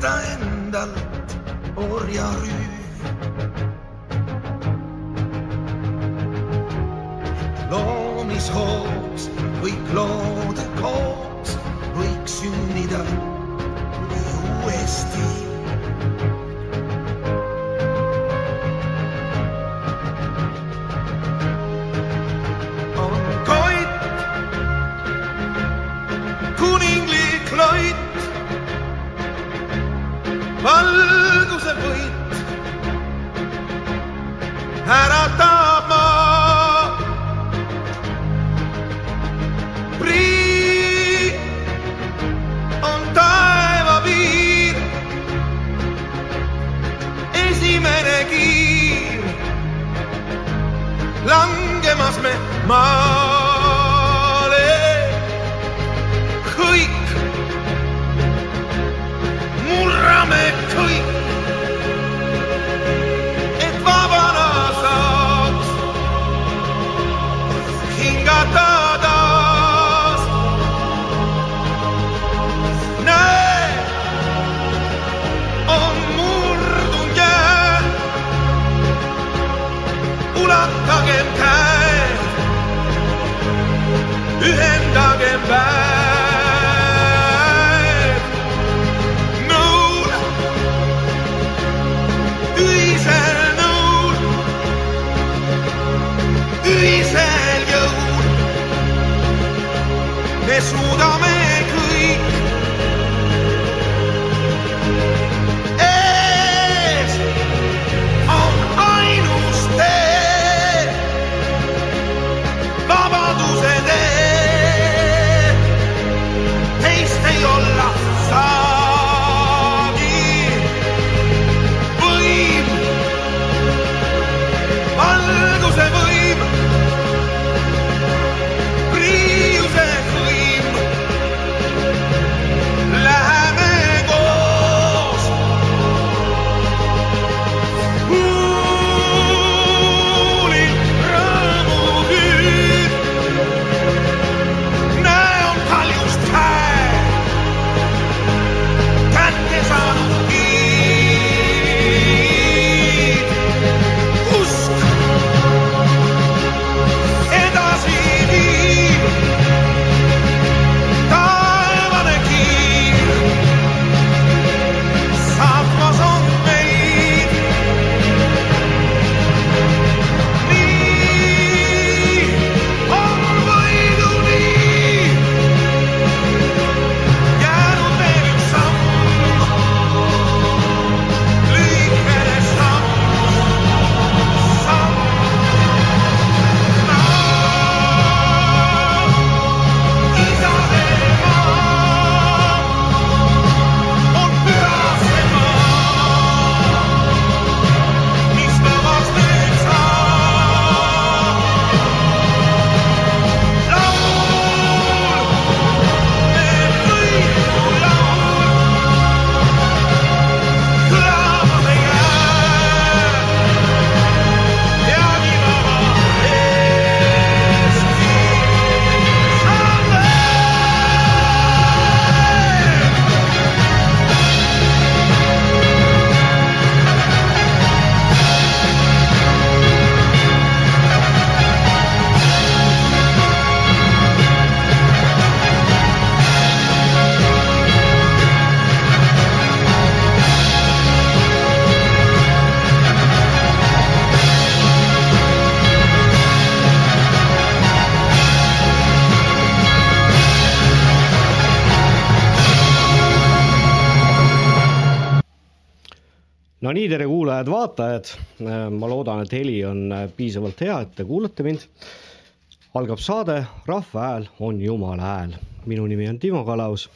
detta enda år jag ryr kuulajad-vaatajad. ma loodan, et heli on piisavalt hea, et te kuulate mind. algab saade Rahva hääl on Jumala hääl. minu nimi on Timo Kalaus.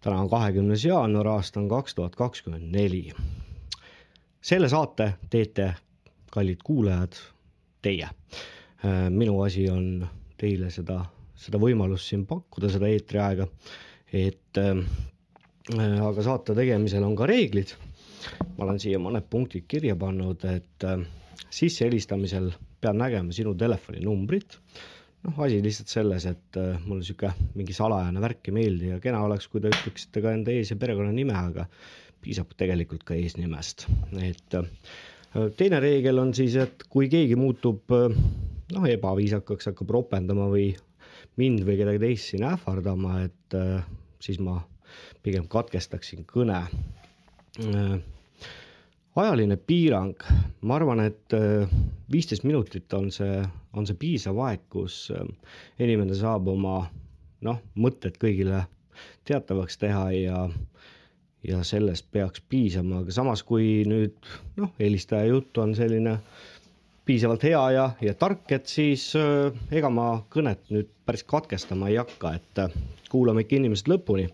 täna on kahekümnes jaanuar, aasta on kaks tuhat kakskümmend neli. selle saate teete, kallid kuulajad, teie. minu asi on teile seda, seda võimalust siin pakkuda, seda eetriaega. et äh, aga saate tegemisel on ka reeglid ma olen siia mõned punktid kirja pannud, et äh, sissehelistamisel pean nägema sinu telefoninumbrit. noh, asi lihtsalt selles, et äh, mulle sihuke mingi salajane värk ei meeldi ja kena oleks, kui te ütleksite ka enda ees- ja perekonnanime, aga piisab tegelikult ka eesnimest, et äh, teine reegel on siis, et kui keegi muutub noh, ebaviisakaks, hakkab ropendama või mind või kedagi teist siin ähvardama, et siis ma pigem katkestaksin kõne ajaline piirang, ma arvan, et viisteist minutit on see, on see piisav aeg, kus inimene saab oma noh, mõtted kõigile teatavaks teha ja, ja sellest peaks piisama, aga samas, kui nüüd noh, helistaja jutt on selline piisavalt hea ja, ja tark, et siis äh, ega ma kõnet nüüd päris katkestama ei hakka, et äh, kuulame ikka inimesed lõpuni.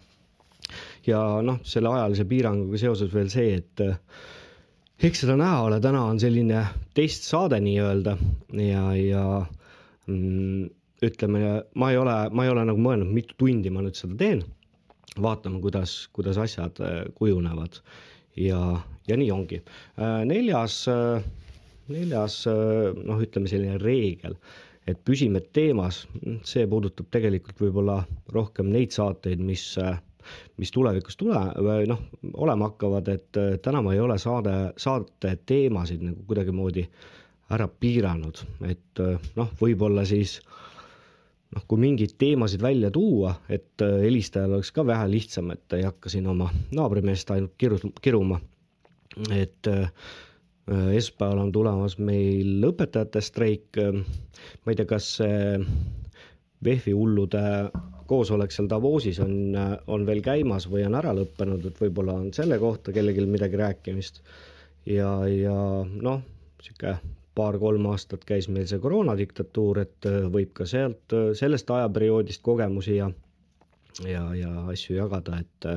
Ja noh, selle ajalise piiranguga seoses veel see, et äh, eks seda näha ole, täna on selline testsaade nii-öelda ja, ja mm, ütleme, ma ei ole, ma ei ole nagu mõelnud, mitu tundi ma nüüd seda teen. vaatame, kuidas, kuidas asjad äh, kujunevad ja, ja nii ongi. Äh, neljas, neljas noh, ütleme selline reegel, et püsime teemas, see puudutab tegelikult võib-olla rohkem neid saateid, mis mis tulevikus tule, noh, olema hakkavad, et täna ma ei ole saade, saate teemasid nagu kuidagimoodi ära piiranud, et noh, võib-olla siis noh, kui mingeid teemasid välja tuua, et äh, helistajal oleks ka vähe lihtsam, et ei hakka siin oma naabrimeest ainult kiru-, kiruma. et esmaspäeval on tulemas meil õpetajate streik. ma ei tea, kas see VEF-i hullude koosolek seal Davosis on, on veel käimas või on ära lõppenud, et võib-olla on selle kohta kellelgi midagi rääkimist. ja, ja noh, sihuke paar-kolm aastat käis meil see koroonadiktatuur, et võib ka sealt, sellest ajaperioodist kogemusi ja, ja, ja asju jagada, et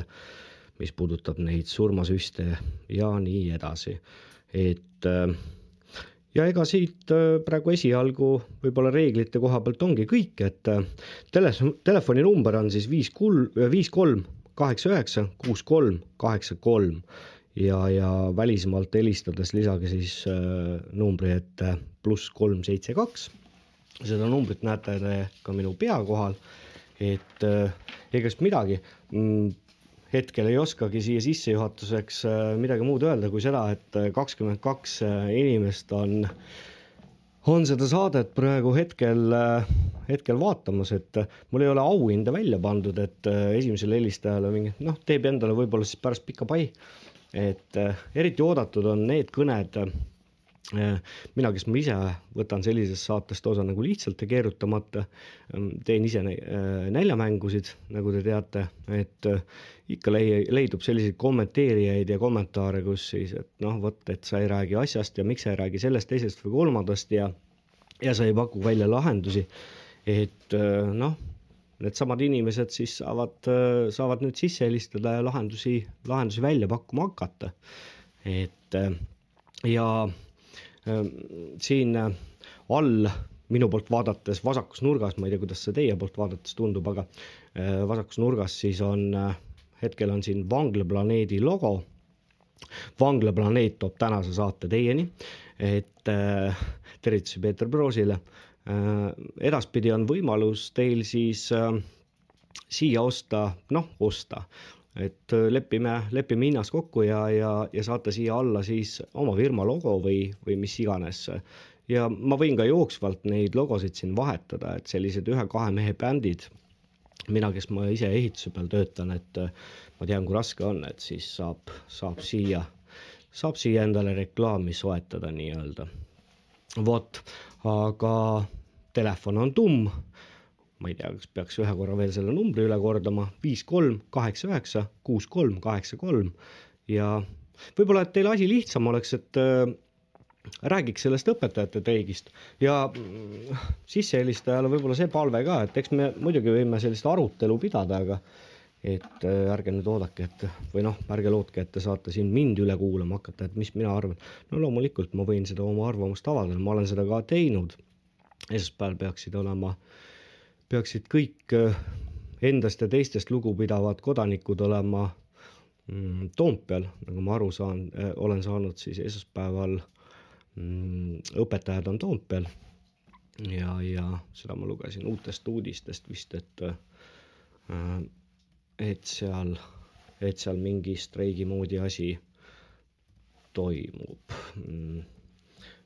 mis puudutab neid surmasüste ja nii edasi, et ja ega siit äh, praegu esialgu võib-olla reeglite koha pealt ongi kõik, et äh, tele, telefoninumber on siis viis kul-, äh, viis kolm kaheksa üheksa kuus kolm kaheksa kolm ja, ja välismaalt helistades lisage siis numbri ette pluss kolm seitse kaks. seda numbrit näete te ka minu pea kohal, et ega siis midagi mm, hetkel ei oskagi siia sissejuhatuseks äh, midagi muud öelda kui seda, et äh, kakskümmend kaks äh, inimest on, on seda saadet praegu hetkel, hetkel vaatamas, et mul ei ole auhinda välja pandud, et esimesele helistajale mingi noh, teeb endale võib-olla siis pärast pikka pai. et eriti oodatud on need kõned mina, kes ma ise võtan sellisest saatest osa nagu lihtsalt ja keerutamata, ähm, teen ise äh, näljamängusid, nagu te teate, et äh, ikka leidub selliseid kommenteerijaid ja kommentaare, kus siis, et noh, vot, et sa ei räägi asjast ja miks sa ei räägi sellest, teisest või kolmandast ja ja sa ei paku välja lahendusi. et noh, needsamad inimesed siis saavad, saavad nüüd sisse helistada ja lahendusi, lahendusi välja pakkuma hakata. et ja siin äh, all minu poolt vaadates vasakus nurgas, ma ei tea, kuidas see teie poolt vaadates tundub, aga äh, vasakus nurgas siis on, äh, hetkel on siin vanglaplaneedi logo. vanglaplaneet toob tänase saate teieni, et tervitusi Peeter Proosile. edaspidi on võimalus teil siis siia osta, noh, osta, et äh, lepime, lepime hinnas kokku ja, ja, ja saate siia alla siis oma firma logo või, või mis iganes. ja ma võin ka jooksvalt neid logosid siin vahetada, et sellised ühe-kahe mehe bändid, mina, kes ma ise ehituse peal töötan, et äh, ma tean, kui raske on, et siis saab, saab siia, saab siia endale reklaami soetada nii-öelda. vot, aga telefon on tumm ma ei tea, kas peaks ühe korra veel selle numbri üle kordama, viis kolm kaheksa üheksa kuus kolm kaheksa kolm ja võib-olla, et teil asi lihtsam oleks, et äh, räägiks sellest õpetajate streigist ja mm, sissehelistajale võib-olla see palve ka, et eks me muidugi võime sellist arutelu pidada, aga et äh, ärge nüüd oodake, et või noh, ärge lootke, et te saate siin mind üle kuulama hakata, et mis mina arvan. no loomulikult ma võin seda oma arvamust avaldada, ma olen seda ka teinud. esmaspäeval peaksid olema äh, peaksid kõik äh, endast ja teistest lugupidavad kodanikud olema mm, Toompeal, nagu ma aru saan, äh, olen saanud siis esmaspäeval mm, õpetajad on Toompeal ja, ja seda ma lugesin uutest uudistest vist, et äh, et seal, et seal mingi streigi moodi asi toimub.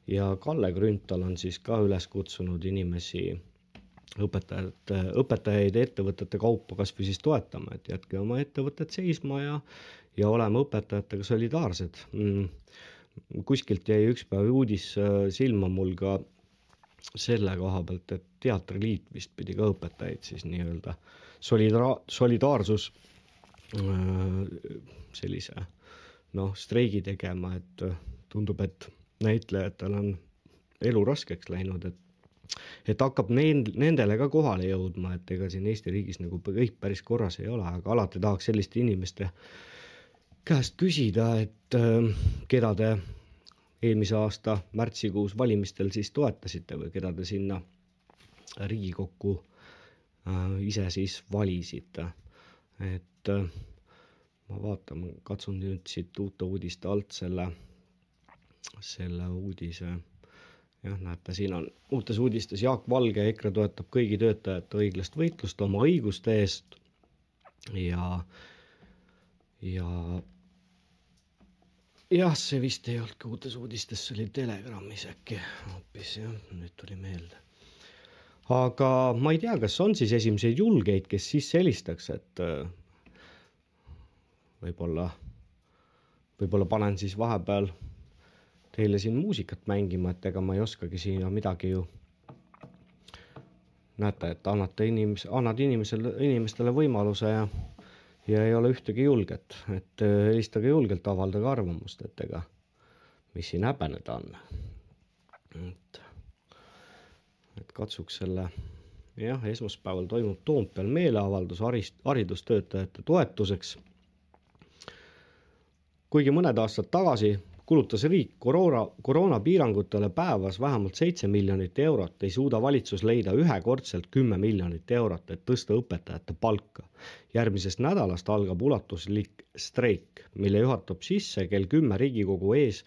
ja Kalle Grünthal on siis ka üles kutsunud inimesi õpetajate, õpetajaid ettevõtete kaupa kasvõi siis toetama, et jätke oma ettevõtted seisma ja, ja oleme õpetajatega solidaarsed mm.. kuskilt jäi üks päev uudis äh, silma mul ka selle koha pealt, et Teatriliit vist pidi ka õpetajaid siis nii-öelda solidara-, solidaarsus äh, sellise noh, streigi tegema, et äh, tundub, et näitlejatel on elu raskeks läinud, et et hakkab nend-, nendele ka kohale jõudma, et ega siin Eesti riigis nagu kõik päris korras ei ole, aga alati tahaks selliste inimeste käest küsida, et äh, keda te eelmise aasta märtsikuus valimistel siis toetasite või keda te sinna Riigikokku äh, ise siis valisite. et äh, ma vaatan, katsun nüüd siit uute uudiste alt selle, selle uudise jah, näete, siin on uutes uudistes Jaak Valge, EKRE toetab kõigi töötajate õiglast võitlust oma õiguste eest ja, ja jah, see vist ei olnud ka uutes uudistes, see oli Telegramis äkki hoopis jah, nüüd tuli meelde. aga ma ei tea, kas on siis esimesed julgeid, kes sisse helistaks, et äh, võib-olla, võib-olla panen siis vahepeal teile siin muusikat mängima, et ega ma ei oskagi siia midagi ju. näete, et annate inimes-, annad inimesele, inimestele võimaluse ja, ja ei ole ühtegi julget, et äh, helistage julgelt, avaldage arvamust, et ega, mis siin häbeneda on. et, et katsuks selle, jah, esmaspäeval toimub Toompeal meeleavaldus harist-, haridustöötajate toetuseks kuigi mõned aastad tagasi kulutas riik koroona, koroonapiirangutele päevas vähemalt seitse miljonit eurot, ei suuda valitsus leida ühekordselt kümme miljonit eurot, et tõsta õpetajate palka. järgmisest nädalast algab ulatuslik streik, mille juhatab sisse kell kümme Riigikogu ees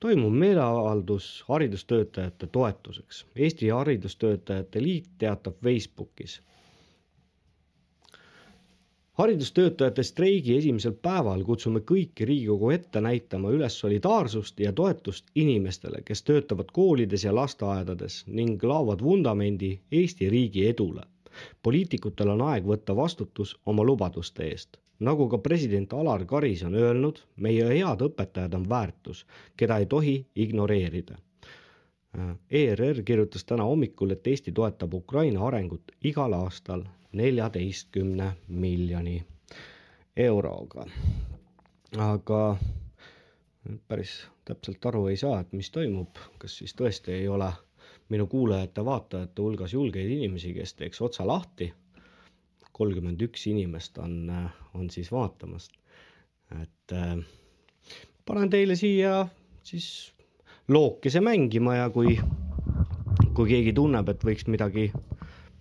toimub meeleavaldus haridustöötajate toetuseks. Eesti Haridustöötajate Liit teatab Facebookis haridustöötajate streigi esimesel päeval kutsume kõiki Riigikogu ette näitama üles solidaarsust ja toetust inimestele, kes töötavad koolides ja lasteaedades ning laovad vundamendi Eesti riigi edule. poliitikutel on aeg võtta vastutus oma lubaduste eest. nagu ka president Alar Karis on öelnud, meie head õpetajad on väärtus, keda ei tohi ignoreerida. ERR kirjutas täna hommikul, et Eesti toetab Ukraina arengut igal aastal neljateistkümne miljoni euroga. aga päris täpselt aru ei saa, et mis toimub, kas siis tõesti ei ole minu kuulajate-vaatajate hulgas julgeid inimesi, kes teeks otsa lahti. kolmkümmend üks inimest on, on siis vaatamas. et äh, panen teile siia siis lookese mängima ja kui, kui keegi tunneb, et võiks midagi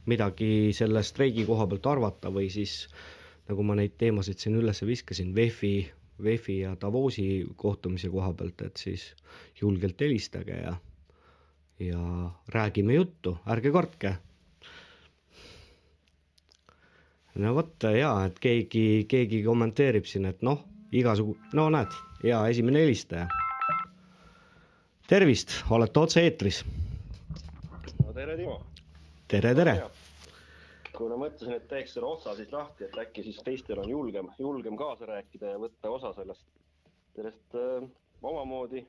midagi selle streigi koha pealt arvata või siis nagu ma neid teemasid siin üles viskasin, VEF-i, VEF-i ja Davosi kohtumise koha pealt, et siis julgelt helistage ja, ja räägime juttu, ärge kartke. no vot ja, et keegi, keegi kommenteerib siin, et noh, igasugu, no näed, hea esimene helistaja. tervist, olete otse-eetris. no tere, Timo. tere, tere. kuna mõtlesin, et teeks selle otsa siis lahti, et äkki siis teistel on julgem, julgem kaasa rääkida ja võtta osa sellest, sellest äh, omamoodi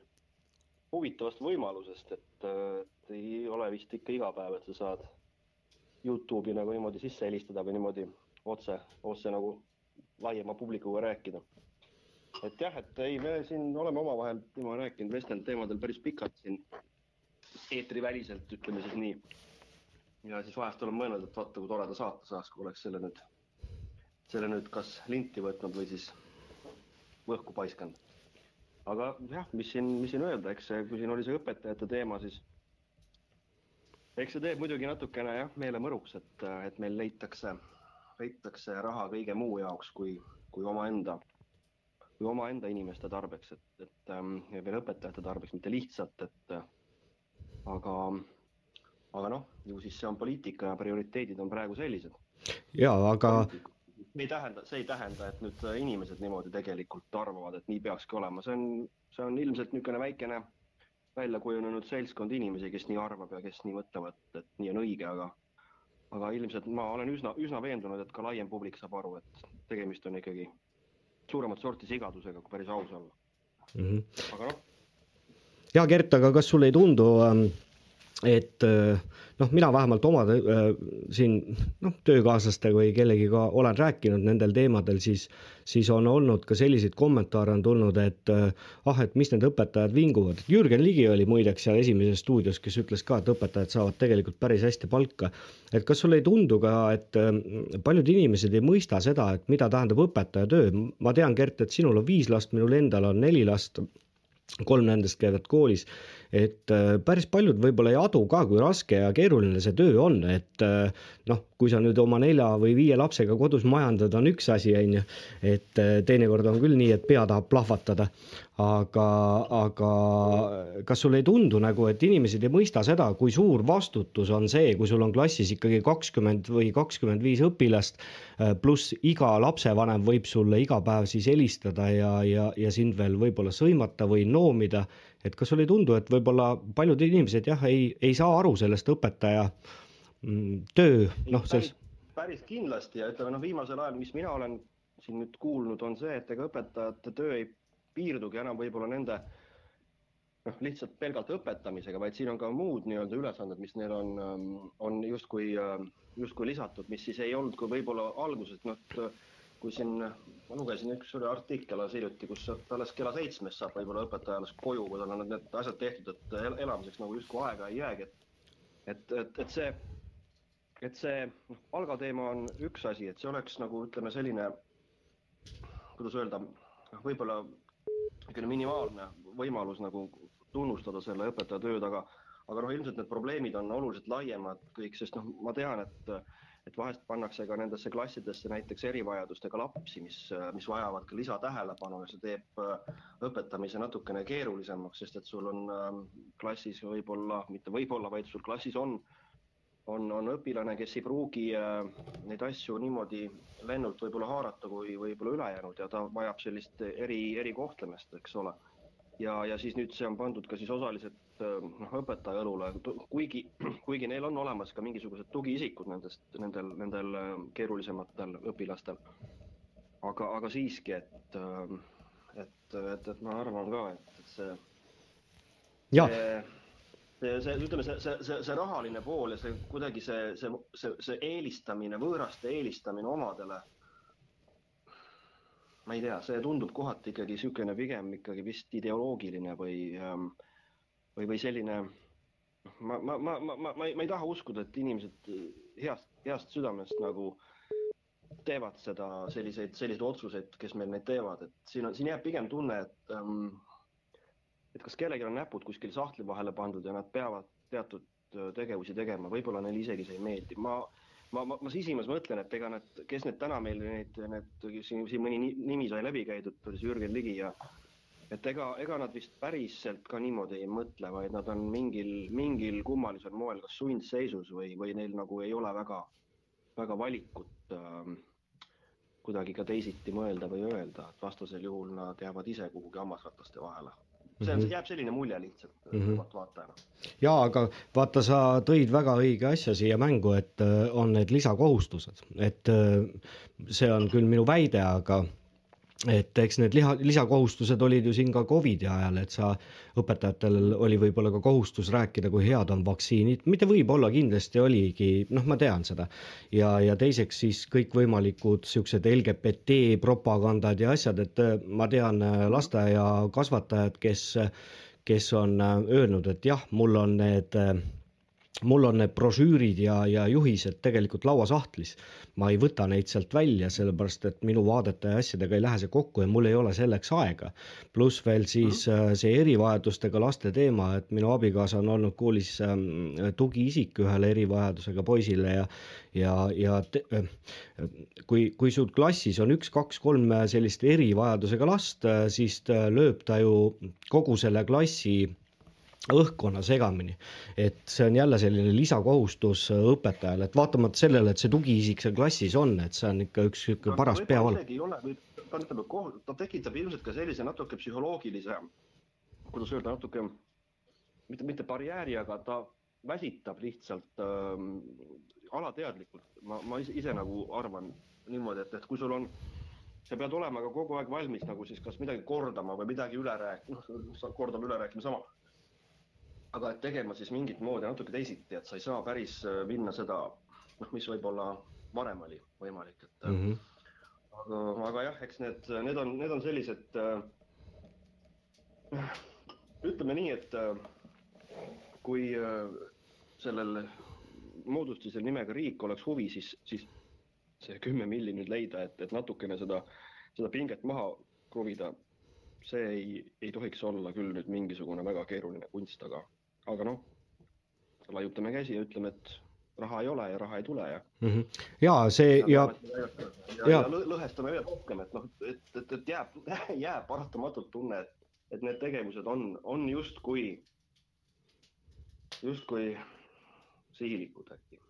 huvitavast võimalusest, et äh, et ei ole vist ikka iga päev, et sa saad Youtube'i nagu niimoodi sisse helistada või niimoodi otse, otse nagu laiema publikuga rääkida. Et jah, et ei, me siin oleme omavahel, Timo rääkinud, vestelnud teemadel päris pikalt siin eetriväliselt, ütleme siis nii ja siis vahest olen mõelnud, et vaata, kui toreda saate saaks, kui oleks selle nüüd, selle nüüd kas linti võtnud või siis õhku paiskanud. aga jah, mis siin, mis siin öelda, eks see, kui siin oli see õpetajate teema, siis eks see teeb muidugi natukene jah, meele mõruks, et, et meil leitakse, leitakse raha kõige muu jaoks kui, kui omaenda, kui omaenda inimeste tarbeks, et, et ähm, ja veel õpetajate tarbeks, mitte lihtsalt, et aga, aga noh, ju siis see on poliitika ja prioriteedid on praegu sellised. ja aga ei tähenda, see ei tähenda, et nüüd inimesed niimoodi tegelikult arvavad, et nii peakski olema, see on, see on ilmselt niisugune väikene välja kujunenud seltskond inimesi, kes nii arvab ja kes nii mõtlevad, et nii on õige, aga aga ilmselt ma olen üsna, üsna veendunud, et ka laiem publik saab aru, et tegemist on ikkagi suuremat sorti sigadusega, kui päris aus olla. mm. -hmm. aga noh, ja Gert, aga kas sulle ei tundu, et äh, noh, mina vähemalt oma äh, siin noh, töökaaslastega või kellegiga olen rääkinud nendel teemadel, siis, siis on olnud ka selliseid kommentaare on tulnud, et äh, ah, et mis need õpetajad vinguvad. Jürgen Ligi oli muideks seal Esimeses stuudios, kes ütles ka, et õpetajad saavad tegelikult päris hästi palka. et kas sulle ei tundu ka, et paljud inimesed ei mõista seda, et mida tähendab õpetaja töö. ma tean, Gert, et sinul on viis last, minul endal on neli last kolm nendest käivad koolis, et äh, päris paljud võib-olla ei adu ka, kui raske ja keeruline see töö on, et äh, noh, kui sa nüüd oma nelja või viie lapsega kodus majandad, on üks asi, on ju, et äh, teinekord on küll nii, et pea tahab plahvatada, aga, aga kas sulle ei tundu nagu, et inimesed ei mõista seda, kui suur vastutus on see, kui sul on klassis ikkagi kakskümmend või kakskümmend viis õpilast, pluss iga lapsevanem võib sulle iga päev siis helistada ja, ja, ja sind veel võib-olla sõimata või noomida, et kas sulle ei tundu, et võib-olla paljud inimesed jah, ei, ei saa aru sellest õpetaja mm, töö, noh, selles, päris kindlasti. Ja ütleme noh, viimasel ajal, mis mina olen siin nüüd kuulnud, on see, et ega õpetajate töö ei piirdugi enam võib-olla nende noh, lihtsalt pelgalt õpetamisega, vaid siin on ka muud nii-öelda ülesanded, mis neil on, on justkui, justkui lisatud, mis siis ei olnud kui võib-olla alguses, noh, kui siin ma lugesin üks oli artikkel alles hiljuti, kus alles kella seitsmest saab võib-olla õpetaja alles koju, kui tal on need asjad tehtud, et el- elamiseks nagu justkui aega ei jäägi, et et, et, et see, et see noh, palgateema on üks asi, et see oleks nagu ütleme, selline, kuidas öelda, võib-olla niisugune minimaalne võimalus nagu tunnustada selle õpetaja tööd, aga aga noh, ilmselt need probleemid on oluliselt laiemad kõik, sest noh, ma tean, et et vahest pannakse ka nendesse klassidesse näiteks erivajadustega lapsi, mis, mis vajavad ka lisatähelepanu ja see teeb äh, õpetamise natukene keerulisemaks, sest et sul on äh, klassis võib-olla, mitte võib-olla, vaid sul klassis on on, on õpilane, kes ei pruugi äh, neid asju niimoodi lennult võib-olla haarata kui võib-olla ülejäänud ja ta vajab sellist eri, erikohtlemist, eks ole. ja, ja siis nüüd see on pandud ka siis osaliselt äh, noh, õpetaja õlule, kuigi, kuigi neil on olemas ka mingisugused tugiisikud nendest, nendel, nendel äh, keerulisematel õpilastel. aga, aga siiski, et, et, et, et ma arvan ka, et, et see jah, see, see, ütleme, see, see, see, see rahaline pool ja see kuidagi see, see, see, see eelistamine, võõraste eelistamine omadele. Ma ei tea, see tundub kohati ikkagi niisugune pigem ikkagi vist ideoloogiline või, või, või selline. ma, ma, ma, ma, ma, ma ei, ma ei taha uskuda, et inimesed heast, heast südamest nagu teevad seda, selliseid, selliseid otsuseid, kes meil neid teevad, et siin on, siin jääb pigem tunne, et ähm, et kas kellelgi on näpud kuskil sahtli vahele pandud ja nad peavad teatud öö, tegevusi tegema, võib-olla neile isegi see ei meeldi, ma ma, ma, ma sisimas mõtlen, et ega need, kes need täna meil need, need siin, siin mõni ni- nimi sai läbi käidud, see Jürgen Ligi ja et ega, ega nad vist päriselt ka niimoodi ei mõtle, vaid nad on mingil, mingil kummalisel moel kas sundseisus või, või neil nagu ei ole väga, väga valikut ähm, kuidagi ka teisiti mõelda või öelda, et vastasel juhul nad jäävad ise kuhugi hammasrataste vahele. See on, jääb selline mulje lihtsalt mm. -hmm. vaatajana. ja aga vaata, sa tõid väga õige asja siia mängu, et äh, on need lisakohustused, et äh, see on küll minu väide, aga et eks need liha, lisakohustused olid ju siin ka Covidi ajal, et sa, õpetajatel oli võib-olla ka kohustus rääkida, kui head on vaktsiinid, mitte võib-olla, kindlasti oligi, noh, ma tean seda. ja, ja teiseks siis kõikvõimalikud siuksed LGBT propagandad ja asjad, et äh, ma tean äh, lasteaiakasvatajad, kes, kes on äh, öelnud, et jah, mul on need äh, mul on need brošüürid ja, ja juhised tegelikult lauasahtlis. ma ei võta neid sealt välja, sellepärast et minu vaadete ja asjadega ei lähe see kokku ja mul ei ole selleks aega. pluss veel siis mm -hmm. see erivajadustega laste teema, et minu abikaasa on olnud koolis ähm, tugiisik ühele erivajadusega poisile ja ja, ja te, äh, kui, kui sul klassis on üks, kaks, kolm sellist erivajadusega last, äh, siis lööb ta ju kogu selle klassi õhkkonna segamini. et see on jälle selline lisakohustus õpetajale, et vaatamata sellele, et see tugiisik seal klassis on, et see on ikka üks sihuke paras peavalu. ta ütleme, ta tekitab ilmselt ka sellise natuke psühholoogilise, kuidas öelda, natuke mitte, mitte barjääri, aga ta väsitab lihtsalt ähm, alateadlikult. ma, ma ise, ise nagu arvan niimoodi, et, et kui sul on sa pead olema ka kogu aeg valmis nagu siis kas midagi kordama või midagi üle rääkima, noh, kordame üle rääkima sama aga et tegema siis mingit moodi natuke teisiti, et sa ei saa päris äh, minna seda, noh, mis võib-olla varem oli võimalik, et mm. -hmm. aga, aga jah, eks need, need on, need on sellised äh,. ütleme nii, et äh, kui äh, sellel moodustisel nimega riik oleks huvi, siis, siis see kümme milli nüüd leida, et, et natukene seda, seda pinget maha kruvida, see ei, ei tohiks olla küll nüüd mingisugune väga keeruline kunst, aga aga noh, laiutame käsi ja ütleme, et raha ei ole ja raha ei tule ja mm. -hmm. ja see ja, ja, ja, ja, ja lõhestame veel rohkem, et noh, et, et, et jääb, jääb paratamatult tunne, et, et need tegevused on, on justkui, justkui sihilikud äkki.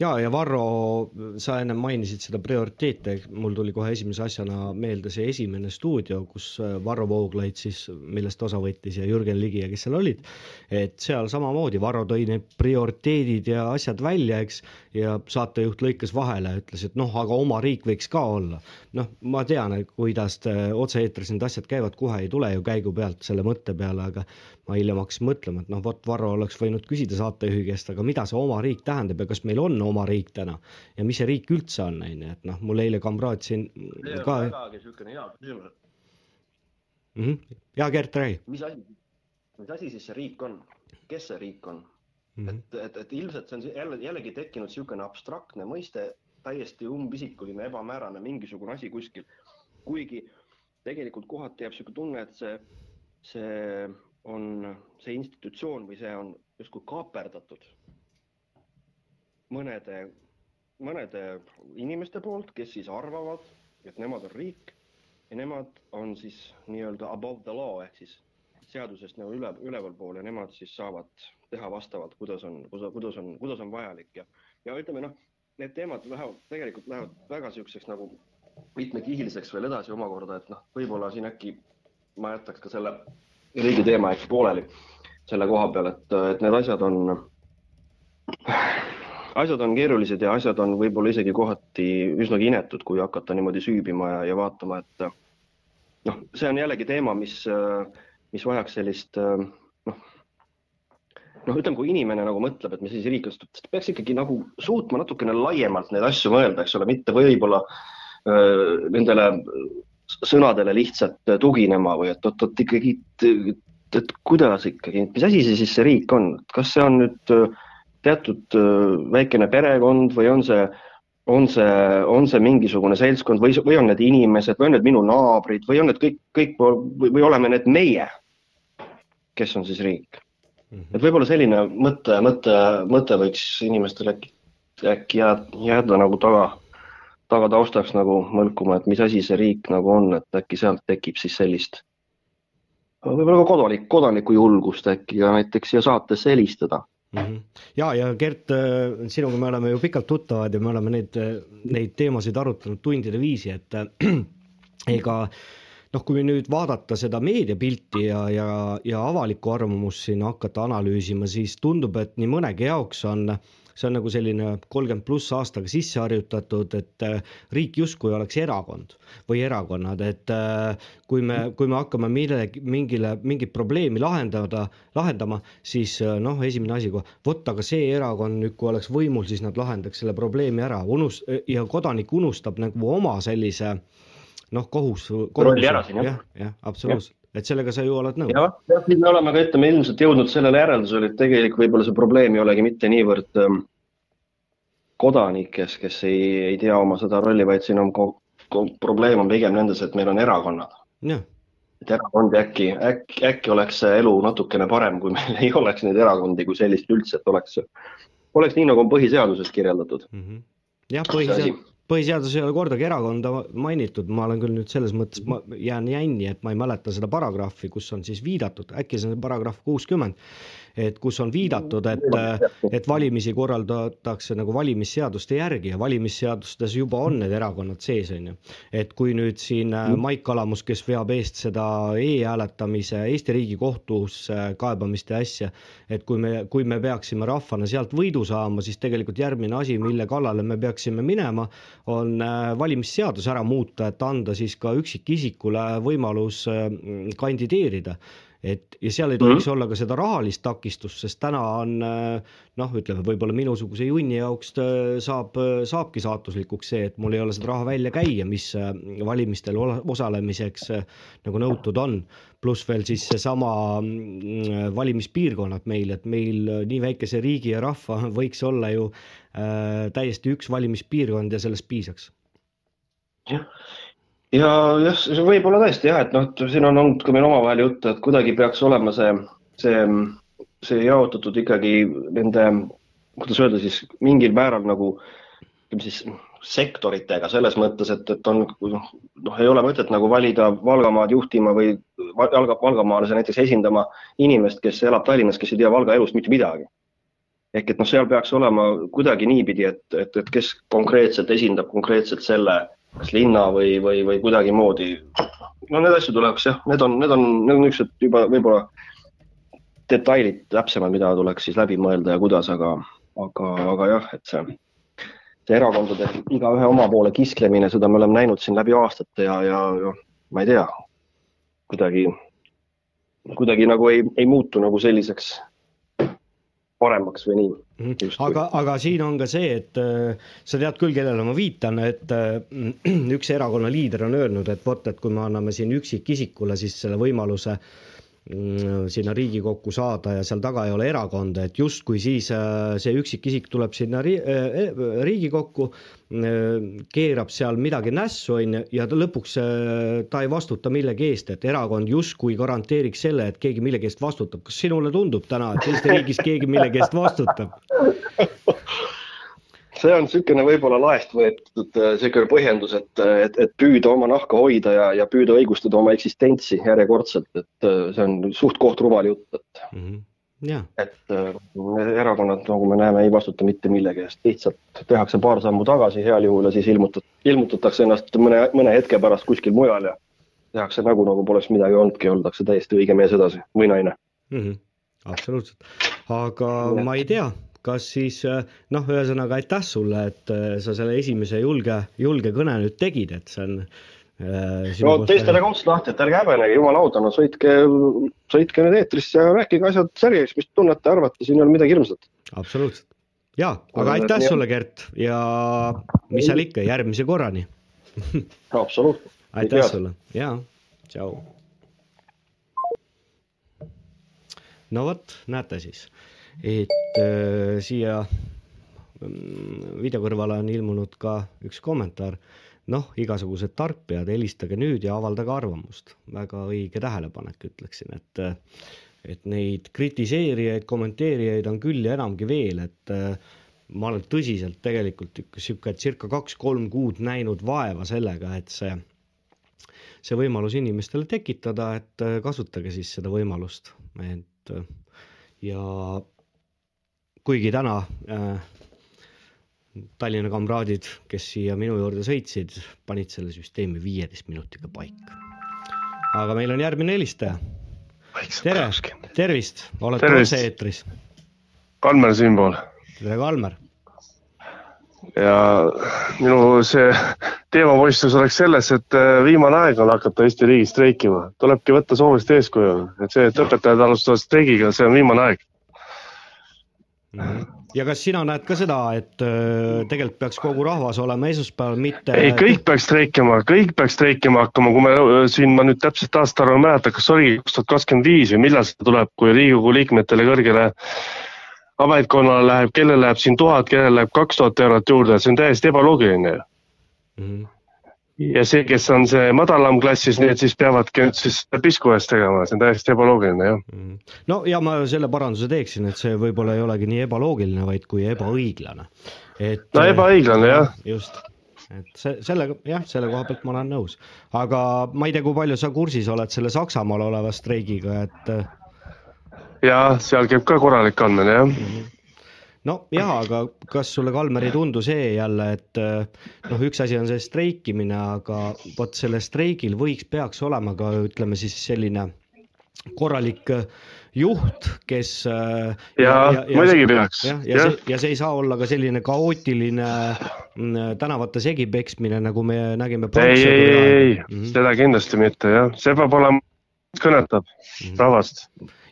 Ja, ja Varro, sa enne mainisid seda prioriteete, mul tuli kohe esimese asjana meelde see esimene stuudio, kus äh, Varro Vooglaid siis, millest osa võttis ja Jürgen Ligi ja kes seal olid. et seal samamoodi Varro tõi need prioriteedid ja asjad välja, eks, ja saatejuht lõikas vahele, ütles, et noh, aga oma riik võiks ka olla. noh, ma tean, kuidas otse-eetris need asjad käivad, kohe ei tule ju käigu pealt selle mõtte peale, aga ma hiljem hakkasin mõtlema, et noh, vot Varro oleks võinud küsida saatejuhi käest, aga mida see oma riik tähendab ja kas meil on oma riik täna ja mis see riik üldse on, on ju, et noh, mul eile kamraad siin see ka. vägagi niisugune hea küsimus mm. -hmm. ja Gert, räägi. mis asi, mis asi siis see riik on, kes see riik on mm? -hmm. et, et, et ilmselt see on jälle, jällegi tekkinud niisugune abstraktne mõiste, täiesti umbisikuline, ebamäärane mingisugune asi kuskil. kuigi tegelikult kohati jääb niisugune tunne, et see, see on see institutsioon või see on justkui kaaperdatud mõnede, mõnede inimeste poolt, kes siis arvavad, et nemad on riik ja nemad on siis nii-öelda above the law ehk siis seadusest nagu üle, ülevalpool ja nemad siis saavad teha vastavalt, kuidas on, kuidas on, kuidas on vajalik ja, ja ütleme noh, need teemad lähevad, tegelikult lähevad väga niisuguseks nagu mitmekihiliseks veel edasi omakorda, et noh, võib-olla siin äkki ma jätaks ka selle riigi teema äkki pooleli selle koha peal, et, et need asjad on, asjad on keerulised ja asjad on võib-olla isegi kohati üsnagi inetud, kui hakata niimoodi süübima ja, ja vaatama, et noh, see on jällegi teema, mis, mis vajaks sellist noh, noh, ütleme, kui inimene nagu mõtleb, et mis siis riik on, siis peaks ikkagi nagu suutma natukene laiemalt neid asju mõelda, eks ole, mitte võib-olla äh, nendele sõnadele lihtsalt tuginema või et oot-oot ikkagi, et kuidas ikkagi, mis asi see siis see riik on, kas see on nüüd äh, teatud väikene perekond või on see, on see, on see mingisugune seltskond või, või on need inimesed või on need minu naabrid või on need kõik, kõik või, või oleme need meie, kes on siis riik mm. -hmm. et võib-olla selline mõte, mõte, mõte võiks inimestele äkki, äkki jääda, jääda nagu taga tagataustaks nagu mõlkuma, et mis asi see riik nagu on, et äkki sealt tekib siis sellist võib-olla ka kodanik, kodaniku julgust äkki ka näiteks siia saatesse helistada mm. -hmm. ja, ja Gert, äh, sinuga me oleme ju pikalt tuttavad ja me oleme neid, neid teemasid arutanud tundide viisi, et äh, ega noh, kui nüüd vaadata seda meediapilti ja, ja, ja avalikku arvamust siin hakata analüüsima, siis tundub, et nii mõnegi jaoks on äh, see on nagu selline kolmkümmend pluss aastaga sisse harjutatud, et äh, riik justkui oleks erakond või erakonnad, et äh, kui me, kui me hakkame millegi, mingile, mingit probleemi lahendada, lahendama, siis äh, noh, esimene asi kohe, vot aga see erakond nüüd, kui oleks võimul, siis nad lahendaks selle probleemi ära, unust- ja kodanik unustab nagu oma sellise noh, kohus, kohus. rolli ära siin jah. jah, jah, absoluutselt et sellega sa ju oled nõus? jah, jah, nüüd me oleme ka ütleme ilmselt jõudnud sellele järeldusele, et tegelikult võib-olla see probleem ei olegi mitte niivõrd ähm, kodanikes, kes ei, ei tea oma seda rolli, vaid siin on probleem on pigem nendes, et meil on erakonnad. et erakondi äkki, äkki, äkki oleks see elu natukene parem, kui meil ei oleks neid erakondi kui sellist üldse, et oleks, oleks nii, nagu on põhiseaduses kirjeldatud. Mhm. jah, See põhiseadus ei ole kordagi erakonda mainitud, ma olen küll nüüd selles mõttes, ma jään jänni, et ma ei mäleta seda paragrahvi, kus on siis viidatud, äkki see on paragrahv kuuskümmend, et kus on viidatud, et, et valimisi korraldatakse nagu valimisseaduste järgi ja valimisseadustes juba on need erakonnad sees, on ju. et kui nüüd siin äh, Maik Kalamus, kes veab eest seda e-hääletamise Eesti Riigikohtusse kaebamist ja asja, et kui me, kui me peaksime rahvana sealt võidu saama, siis tegelikult järgmine asi, mille kallale me peaksime minema, on äh, valimisseadus ära muuta, et anda siis ka üksikisikule võimalus äh, kandideerida et ja seal ei tohiks mm -hmm. olla ka seda rahalist takistust, sest täna on äh, noh, ütleme võib-olla minusuguse junni jaoks äh, saab, saabki saatuslikuks see, et mul ei ole seda raha välja käia, mis äh, valimistel osalemiseks äh, nagu nõutud on. pluss veel siis seesama valimispiirkonnad meil, et meil äh, nii väikese riigi ja rahva võiks olla ju äh, täiesti üks valimispiirkond ja sellest piisaks. Ja jah, see võib olla tõesti jah, et noh, siin on olnud ka meil omavahel juttu, et kuidagi peaks olema see, see, see jaotatud ikkagi nende, kuidas öelda siis mingil määral nagu ütleme siis sektoritega selles mõttes, et, et on noh, ei ole mõtet nagu valida Valgamaad juhtima või Valga, Valgamaale näiteks esindama inimest, kes elab Tallinnas, kes ei tea Valga elust mitte midagi. ehk et noh, seal peaks olema kuidagi niipidi, et, et, et kes konkreetselt esindab konkreetselt selle kas linna või, või, või kuidagimoodi. no need asjad tuleks jah, need on, need on, need on niisugused juba võib-olla detailid täpsemad, mida tuleks siis läbi mõelda ja kuidas, aga, aga, aga jah, et see, see erakondade igaühe oma poole kisklemine, seda me oleme näinud siin läbi aastate ja, ja, ja ma ei tea, kuidagi, kuidagi nagu ei, ei muutu nagu selliseks paremaks või nii. Justkui. aga, aga siin on ka see, et äh, sa tead küll, kellele ma viitan, et äh, üks erakonna liider on öelnud, et vot, et kui me anname siin üksikisikule siis selle võimaluse mm, sinna Riigikokku saada ja seal taga ei ole erakonda, et justkui siis äh, see üksikisik tuleb sinna ri- äh, äh, Riigikokku, keerab seal midagi nässu, on ju, ja ta lõpuks äh, ta ei vastuta millegi eest, et erakond justkui garanteeriks selle, et keegi millegi eest vastutab. kas sinule tundub täna, et Eesti riigis keegi millegi eest vastutab? see on niisugune võib-olla laest võetud äh, niisugune põhjendus, et, et, et püüda oma nahka hoida ja, ja püüda õigustada oma eksistentsi järjekordselt, et äh, see on suht-koht rumal jutt, et, jah, et äh, erakonnad, nagu me näeme, ei vastuta mitte millegi eest, lihtsalt tehakse paar sammu tagasi heal juhul ja siis ilmutat-, ilmutatakse ennast mõne, mõne hetke pärast kuskil mujal ja tehakse nägu, nagu poleks midagi olnudki ja ollakse täiesti õige mees edasi või naine. absoluutselt, aga ma ei tea, kas siis äh, noh, ühesõnaga aitäh sulle, et äh, sa selle esimese julge, julge kõne nüüd tegid, et see on äh, no teistele ka otsa lahti, et ärge häbenege, jumala auda, no sõitke, sõitke nüüd eetrisse ja rääkige asjad särjeks, mis tunnete, arvate, siin ei ole midagi hirmsat. absoluutselt. ja, aga aitäh jah. sulle, Gert ja mis seal ikka, järgmise korrani. absoluutselt. aitäh sulle ja tšau. no vot, näete siis, et äh, siia mm, video kõrvale on ilmunud ka üks kommentaar. noh, igasugused tarkpead, helistage nüüd ja avaldage arvamust, väga õige tähelepanek, ütleksin, et äh, et neid kritiseerijaid, kommenteerijaid on küll ja enamgi veel, et äh, ma olen tõsiselt tegelikult sihuke circa kaks-kolm kuud näinud vaeva sellega, et see see võimalus inimestele tekitada, et äh, kasutage siis seda võimalust, et ja kuigi täna äh, Tallinna kamraadid, kes siia minu juurde sõitsid, panid selle süsteemi viieteist minutiga paika. aga meil on järgmine helistaja, tere, tervist, olete otse-eetris, Kalmer siinpool. Tere Kalmer, ja minu see teemapoistus oleks selles, et äh, viimane aeg on hakata Eesti riigis streikima, tulebki võtta Soomest eeskuju, et see, et õpetajad alustavad streigiga, see on viimane aeg. Ja kas sina näed ka seda, et äh, tegelikult peaks kogu rahvas olema esmaspäeval, mitte ei, kõik peaks streikima, kõik peaks streikima hakkama, kui me äh, siin, ma nüüd täpselt aastaarvu ei mäleta, kas oli kaks tuhat kakskümmend viis või millal see tuleb, kui Riigikogu liikmetele kõrgele ametkonnale läheb, kellel läheb siin tuhat, kellel läheb kaks tuhat eurot juurde, see on täiesti ebaloogiline ju. Mhm. Ja see, kes on see madalam klassis, need siis peavadki nüüd siis pisku eest tegema, see on täiesti ebaloogiline jah. Mhm. no ja ma selle paranduse teeksin, et see võib-olla ei olegi nii ebaloogiline, vaid kui ebaõiglane. et no ebaõiglane jah, just, et see sellega jah, selle koha pealt ma olen nõus, aga ma ei tea, kui palju sa kursis oled selle Saksamaal oleva streigiga, et äh, ja seal käib ka korralik andmine jah. No jah, aga kas sulle, Kalmer, ei tundu see jälle, et äh, noh, üks asi on see streikimine, aga vot sellel streigil võiks, peaks olema ka ütleme siis selline korralik äh, juht, kes äh, Jaa, muidugi peaks, jah, ja jah. see, ja see ei saa olla ka selline kaootiline mm, tänavate segipeksmine, nagu me nägime. ei, ei, ei, ei, Mhm. seda kindlasti mitte jah, see peab olema, kõnetab rahvast,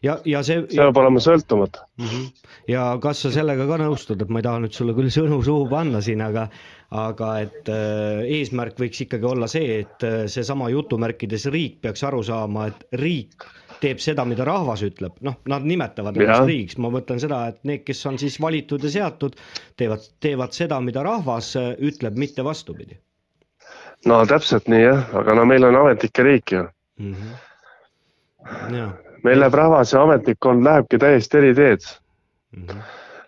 ja, ja see see peab olema sõltumatu. Mhm. ja kas sa sellega ka nõustud, et ma ei taha nüüd sulle küll sõnu suhu panna siin, aga aga et äh, eesmärk võiks ikkagi olla see, et äh, seesama jutumärkides riik peaks aru saama, et riik teeb seda, mida rahvas ütleb, noh, nad nimetavad ennast riigiks, ma mõtlen seda, et need, kes on siis valitud ja seatud, teevad, teevad seda, mida rahvas äh, ütleb, mitte vastupidi no täpselt nii jah, aga no meil on ametnike riik ju, mm. -hmm. Rahvas ja ametnikkond lähebki täiesti eri teed. mm, -hmm.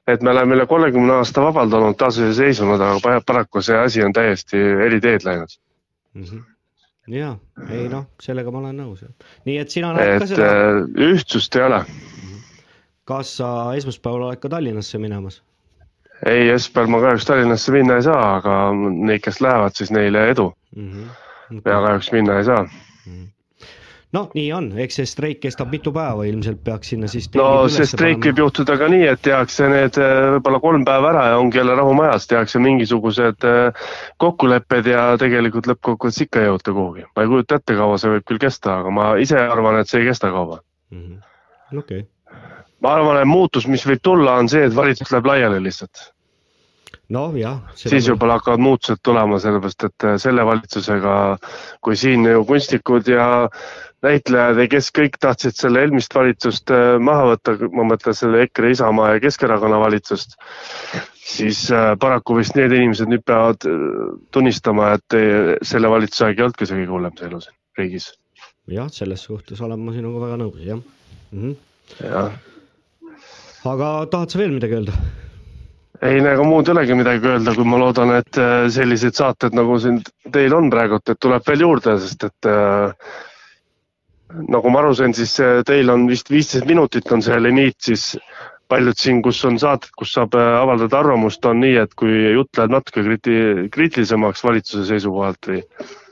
et me oleme üle kolmekümne aasta vabalt olnud taasiseseisvunud, aga pa- paraku see asi on täiesti eri teed läinud. mm -hmm. ja ei noh, sellega ma olen nõus, nii et sina näed ka seda äh, ühtsust ei ole. kas sa esmaspäeval oled ka Tallinnasse minemas? ei, esmaspäeval ma kahjuks Tallinnasse minna ei saa, aga need, kes lähevad, siis neile edu. Mhm. mina kahjuks minna ei saa. No nii on, eks see streik kestab mitu päeva, ilmselt peaks sinna siis. no see streik võib juhtuda ka nii, et tehakse need äh, võib-olla kolm päeva ära ja ongi jälle rahumajas, tehakse mingisugused äh, kokkulepped ja tegelikult lõppkokkuvõttes ikka ei jõuta kuhugi. ma ei kujuta ette, kaua see võib küll kesta, aga ma ise arvan, et see ei kesta kaua. Mhm. okei, ma arvan, et muutus, mis võib tulla, on see, et valitsus läheb laiali lihtsalt. Noh jah. siis võib-olla hakkavad muutused tulema, sellepärast et äh, selle valitsusega, kui siin ju kunstnikud ja näitlejad ja kes kõik tahtsid selle eelmist valitsust äh, maha võtta, ma mõtlen selle EKRE, Isamaa ja Keskerakonna valitsust, siis äh, paraku vist need inimesed nüüd peavad tunnistama, et selle valitsuse aeg ei olnud ka see kõige hullem siin riigis. jah, selles suhtes olen ma sinuga väga nõus, jah mm. -hmm. jah, aga tahad sa veel midagi öelda? Ei ega muud ei olegi midagi öelda, kui ma loodan, et äh, sellised saated nagu siin teil on praegult, et tuleb veel juurde, sest et äh, nagu ma aru sain, siis äh, teil on vist viisteist minutit on see limiit, siis paljud siin, kus on saated, kus saab äh, avaldada arvamust, on nii, et kui jutt läheb natuke kriti-, kriitilisemaks valitsuse seisukohalt või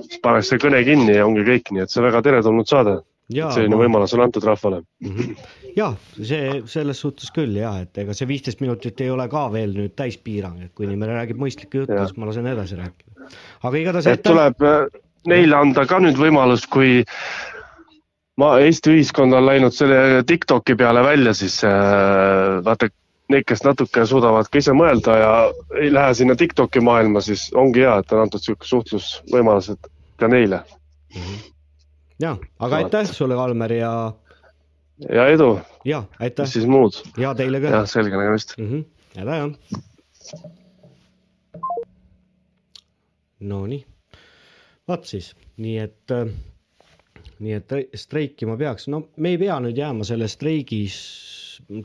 siis pannakse kõne kinni ja ongi kõik, nii et see on väga teretulnud saade. Selline ma- võimalus on antud rahvale. jah, see selles suhtes küll ja et ega see viisteist minutit ei ole ka veel nüüd täispiirang, et kui inimene räägib mõistlikku juttu, Jah. siis ma lasen edasi rääkida. aga igatahes et tuleb äh, neile anda ka nüüd võimalus, kui ma, Eesti ühiskond on läinud selle Tiktoki peale välja, siis äh, vaata, need, kes natuke suudavad ka ise mõelda ja ei lähe sinna Tiktoki maailma, siis ongi hea, et on antud niisugune suhtlusvõimalused ka neile ja, aga aitäh sulle, Kalmer ja, ja edu, ja aitäh siis muud, ja teile ka jah, selge nägemist. mm. -hmm. head aega. Nonii, vaat siis, nii et äh,, nii et streikima peaks, no me ei pea nüüd jääma selle streigis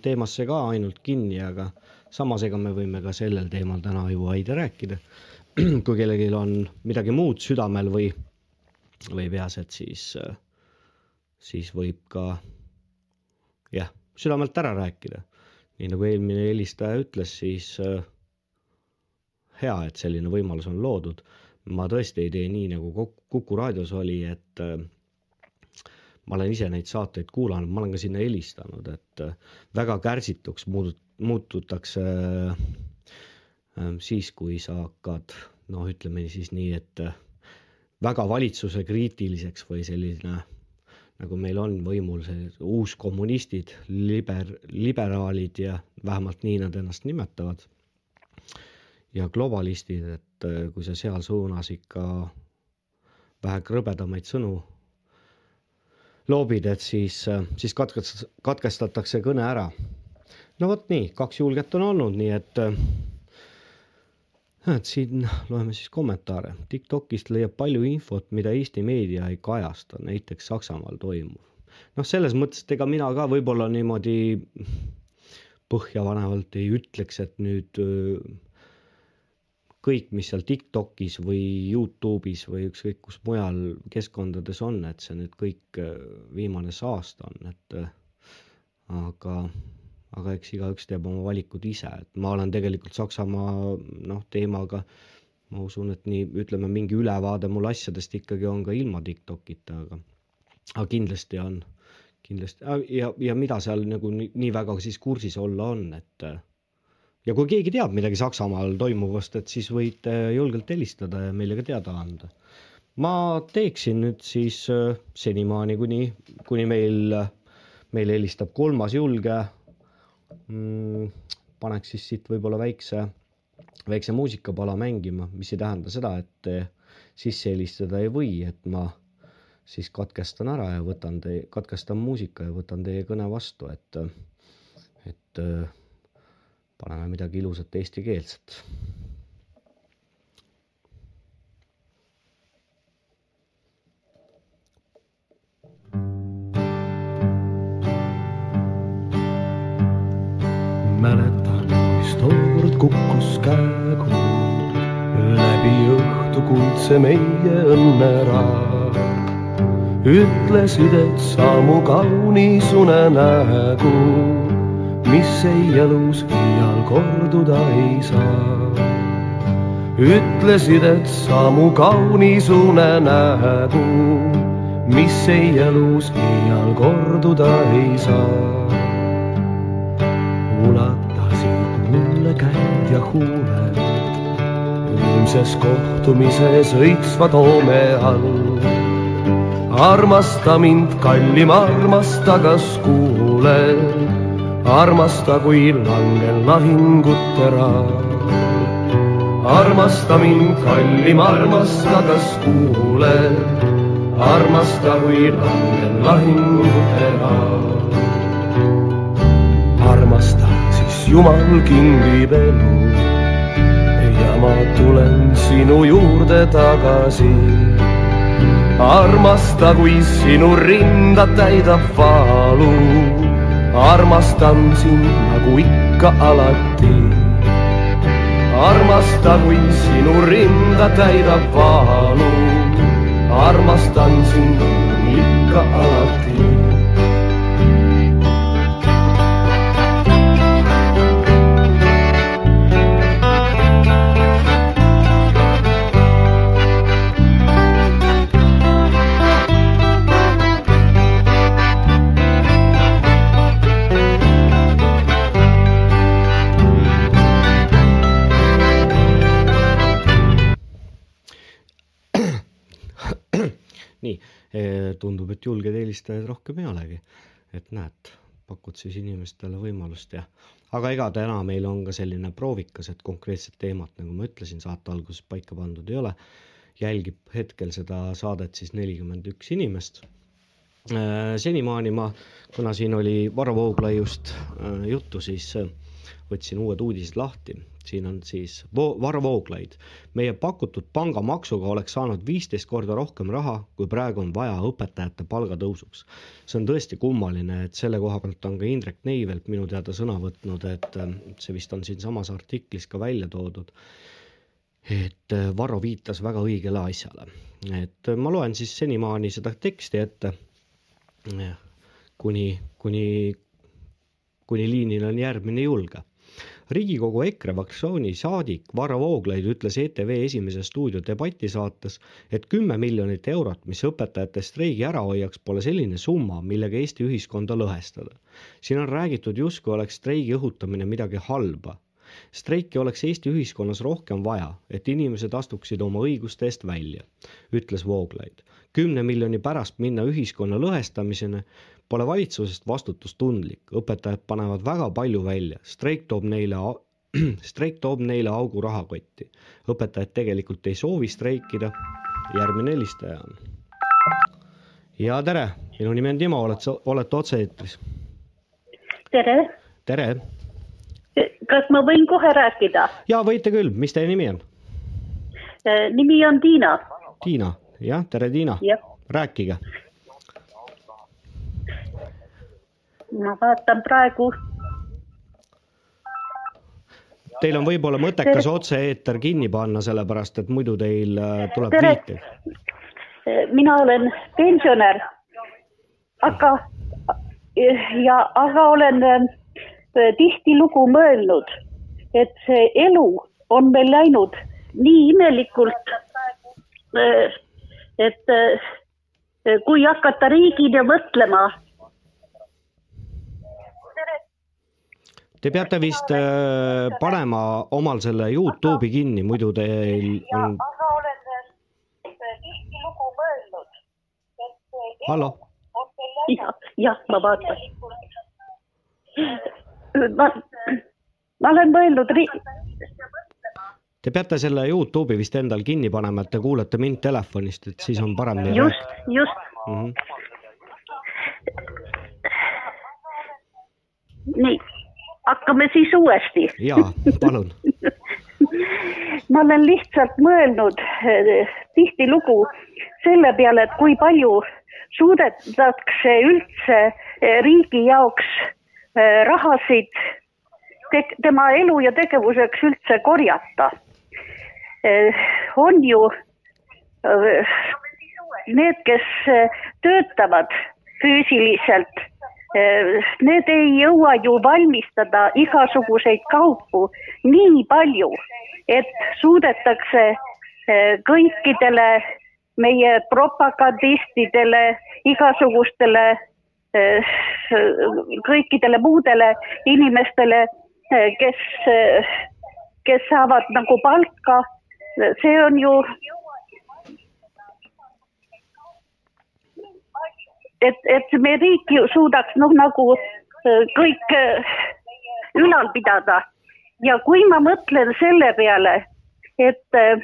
teemasse ka ainult kinni, aga samas ega me võime ka sellel teemal täna ju vaid rääkida. kui kellelgi on midagi muud südamel või, või et siis, siis võib ka jah, südamelt ära rääkida nii nagu eelmine helistaja ütles, siis äh, hea, et selline võimalus on loodud. ma tõesti ei tee nii nagu Kuk- Kuku raadios oli, et äh, ma olen ise neid saateid kuulanud, ma olen ka sinna helistanud, et äh, väga kärsituks muudut-, muututakse äh, siis, kui sa hakkad noh, ütleme siis nii, et äh, väga valitsuse kriitiliseks või selline nagu meil on võimul see uuskommunistid, liber-, liberaalid ja vähemalt nii nad ennast nimetavad. ja globalistid, et äh, kui sa seal suunas ikka vähe krõbedamaid sõnu loobid, et siis, äh, siis katkest-, katkestatakse kõne ära. no vot nii, kaks julget on olnud, nii et äh, et siin loeme siis kommentaare. Tiktokist leiab palju infot, mida Eesti meedia ei kajasta, näiteks Saksamaal toimuv. noh, selles mõttes, et ega mina ka võib-olla niimoodi põhjapanevalt ei ütleks, et nüüd kõik, mis seal Tiktokis või Youtube'is või ükskõik kus mujal keskkondades on, et see nüüd kõik viimane saasta on, et aga, aga eks igaüks teeb oma valikud ise, et ma olen tegelikult Saksamaa noh, teemaga ma usun, et nii ütleme, mingi ülevaade mul asjadest ikkagi on ka ilma Tiktokita, aga, aga kindlasti on, kindlasti ja, ja mida seal nagu nii, nii väga siis kursis olla on, et ja kui keegi teab midagi Saksamaal toimuvast, et siis võite julgelt helistada ja meile ka teada anda. ma teeksin nüüd siis äh, senimaani, kuni, kuni meil, meile helistab kolmas julge mm,. paneks siis siit võib-olla väikse, väikse muusikapala mängima, mis ei tähenda seda, et sisse helistada ei või, et ma siis katkestan ära ja võtan teie, katkestan muusika ja võtan teie kõne vastu, et, et paneme midagi ilusat eestikeelset. Mäletan, mis tookord kukkus käeku läbi õhtu kuldse meie õnneraad. ütlesid, et sa mu kaunis unenägu mis ei elus iial korduda ei saa. ütlesid, et sa mu kaunis unenägu, mis ei elus iial korduda ei saa. Huuled ilmses kohtumises õitsva toome all. armasta mind, kallim, armasta, kas kuuled? armasta, kui langen lahingute raal. armasta mind, kallim, armasta, kas kuuled? armasta, kui langen lahingute raal. armasta, siis Jumal kingib elu ma tulen sinu juurde tagasi. armasta, kui sinu rinda täidab valu armastan sind nagu ikka alati. armasta, kui sinu rinda täidab valu. armastan sind nagu ikka alati helistajaid rohkem ei olegi. et näed, pakud siis inimestele võimalust ja, aga ega täna meil on ka selline proovikas, et konkreetset teemat, nagu ma ütlesin, saate alguses paika pandud ei ole. jälgib hetkel seda saadet siis nelikümmend üks inimest. senimaani ma, kuna siin oli Varro Vooglaiust juttu, siis võtsin uued uudised lahti siin on siis Varro Vooglaid. meie pakutud pangamaksuga oleks saanud viisteist korda rohkem raha, kui praegu on vaja õpetajate palgatõusuks. see on tõesti kummaline, et selle koha pealt on ka Indrek Neivelt minu teada sõna võtnud, et see vist on siinsamas artiklis ka välja toodud. et Varro viitas väga õigele asjale, et ma loen siis senimaani seda teksti ette. kuni, kuni, kuni liinil on järgmine julge riigikogu EKRE fraktsiooni saadik Varro Vooglaid ütles ETV Esimese stuudio debatisaates, et kümme miljonit eurot, mis õpetajate streigi ära hoiaks, pole selline summa, millega Eesti ühiskonda lõhestada. siin on räägitud, justkui oleks streigi õhutamine midagi halba. streiki oleks Eesti ühiskonnas rohkem vaja, et inimesed astuksid oma õiguste eest välja, ütles Vooglaid. kümne miljoni pärast minna ühiskonna lõhestamiseni pole valitsusest vastutustundlik, õpetajad panevad väga palju välja, streik toob neile streik toob neile augu rahakotti. õpetajad tegelikult ei soovi streikida. järgmine helistaja on. ja tere, minu nimi on Timo, oled sa, olete otse-eetris. tere, tere. kas ma võin kohe rääkida? ja võite küll, mis teie nimi on? nimi on Tiina. Tiina, jah, tere Tiina. rääkige. Ma vaatan praegu, Teil on võib-olla mõttekas Tere. otse-eeter kinni panna, sellepärast et muidu teil äh, tuleb Tere. viite. mina olen pensionär, aga ja, aga olen äh, tihtilugu mõelnud, et see elu on meil läinud nii imelikult, äh, et äh, kui hakata riigina mõtlema, Te peate vist äh, panema omal selle Youtube'i kinni, muidu teil on, aga olen tihtilugu mõelnud, et see hallo, jah, jah, ma vaatan. ma, ma olen mõelnud ri-, te peate selle Youtube'i vist endal kinni panema, et te kuulete mind telefonist, et siis on paremini just, just, mm. -hmm. nii, hakkame siis uuesti. ja palun, ma olen lihtsalt mõelnud eh, tihtilugu selle peale, et kui palju suudetakse üldse eh, riigi jaoks eh, rahasid te tema elu ja tegevuseks üldse korjata. on ju need, kes töötavad füüsiliselt, need ei jõua ju valmistada igasuguseid kaupu nii palju, et suudetakse eh, kõikidele meie propagandistidele, igasugustele eh, kõikidele muudele inimestele, kes, kes saavad nagu palka, see on ju et, et me riik ju suudaks noh, nagu äh, kõik äh, ülal pidada. Ja kui ma mõtlen selle peale, et äh,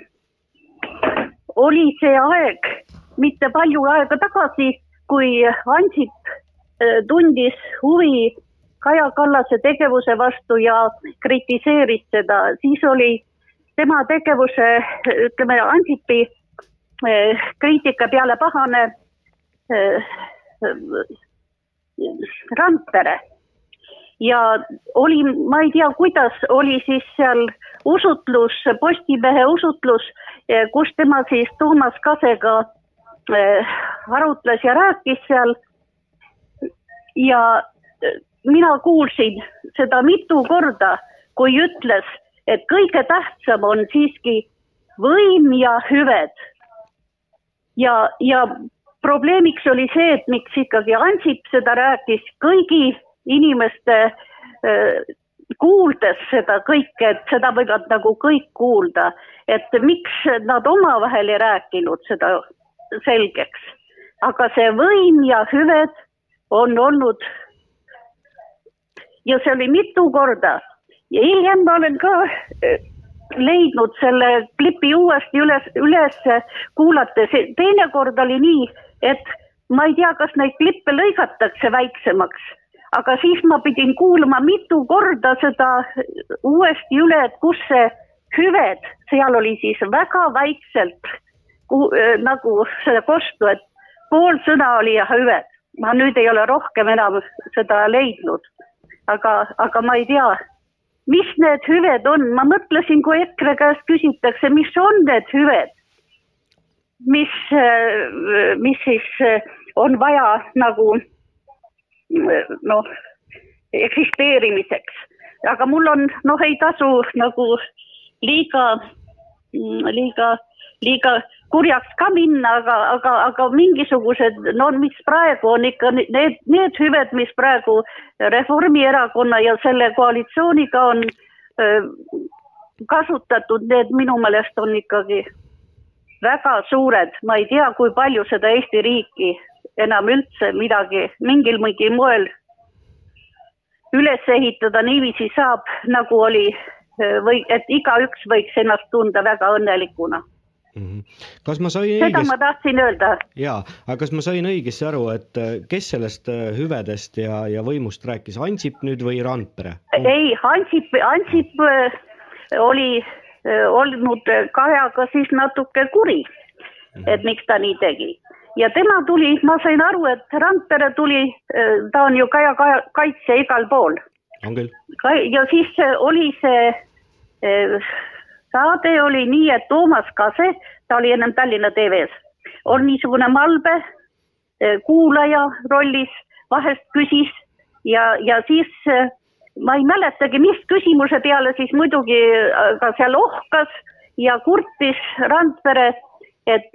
oli see aeg mitte palju aega tagasi, kui Ansip tundis huvi Kaja Kallase tegevuse vastu ja kritiseeris seda, siis oli tema tegevuse, ütleme Ansipi kriitika peale pahane Randpere ja oli, ma ei tea, kuidas oli siis seal usutlus, Postimehe usutlus, kus tema siis Toomas Kasega eh, arutles ja rääkis seal. ja eh, mina kuulsin seda mitu korda, kui ütles, et kõige tähtsam on siiski võim ja hüved ja, ja probleemiks oli see, et miks ikkagi Ansip seda rääkis kõigi inimeste äh, kuuldes seda kõike, et seda võivad nagu kõik kuulda, et miks nad omavahel ei rääkinud seda selgeks. aga see võim ja hüved on olnud ja see oli mitu korda. Ja hiljem ma olen ka äh, leidnud selle klipi uuesti üles, üles kuulates, teinekord oli nii, et ma ei tea, kas neid klippe lõigatakse väiksemaks, aga siis ma pidin kuulama mitu korda seda uuesti üle, et kus see hüved, seal oli siis väga väikselt ku, äh, nagu seda kostu, et pool sõna oli ja hüved. ma nüüd ei ole rohkem enam seda leidnud, aga, aga ma ei tea mis need hüved on, ma mõtlesin, kui EKRE käest küsitakse, mis on need hüved, mis, mis siis äh, on vaja nagu äh, noh, eksisteerimiseks, aga mul on noh, ei tasu nagu liiga, liiga, liiga kurjaks ka minna, aga, aga, aga mingisugused, no mis praegu on ikka need, need hüved, mis praegu Reformierakonna ja selle koalitsiooniga on, öö, kasutatud, need minu meelest on ikkagi väga suured, ma ei tea, kui palju seda Eesti riiki enam üldse midagi mingil mingil moel üles ehitada niiviisi saab, nagu oli või et igaüks võiks ennast tunda väga õnnelikuna. Mhm. kas ma sain seda ma õigesti, tahtsin öelda. jaa, aga kas ma sain õigesti aru, et äh, kes sellest äh, hüvedest ja, ja võimust rääkis, Ansip nüüd või Randpere? ei, Ansip, Ansip oli olnud Kajaga siis natuke kuri, et miks ta nii tegi. ja tema tuli, ma sain aru, et Randpere tuli, ta on ju Kaja Kaja kaitsja igal pool. On küll, ja siis oli see saade oli nii, et Toomas Kase, ta oli ennem Tallinna TV-s, on niisugune malbe kuulaja rollis, vahest küsis ja, ja siis ma ei mäletagi, mis küsimuse peale siis muidugi ka seal ohkas ja kurtis Randpere, et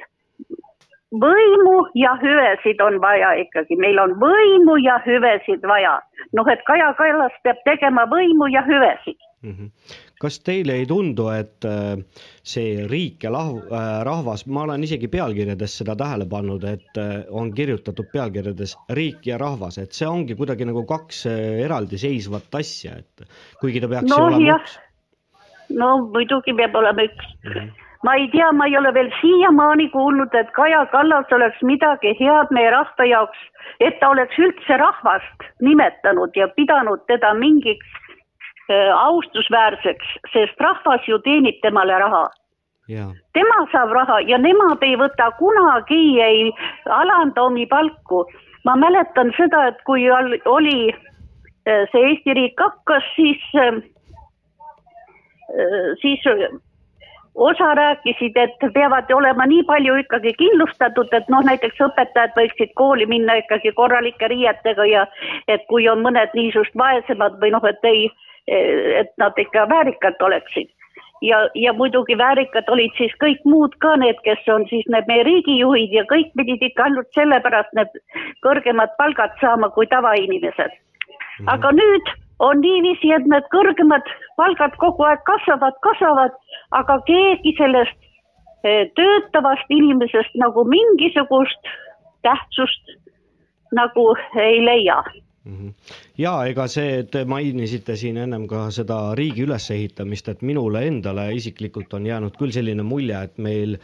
võimu ja hüvesid on vaja ikkagi, meil on võimu ja hüvesid vaja. noh, et Kaja Kallas peab tegema võimu ja hüvesid. Mhm. Kas teile ei tundu, et äh, see riik ja lahv-, rahvas, ma olen isegi pealkirjades seda tähele pannud, et äh, on kirjutatud pealkirjades riik ja rahvas, et see ongi kuidagi nagu kaks äh, eraldiseisvat asja, et kuigi ta peaks No ju olema jah. üks. no muidugi peab olema üks. ma ei tea, ma ei ole veel siiamaani kuulnud, et Kaja Kallas oleks midagi head meie rahva jaoks, et ta oleks üldse rahvast nimetanud ja pidanud teda mingiks äh, austusväärseks, sest rahvas ju teenib temale raha tema saab raha ja nemad ei võta kunagi, ei alanda omi palku. ma mäletan seda, et kui ol- oli äh, see Eesti riik hakkas, siis, siis osa rääkisid, et peavad olema nii palju ikkagi kindlustatud, et noh, näiteks õpetajad võiksid kooli minna ikkagi korralike riietega ja et kui on mõned niisugused vaesemad või noh, et ei, et nad ikka väärikad oleksid. Ja, ja muidugi väärikad olid siis kõik muud ka need, kes on siis need meie riigijuhid ja kõik pidid ikka ainult sellepärast need kõrgemad palgad saama kui tavainimesed. aga nüüd on niiviisi, et need kõrgemad palgad kogu aeg kasvavad, kasvavad, aga keegi sellest eh, töötavast inimesest nagu mingisugust tähtsust nagu ei leia ja ega see, te mainisite siin ennem ka seda riigi ülesehitamist, et minule endale isiklikult on jäänud küll selline mulje, et meil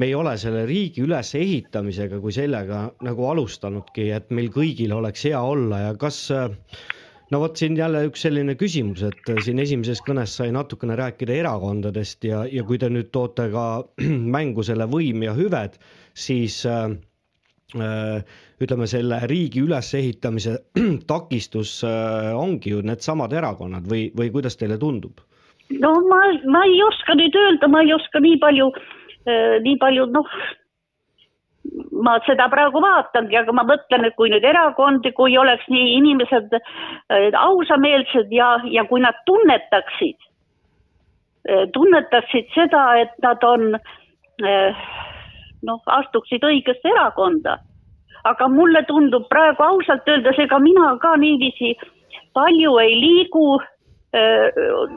me ei ole selle riigi ülesehitamisega kui sellega nagu alustanudki, et meil kõigil oleks hea olla ja kas no vot siin jälle üks selline küsimus, et siin esimeses kõnes sai natukene rääkida erakondadest ja, ja kui te nüüd toote ka mängu selle võim ja hüved, siis äh, ütleme, selle riigi ülesehitamise takistus äh, ongi ju needsamad erakonnad või, või kuidas teile tundub? no ma, ma ei oska nüüd öelda, ma ei oska nii palju, nii palju noh, ma seda praegu vaatangi, aga ma mõtlen, et kui nüüd erakondi, kui oleks nii inimesed äh, ausameelsed ja, ja kui nad tunnetaksid, tunnetaksid seda, et nad on äh, noh, astuksid õigesse erakonda. aga mulle tundub praegu ausalt öeldes, ega mina ka niiviisi palju ei liigu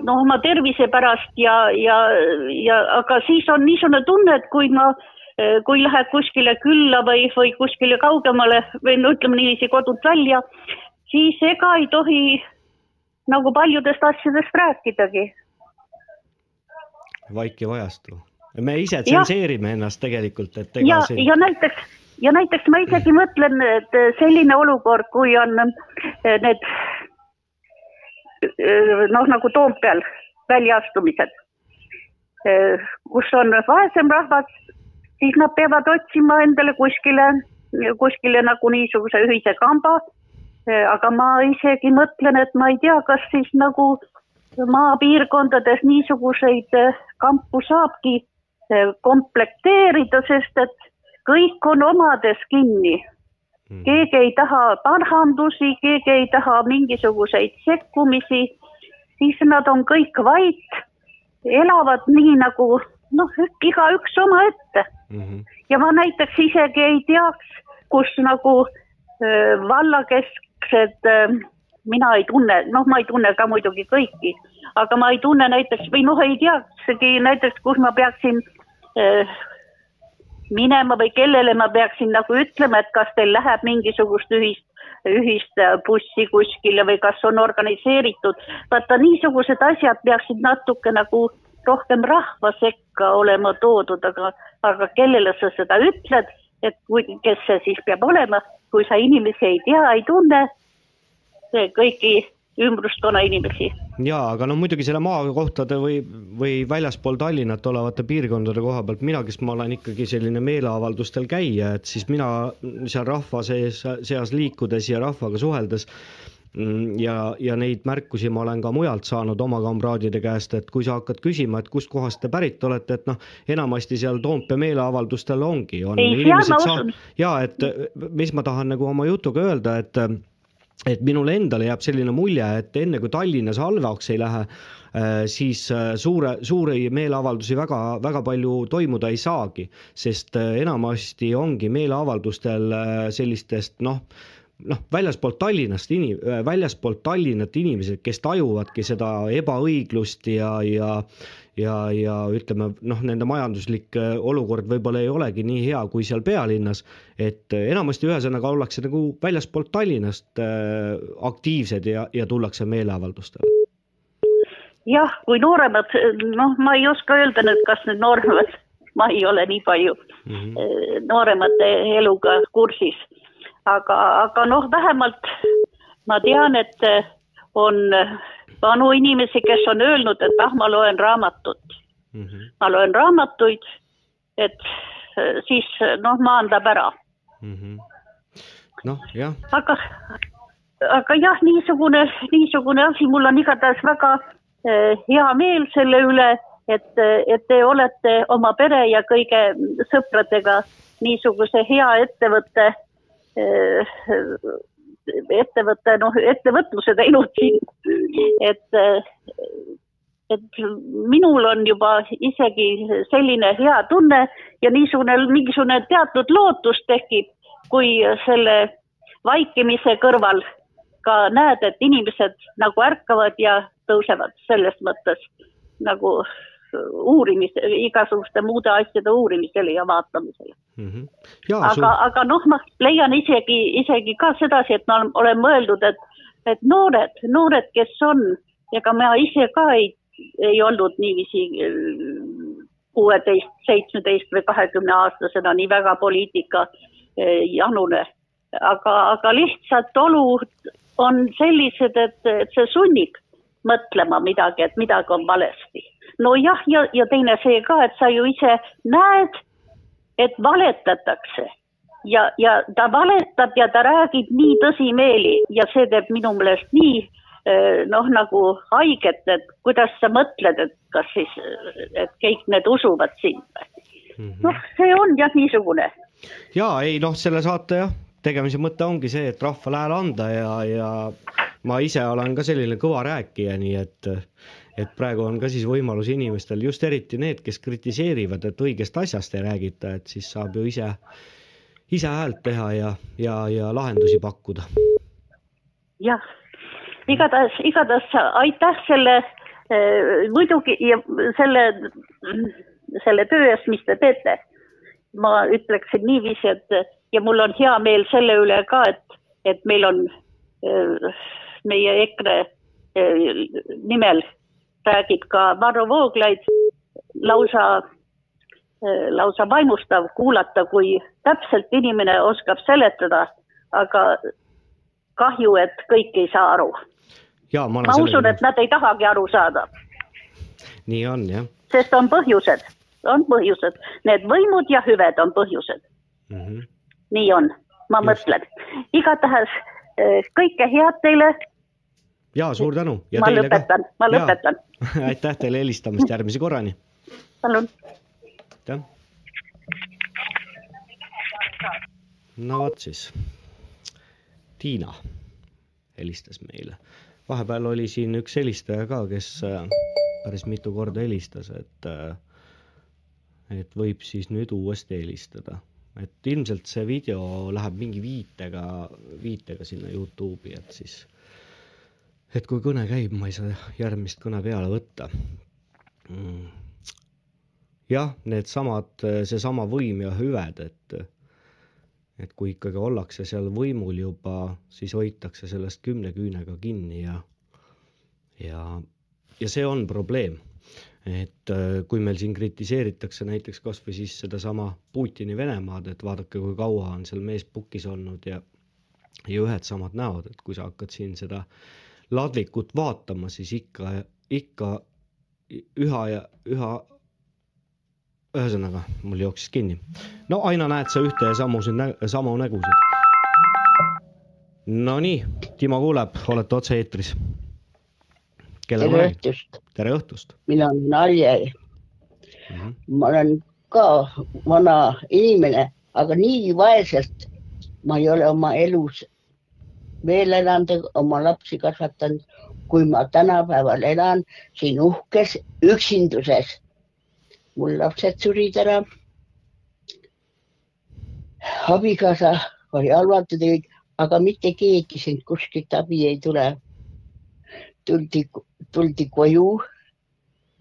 noh, oma tervise pärast ja, ja, ja aga siis on niisugune tunne, et kui ma, kui lähed kuskile külla või, või kuskile kaugemale või no ütleme niiviisi kodult välja, siis ega ei tohi nagu paljudest asjadest rääkidagi. vaikiv ajastu. Me ise tsenseerime ennast tegelikult, et ega ja, see ja näiteks ja näiteks ma isegi mõtlen, et selline olukord, kui on eh, need eh, noh, nagu Toompeal väljaastumised, kus on vaesem rahvas, siis nad peavad otsima endale kuskile, kuskile nagu niisuguse ühise kamba. aga ma isegi mõtlen, et ma ei tea, kas siis nagu maapiirkondades niisuguseid kampu saabki komplekteerida, sest et kõik on omades kinni. keegi ei taha parhandusi, keegi ei taha mingisuguseid sekkumisi, siis nad on kõik vait, elavad nii nagu noh, igaüks omaette Mhm. ja ma näiteks isegi ei teaks, kus nagu öö, vallakesksed öö, mina ei tunne, noh, ma ei tunne ka muidugi kõiki, aga ma ei tunne näiteks või noh, ei teaksegi näiteks, kus ma peaksin äh, minema või kellele ma peaksin nagu ütlema, et kas teil läheb mingisugust ühist, ühist äh, bussi kuskile või kas on organiseeritud. vaata, niisugused asjad peaksid natuke nagu rohkem rahva sekka olema toodud, aga, aga kellele sa seda ütled, et kui, kes see siis peab olema, kui sa inimesi ei tea, ei tunne, kõiki ümbruskonna inimesi jaa, aga no muidugi selle maakohtade või, või väljaspool Tallinnat olevate piirkondade koha pealt, mina, kes ma olen ikkagi selline meeleavaldustel käija, et siis mina seal rahva sees, seas liikudes ja rahvaga suheldes mm, ja, ja neid märkusi ma olen ka mujalt saanud oma kamraadide käest, et kui sa hakkad küsima, et kustkohast te pärit olete, et noh, enamasti seal Toompea meeleavaldustel ongi, on Ei, seal ma usun. ja et mis ma tahan nagu oma jutuga öelda, et et minule endale jääb selline mulje, et enne kui Tallinnas halvaks ei lähe, siis äh, suure, suuri meeleavaldusi väga, väga palju toimuda ei saagi, sest äh, enamasti ongi meeleavaldustel äh, sellistest noh, noh, väljaspoolt Tallinnast inim-, väljaspoolt Tallinnat inimesed, kes tajuvadki seda ebaõiglust ja, ja ja, ja ütleme noh, nende majanduslik äh, olukord võib-olla ei olegi nii hea kui seal pealinnas, et äh, enamasti ühesõnaga ollakse nagu väljaspoolt Tallinnast äh, aktiivsed ja, ja tullakse meeleavaldustele. jah, kui nooremad, noh, ma ei oska öelda nüüd, kas need nooremad, ma ei ole nii palju mm -hmm. nooremate eluga kursis, aga, aga noh, vähemalt ma tean, et on vanu inimesi, kes on öelnud, et ah, ma loen raamatut mm, -hmm. ma loen raamatuid, et eh, siis noh, maandab ära, mm. -hmm. noh, jah, aga, aga jah, niisugune, niisugune asi, mul on igatahes väga eh, hea meel selle üle, et, et te olete oma pere ja kõige sõpradega niisuguse hea ettevõtte eh, ettevõtte, noh, ettevõtluse teinud siin, et, et minul on juba isegi selline hea tunne ja niisugune mingisugune teatud lootus tekib, kui selle vaikimise kõrval ka näed, et inimesed nagu ärkavad ja tõusevad selles mõttes nagu uurimise, igasuguste muude asjade uurimisele ja vaatamisele mm. -hmm. ja aga sul, aga noh, ma leian isegi, isegi ka sedasi, et ma olen- mõelnud, et, et noored, noored, kes on, ega ma ise ka ei, ei olnud niiviisi äh, kuueteist, seitsmeteist või kahekümne aastasena nii väga poliitika äh, janune, aga, aga lihtsalt olud on sellised, et, et see sunnib mõtlema midagi, et midagi on valesti. nojah, ja, ja teine see ka, et sa ju ise näed, et valetatakse. Ja, ja ta valetab ja ta räägib nii tõsimeeli ja see teeb minu meelest nii eh, noh, nagu haiget, et kuidas sa mõtled, et kas siis, et kõik need usuvad sind või? noh, see on jah niisugune, ja ei noh, selle saate jah, tegemise mõte ongi see, et rahvale hääle anda ja, ja ma ise olen ka selline kõva rääkija, nii et, et praegu on ka siis võimalus inimestel, just eriti need, kes kritiseerivad, et õigest asjast ei räägita, et siis saab ju ise, ise häält teha ja, ja, ja lahendusi pakkuda. jah, igatahes, igatahes aitäh selle eh, muidugi ja selle, selle töö eest, mis te teete. ma ütleksin niiviisi, et ja mul on hea meel selle üle ka, et, et meil on eh, meie EKRE eh, nimel räägib ka Varro Vooglaid lausa, lausa vaimustav kuulata, kui täpselt inimene oskab seletada, aga kahju, et kõik ei saa aru. ma ma usun, et nad ei tahagi aru saada, nii on jah sest on põhjused, on põhjused, need võimud ja hüved on põhjused, mm. -hmm. nii on, ma Just. mõtlen. igatahes eh, kõike head teile, ja suur tänu. ma lõpetan, ma lõpetan, aitäh teile helistamast, järgmise korrani. palun. aitäh. no vot siis, Tiina helistas meile. vahepeal oli siin üks helistaja ka, kes äh, päris mitu korda helistas, et, et võib siis nüüd uuesti helistada. et ilmselt see video läheb mingi viitega, viitega sinna Youtube'i, et siis et kui kõne käib, ma ei saa järgmist kõne peale võtta mm.. jah, needsamad, seesama võim ja hüved, et, et kui ikkagi ollakse seal võimul juba, siis hoitakse sellest kümne küünega kinni ja, ja, ja see on probleem et äh, kui meil siin kritiseeritakse näiteks kasvõi siis sedasama Putini Venemaad, et vaadake, kui kaua on seal mees pukis olnud ja ja ühed samad näod, et kui sa hakkad siin seda ladvikut vaatama, siis ikka, ikka üha ja üha ühesõnaga, mul jooksis kinni. no aina näed sa ühte ja samusid nä-, samu nägusid. Nonii, Timo kuuleb, olete otse-eetris. tere õhtust, tere õhtust mina olen Alje, mm. -hmm. ma olen ka vana inimene, aga nii vaeselt ma ei ole oma elus veel elanud, oma lapsi kasvatanud, kui ma tänapäeval elan siin uhkes üksinduses. mul lapsed surid ära. abikaasa oli halvatud, aga mitte keegi sind kuskilt abi ei tule. tuldi, tuldi koju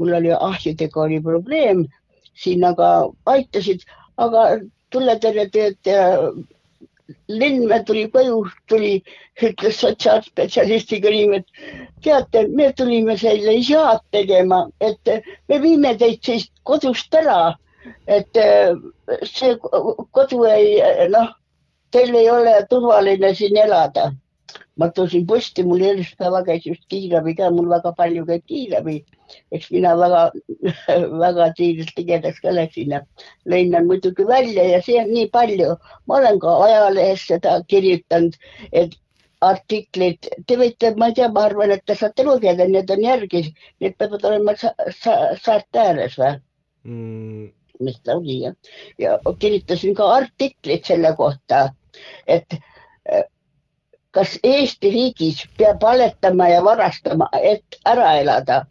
mul oli ahjudega oli probleem, siin aga aitasid, aga tuletõrjetöötaja Lennmäe tuli koju, tuli, ütles sotsiaalspetsialistiga niimoodi, et teate, me tulime selle isad tegema, et me viime teid siis kodust ära, et eh, see kodu ei, noh, teil ei ole turvaline siin elada. ma tõusin püsti, mul eelmine päeva käis just kiirabi ka, mul väga palju käib kiirabi eks mina väga, väga tiirelt tigedaks ka läksin ja lõin nad muidugi välja ja see on nii palju. ma olen ka ajalehes seda kirjutanud, et artiklid, te võite, ma ei tea, ma arvan, et te saate lugeda, need on järgi, need peavad olema sa, sa, saarte ääres või? mm,. mis ta oli jah, ja kirjutasin ka artiklit selle kohta, et eh, kas Eesti riigis peab valetama ja varastama, et ära elada.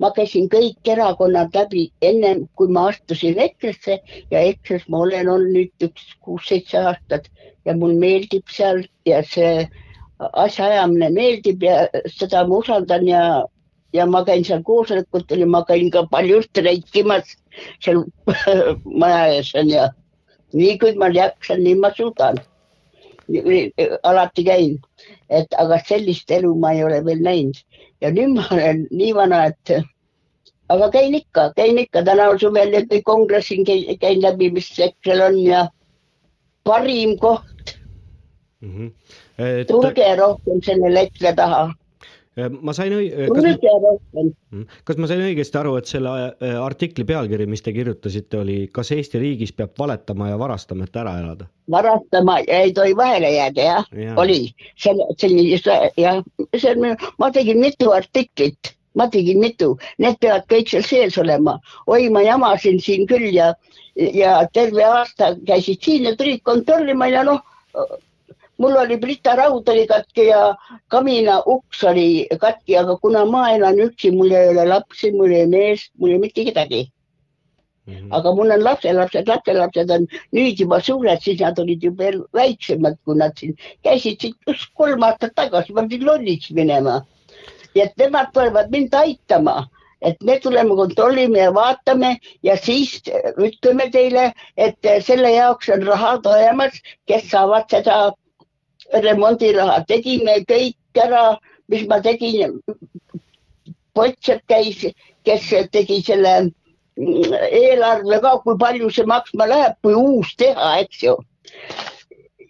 Ma käisin kõik erakonnad läbi ennem kui ma astusin EKRE-sse ja EKRE-s ma olen olnud nüüd üks kuus-seitse aastat ja mul meeldib seal ja see asjaajamine meeldib ja seda ma usaldan ja, ja ma käin seal koosolekutel ja ma käin ka palju streikimas seal maja ees on ja nii kui ma jaksan, nii ma suudan. Alati käin, et aga sellist elu ma ei ole veel näinud. Ja nüüd ma olen nii vana, et aga käin ikka, käin ikka. Tänaval suvel ja kõik kongressil käin, käin läbi, mis EKRE-l on ja parim koht, Mm -hmm. et tulge rohkem selle EKRE taha, eh, ma sain õi-, kas, tulge rohkem. kas ma sain õigesti aru, et selle eh, artikli pealkiri, mis te kirjutasite, oli kas Eesti riigis peab valetama ja varastama, et ära elada? varastama ei tohi vahele jääda, jah Jaa. oli selle, selline jah, see on ma tegin mitu artiklit, ma tegin mitu, need peavad kõik seal sees olema. oi, ma jamasin siin küll ja, ja terve aasta käisid siin ja tulid kontrollima ja noh, mul oli Brita raud oli katki ja kamina uks oli katki, aga kuna ma elan üksi, mul ei ole lapsi, mul ei meest, mul ei mitte kedagi Mhm. aga mul on lapselapsed, lapselapsed on nüüd juba suured, siis nad olid ju veel väiksemad, kui nad siin käisid siin just kolm aastat tagasi, ma pidin lolliks minema. ja et nemad tulevad mind aitama, et me tuleme, kontrollime ja vaatame ja siis ütleme teile, et selle jaoks on rahad olemas, kes saavad seda remondiraha, tegime kõik ära, mis ma tegin. Potšep käis, kes tegi selle mm, eelarve ka, kui palju see maksma läheb, kui uus teha, eks ju.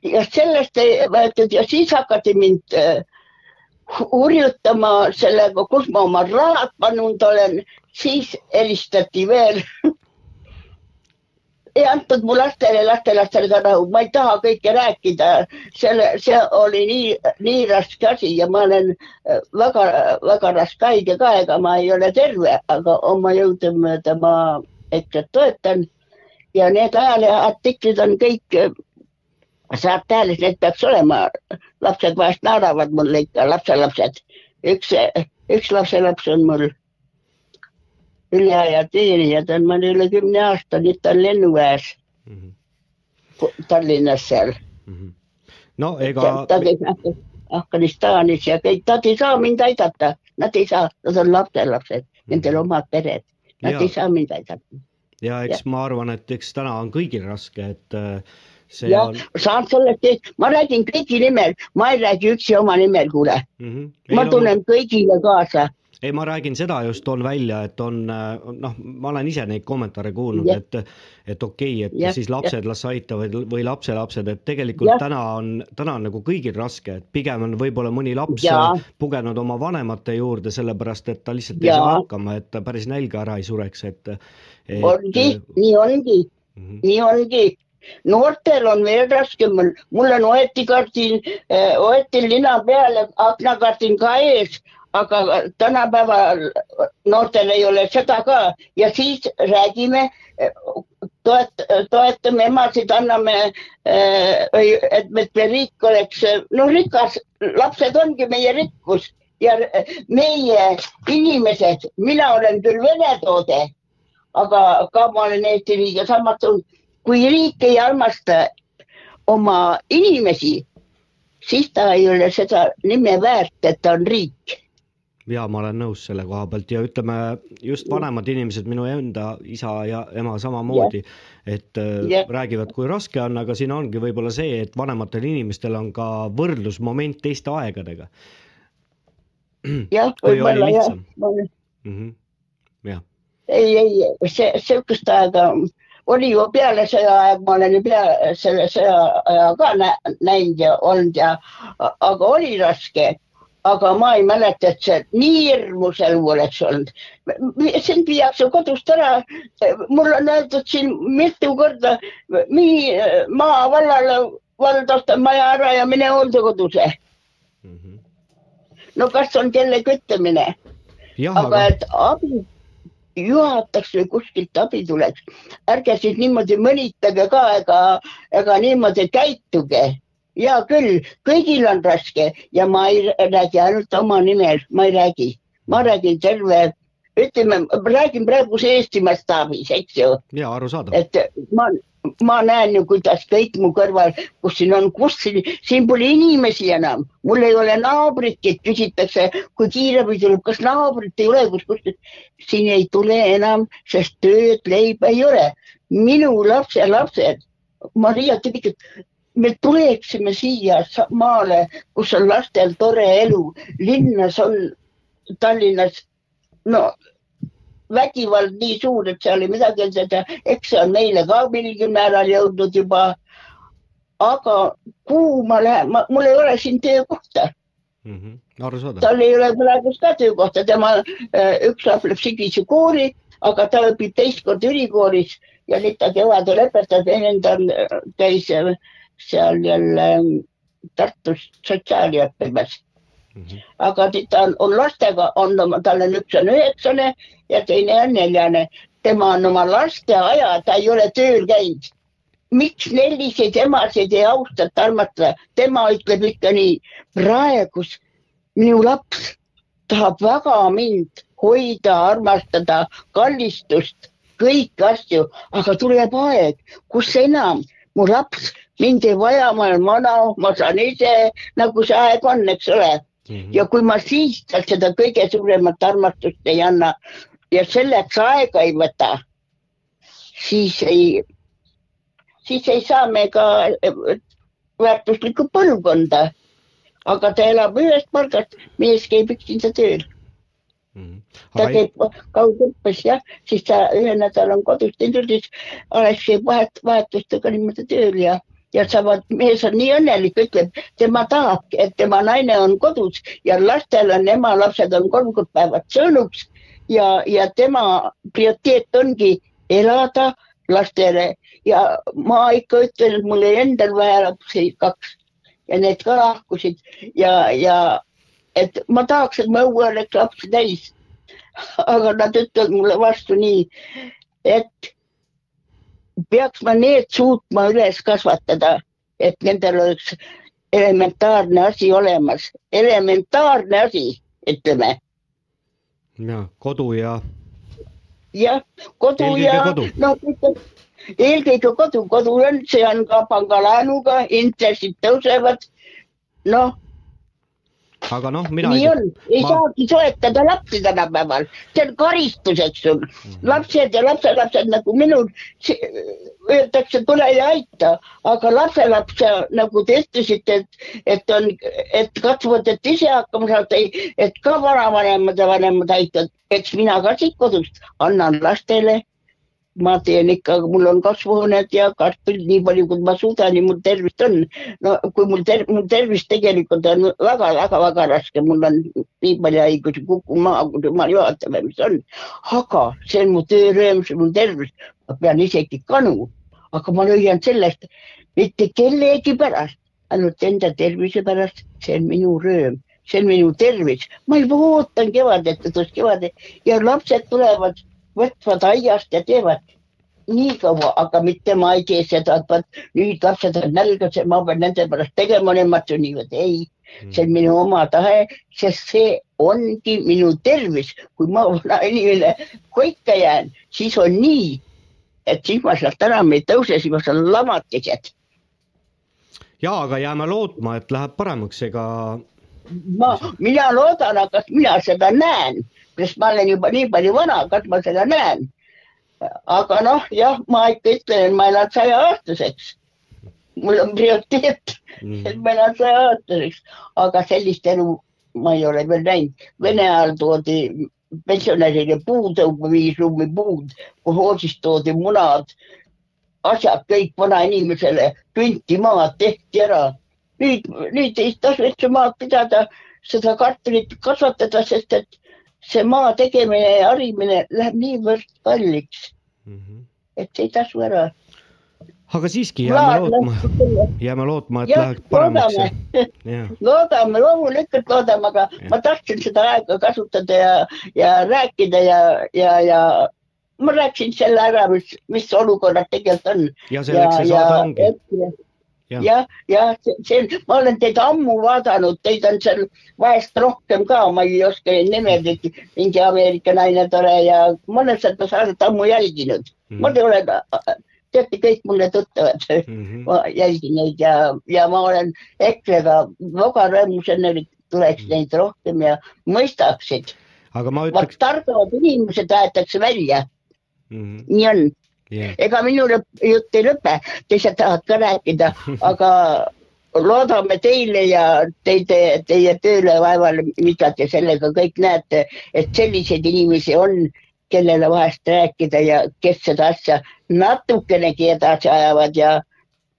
ja sellest ei võetud ja siis hakati mind äh, hurjutama sellega, kus ma oma rahad pannud olen, siis helistati veel. ei antud mu lastele, lastelastele ka rahu, ma ei taha kõike rääkida, selle, see oli nii, nii raske asi ja ma olen väga-väga raske haige ka, ega ma ei ole terve, aga oma jõudumööda ma EKRE-t toetan. Ja need ajalehe artiklid on kõik saate hääles, need peaks olema, lapsed vahest naeravad mulle ikka, lapselapsed, üks, üks lapselaps on mul üleaja teenija, ta on mul üle kümne aasta, ta on lennuväes Mhm. Tallinnas seal. Mhm. no ega ta käib, Afganistanis ja kõik, nad ei saa mind aidata, nad ei saa, nad on lapselapsed, nendel omad pered, nad Jaa. ei saa mind aidata. ja eks ma arvan, et eks täna on kõigil raske, et äh, see jah on, saan sellest, ma räägin kõigi nimel, ma ei räägi üksi oma nimel, kuule, mm. -hmm. ma tunnen kõigile kaasa. ei, ma räägin seda just toon välja, et on äh, noh, ma olen ise neid kommentaare kuulnud, et et okei okay,, et Jah, siis lapsed las aitavad või lapselapsed, et tegelikult Jah. täna on, täna on nagu kõigil raske, et pigem on võib-olla mõni laps Jaa. pugenud oma vanemate juurde, sellepärast et ta lihtsalt ei Jaa. saa hakkama, et ta päris nälga ära ei sureks, et, et. ongi, nii ongi, Mhm. nii ongi. noortel on veel raskem, mul on oetikardin, oetin lina peale, aknakardin ka ees, aga tänapäeval noortel ei ole seda ka ja siis räägime, toet-, toetame emasid, anname, et me- et meie riik oleks, no rikas, lapsed ongi meie rikkus ja meie inimesed, mina olen küll vene toode, aga ka ma olen Eesti riigi samas, kui riik ei armasta oma inimesi, siis ta ei ole seda nime väärt, et ta on riik. Ja ma olen nõus selle koha pealt ja ütleme just vanemad inimesed, minu enda isa ja ema samamoodi, et äh, Jah. räägivad, kui raske on, aga siin ongi võib-olla see, et vanematel inimestel on ka võrdlusmoment teiste aegadega jah, võib-olla jah. -hmm. jah, ei, ei, see, sihukest aega oli ju peale sõjaaeg, ma olen ju peale selle sõjaaja ka nä näinud ja olnud ja, aga oli raske. Aga ma ei mäleta, et see nii hirmus elu oleks olnud. sind viiakse kodust ära. mul on öeldud siin mitu korda, nii maavallale vald osta maja ära ja mine hooldekodusse. mm -hmm. no kas on kellegi ütlemine? jah, aga aga et abi juhataks või kuskilt abi tuleks, ärge siis niimoodi mõnitage ka ega, ega niimoodi käituge. Hea küll, kõigil on raske. Ja ma ei räägi ainult oma nimel, ma ei räägi, ma räägin terve, ütleme, räägin praeguse Eesti mastaabis, eks ju, ja arusaadav, et ma, ma näen ju, kuidas kõik mu kõrval, kus siin on, kus siin, siin pole inimesi enam, mul ei ole naabritki, küsitakse, kui kiirabi tuleb, kas naabrit ei ole, kus, kus, siin ei tule enam, sest tööd, leiba ei ole. minu lapselapsed, Maria Tivikut, me tuleksime siia maale, kus on lastel tore elu, linnas on, Tallinnas, no vägivald nii suur, et seal ei midagi öelda, eks see on meile ka mingil määral jõudnud juba. aga kuhu ma lähen, mul ei ole siin töökohta, mm -hmm. arusaadav, tal ei ole praegu ka töökohta, tema äh, üks laps läheb sügise kooli, aga ta õpib teist korda ülikoolis ja nüüd ta kevadel lõpetab ja nüüd ta äh, käis äh, seal jälle Tartus sotsiaali õppimas mm -hmm. aga ta on, on lastega, on, tal on üks on üheksane ja teine on neljane. tema on oma lasteaja, ta ei ole tööl käinud. miks selliseid emasid ei austata, armata, tema ütleb ikka nii, praegu minu laps tahab väga mind hoida, armastada, kallistust, kõiki asju, aga tuleb aeg, kus enam mu laps mind ei vaja, ma olen vana, ma saan ise, nagu see aeg on, eks ole Mm -hmm. ja kui ma siis talt seda kõige suuremat armastust ei anna ja selleks aega ei võta, siis ei, siis ei saa me ka väärtuslikku põlvkonda. aga ta elab ühest palgast, mees käib üksinda tööl, Mm -hmm. ta käib kaugõppes jah, siis ta ühe nädala on kodus teinud, siis Alex käib vahet, vahetustega niimoodi tööl ja ja saavad, mees on nii õnnelik, ütleb, tema tahab, et tema naine on kodus ja lastel on, ema lapsed on kolm kord päevas sõnuks ja, ja tema prioriteet ongi elada lastele. Ja ma ikka ütlen, et mul oli endal vaja lapsi kaks. Ja need ka lahkusid. Ja, ja et ma tahaks, et mu õue oleks lapsi täis. aga nad ütlevad mulle vastu nii, et peaks ma need suutma üles kasvatada, et nendel oleks elementaarne asi olemas, elementaarne asi, ütleme. ja kodu ja jah, kodu Eelkõige ja kodu. no eelkõige kodu, kodu on, see on ka pangalaenuga, intressid tõusevad. noh, aga noh, mina nii on, ei ma- saagi soetada lapsi tänapäeval, see on karistuseks sul. Mhm. lapsed ja lapselapsed nagu minul, öeldakse, tule ja aita, aga lapselaps nagu te ütlesite, et, et on, et katsuvad, et ise hakkama saada, et ka vanavanemad ja vanemad aitavad, eks mina ka siit kodust annan lastele ma teen ikka, mul on kasvuhooned ja kartulid nii palju, kui ma suudan ja mul tervist on. no kui mul ter-, mul tervis tegelikult on väga-väga-väga raske, mul on nii palju haigusi, kukun maha, kui jumal juhatab ja mis on. aga see on mu töörõõm, see on mu tervis, ma pean isegi kanu, aga ma lõian sellest mitte kellegi pärast, ainult enda tervise pärast, see on minu rõõm, see on minu tervis, ma juba ootan kevadet, et tuleks kevadet ja lapsed tulevad, võtvad aiast ja teevad nii kaua, aga mitte ma ei tee seda, et vot nüüd lapsed on nälgas ja ma pean nende pärast tegema, nemad sünnivad, ei, see on minu oma tahe, sest see ongi minu tervis, kui ma vana inimene koika jään, siis on nii, et siis ma sealt enam ei tõuse, siis ma saan lamatised. ja aga jääme lootma, et läheb paremaks, ega ma, mina loodan, aga mina seda näen, sest ma olen juba nii palju vana, kas ma seda näen? aga noh, jah, ma ikka ütlen, et ma elan saja aastaseks. mul on prioriteet, et ma elan saja aastaseks, aga sellist elu ma ei ole veel näinud. Vene ajal toodi pensionärile puutõuge viis ruumi puud, kolhoosist toodi munad, asjad kõik vanainimesele, tunti maad tehti ära. nüüd, nüüd ei tasu üldse maad pidada, seda kartulit kasvatada, sest et see maa tegemine ja harimine läheb niivõrd kalliks, et see ei tasu ära. aga siiski jääme lootma, jääme lootma, et Jah, läheb paremaks. loodame. loodame, loomulikult loodame, aga ma tahtsin seda aega kasutada ja, ja rääkida ja, ja, ja ma rääkisin selle ära, mis, mis olukorrad tegelikult on. ja selleks see saade ongi. Jah. jah, jah, see, ma olen teid ammu vaadanud, teid on seal vahest rohkem ka, ma ei oska nimesid, mingi Ameerika naine tore ja ma olen seda saadet ammu jälginud mm.. ma ei ole, teate kõik mulle tuttavad Mhm. ma jälgin neid ja, ja ma olen EKRE-ga väga rõõmus, et tuleks neid rohkem ja mõistaksid. aga ma ütleks, targad inimesed aetakse välja, Mhm. nii on ega minu lõpp, jutt ei lõpe, teised tahavad ka rääkida, aga loodame teile ja teie, teie tööle vaevale, mida te sellega kõik näete, et selliseid inimesi on, kellele vahest rääkida ja kes seda asja natukenegi edasi ajavad ja,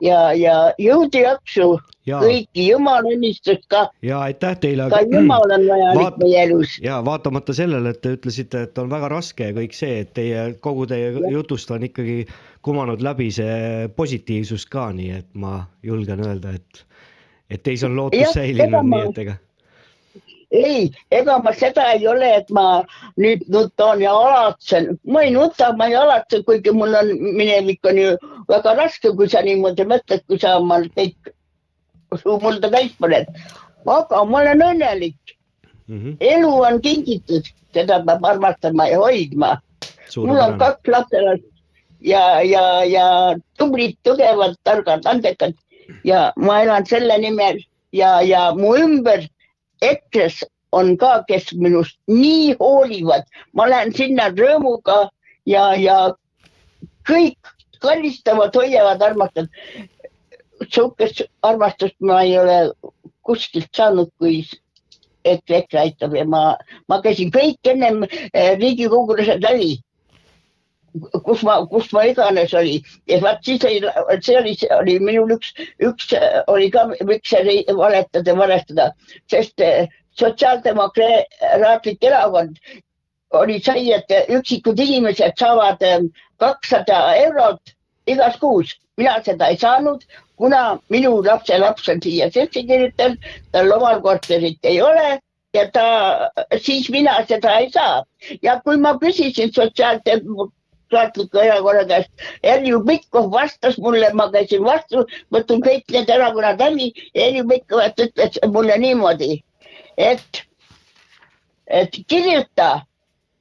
ja, ja jõudu jaksu ja, kõiki, jumala õnnistust ka, ja aitäh teile. ka jumal on vajalik Vaat- meie elus. ja vaatamata sellele, et te ütlesite, et on väga raske ja kõik see, et teie, kogu teie jutust on ikkagi kumanud läbi see positiivsus ka, nii et ma julgen öelda, et, et teis on lootus Jah, säilinud nii et ega ei, ega ma seda ei ole, et ma nüüd nutan ja alatsen, ma ei nuta, ma ei alatse, kuigi mul on, minevik on ju väga raske, kui sa niimoodi mõtled, kui sa oma kõik suu mulda täis paned. aga ma olen õnnelik, mm. -hmm. elu on kingitud, seda peab armastama ja hoidma. mul on kaks lapselast ja, ja, ja tublid, tugevad, targad, andekad ja ma elan selle nimel ja, ja mu ümber EKRE-s on ka, kes minust nii hoolivad, ma lähen sinna rõõmuga ja, ja kõik kallistavad, hoiavad, armastavad. sihukest armastust ma ei ole kuskilt saanud, kui EKRE, EKRE aitab ja ma, ma käisin kõik ennem eh, riigikogulased läbi kus ma, kus ma iganes oli. Ja vaat siis oli, see oli, see oli minul üks, üks oli ka, miks oli valetada, valestada, sest äh, Sotsiaaldemokraatlik Erakond oli, sai, et üksikud inimesed saavad äh, kakssada eurot igas kuus, mina seda ei saanud, kuna minu lapselaps on siia sisse kirjutanud, tal omal korterit ei ole ja ta, siis mina seda ei saa. Ja kui ma küsisin sotsiaaldemokraatliku erakonna käest, Helju Pikhof vastas mulle, ma käisin vastu, võtan kõik need erakonnad läbi ja Helju Pikhof ütles mulle niimoodi, et, et kirjuta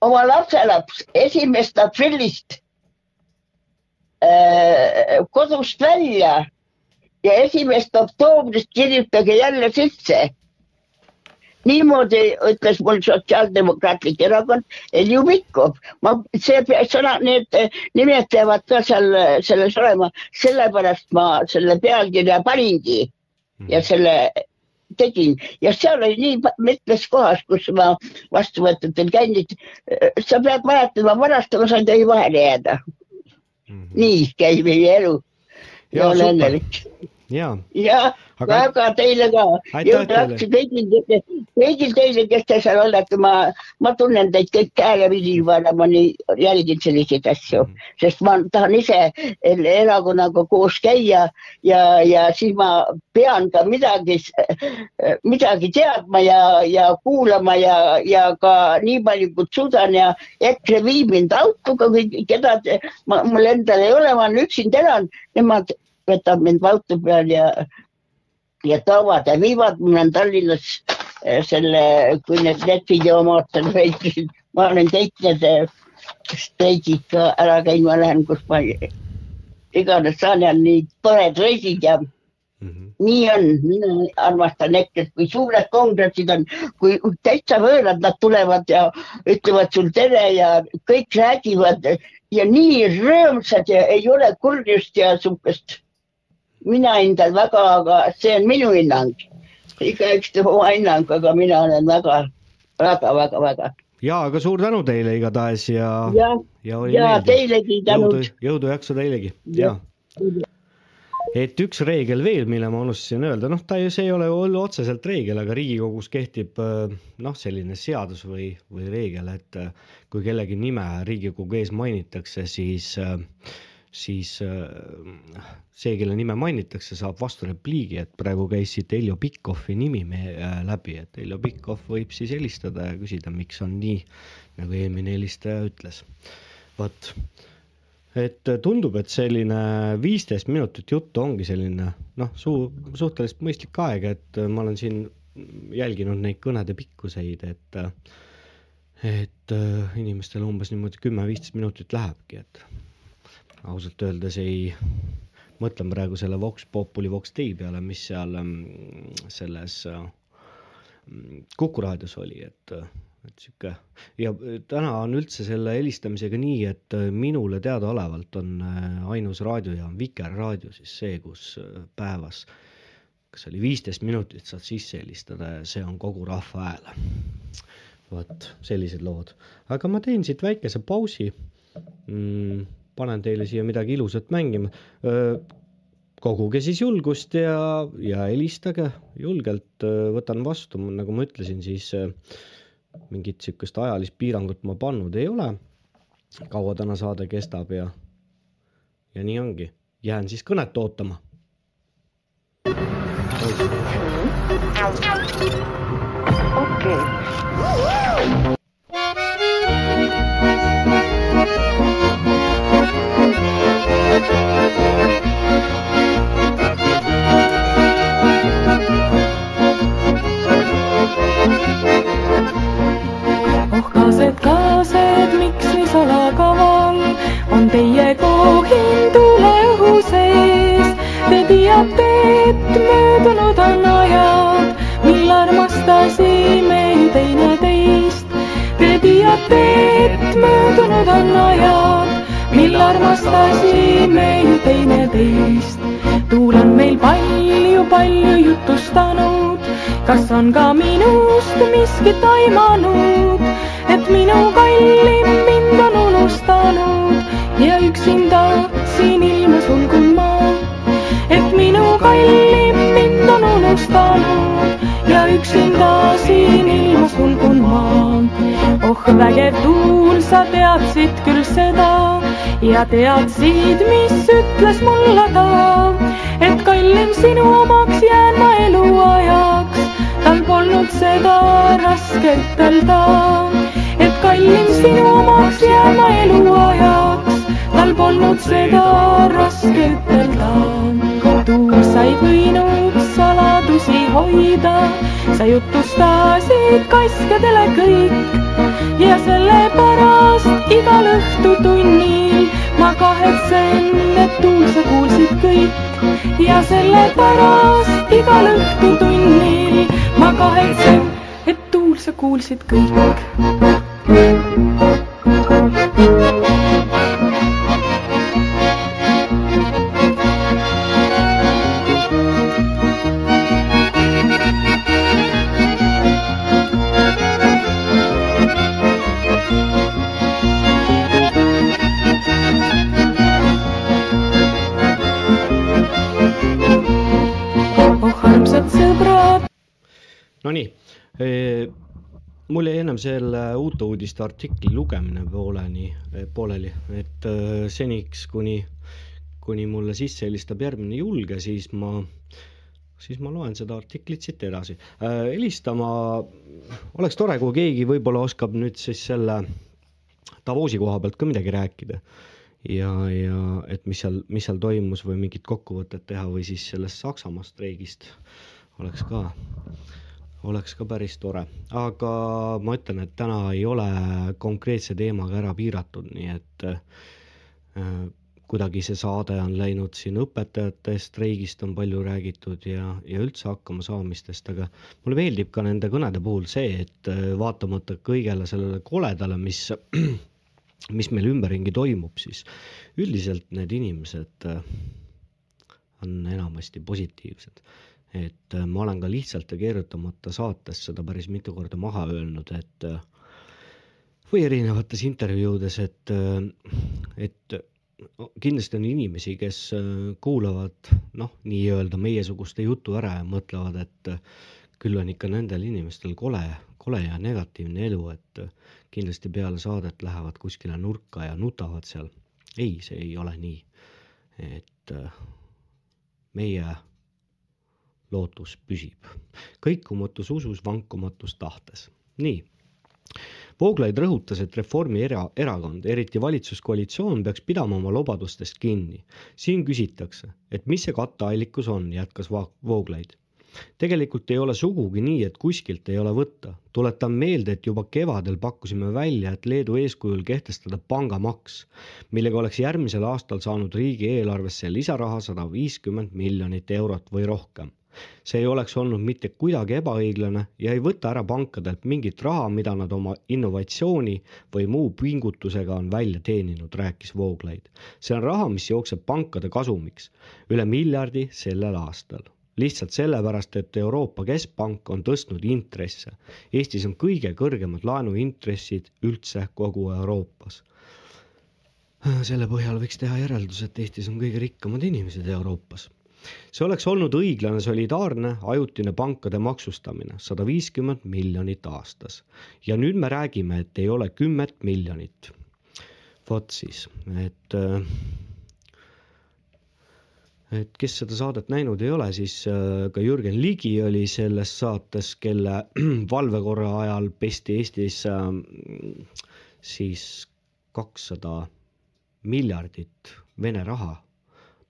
oma lapselaps esimest aprillist äh, kodust välja ja esimest oktoobrist kirjutage jälle sisse niimoodi ütles mul Sotsiaaldemokraatlik Erakond, Helju Pikhof. ma, see sõna, need eh, nimed peavad ka seal selles olema, sellepärast ma selle pealkirja paningi ja selle tegin ja seal oli nii mitmes kohas, kus ma vastuvõtutel käinud. sa pead mäletama, vanasti ma sain teie vahele jääda. nii käib meie elu. Ja ja olen õnnelik ja ja väga teile ka. Jõudu kõigil, kõigil teile, kes te seal olete, ma, ma tunnen teid kõik käelepidi juba, ma nii jälgin selliseid asju, Mhm. sest ma tahan ise erakonnaga koos käia ja, ja siis ma pean ka midagi, midagi teadma ja, ja kuulama ja, ja ka nii palju kui suudan ja EKRE viib mind autoga või keda, mul endal ei ole, ma olen üksinda elan, nemad võtavad mind auto peal ja ja toovad ja viivad, mul on Tallinnas eh, selle, kui need NET-videomood reisid, ma olen kõik need eh, streigid ka ära käinud, ma lähen, kus ma iganes saan ja nii toredad reisid ja Mhm. nii on, mina armastan EKRE-t, kui suured kongressid on, kui täitsa võõrad nad tulevad ja ütlevad sul tere ja kõik räägivad ja nii rõõmsad ja ei ole kurjust ja sihukest. Mina hindan väga, aga see on minu hinnang. igaüks teeb oma hinnangu, aga mina olen väga, väga, väga, väga. ja aga suur tänu teile igatahes ja, ja, ja ja teilegi jõudu tänud., jõudu jaksu teilegi Jah. ja et üks reegel veel, mille ma unustasin öelda, noh, ta ju, see ei ole otseselt reegel, aga Riigikogus kehtib äh, noh, selline seadus või, või reegel, et äh, kui kellegi nime Riigikogu ees mainitakse, siis äh, siis äh, see, kelle nime mainitakse, saab vasturepliigi, et praegu käis siit Heljo Pikhofi nimi me, äh, läbi, et Heljo Pikhof võib siis helistada ja küsida, miks on nii, nagu eelmine helistaja ütles. vot, et tundub, et selline viisteist minutit juttu ongi selline noh, suu-, suhteliselt mõistlik aeg, et ma olen siin jälginud neid kõnede pikkuseid, et et äh, inimestel umbes niimoodi kümme-viisteist minutit lähebki, et ausalt öeldes ei, mõtlen praegu selle Vox Populi Vox Dei peale, mis seal mm, selles mm, Kuku raadios oli, et, et sihuke ja täna on üldse selle helistamisega nii, et minule teadaolevalt on äh, ainus raadiojaam Vikerraadio siis see, kus äh, päevas kas oli viisteist minutit saad sisse helistada ja see on kogu rahva hääl. vot sellised lood, aga ma teen siit väikese pausi mm, panen teile siia midagi ilusat mängima. koguge siis julgust ja, ja helistage julgelt, võtan vastu, nagu ma ütlesin, siis mingit sihukest ajalist piirangut ma pannud ei ole. kaua täna saade kestab ja, ja nii ongi, jään siis kõnet ootama. oh kaased, teie kohin tuleõhu sees. Te teate, et möödunud on ajad, mil armastasime teineteist. Te teate, et möödunud on ajad, mil armastasime ju teineteist. tuul on meil palju, palju jutustanud, kas on ka minust miskit aimanud, et minu kallim mind on unustanud ja üksinda siin ilmas ulgun ma. et minu kallim mind on unustanud ja üksinda siin ilmas ulgun ma. Oh vägev tuul, sa teadsid küll seda ja teadsid, mis ütles mulle ta, et kallim sinu omaks jään ma eluajaks. tal polnud seda raske ütelda, et kallim sinu omaks jään ma eluajaks. tal polnud seda raske ütelda. tuul sa ei võinud saladusi hoida, sa jutustasid kaskadele kõik ja sellepärast igal õhtutunnil ma kahetsen, et tuul sa kuulsid kõik ja sellepärast igal õhtutunnil ma kahetsen, et tuul sa kuulsid kõik. Mul jäi ennem selle uute uudiste artikli lugemine pooleni, pooleli, et öö, seniks, kuni, kuni mulle sisse helistab järgmine julge, siis ma, siis ma loen seda artiklit siit edasi. helistama oleks tore, kui keegi võib-olla oskab nüüd siis selle Davosi koha pealt ka midagi rääkida ja, ja et mis seal, mis seal toimus või mingit kokkuvõtet teha või siis sellest Saksamaa streigist oleks ka, oleks ka päris tore, aga ma ütlen, et täna ei ole konkreetse teemaga ära piiratud, nii et äh, kuidagi see saade on läinud siin õpetajate streigist on palju räägitud ja, ja üldse hakkamasaamistest, aga mulle meeldib ka nende kõnede puhul see, et äh, vaatamata kõigele sellele koledale, mis mis meil ümberringi toimub, siis üldiselt need inimesed äh, on enamasti positiivsed. Et äh, ma olen ka lihtsalt ja keerutamata saates seda päris mitu korda maha öelnud, et äh, või erinevates intervjuudes, et, et no, kindlasti on inimesi, kes äh, kuulavad noh, nii-öelda meiesuguste jutu ära ja mõtlevad, et äh, küll on ikka nendel inimestel kole, kole ja negatiivne elu, et äh, kindlasti peale saadet lähevad kuskile nurka ja nutavad seal. ei, see ei ole nii. et äh, meie lootus püsib, kõikumatus usus, vankumatus tahtes. nii. Vooglaid rõhutas, et Reformi era-, erakond, eriti valitsuskoalitsioon peaks pidama oma lubadustest kinni. siin küsitakse, et mis see katteallikus on, jätkas Vooglaid tegelikult ei ole sugugi nii, et kuskilt ei ole võtta. tuletan meelde, et juba kevadel pakkusime välja, et Leedu eeskujul kehtestada pangamaks, millega oleks järgmisel aastal saanud riigieelarvesse lisaraha sada viiskümmend miljonit eurot või rohkem. See ei oleks olnud mitte kuidagi ebaõiglane ja ei võta ära pankadelt mingit raha, mida nad oma innovatsiooni või muu pingutusega on välja teeninud, rääkis Vooglaid. see on raha, mis jookseb pankade kasumiks, üle miljardi sellel aastal lihtsalt sellepärast, et Euroopa Keskpank on tõstnud intresse. Eestis on kõige kõrgemad laenuintressid üldse kogu Euroopas. selle põhjal võiks teha järelduse, et Eestis on kõige rikkamad inimesed Euroopas. See oleks olnud õiglane, solidaarne, ajutine pankade maksustamine, sada viiskümmend miljonit aastas. ja nüüd me räägime, et ei ole kümmet miljonit. vot siis, et äh, et kes seda saadet näinud ei ole, siis äh, ka Jürgen Ligi oli selles saates, kelle valvekorra ajal pesti Eestis äh, siis kakssada miljardit Vene raha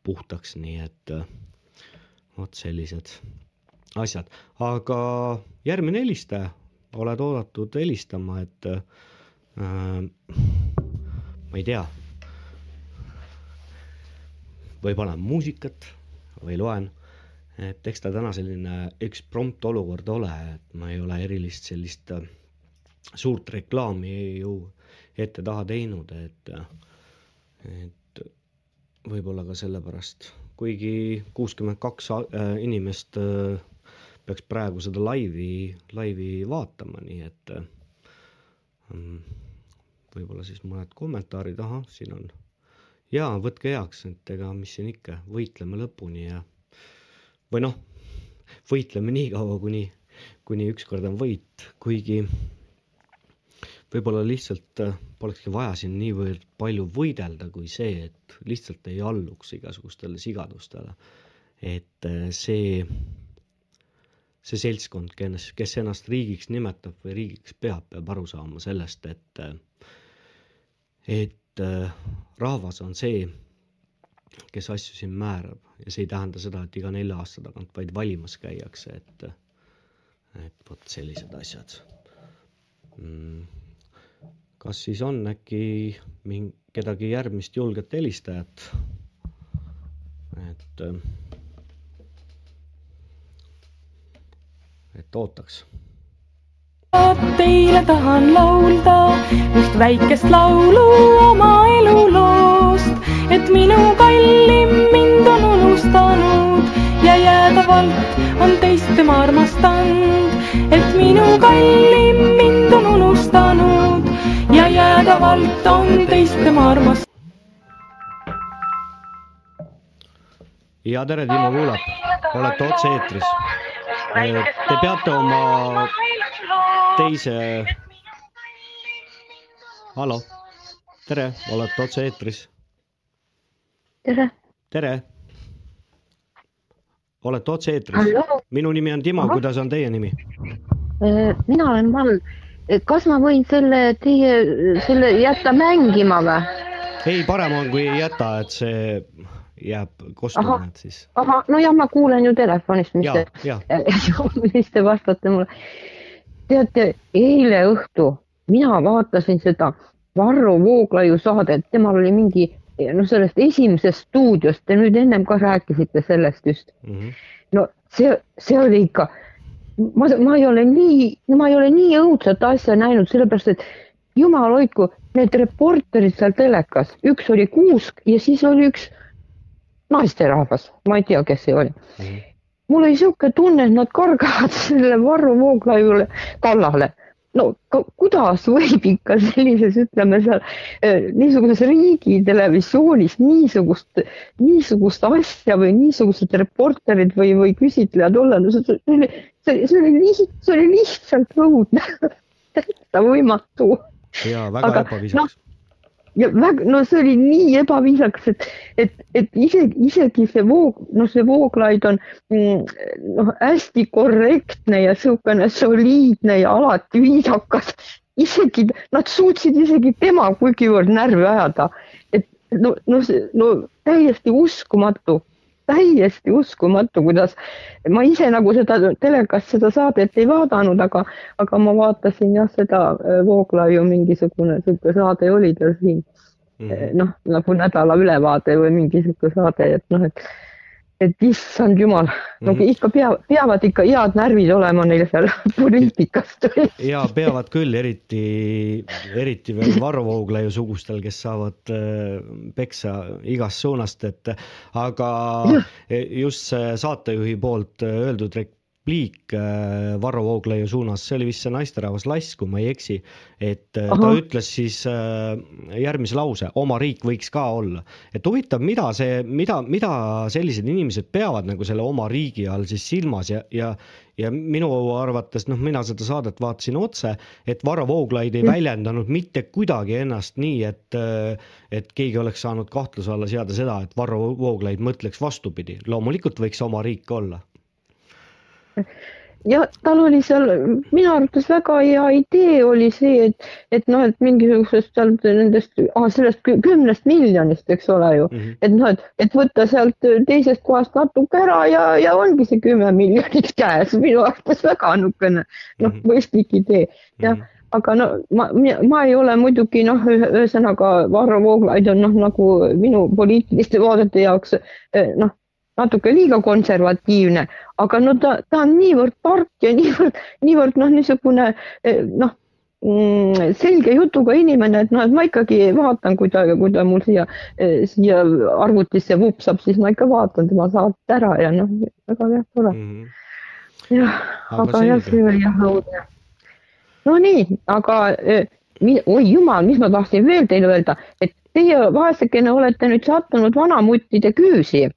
puhtaks, nii et äh, vot sellised asjad, aga järgmine helistaja, oled oodatud helistama, et äh, ma ei tea. Või panen muusikat või loen, et eks ta täna selline eksprompt olukord ole, et ma ei ole erilist sellist äh, suurt reklaami ju ette-taha teinud, et, et võib-olla ka sellepärast, kuigi kuuskümmend kaks äh, inimest äh, peaks praegu seda laivi, laivi vaatama, nii et äh, võib-olla siis mõned kommentaarid, ahah, siin on. Jaa, võtke heaks, et ega mis siin ikka, võitleme lõpuni ja või noh, võitleme nii kaua, kuni, kuni ükskord on võit, kuigi võib-olla lihtsalt äh, polekski vaja siin niivõrd palju võidelda, kui see, et lihtsalt ei alluks igasugustele sigadustele. et äh, see, see seltskond, kes, kes ennast riigiks nimetab või riigiks peab, peab aru saama sellest, et äh, et rahvas on see, kes asju siin määrab ja see ei tähenda seda, et iga nelja aasta tagant vaid valimas käiakse, et, et vot sellised asjad mm.. Kas siis on äkki mingi, kedagi järgmist julget helistajat? et, et ootaks Teile tahan laulda just väikest laulu oma eluloost, et minu kallim mind on unustanud ja jäädavalt on teist tema armastanud, et minu kallim mind on unustanud jäädavalt on teist tema armastanud. ja tere, Timo kuulab, olete otse-eetris. Te peate oma teise, hallo, tere, olete otse-eetris, tere, tere. olete otse-eetris, minu nimi on Timo, kuidas on teie nimi? mina olen Mall. Kas ma võin selle teie, selle jätta mängima või? ei, parem on, kui ei jäta, et see jääb Ahah., et siis ahah, no ja ma kuulen ju telefonist, mis ja te, mis te vastate mulle. teate, eile õhtu mina vaatasin seda Varro Vooglaiu saadet, temal oli mingi noh, sellest esimesest stuudiost, te nüüd ennem ka rääkisite sellest just. mm. -hmm. no see, see oli ikka, ma, ma ei ole nii, ma ei ole nii õudset asja näinud, sellepärast et jumal hoidku, need reporterid seal telekas, üks oli kuusk ja siis oli üks naisterahvas, ma ei tea, kes see oli. mul oli niisugune tunne, et nad kargavad selle Varro Vooglaiule kallale. No kuidas võib ikka sellises, ütleme seal niisuguses riigi televisioonis niisugust, niisugust asja või niisugused reporterid või, või küsitlejad olla, no see, see see, see oli lihtsalt, see oli lihtsalt õudne, täitsa võimatu. Ja väga Aga, ebaviisakas ja väga, no see oli nii ebaviisakas, et, et, et isegi, isegi see Voog, noh, see Vooglaid on noh, hästi korrektne ja niisugune soliidne ja alati viisakas. isegi nad suutsid isegi tema kuigivõrd närvi ajada, et no, no see, no täiesti uskumatu, täiesti uskumatu, kuidas ma ise nagu seda telekast seda saadet ei vaadanud, aga, aga ma vaatasin jah, seda äh, Vooglaiu mingisugune sihuke saade oli tal siin Mhm. noh, nagu nädala ülevaade või mingi sihuke saade, et noh, et et issand jumal, no Mhm. ikka pea, peavad ikka head närvid olema neil seal poliitikast. ja peavad küll, eriti, eriti veel Varro Vooglaiu sugustel, kes saavad äh, peksa igast suunast, et aga just see saatejuhi poolt äh, öeldud repliik äh, Varro Vooglaiu suunas, see oli vist see naisterahvas Lass, kui ma ei eksi, et äh, ta ütles siis äh, järgmise lause, oma riik võiks ka olla. et huvitav, mida see, mida, mida sellised inimesed peavad nagu selle oma riigi all siis silmas ja, ja ja minu arvates, noh, mina seda saadet vaatasin otse, et Varro Vooglaid ei väljendanud mitte kuidagi ennast nii, et et keegi oleks saanud kahtluse alla seada seda, et Varro Vooglaid mõtleks vastupidi, loomulikult võiks oma riik olla. Ja tal oli seal minu arvates väga hea idee oli see, et, et noh, et mingisugusest seal nendest ah,, sellest kü- kümnest miljonist, eks ole ju, Mhm. et noh, et, et võtta sealt teisest kohast natuke ära ja, ja ongi see kümme miljonit käes, minu arvates väga niisugune noh Mhm., mõistlik idee, jah. aga no ma, ma ei ole muidugi noh, ühesõnaga Varro Vooglaid on noh, nagu minu poliitiliste vaadete jaoks noh, natuke liiga konservatiivne, aga no ta, ta on niivõrd tark ja niivõrd, niivõrd noh, niisugune eh, noh, selge jutuga inimene, et noh, et ma ikkagi vaatan, kui ta, kui ta mul siia, siia arvutisse vupsab, siis ma ikka vaatan tema saadet ära ja noh, väga jah, tore. jah, Aga jah, see oli jah õudne. no nii, aga eh, oi jumal, mis ma tahtsin veel teile öelda, et teie vaesekene olete nüüd sattunud vanamuttide küüsi.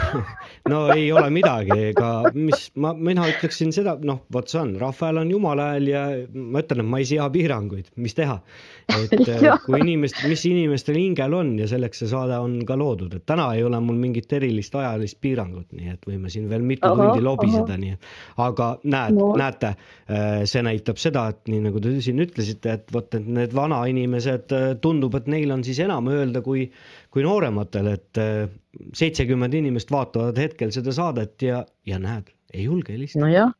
no ei ole midagi, ega mis ma, mina ütleksin seda, noh, vot see on, rahval on jumala hääl ja ma ütlen, et ma ei sea piiranguid, mis teha. Et äh, kui inimest, mis inimestel hingel on ja selleks see saade on ka loodud, et täna ei ole mul mingit erilist ajalist piirangut, nii et võime siin veel mitu Ahah, tundi lobiseda, nii et. Aga näed No. näete, see näitab seda, et nii nagu te siin ütlesite, et vot, et need vanainimesed, tundub, et neil on siis enam öelda kui, kui noorematel, et äh, seitsekümmend inimest vaatavad hetkel seda saadet ja, ja näed, ei julge helistada. nojah,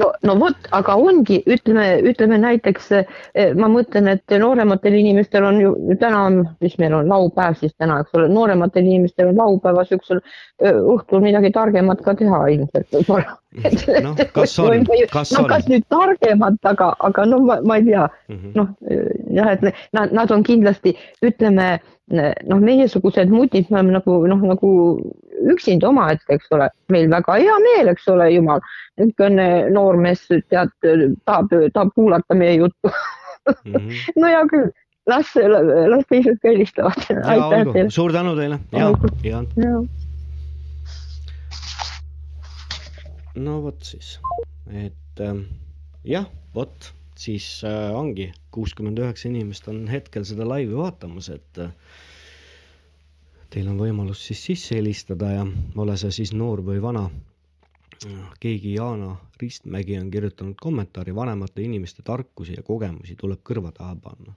no, no vot, aga ongi, ütleme, ütleme näiteks eh, ma mõtlen, et noorematel inimestel on ju täna on, mis meil on laupäev siis täna, eks ole, noorematel inimestel on laupäeva siuksel öö, õhtul midagi targemat ka teha ilmselt noh, kas on, kas no on kas? nüüd targemat, aga, aga no ma, ma ei tea, Mhm. noh jah, et nad, nad on kindlasti, ütleme noh, meiesugused mutid, me oleme nagu noh, nagu üksinda omaette, eks ole, meil väga hea meel, eks ole, jumal, niisugune noormees tead, tahab, tahab kuulata meie juttu. Mhm. no hea küll, las, las teised ka helistavad. aitäh teile. suur tänu teile ja ja ja. no vot siis, et ähm, jah, vot siis äh, ongi kuuskümmend üheksa inimest on hetkel seda laivi vaatamas, et äh, teil on võimalus siis sisse helistada ja ole sa siis noor või vana. keegi Jaana Ristmägi on kirjutanud kommentaari, vanemate inimeste tarkusi ja kogemusi tuleb kõrva taha panna.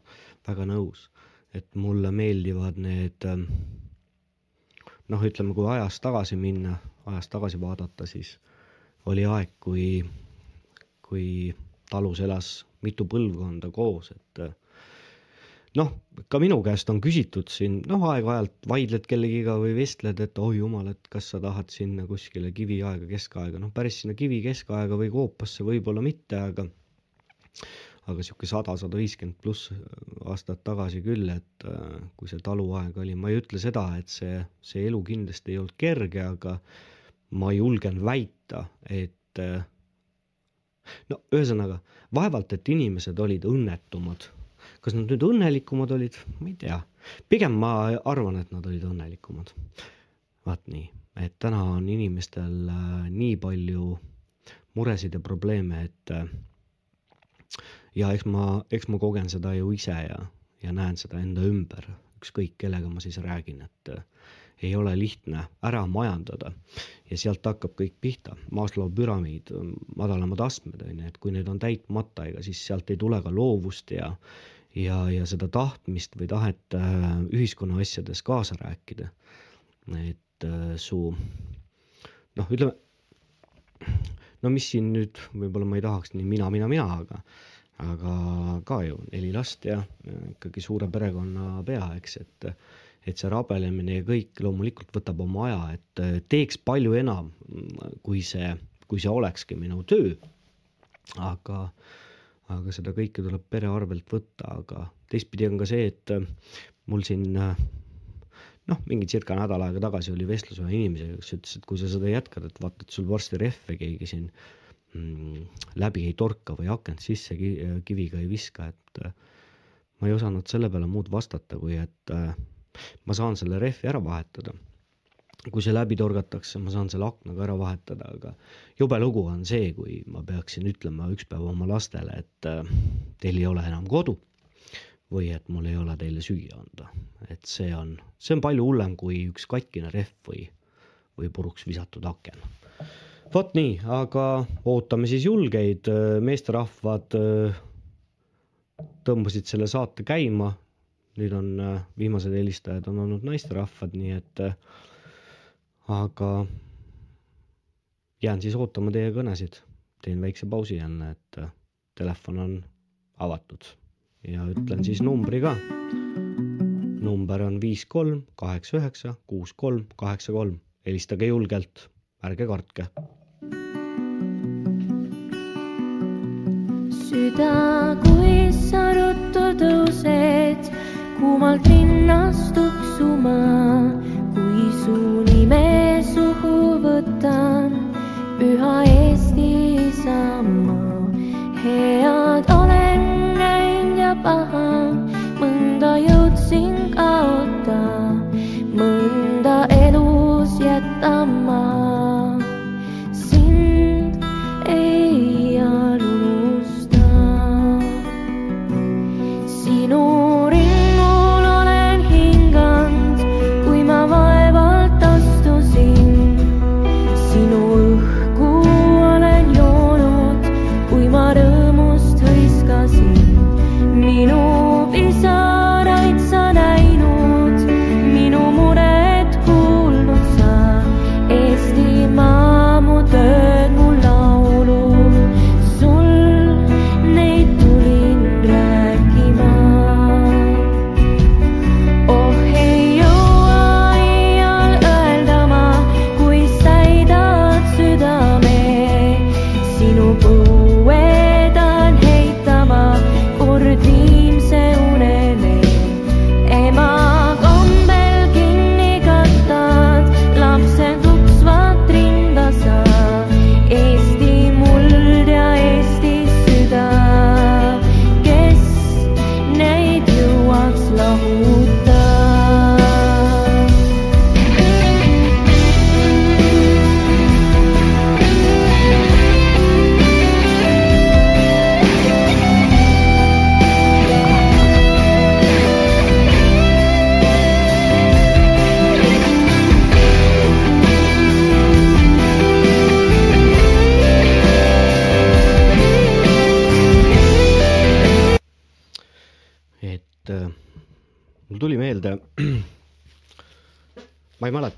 väga nõus, et mulle meeldivad need ähm, noh, ütleme, kui ajas tagasi minna, ajas tagasi vaadata, siis oli aeg, kui, kui talus elas mitu põlvkonda koos, et noh, ka minu käest on küsitud siin, noh, aeg-ajalt vaidled kellegiga või vestled, et oi jumal, et kas sa tahad sinna kuskile kiviaega, keskaega, noh, päris sinna kivi keskaega või koopasse võib-olla mitte, aga aga sihuke sada, sada viiskümmend pluss aastat tagasi küll, et äh, kui see taluaeg oli, ma ei ütle seda, et see, see elu kindlasti ei olnud kerge, aga ma julgen väita, et äh, no ühesõnaga, vaevalt, et inimesed olid õnnetumad. Kas nad nüüd õnnelikumad olid, ma ei tea, pigem ma arvan, et nad olid õnnelikumad. vaat nii, et täna on inimestel äh, nii palju muresid ja probleeme, et äh, ja eks ma, eks ma kogen seda ju ise ja, ja näen seda enda ümber, ükskõik kellega ma siis räägin, et äh, ei ole lihtne ära majandada. Ja sealt hakkab kõik pihta, Maslow püramiid, madalamad astmed on ju, et kui need on täitmata, ega siis sealt ei tule ka loovust ja ja, ja seda tahtmist või tahet äh, ühiskonna asjades kaasa rääkida. et äh, su noh, ütleme no mis siin nüüd, võib-olla ma ei tahaks nii mina, mina, mina, aga aga ka ju neli last ja ikkagi suure perekonna pea, eks, et et see rabelemine ja kõik loomulikult võtab oma aja, et äh, teeks palju enam, kui see, kui see olekski minu töö. aga, aga seda kõike tuleb pere arvelt võtta, aga teistpidi on ka see, et äh, mul siin äh, noh, mingi circa nädal aega tagasi oli vestlus ühe inimesega, kes ütles, et kui sa seda jätkad, et vaata, et sul varsti rehve keegi siin mm, läbi ei torka või akent sisse ki kiviga ei viska, et äh, ma ei osanud selle peale muud vastata, kui et ma saan selle rehvi ära vahetada. Kui see läbi torgatakse, ma saan selle aknaga ära vahetada, aga jube lugu on see, kui ma peaksin ütlema üks päev oma lastele, et äh, teil ei ole enam kodu või et mul ei ole teile süüa anda, et see on, see on palju hullem kui üks katkine rehv või, või puruks visatud aken. vot nii, aga ootame siis julgeid, meesterahvad äh, tõmbasid selle saate käima. nüüd on äh, viimased helistajad on olnud naisterahvad, nii et äh, aga jään siis ootama teie kõnesid. teen väikse pausi enne, et äh, telefon on avatud ja ütlen siis numbri ka. number on viis kolm kaheksa üheksa kuus kolm kaheksa kolm, helistage julgelt, ärge kartke süda, kui sa ruttu tõused, kuumalt rinnast tuksuma, kui su nime suhu võtan, püha Eesti Isamaa. head olen näinud ja paha, mõnda jõudsin kaota, mõnda elus jätama.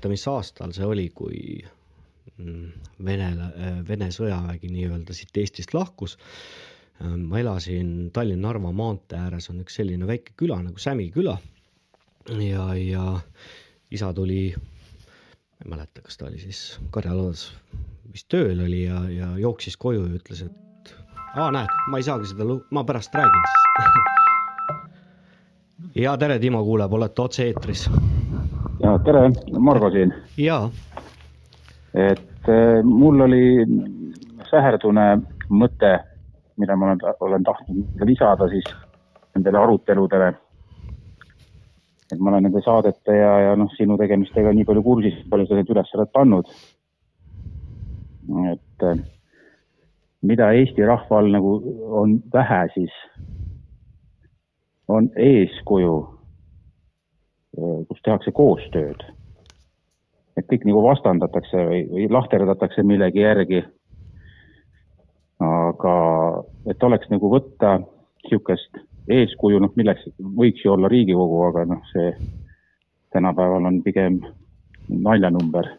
mäleta, mis aastal see oli, kui mm, Vene, Vene sõjavägi nii-öelda siit Eestist lahkus. ma elasin Tallinna-Narva maantee ääres on üks selline väike küla nagu Sämi küla ja, ja isa tuli, ma ei mäleta, kas ta oli siis karjalaodas vist tööl oli ja, ja jooksis koju ja ütles, et aa, näed, ma ei saagi seda ma pärast räägin siis. ja tere, Timo kuuleb, olete otse-eetris. Ja tere, Margo siin, ja, et äh, mul oli säherdune mõte, mida ma olen, olen tahtnud lisada siis nendele aruteludele. et ma olen nende saadete ja, ja noh, sinu tegemistega nii palju kursis, palju sa neid üles oled pannud. et äh, mida Eesti rahval nagu on vähe, siis on eeskuju, kus tehakse koostööd et kõik nagu vastandatakse või, või lahterdatakse millegi järgi. aga et oleks nagu võtta niisugust eeskuju, noh milleks võiks ju olla Riigikogu, aga noh, see tänapäeval on pigem naljanumber.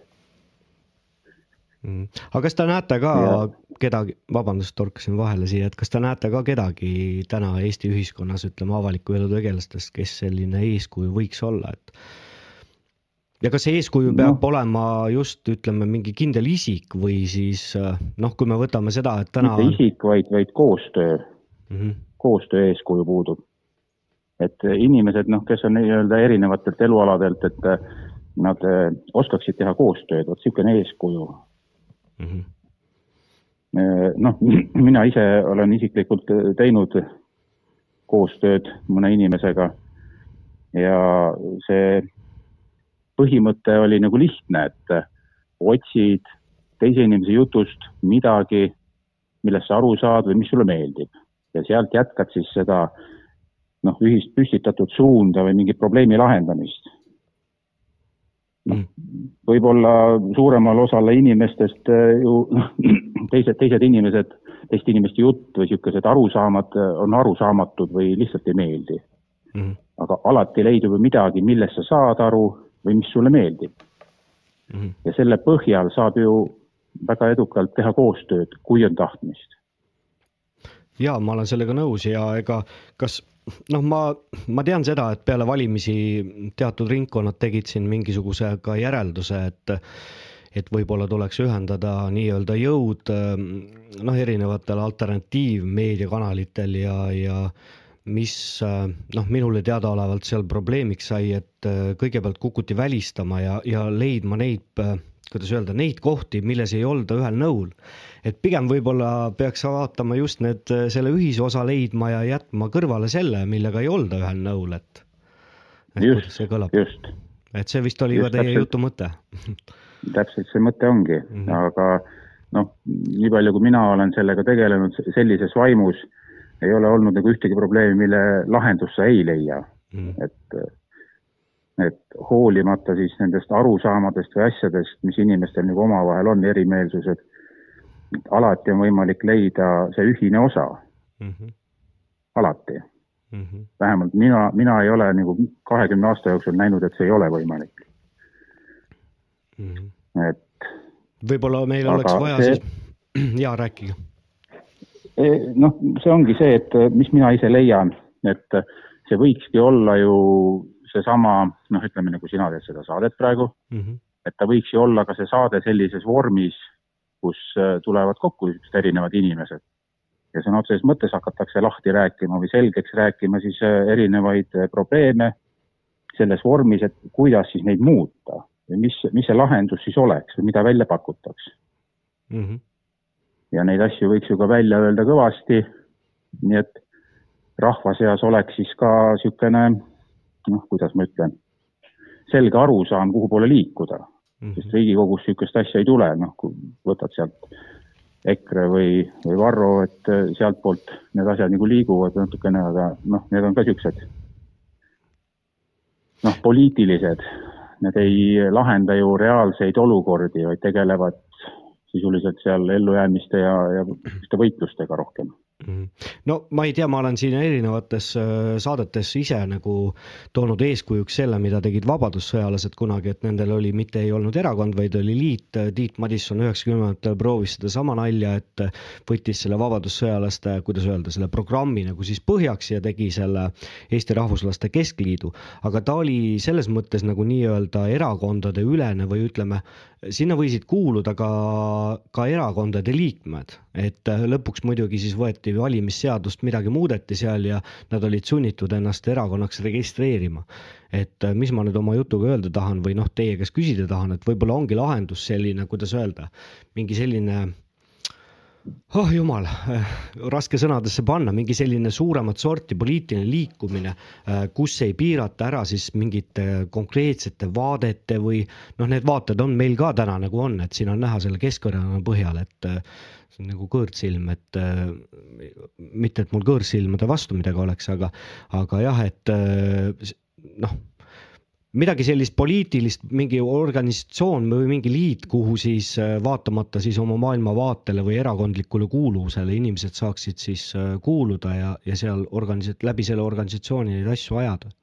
Mm. aga kas te näete ka Ja. kedagi, vabandust, torkasin vahele siia, et kas te näete ka kedagi täna Eesti ühiskonnas, ütleme avaliku elu tegelastest, kes selline eeskuju võiks olla, et ja kas see eeskuju peab no. olema just ütleme mingi kindel isik või siis noh, kui me võtame seda, et täna mitte isik, vaid, vaid koostöö, mm -hmm. koostöö eeskuju puudub. et inimesed, noh, kes on nii-öelda erinevatelt elualadelt, et nad äh, oskaksid teha koostööd, vot niisugune eeskuju Mm -hmm. noh, mina ise olen isiklikult teinud koostööd mõne inimesega ja see põhimõte oli nagu lihtne, et otsid teise inimese jutust midagi, millest sa aru saad või mis sulle meeldib ja sealt jätkad siis seda noh, ühist püstitatud suunda või mingi probleemi lahendamist. Võib-olla suuremal osal inimestest äh, ju noh, teised, teised inimesed, teiste inimeste jutt või niisugused arusaamad äh, on arusaamatud või lihtsalt ei meeldi. Mm -hmm. aga alati leidub ju midagi, millest sa saad aru või mis sulle meeldib. Mm -hmm. ja selle põhjal saab ju väga edukalt teha koostööd, kui on tahtmist. ja ma olen sellega nõus ja ega kas noh, ma, ma tean seda, et peale valimisi teatud ringkonnad tegid siin mingisuguse ka järelduse, et et võib-olla tuleks ühendada nii-öelda jõud ähm, noh, erinevatel alternatiivmeediakanalitel ja, ja mis äh, noh, minule teadaolevalt seal probleemiks sai, et äh, kõigepealt kukuti välistama ja, ja leidma neid, kuidas öelda, neid kohti, milles ei olda ühel nõul et pigem võib-olla peaks vaatama just need, selle ühisosa leidma ja jätma kõrvale selle, millega ei olda ühel nõul, et. et Just, kuidas see kõlab, et see vist oli just ka teie täpselt. jutu mõte. täpselt see mõte ongi mm. -hmm. aga noh, nii palju, kui mina olen sellega tegelenud sellises vaimus, ei ole olnud nagu ühtegi probleemi, mille lahendust sa ei leia, Mhm. et et hoolimata siis nendest arusaamadest või asjadest, mis inimestel nagu omavahel on, erimeelsused, alati on võimalik leida see ühine osa, Mhm. alati. vähemalt mina, mina ei ole nagu kahekümne aasta jooksul näinud, et see ei ole võimalik, et võib-olla meil oleks vaja see- siis, jaa, rääkige. E, noh, see ongi see, et mis mina ise leian, et see võikski olla ju seesama, noh, ütleme nagu sina teed seda saadet praegu, Mhm. et ta võiks ju olla ka see saade sellises vormis, kus äh, tulevad kokku niisugused erinevad inimesed ja sõna otseses mõttes hakatakse lahti rääkima või selgeks rääkima siis äh, erinevaid äh, probleeme selles vormis, et kuidas siis neid muuta või mis, mis see lahendus siis oleks või mida välja pakutakse Mhm. ja neid asju võiks ju ka välja öelda kõvasti. nii et rahva seas oleks siis ka niisugune noh, kuidas ma ütlen, selge arusaam, kuhu poole liikuda, Mhm. sest Riigikogus niisugust asja ei tule, noh, kui võtad sealt EKRE või, või Varro, et äh, sealtpoolt need asjad nagu liiguvad natukene, aga noh, need on ka niisugused noh, poliitilised, need ei lahenda ju reaalseid olukordi, vaid tegelevad sisuliselt seal ellujäämiste ja, ja võitlustega rohkem. No ma ei tea, ma olen siin erinevates äh, saadetes ise nagu toonud eeskujuks selle, mida tegid vabadussõjalased kunagi, et nendel oli, mitte ei olnud erakond, vaid oli liit. Tiit Madisson üheksakümnendatel proovis sedasama nalja, et võttis selle vabadussõjalaste, kuidas öelda, selle programmi nagu siis põhjaks ja tegi selle Eesti Rahvuslaste Keskliidu. aga ta oli selles mõttes nagu nii-öelda erakondade ülene või ütleme, sinna võisid kuuluda ka, ka erakondade liikmed, et lõpuks muidugi siis võeti valimisseadust, midagi muudeti seal ja nad olid sunnitud ennast erakonnaks registreerima. et mis ma nüüd oma jutuga öelda tahan või noh, teie käest küsida tahan, et võib-olla ongi lahendus selline, kuidas öelda, mingi selline oh jumal, raske sõnadesse panna, mingi selline suuremat sorti poliitiline liikumine, kus ei piirata ära siis mingite konkreetsete vaadete või noh, need vaated on meil ka täna nagu on, et siin on näha selle Keskerakonna põhjal, et see on nagu kõõrtsilm, et mitte, et mul kõõrsilmade vastu midagi oleks, aga, aga jah, et noh midagi sellist poliitilist, mingi organisatsioon või mingi liit, kuhu siis äh, vaatamata siis oma maailmavaatele või erakondlikule kuuluvusele inimesed saaksid siis äh, kuuluda ja, ja seal organis-, läbi selle organisatsiooni neid asju ajada.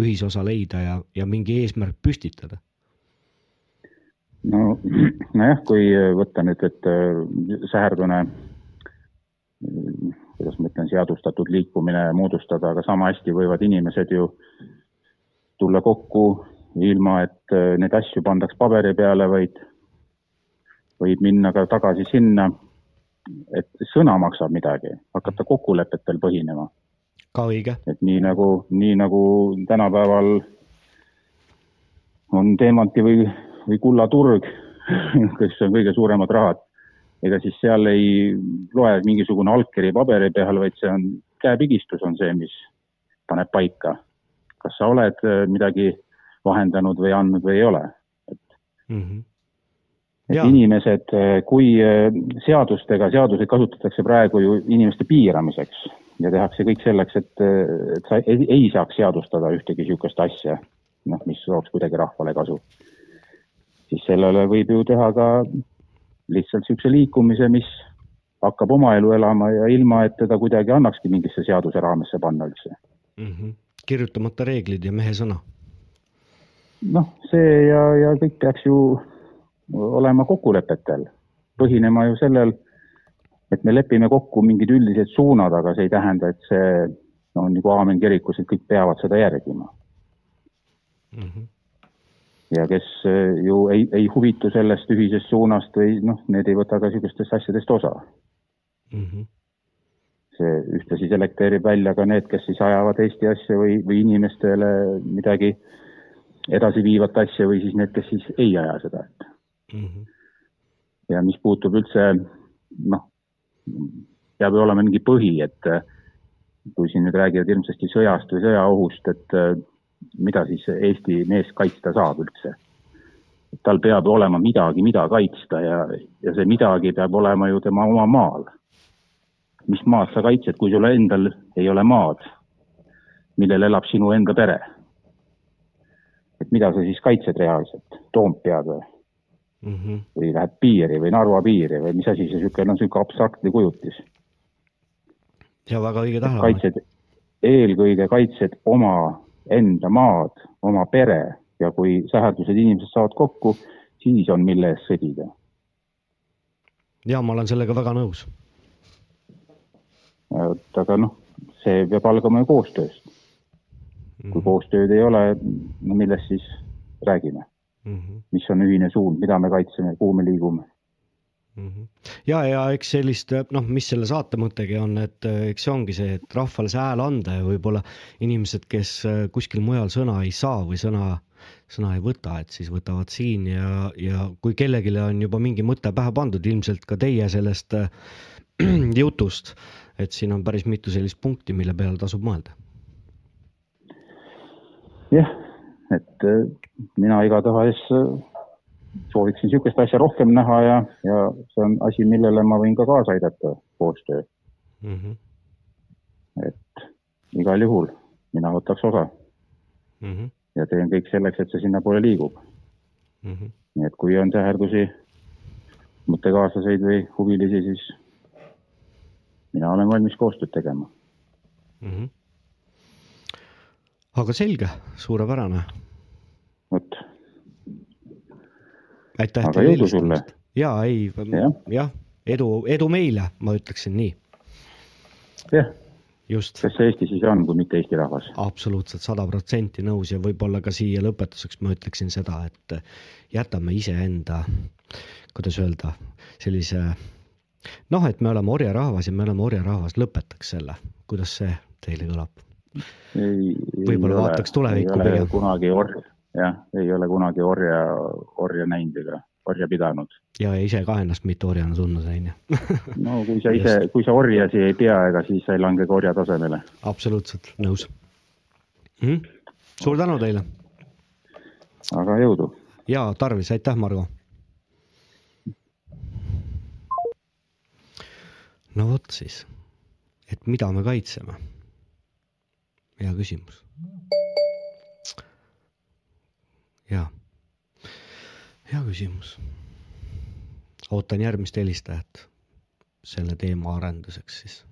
ühisosa leida ja, ja mingi eesmärk püstitada. No, nojah, kui võtta nüüd, et äh, Säherdune kuidas ma ütlen, seadustatud liikumine moodustada, aga sama hästi võivad inimesed ju äh, tulla kokku ilma, et äh, neid asju pandaks paberi peale, vaid võib minna ka tagasi sinna, et sõna maksab midagi, hakata kokkulepetel põhinema. ka õige. et nii nagu, nii nagu tänapäeval on teemanti või, või kullaturg, kes on kõige suuremad rahad, ega siis seal ei loe mingisugune allkiri paberi peal, vaid see on, käepigistus on see, mis paneb paika kas sa oled äh, midagi vahendanud või andnud või ei ole. et mm, -hmm. et ja. inimesed, äh, kui äh, seadustega, seaduseid kasutatakse praegu ju inimeste piiramiseks ja tehakse kõik selleks, et, et sa ei, ei saaks seadustada ühtegi niisugust asja, noh, mis tooks kuidagi rahvale kasu. Siis sellele võib ju teha ka lihtsalt niisuguse liikumise, mis hakkab oma elu elama ja ilma, et teda kuidagi annakski mingisse seaduse raamesse panna üldse mm. -hmm kirjutamata reeglid ja mehe sõna. noh, see ja, ja kõik peaks ju olema kokkulepetel, põhinema ju sellel, et me lepime kokku mingid üldised suunad, aga see ei tähenda, et see no, on nagu aamen kirikus, et kõik peavad seda järgima mm. -hmm. Ja kes eh, ju ei, ei huvitu sellest ühisest suunast või noh, need ei võta ka niisugustest asjadest osa mm. -hmm see ühtlasi selekteerib välja ka need, kes siis ajavad Eesti asja või, või inimestele midagi edasiviivat asja või siis need, kes siis ei aja seda, et mm. -hmm. ja mis puutub üldse, noh, peab ju olema mingi põhi, et kui siin nüüd räägivad hirmsasti sõjast või sõjaohust, et mida siis Eesti mees kaitsta saab üldse. tal peab olema midagi, mida kaitsta ja, ja see midagi peab olema ju tema oma maal mis maad sa kaitsed, kui sul endal ei ole maad, millel elab sinu enda pere? et mida sa siis kaitsed reaalselt, Toompead või mm? -hmm. või lähed piiri või Narva piiri või mis asi see niisugune, no niisugune abstraktne kujutis. ja väga õige tähelepanek. kaitsed, eelkõige kaitsed oma enda maad, oma pere ja kui säherdused inimesed saavad kokku, siis on, mille eest sõdida. ja ma olen sellega väga nõus et aga noh, see peab algama ju koostööst. kui mhm. koostööd ei ole, no millest siis räägime mm? -hmm. mis on ühine suund, mida me kaitseme, kuhu me liigume? Mhm. ja, ja eks sellist noh, mis selle saate mõttegi on, et eks see ongi see, et rahvale see hääl anda ja võib-olla inimesed, kes kuskil mujal sõna ei saa või sõna, sõna ei võta, et siis võtavad siin ja, ja kui kellelegi on juba mingi mõte pähe pandud, ilmselt ka teie sellest jutust et siin on päris mitu sellist punkti, mille peale tasub mõelda. jah, et äh, mina igatahes äh, sooviksin niisugust asja rohkem näha ja, ja see on asi, millele ma võin ka kaasa aidata, koostöö mm. -hmm. et igal juhul mina võtaks osa mm. -hmm. ja teen kõik selleks, et see sinnapoole liigub mm. -hmm. nii et kui on täherdusi, mõttekaaslaseid või huvilisi, siis mina olen valmis koostööd tegema. mm. -hmm. aga selge, suurepärane. vot, aitäh jõudu sulle. ja ei, Jah. edu, edu meile, ma ütleksin nii. jah, just, kes see Eesti siis on, kui mitte Eesti rahvas? absoluutselt sada protsenti nõus ja võib-olla ka siia lõpetuseks ma ütleksin seda, et jätame iseenda, kuidas öelda, sellise noh, et me oleme orjarahvas ja me oleme orjarahvas, lõpetaks selle, kuidas see teile kõlab? Võib-olla vaataks tulevikku pigem. kunagi orja, jah, ei ole kunagi orja, orja näinud ega orja pidanud. ja ise ka ennast mitte orjana tundnud, onju. no kui sa ise, kui sa orjasi ei pea, ega siis sa ei lange ka orja tasemele. absoluutselt nõus mm. -hmm. suur tänu teile aga jõudu. ja tarvis, aitäh, Margo. no vot siis, et mida me kaitseme? hea küsimus. ja, hea küsimus. ootan järgmist helistajat selle teema arenduseks siis.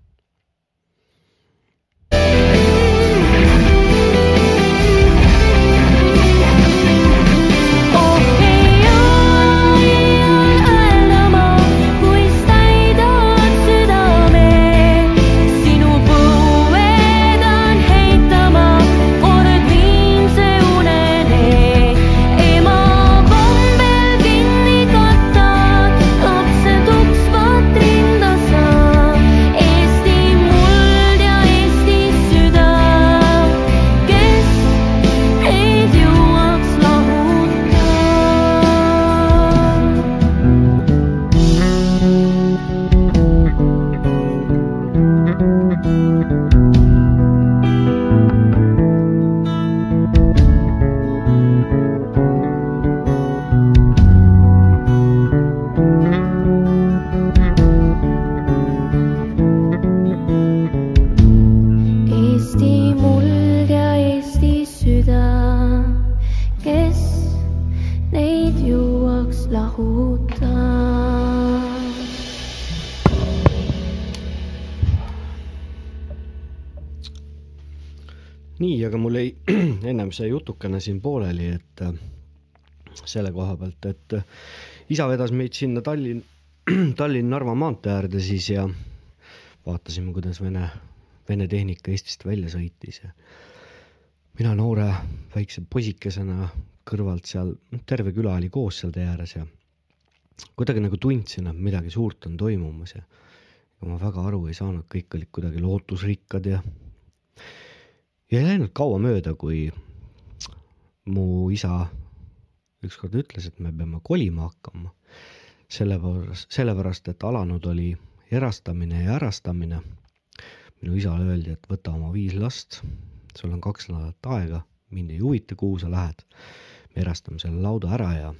Ennem see jutukene siin pooleli, et äh, selle koha pealt, et äh, isa vedas meid sinna Tallinn, Tallinn-Narva maantee äärde siis ja vaatasime, kuidas Vene, Vene tehnika Eestist välja sõitis ja mina noore väikse poisikesena kõrvalt seal, terve küla oli koos seal tee ääres ja kuidagi nagu tundsin, et midagi suurt on toimumas ja ega ma väga aru ei saanud, kõik olid kuidagi lootusrikkad ja ja ei läinud kaua mööda, kui mu isa ükskord ütles, et me peame kolima hakkama. sellepärast, sellepärast, et alanud oli erastamine ja ärastamine. minu isale öeldi, et võta oma viis last, sul on kaks nädalat aega, mind ei huvita, kuhu sa lähed. me erastame selle lauda ära ja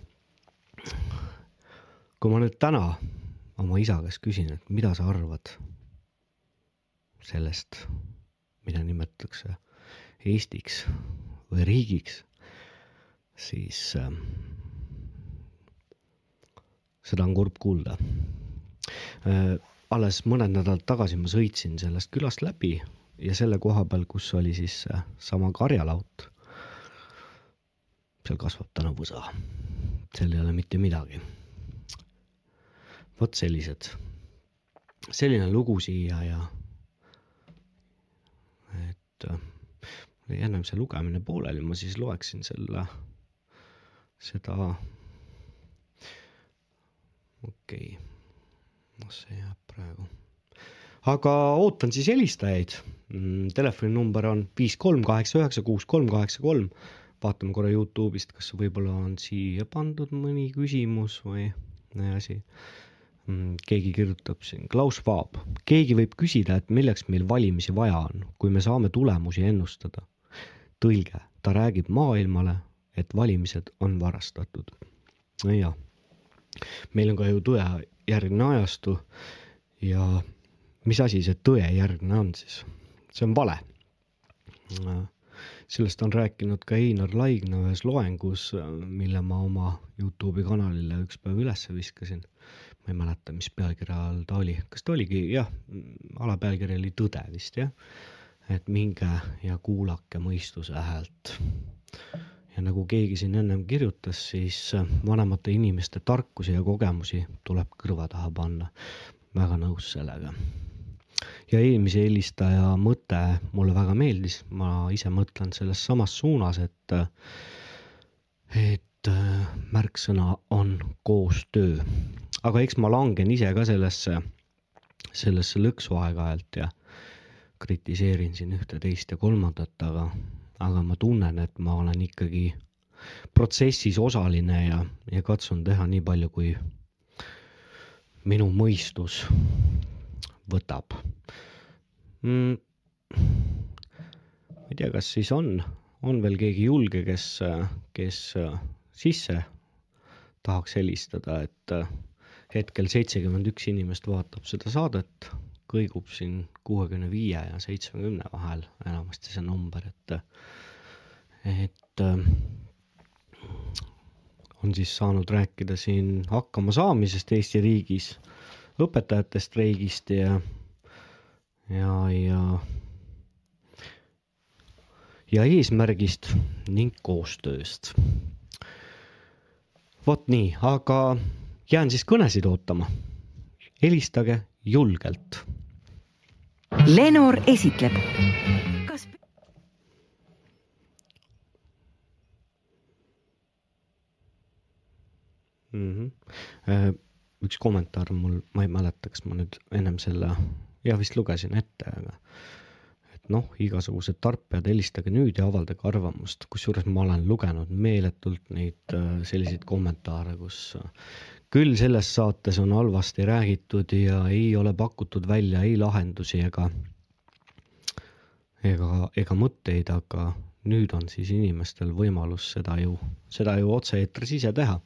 kui ma nüüd täna oma isa käest küsin, et mida sa arvad sellest, mida nimetatakse Eestiks või riigiks, siis äh, seda on kurb kuulda äh,. alles mõned nädalad tagasi ma sõitsin sellest külast läbi ja selle koha peal, kus oli siis äh, sama karjalaut, seal kasvab täna võsa, seal ei ole mitte midagi. vot sellised, selline lugu siia ja et äh, jäi ennem see lugemine pooleli, ma siis loeksin selle, seda, okei okay., noh, see jääb praegu. aga ootan siis helistajaid. telefoninumber on viis kolm kaheksa üheksa kuus kolm kaheksa kolm. vaatame korra Youtube'ist, kas võib-olla on siia pandud mõni küsimus või mõni asi. keegi kirjutab siin, Klaus Vaab, keegi võib küsida, et milleks meil valimisi vaja on, kui me saame tulemusi ennustada. tõlge, ta räägib maailmale, et valimised on varastatud. nojah, meil on ka ju tõejärgne ajastu ja mis asi see tõejärgne on siis? see on vale. sellest on rääkinud ka Einar Laigna ühes loengus, mille ma oma Youtube'i kanalile üks päev üles viskasin. ma ei mäleta, mis pealkirja all ta oli, kas ta oligi jah, alapealkiri oli Tõde vist jah, et minge ja kuulake mõistuse häält. ja nagu keegi siin ennem kirjutas, siis äh, vanemate inimeste tarkusi ja kogemusi tuleb kõrva taha panna. väga nõus sellega ja eelmise helistaja mõte mulle väga meeldis, ma ise mõtlen selles samas suunas, et et äh, märksõna on koostöö. aga eks ma langen ise ka sellesse, sellesse lõksu aeg-ajalt ja kritiseerin siin ühte, teist ja kolmandat, aga, aga ma tunnen, et ma olen ikkagi protsessis osaline ja, ja katsun teha nii palju, kui minu mõistus võtab mm,. ma ei tea, kas siis on, on veel keegi julge, kes, kes sisse tahaks helistada, et hetkel seitsekümmend üks inimest vaatab seda saadet, kõigub siin kuuekümne viie ja seitsmekümne vahel enamasti see number, et, et on siis saanud rääkida siin hakkama saamisest Eesti riigis, õpetajate streigist ja, ja, ja ja eesmärgist ning koostööst. vot nii, aga jään siis kõnesid ootama. helistage julgelt. Lenor esitleb. mm. -hmm. üks kommentaar mul, ma ei mäleta, kas ma nüüd ennem selle, jah vist lugesin ette, aga et noh, igasugused tarkpead, helistage nüüd ja avaldage arvamust, kusjuures ma olen lugenud meeletult neid äh, selliseid kommentaare, kus küll selles saates on halvasti räägitud ja ei ole pakutud välja ei lahendusi ega, ega, ega mõtteid, aga nüüd on siis inimestel võimalus seda ju, seda ju otse-eetris ise teha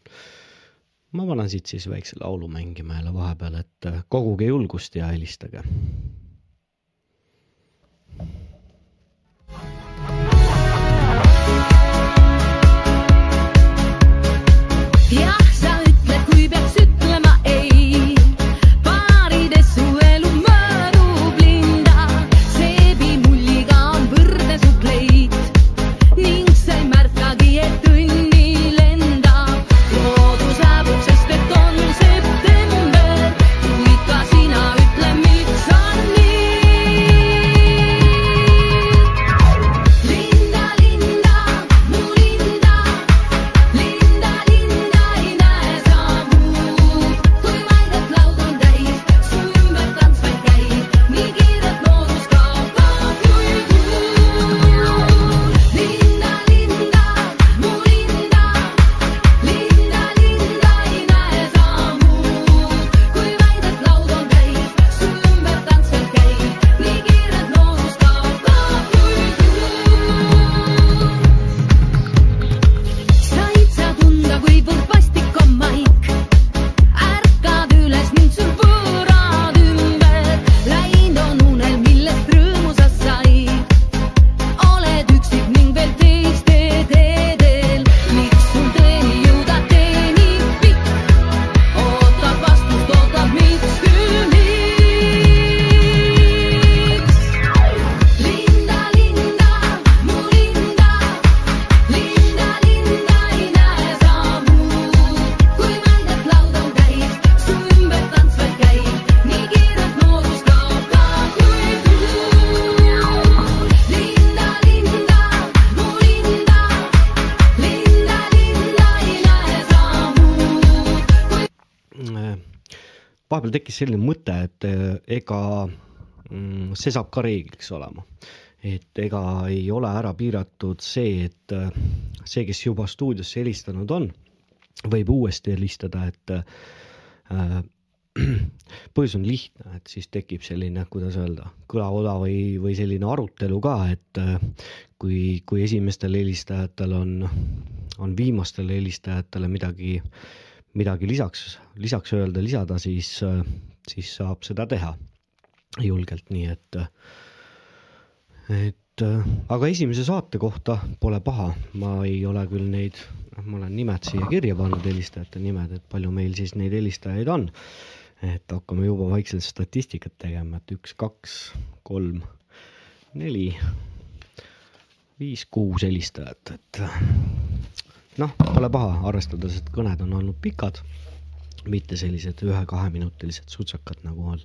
ma panen siit siis väikse laulu mängima jälle vahepeal, et äh, koguge julgust ja helistage. jah, sa selline mõte, et eh, ega mm, see saab ka reegliks olema. et ega ei ole ära piiratud see, et eh, see, kes juba stuudiosse helistanud on, võib uuesti helistada, et äh, põhjus on lihtne, et siis tekib selline, kuidas öelda, kõlaoda või, või selline arutelu ka, et kui, kui esimestel helistajatel on, on viimastele helistajatele midagi, midagi lisaks, lisaks öelda, lisada, siis, siis saab seda teha julgelt, nii et, et aga esimese saate kohta pole paha, ma ei ole küll neid, noh, ma olen nimed siia kirja pannud, helistajate nimed, et palju meil siis neid helistajaid on. et hakkame juba vaikselt statistikat tegema, et üks, kaks, kolm, neli, viis, kuus helistajat, et noh, pole paha, arvestades, et kõned on olnud pikad, mitte sellised ühe-kaheminutilised sutsakad, nagu on,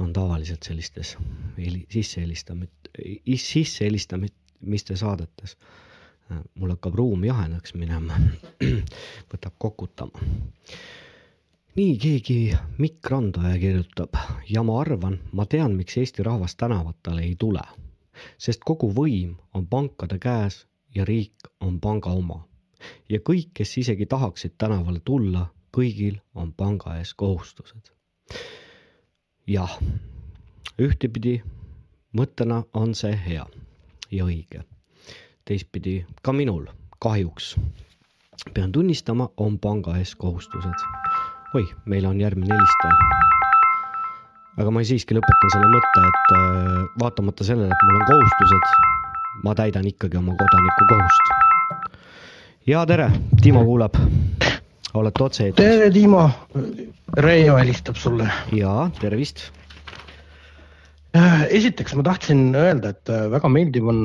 on tavaliselt sellistes heli- sissehelistamit-, sissehelistamiste saadetes. mul hakkab ruum jahedaks minema, võtab kokutama. nii keegi Mikk Randoja kirjutab ja ma arvan, ma tean, miks Eesti rahvas tänavatele ei tule, sest kogu võim on pankade käes ja riik on panga oma ja kõik, kes isegi tahaksid tänavale tulla, kõigil on panga ees kohustused. jah, ühtepidi mõttena on see hea ja õige. teistpidi ka minul kahjuks pean tunnistama, on panga ees kohustused. oi, meil on järgmine helistaja. aga ma siiski lõpetan selle mõtte, et äh, vaatamata sellele, et mul on kohustused, ma täidan ikkagi oma kodaniku kohust. ja tere, Timo kuulab. Olete otse-eetris? tere, Timo. Reijo helistab sulle. jaa, tervist. esiteks ma tahtsin öelda, et äh, väga meeldiv on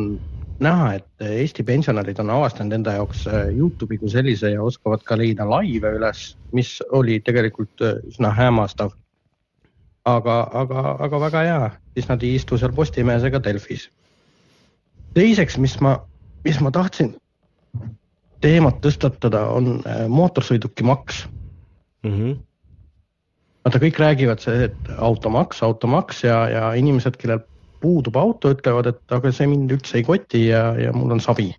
näha, et Eesti pensionärid on avastanud enda jaoks äh, Youtube'i kui sellise ja oskavad ka leida laive üles, mis oli tegelikult äh, üsna hämmastav. aga, aga, aga väga hea, siis nad ei istu seal Postimehes ega Delfis. teiseks, mis ma, mis ma tahtsin teemat tõstatada, on äh, mootorsõidukimaks mm. -hmm. vaata, kõik räägivad see, et automaks, automaks ja, ja inimesed, kellel puudub auto, ütlevad, et aga see mind üldse ei koti ja, ja mul on savi.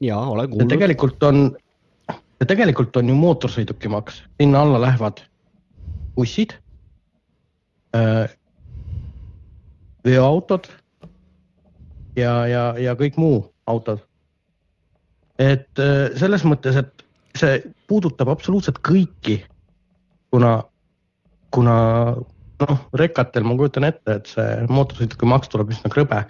ja olen kuulnud. tegelikult on, tegelikult on ju mootorsõidukimaks, sinna alla lähevad bussid, veoautod ja, ja, ja kõik muu autod. Et äh, selles mõttes, et see puudutab absoluutselt kõiki, kuna, kuna noh, rekatel ma kujutan ette, et see mootorsõidukimaks tuleb üsna krõbe.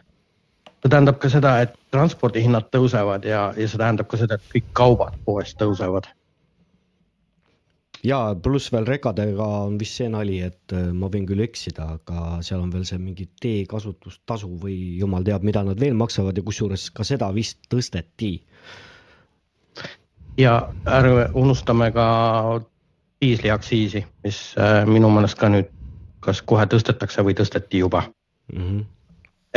see tähendab ka seda, et transpordihinnad tõusevad ja, ja see tähendab ka seda, et kõik kaubad poes tõusevad. ja pluss veel rekadega on vist see nali, et äh, ma võin küll eksida, aga seal on veel see mingi teekasutustasu või jumal teab, mida nad veel maksavad ja kusjuures ka seda vist tõsteti. Ja ärme unustame ka diisliaktsiisi, mis äh, minu meelest ka nüüd kas kohe tõstetakse või tõsteti juba mm. -hmm.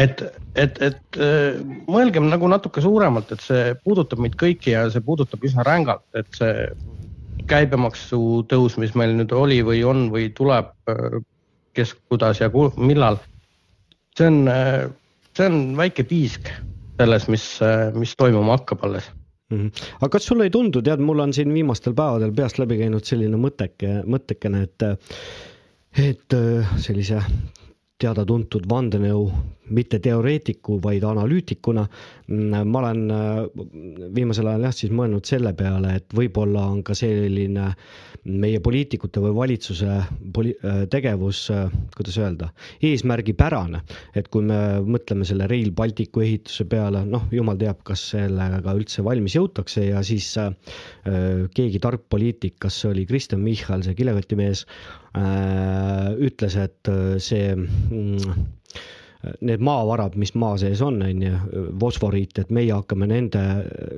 et, et, et äh, mõelgem nagu natuke suuremalt, et see puudutab meid kõiki ja see puudutab üsna rängalt, et see käibemaksu tõus, mis meil nüüd oli või on või tuleb, kes, kuidas ja ku- millal. see on, see on väike piisk selles, mis, mis toimuma hakkab alles Mm -hmm. aga kas sulle ei tundu, tead, mul on siin viimastel päevadel peast läbi käinud selline mõtteke, mõttekene, et, et äh, sellise teada-tuntud vandenõu, mitte teoreetiku, vaid analüütikuna. ma olen äh, viimasel ajal jah, siis mõelnud selle peale, et võib-olla on ka selline meie poliitikute või valitsuse poli-, äh, tegevus, kuidas öelda, eesmärgipärane. et kui me mõtleme selle Rail Balticu ehituse peale, noh, jumal teab, kas sellega üldse valmis jõutakse ja siis äh, keegi tark poliitik, kas see oli Kristen Michal, see kilekotimees äh,, ütles, et see mm, need maavarad, mis maa sees on, on ju, fosforiit, et meie hakkame nende,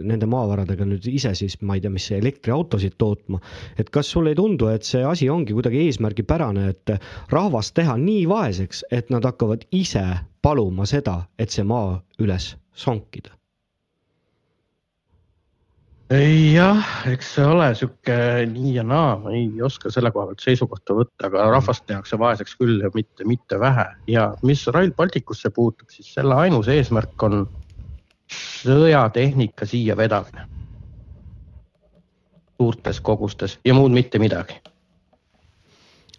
nende maavaradega nüüd ise siis, ma ei tea, mis elektriautosid tootma. et kas sulle ei tundu, et see asi ongi kuidagi eesmärgipärane, et rahvast teha nii vaeseks, et nad hakkavad ise paluma seda, et see maa üles sonkida? Jah, eks see ole sihuke nii ja naa, ma ei oska selle koha pealt seisukohta võtta, aga rahvast tehakse vaeseks küll ja mitte, mitte vähe ja mis Rail Balticusse puutub, siis selle ainus eesmärk on sõjatehnika siia vedamine. suurtes kogustes ja muud mitte midagi.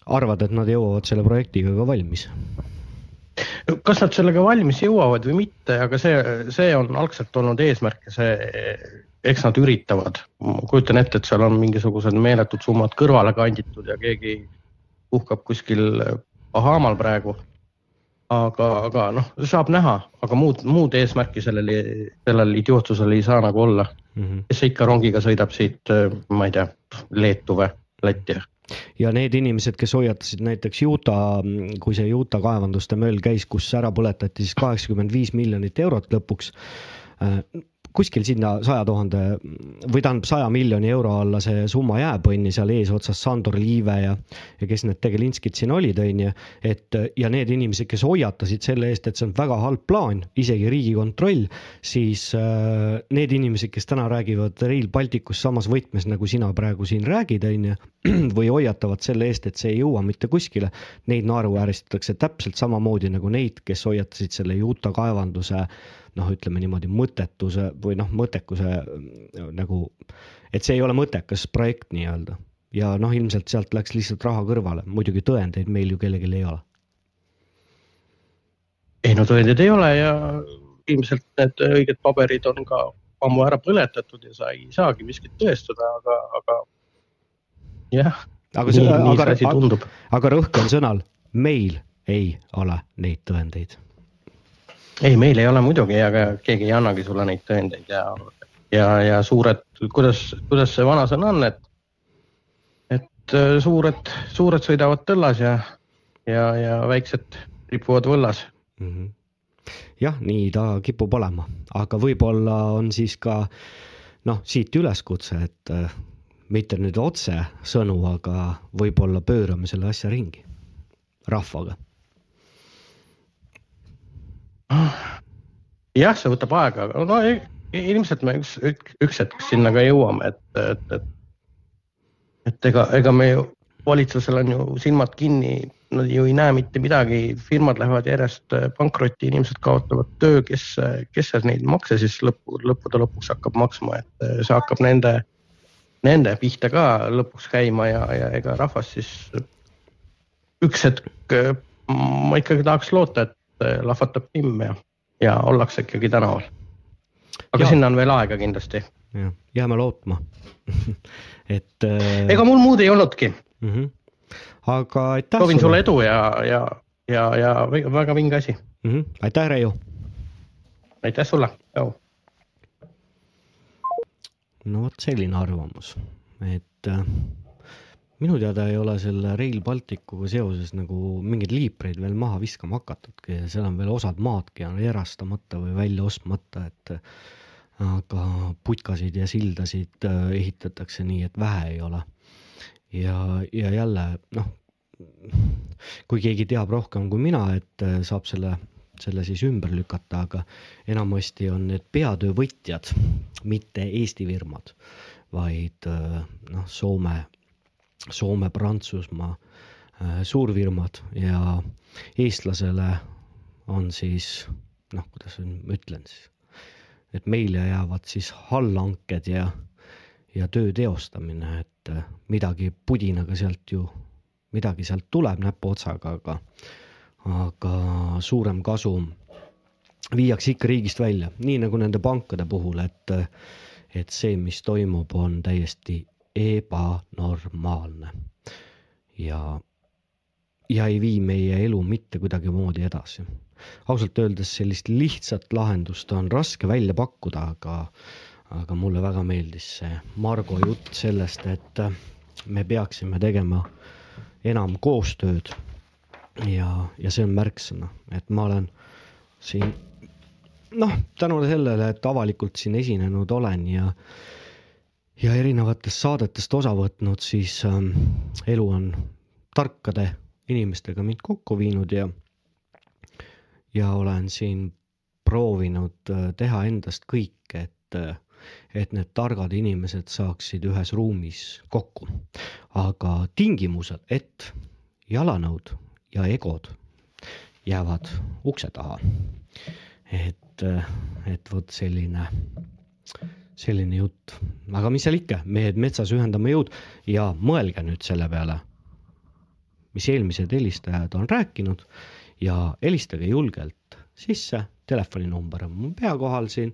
arvad, et nad jõuavad selle projektiga ka valmis? kas nad sellega valmis jõuavad või mitte, aga see, see on algselt olnud eesmärk ja see, eks nad üritavad. ma kujutan ette, et seal on mingisugused meeletud summad kõrvale kanditud ja keegi puhkab kuskil Bahamal praegu. aga, aga noh, saab näha, aga muud, muud eesmärki sellel, sellel idiootsusel ei saa nagu olla mm. -hmm. kes ikka rongiga sõidab siit, ma ei tea, Leetu või Lätti. ja need inimesed, kes hoiatasid näiteks Utah, kui see Utah kaevanduste möll käis, kus ära põletati siis kaheksakümmend viis miljonit eurot lõpuks. Kuskil sinna saja tuhande või tähendab saja miljoni euro alla see summa jääb, on ju, seal eesotsas Sandor Liive ja, ja kes need tegelinskid siin olid, on ju. et ja need inimesed, kes hoiatasid selle eest, et see on väga halb plaan, isegi Riigikontroll, siis äh, need inimesed, kes täna räägivad Rail Balticust samas võtmes, nagu sina praegu siin räägid, on ju, või hoiatavad selle eest, et see ei jõua mitte kuskile, neid naeruvääristatakse täpselt samamoodi nagu neid, kes hoiatasid selle Utah kaevanduse noh, ütleme niimoodi mõttetuse või noh, mõttekuse äh, nagu, et see ei ole mõttekas projekt nii-öelda ja noh, ilmselt sealt läks lihtsalt raha kõrvale, muidugi tõendeid meil ju kellelgi ei ole. ei no tõendeid ei ole ja ilmselt need õiged paberid on ka ammu ära põletatud ja sa ei saagi miskit tõestada, aga, aga jah, aga see, aga tundub. aga rõhk on sõnal, meil ei ole neid tõendeid. ei, meil ei ole muidugi, aga keegi ei annagi sulle neid tõendeid ja, ja, ja suured, kuidas, kuidas see vanasõna on, et, et äh, suured, suured sõidavad tõllas ja, ja, ja väiksed ripuvad võllas. mm. -hmm. jah, nii ta kipub olema, aga võib-olla on siis ka noh, siit üleskutse, et äh, mitte nüüd otse sõnu, aga võib-olla pöörame selle asja ringi rahvaga. jah, see võtab aega, aga no ilmselt me üks, üks, üks hetk sinna ka jõuame, et, et, et, et ega, ega me ju valitsusel on ju silmad kinni, nad ju ei näe mitte midagi, firmad lähevad järjest äh, pankrotti, inimesed kaotavad töö, kes, kes neid makse siis lõppu, lõppude lõpuks hakkab maksma, et äh, see hakkab nende, nende pihta ka lõpuks käima ja, ja ega rahvas siis üks hetk, ma ikkagi tahaks loota, et äh, lahvatab timm ja, ja ollakse ikkagi tänaval. aga Ja. sinna on veel aega kindlasti. jah, jääme lootma. et äh, ega mul muud ei olnudki, mm. -hmm. aga aitäh. soovin sulle edu ja, ja, ja, ja vä- väga vinge asi. mm. -hmm. aitäh, Reiu. aitäh sulle, tšau. no vot selline arvamus, et äh, minu teada ei ole selle Rail Balticuga seoses nagu mingeid liipreid veel maha viskama hakatudki ja seal on veel osad maadki on erastamata või välja ostmata, et aga putkasid ja sildasid äh, ehitatakse nii, et vähe ei ole. ja, ja jälle noh, kui keegi teab rohkem kui mina, et äh, saab selle, selle siis ümber lükata, aga enamasti on need peatöövõtjad, mitte Eesti firmad, vaid äh, noh, Soome, Soome, Prantsusmaa äh, suurfirmad ja eestlasele on siis noh, kuidas ma ütlen siis, et meile jäävad siis allhanked ja, ja töö teostamine, et äh, midagi pudinaga sealt ju, midagi sealt tuleb näpuotsaga, aga, aga suurem kasum viiakse ikka riigist välja, nii nagu nende pankade puhul, et, et see, mis toimub, on täiesti ebanormaalne ja, ja ei vii meie elu mitte kuidagimoodi edasi. ausalt öeldes sellist lihtsat lahendust on raske välja pakkuda, aga, aga mulle väga meeldis see Margo jutt sellest, et me peaksime tegema enam koostööd ja, ja see on märksõna, et ma olen siin noh, tänu sellele, et avalikult siin esinenud olen ja ja erinevatest saadetest osa võtnud, siis ähm, elu on tarkade inimestega mind kokku viinud ja ja olen siin proovinud äh, teha endast kõik, et äh, et need targad inimesed saaksid ühes ruumis kokku. aga tingimusel, et jalanõud ja egod jäävad ukse taha. et, et vot selline, selline jutt, aga mis seal ikka, mehed metsas ühendame jõud ja mõelge nüüd selle peale, mis eelmised helistajad on rääkinud. Ja helistage julgelt sisse, telefoninumber on mul pea kohal siin,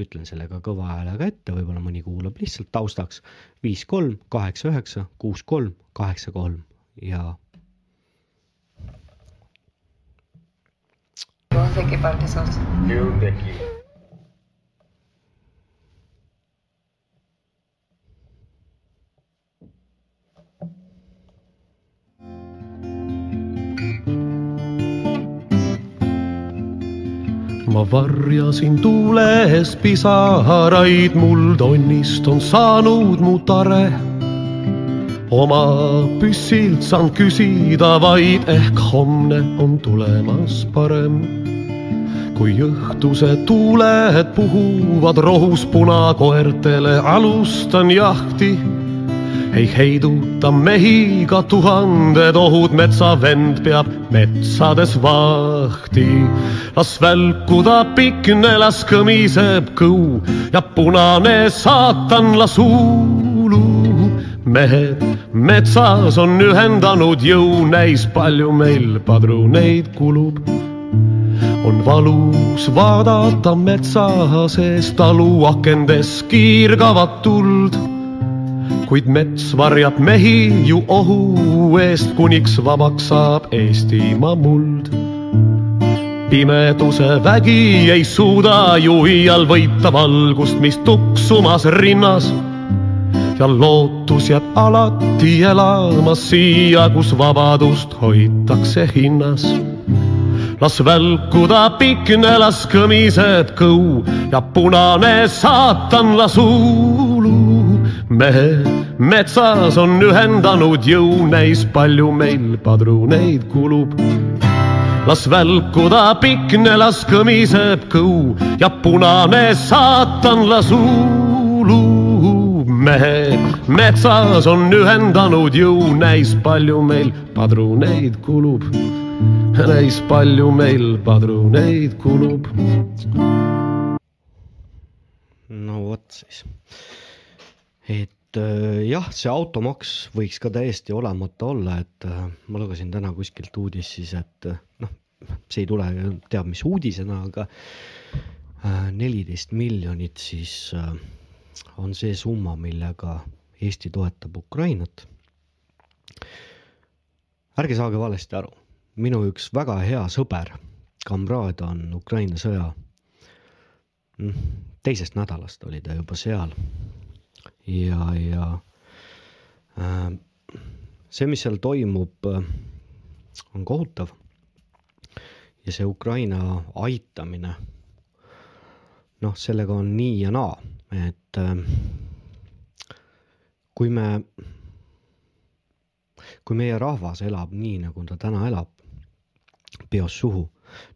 ütlen selle ka kõva häälega ette, võib-olla mõni kuulab lihtsalt taustaks, viis kolm kaheksa üheksa kuus kolm kaheksa kolm. Ja sé qué ma varjasin tuules pisaraid, mul tonnist on saanud mu tare. oma püssilt saan küsida vaid, ehk homne on tulemas parem. kui õhtused tuuled puhuvad rohus punakoertele, alustan jahti ei heiduta mehi ka tuhanded ohud, metsavend peab metsades vahti. las välkuda pikne, las kõmiseb kõu ja punane saatan las huulu. mehed metsas on ühendanud jõu, näis palju meil padruneid kulub on valus vaadata metsa sees talu akendes kiirgavat tuld kuid mets varjab mehi ju ohu eest, kuniks vabaks saab Eestimaa muld. pimeduse vägi ei suuda ju iial võita valgust, mis tuksumas rinnas ja lootus jääb alati elama siia, kus vabadust hoitakse hinnas. las välkuda pikne, las kõmiseb kõu ja punane saatan las huulu mehed metsas on ühendanud jõu, näis palju meil padruneid kulub. las välkuda pikne, las kõmiseb kõu ja punane saatan las huulu. mehed metsas on ühendanud jõu, näis palju meil padruneid kulub. näis palju meil padruneid kulub. no vot siis et äh, jah, see automaks võiks ka täiesti olemata olla, et äh, ma lugesin täna kuskilt uudist siis, et äh, noh, see ei tule teab mis uudisena, aga neliteist miljonit siis on see summa, millega Eesti toetab Ukrainat. ärge saage valesti aru, minu üks väga hea sõber, kamraad on Ukraina sõja mm, teisest nädalast oli ta juba seal ja, ja äh, see, mis seal toimub, äh, on kohutav. ja see Ukraina aitamine, noh, sellega on nii ja naa, et äh, kui me, kui meie rahvas elab nii, nagu ta täna elab, peost suhu,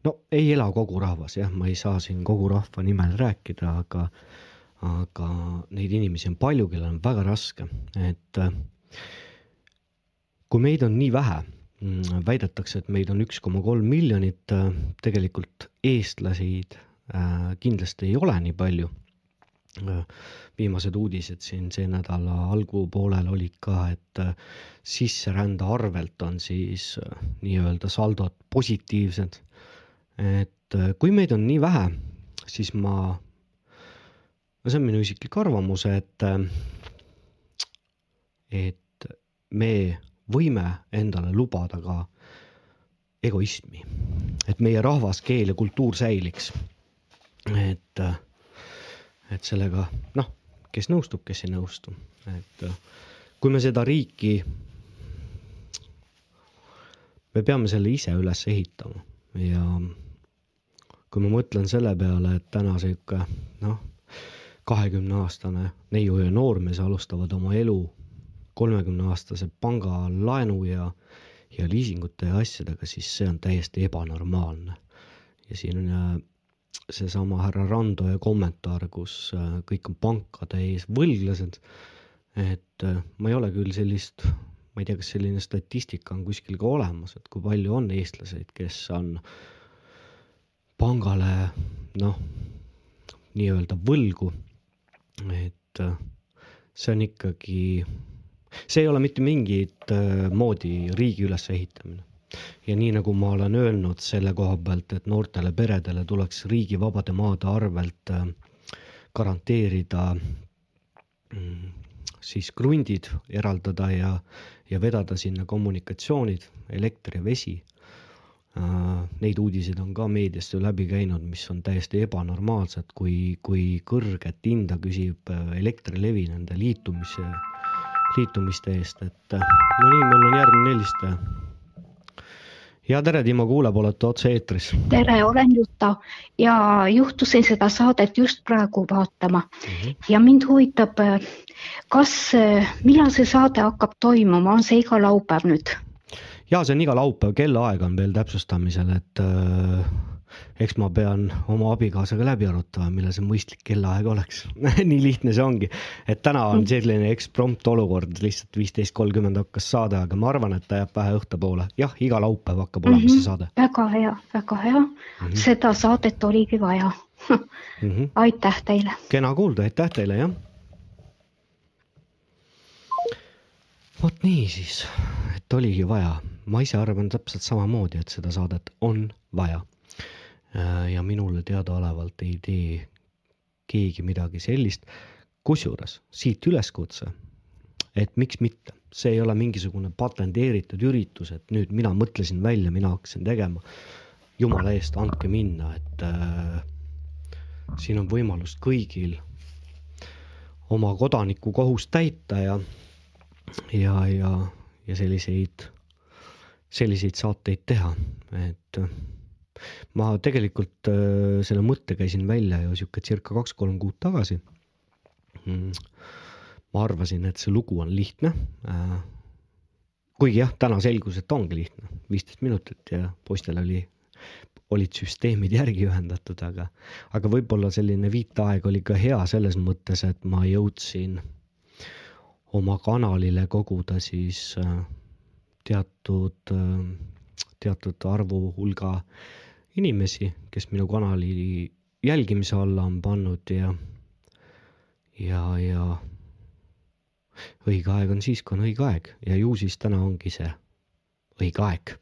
no ei ela kogu rahvas, jah, ma ei saa siin kogu rahva nimel rääkida, aga aga neid inimesi on palju, kellel on väga raske, et äh, kui meid on nii vähe, väidetakse, et meid on üks koma kolm miljonit, äh, tegelikult eestlaseid äh, kindlasti ei ole nii palju. viimased uudised siin see nädala algupoolel olid ka, et sisserände arvelt on siis nii-öelda saldod positiivsed. et kui meid on nii vähe, siis ma no see on minu isiklik arvamus, et, et me võime endale lubada ka egoismi, et meie rahvas, keel ja kultuur säiliks. et, et sellega noh, kes nõustub, kes ei nõustu, et kui me seda riiki, me peame selle ise üles ehitama. Ja kui ma mõtlen selle peale, et täna sihuke noh kahekümneaastane neiu ja noormees alustavad oma elu kolmekümneaastase pangalaenu ja, ja liisingute ja asjadega, siis see on täiesti ebanormaalne. ja siin on äh, seesama härra Randoja kommentaar, kus äh, kõik on pankade ees võlglased. et äh, ma ei ole küll sellist, ma ei tea, kas selline statistika on kuskil ka olemas, et kui palju on eestlaseid, kes on pangale noh, nii-öelda võlgu et äh, see on ikkagi, see ei ole mitte mingit äh, moodi riigi ülesehitamine. ja nii nagu ma olen öelnud selle koha pealt, et noortele peredele tuleks riigi vabade maade arvelt äh, garanteerida mm, siis krundid, eraldada ja, ja vedada sinna kommunikatsioonid, elekter ja vesi. Neid uudiseid on ka meediast ju läbi käinud, mis on täiesti ebanormaalsed, kui, kui kõrget hinda küsib äh, Elektrilevi nende liitumise, liitumiste eest, et äh, no nii, mul on järgmine helistaja. ja tere, Timo kuuleb, olete otse-eetris. tere, olen Juta ja juhtusin seda saadet just praegu vaatama mm -hmm. ja mind huvitab, kas, millal see saade hakkab toimuma, on see iga laupäev nüüd? Ja see on iga laupäev, kellaaeg on veel täpsustamisel, et äh, eks ma pean oma abikaasaga läbi arutama, millal see mõistlik kellaaeg oleks nii lihtne see ongi, et täna on selline eksprompt olukord, lihtsalt viisteist kolmkümmend hakkas saade, aga ma arvan, et ta jääb vähe õhtupoole, jah, iga laupäev hakkab olema mm -hmm. see saade. väga hea, väga hea mm, -hmm. seda saadet oligi vaja mm. -hmm. aitäh teile. kena kuulda, aitäh teile, jah. Vot nii siis, et oligi vaja ma ise arvan täpselt samamoodi, et seda saadet on vaja. ja minule teadaolevalt ei tee keegi midagi sellist. kusjuures siit üleskutse, et miks mitte, see ei ole mingisugune patenteeritud üritus, et nüüd mina mõtlesin välja, mina hakkasin tegema. jumala eest, andke minna, et äh, siin on võimalus kõigil oma kodanikukohust täita ja, ja, ja, ja selliseid selliseid saateid teha, et äh, ma tegelikult äh, selle mõtte käisin välja ju sihuke circa kaks-kolm kuud tagasi. Mm. ma arvasin, et see lugu on lihtne. Äh, kuigi jah, täna selgus, et ongi lihtne, viisteist minutit ja poistel oli, olid süsteemid järgi ühendatud, aga, aga võib-olla selline viitaeg oli ka hea selles mõttes, et ma jõudsin oma kanalile koguda siis äh, teatud, teatud arvu hulga inimesi, kes minu kanali jälgimise alla on pannud ja, ja, ja õige aeg on siis, kui on õige aeg. Ja ju siis täna ongi see õige aeg.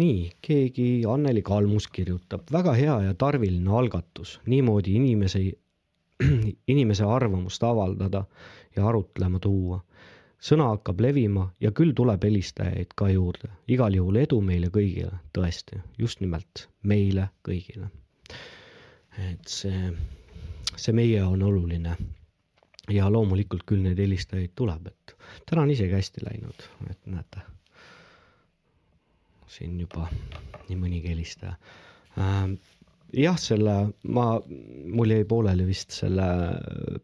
nii, keegi, Anneli Kalmus kirjutab, väga hea ja tarviline algatus, niimoodi inimese, inimese arvamust avaldada ja arutlema tuua sõna hakkab levima ja küll tuleb helistajaid ka juurde. igal juhul edu meile kõigile, tõesti, just nimelt meile kõigile. et see, see meie on oluline. ja loomulikult küll neid helistajaid tuleb, et täna on isegi hästi läinud, et näete. siin juba nii mõnigi helistaja ähm, jah, selle ma, mul jäi pooleli vist selle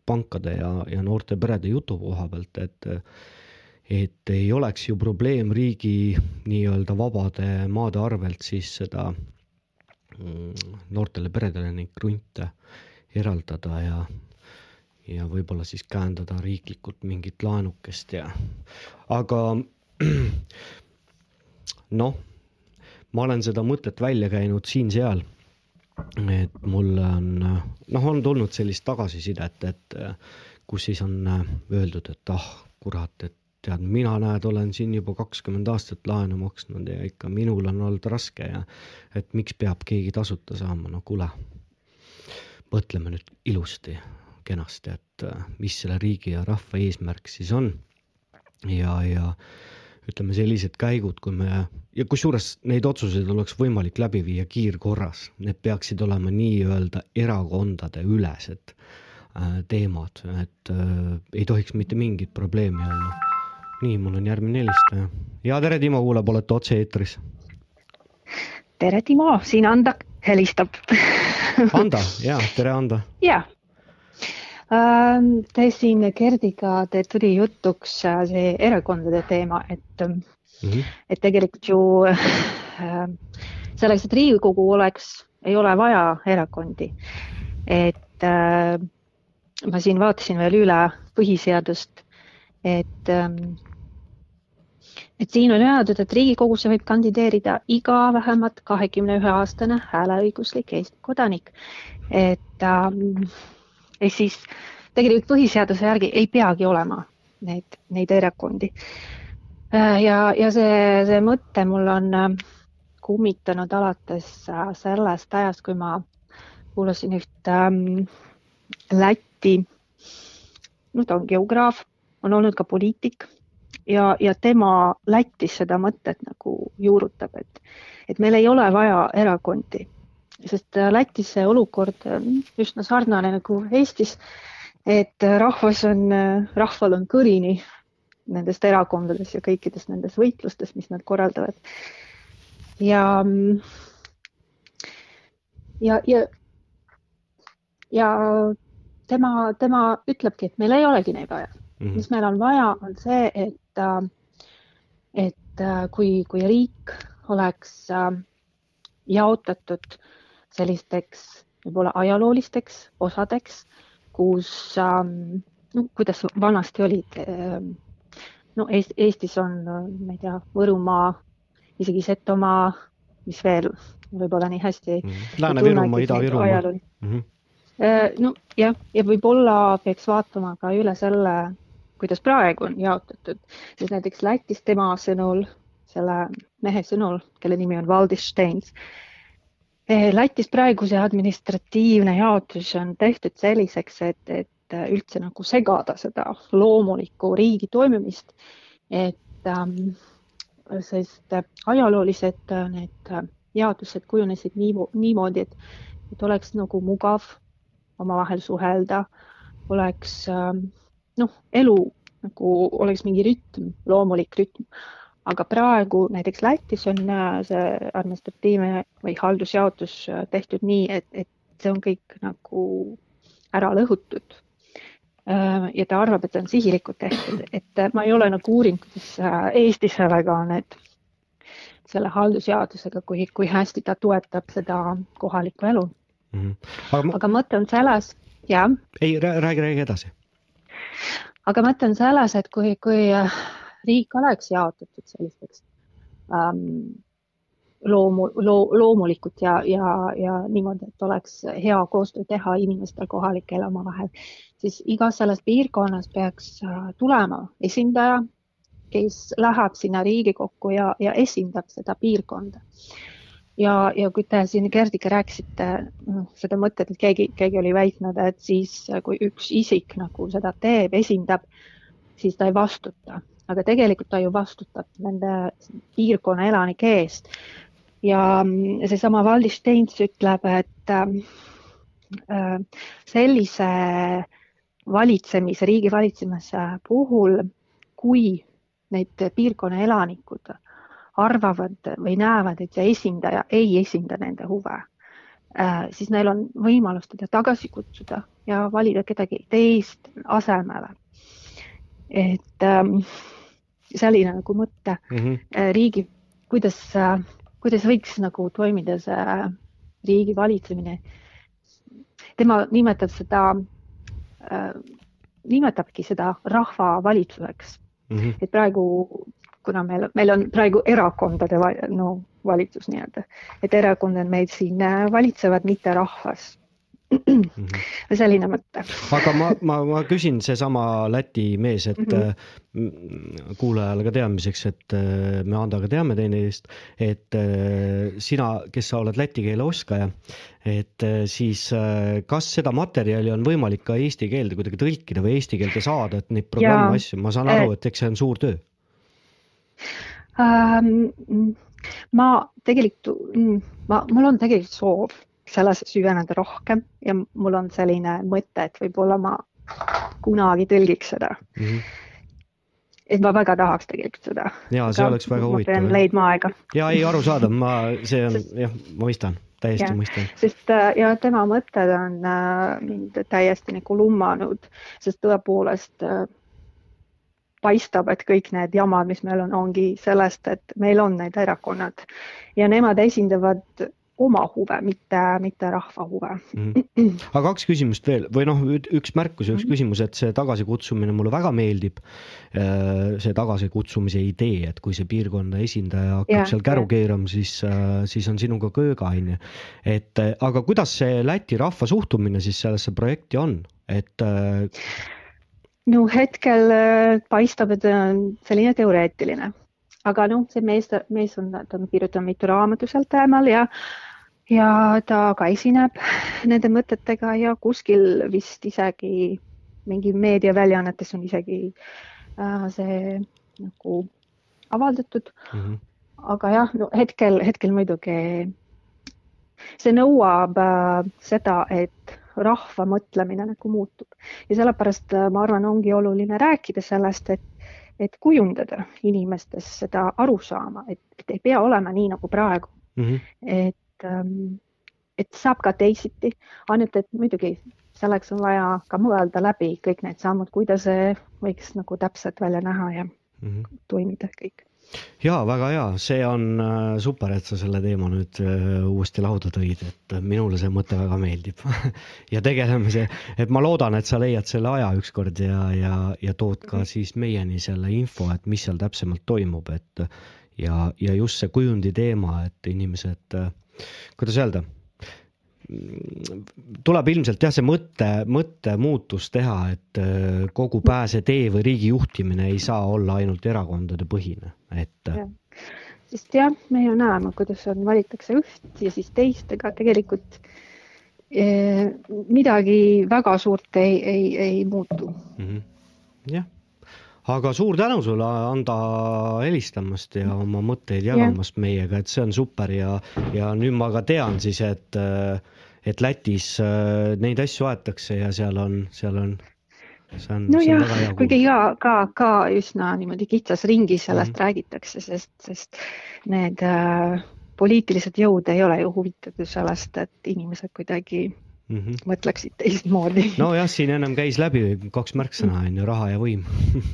pankade ja, ja noorte perede jutu koha pealt, et et ei oleks ju probleem riigi nii-öelda vabade maade arvelt siis seda mm, noortele peredele neid krunte eraldada ja, ja võib-olla siis käendada riiklikult mingit laenukest ja, aga noh, ma olen seda mõtet välja käinud siin-seal et mulle on, noh, on tulnud sellist tagasisidet, et kus siis on öeldud, et ah, kurat, et tead, mina näed, olen siin juba kakskümmend aastat laenu maksnud ja ikka minul on olnud raske ja et miks peab keegi tasuta saama, no kuule. mõtleme nüüd ilusti, kenasti, et mis selle riigi ja rahva eesmärk siis on. ja, ja ütleme, sellised käigud, kui me ja kusjuures neid otsuseid oleks võimalik läbi viia kiirkorras, need peaksid olema nii-öelda erakondade ülesed äh, teemad, et äh, ei tohiks mitte mingit probleemi olla. nii, mul on järgmine helistaja. ja tere, Timo kuulab, olete otse-eetris. tere, Timo, siin Anda helistab Anda, ja tere, Anda. ja Te siin Gerdiga, te tuli jutuks äh, see erakondade teema, et mm, -hmm. et tegelikult ju äh, selleks, et Riigikogu oleks, ei ole vaja erakondi. et äh, ma siin vaatasin veel üle põhiseadust, et ähm, et siin on öeldud, et Riigikogusse võib kandideerida iga vähemalt kahekümne ühe aastane hääleõiguslik Eesti kodanik. et ähm, ehk siis tegelikult põhiseaduse järgi ei peagi olema neid, neid erakondi. ja, ja see, see mõte mul on kummitanud alates sellest ajast, kui ma kuulasin üht ähm, Läti, no ta on geograaf, on olnud ka poliitik ja, ja tema Lätis seda mõtet nagu juurutab, et, et meil ei ole vaja erakondi, sest äh, Lätis see olukord üsna sarnane nagu Eestis, et äh, rahvas on, rahval on kõrini nendest erakondadest ja kõikidest nendest võitlustest, mis nad korraldavad. ja, ja, ja, ja tema, tema ütlebki, et meil ei olegi neid vaja mm. -hmm. mis meil on vaja, on see, et, et äh, kui, kui riik oleks äh, jaotatud sellisteks võib-olla ajaloolisteks osadeks, kus ähm, no kuidas vanasti olid ähm, no Eest, Eestis on, ma ei tea, Võrumaa, isegi Setomaa, mis veel võib-olla nii hästi ei- ei Lääne-Virumaa, Ida-Virumaa mm. -hmm. No jah, ja võib-olla peaks vaatama ka üle selle, kuidas praegu on jaotatud, sest näiteks Lätis tema sõnul, selle mehe sõnul, kelle nimi on Valdis Steins. Lätis praegu see administratiivne jaotus on tehtud selliseks, et, et üldse nagu segada seda loomulikku riigi toimimist. et ähm, sest ajaloolised äh, need äh, jaotused kujunesid niivo- niimoodi, et, et oleks nagu mugav omavahel suhelda, oleks ähm, noh, elu nagu oleks mingi rütm, loomulik rütm. Aga praegu näiteks Lätis on äh, see administratiivne või haldusjaotus äh, tehtud nii, et, et see on kõik nagu ära lõhutud. ja ta arvab, et see on sihilikult tehtud, et äh, ma ei ole nagu uurinud, kuidas äh, Eestis sellega on, et selle haldusjaotusega, kui, kui hästi ta toetab seda kohalikku elu. aga ma, aga mõte on selles, jah, ei räägi, räägi edasi. aga mõte on selles, et kui, kui äh, riik oleks jaotatud sellisteks ähm, loomu, loo, loomulikult ja, ja, ja niimoodi, et oleks hea koostöö teha inimestel kohalikel omavahel, siis igas selles piirkonnas peaks äh, tulema esindaja, kes läheb sinna Riigikokku ja, ja esindab seda piirkonda. ja, ja kui te siin Gerdiga rääkisite noh, seda mõtet, et keegi, keegi oli väitnud, et siis äh, kui üks isik nagu seda teeb, esindab, siis ta ei vastuta, aga tegelikult ta ju vastutab nende piirkonna elanike eest. ja mm, seesama Valdis Steins ütleb, et ähm, äh, sellise valitsemise, riigi valitsemise puhul, kui need piirkonna elanikud arvavad või näevad, et see esindaja ei esinda nende huve, siis neil on võimalus teda tagasi kutsuda ja valida kedagi teist asemele. Et ähm, selline nagu mõte mm. -hmm. äh, riigi, kuidas, kuidas võiks nagu toimida see riigi valitsemine. tema nimetab seda äh,, nimetabki seda rahvavalitsuseks, Mm -hmm. et praegu, kuna meil, meil on praegu erakondade va- no valitsus nii-öelda, et erakonnad meid siin äh, valitsevad, mitte rahvas. Selline mõte. aga ma, ma, ma küsin seesama Läti mees, et mm Mhm. -hmm. kuulajale ka teadmiseks, et äh, me Andaga teame teineteist, et äh, sina, kes sa oled läti keele oskaja, et äh, siis kas seda materjali on võimalik ka eesti keelde kuidagi tõlkida või eesti keelde saada, et neid programme, asju, ma saan aru, et eks see on suur töö. ähm,. ma tegelikult, ma, mul on tegelikult soov sellesse süveneda rohkem ja mul on selline mõte, et võib-olla ma kunagi tõlgiks seda, Mm -hmm. et ma väga tahaks tegelikult seda. ja see oleks väga huvitav leidma aega, ja ei, arusaadav, ma, see on jah, ma mõistan, täiesti Jah. mõistan. sest äh, ja tema mõtted on äh, mind täiesti nagu lummanud, sest tõepoolest äh, paistab, et kõik need jamad, mis meil on, ongi sellest, et meil on need erakonnad ja nemad esindavad oma huve, mitte, mitte rahva huve. Mhm. aga kaks küsimust veel või noh, üks märkus ja üks küsimus, et see tagasikutsumine mulle väga meeldib. see tagasikutsumise idee, et kui see piirkonna esindaja hakkab Jah, seal käru keerama, siis, siis on sinuga kööga onju. et äh, aga kuidas see Läti rahva suhtumine siis sellesse projekti on, et äh, no hetkel äh, paistab, et see on selline teoreetiline, aga noh, see mees, mees on, ta on kirjutanud mitu raamatut sel teemal ja ja ta ka esineb nende mõtetega ja kuskil vist isegi mingi meediaväljaannetes on isegi äh, see nagu avaldatud, Mhm. aga jah, no hetkel, hetkel muidugi see nõuab äh, seda, et rahva mõtlemine nagu muutub ja sellepärast äh, ma arvan, ongi oluline rääkida sellest, et, et kujundada inimestes seda arusaama, et, et ei pea olema nii nagu praegu, Mhm. et, et saab ka teisiti, ainult et muidugi selleks on vaja ka mõelda läbi kõik need sammud, kuidas see võiks nagu täpselt välja näha ja Mhm. toimida kõik. Ja väga hea, see on äh, super, et sa selle teema nüüd äh, uuesti lauda tõid, et minule see mõte väga meeldib. Ja tegeleme see, et ma loodan, et sa leiad selle aja ükskord ja, ja, ja tood ka siis meieni selle info, et mis seal täpsemalt toimub, et ja, ja just see kujundi teema, et inimesed, kuidas öelda tuleb ilmselt jah, see mõte, mõttemuutus teha, et äh, kogu pääsetee või riigi juhtimine ei saa olla ainult erakondade põhine, et Jah. sest jah, me ju näeme, kuidas on, valitakse üht ja siis teist, ega tegelikult eh, midagi väga suurt ei, ei, ei muutu. Mhm. jah, aga suur tänu sulle, Anda, helistamast ja oma mõtteid jagamast meiega, et see on super ja, ja nüüd ma ka tean siis, et, et Lätis äh, neid asju aetakse ja seal on, seal on, nojah kuigi kuulda. ka, ka, üsna niimoodi kitsas ringis sellest Mhm. mm. räägitakse, sest, sest need äh, poliitilised jõud ei ole ju huvitatud sellest, et inimesed kuidagi Mhm. mõtleksid teistmoodi. nojah, siin ennem käis läbi kaks märksõna on ju, raha ja võim.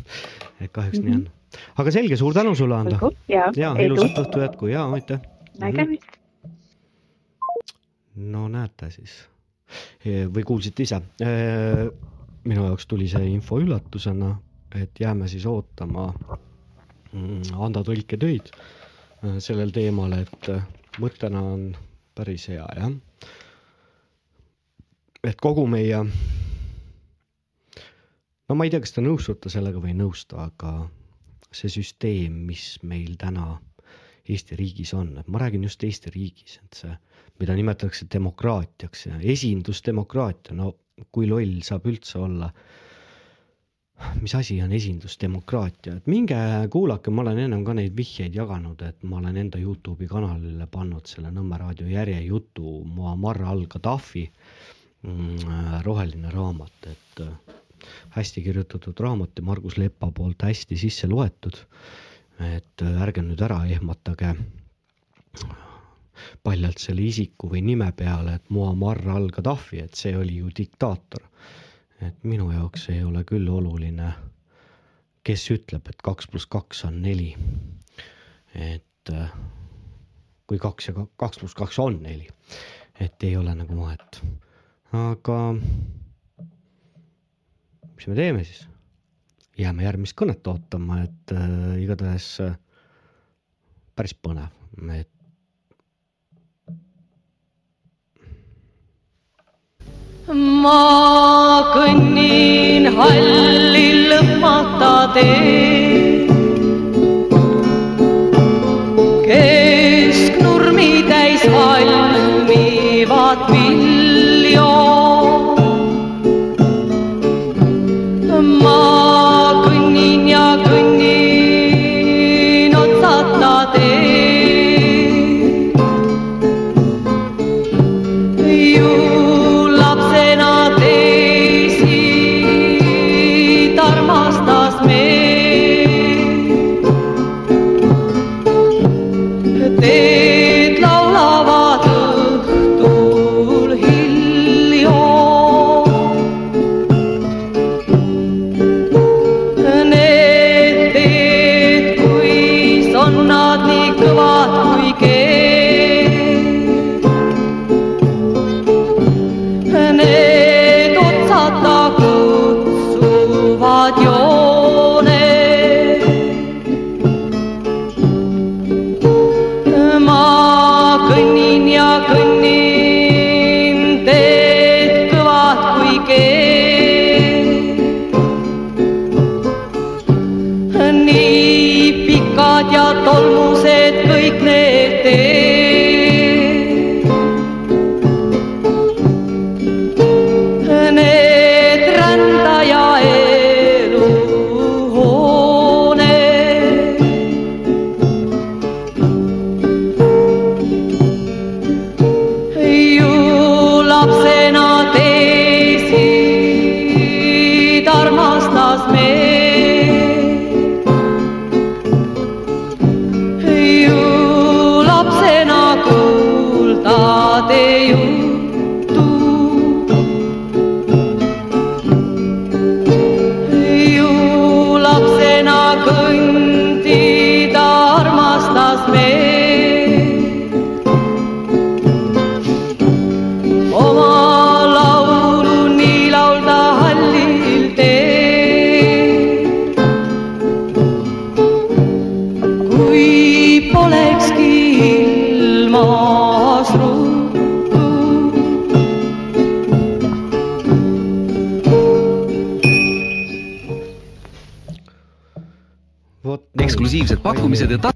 et kahjuks mm -hmm. nii on. aga selge, suur tänu sulle, Ando ja, ja ilusat õhtu jätku ja aitäh. nägemist. No näete siis või kuulsite ise. minu jaoks tuli see info üllatusena, et jääme siis ootama mm, Ando tõlketöid äh, sellel teemal, et mõttena on päris hea jah. et kogu meie, no ma ei tea, kas te nõustute sellega või ei nõustu, aga see süsteem, mis meil täna Eesti riigis on, et ma räägin just Eesti riigis, et see, mida nimetatakse demokraatiaks ja esindusdemokraatia, no kui loll saab üldse olla. mis asi on esindusdemokraatia, et minge kuulake, ma olen ennem ka neid vihjeid jaganud, et ma olen enda Youtube'i kanalile pannud selle Nõmme raadio järjejutu Muammar al-Gaddafi mm, roheline raamat, et äh, hästi kirjutatud raamat ja Margus Lepa poolt hästi sisse loetud. Et äh, ärge nüüd ära ehmatage paljalt selle isiku või nime peale, et Muammar al-Gaddafi, et see oli ju diktaator. et minu jaoks ei ole küll oluline, kes ütleb, et kaks pluss kaks on neli. et äh, kui kaks ja ka- kaks pluss kaks on neli, et ei ole nagu vahet. aga mis me teeme siis? Jääme järgmist kõnet ootama, et äh, igatahes äh, päris põnev, et ma kõnnin halli lõpmata teed. kesknurmi täis valmivad viljo. Pakkumised ja ta-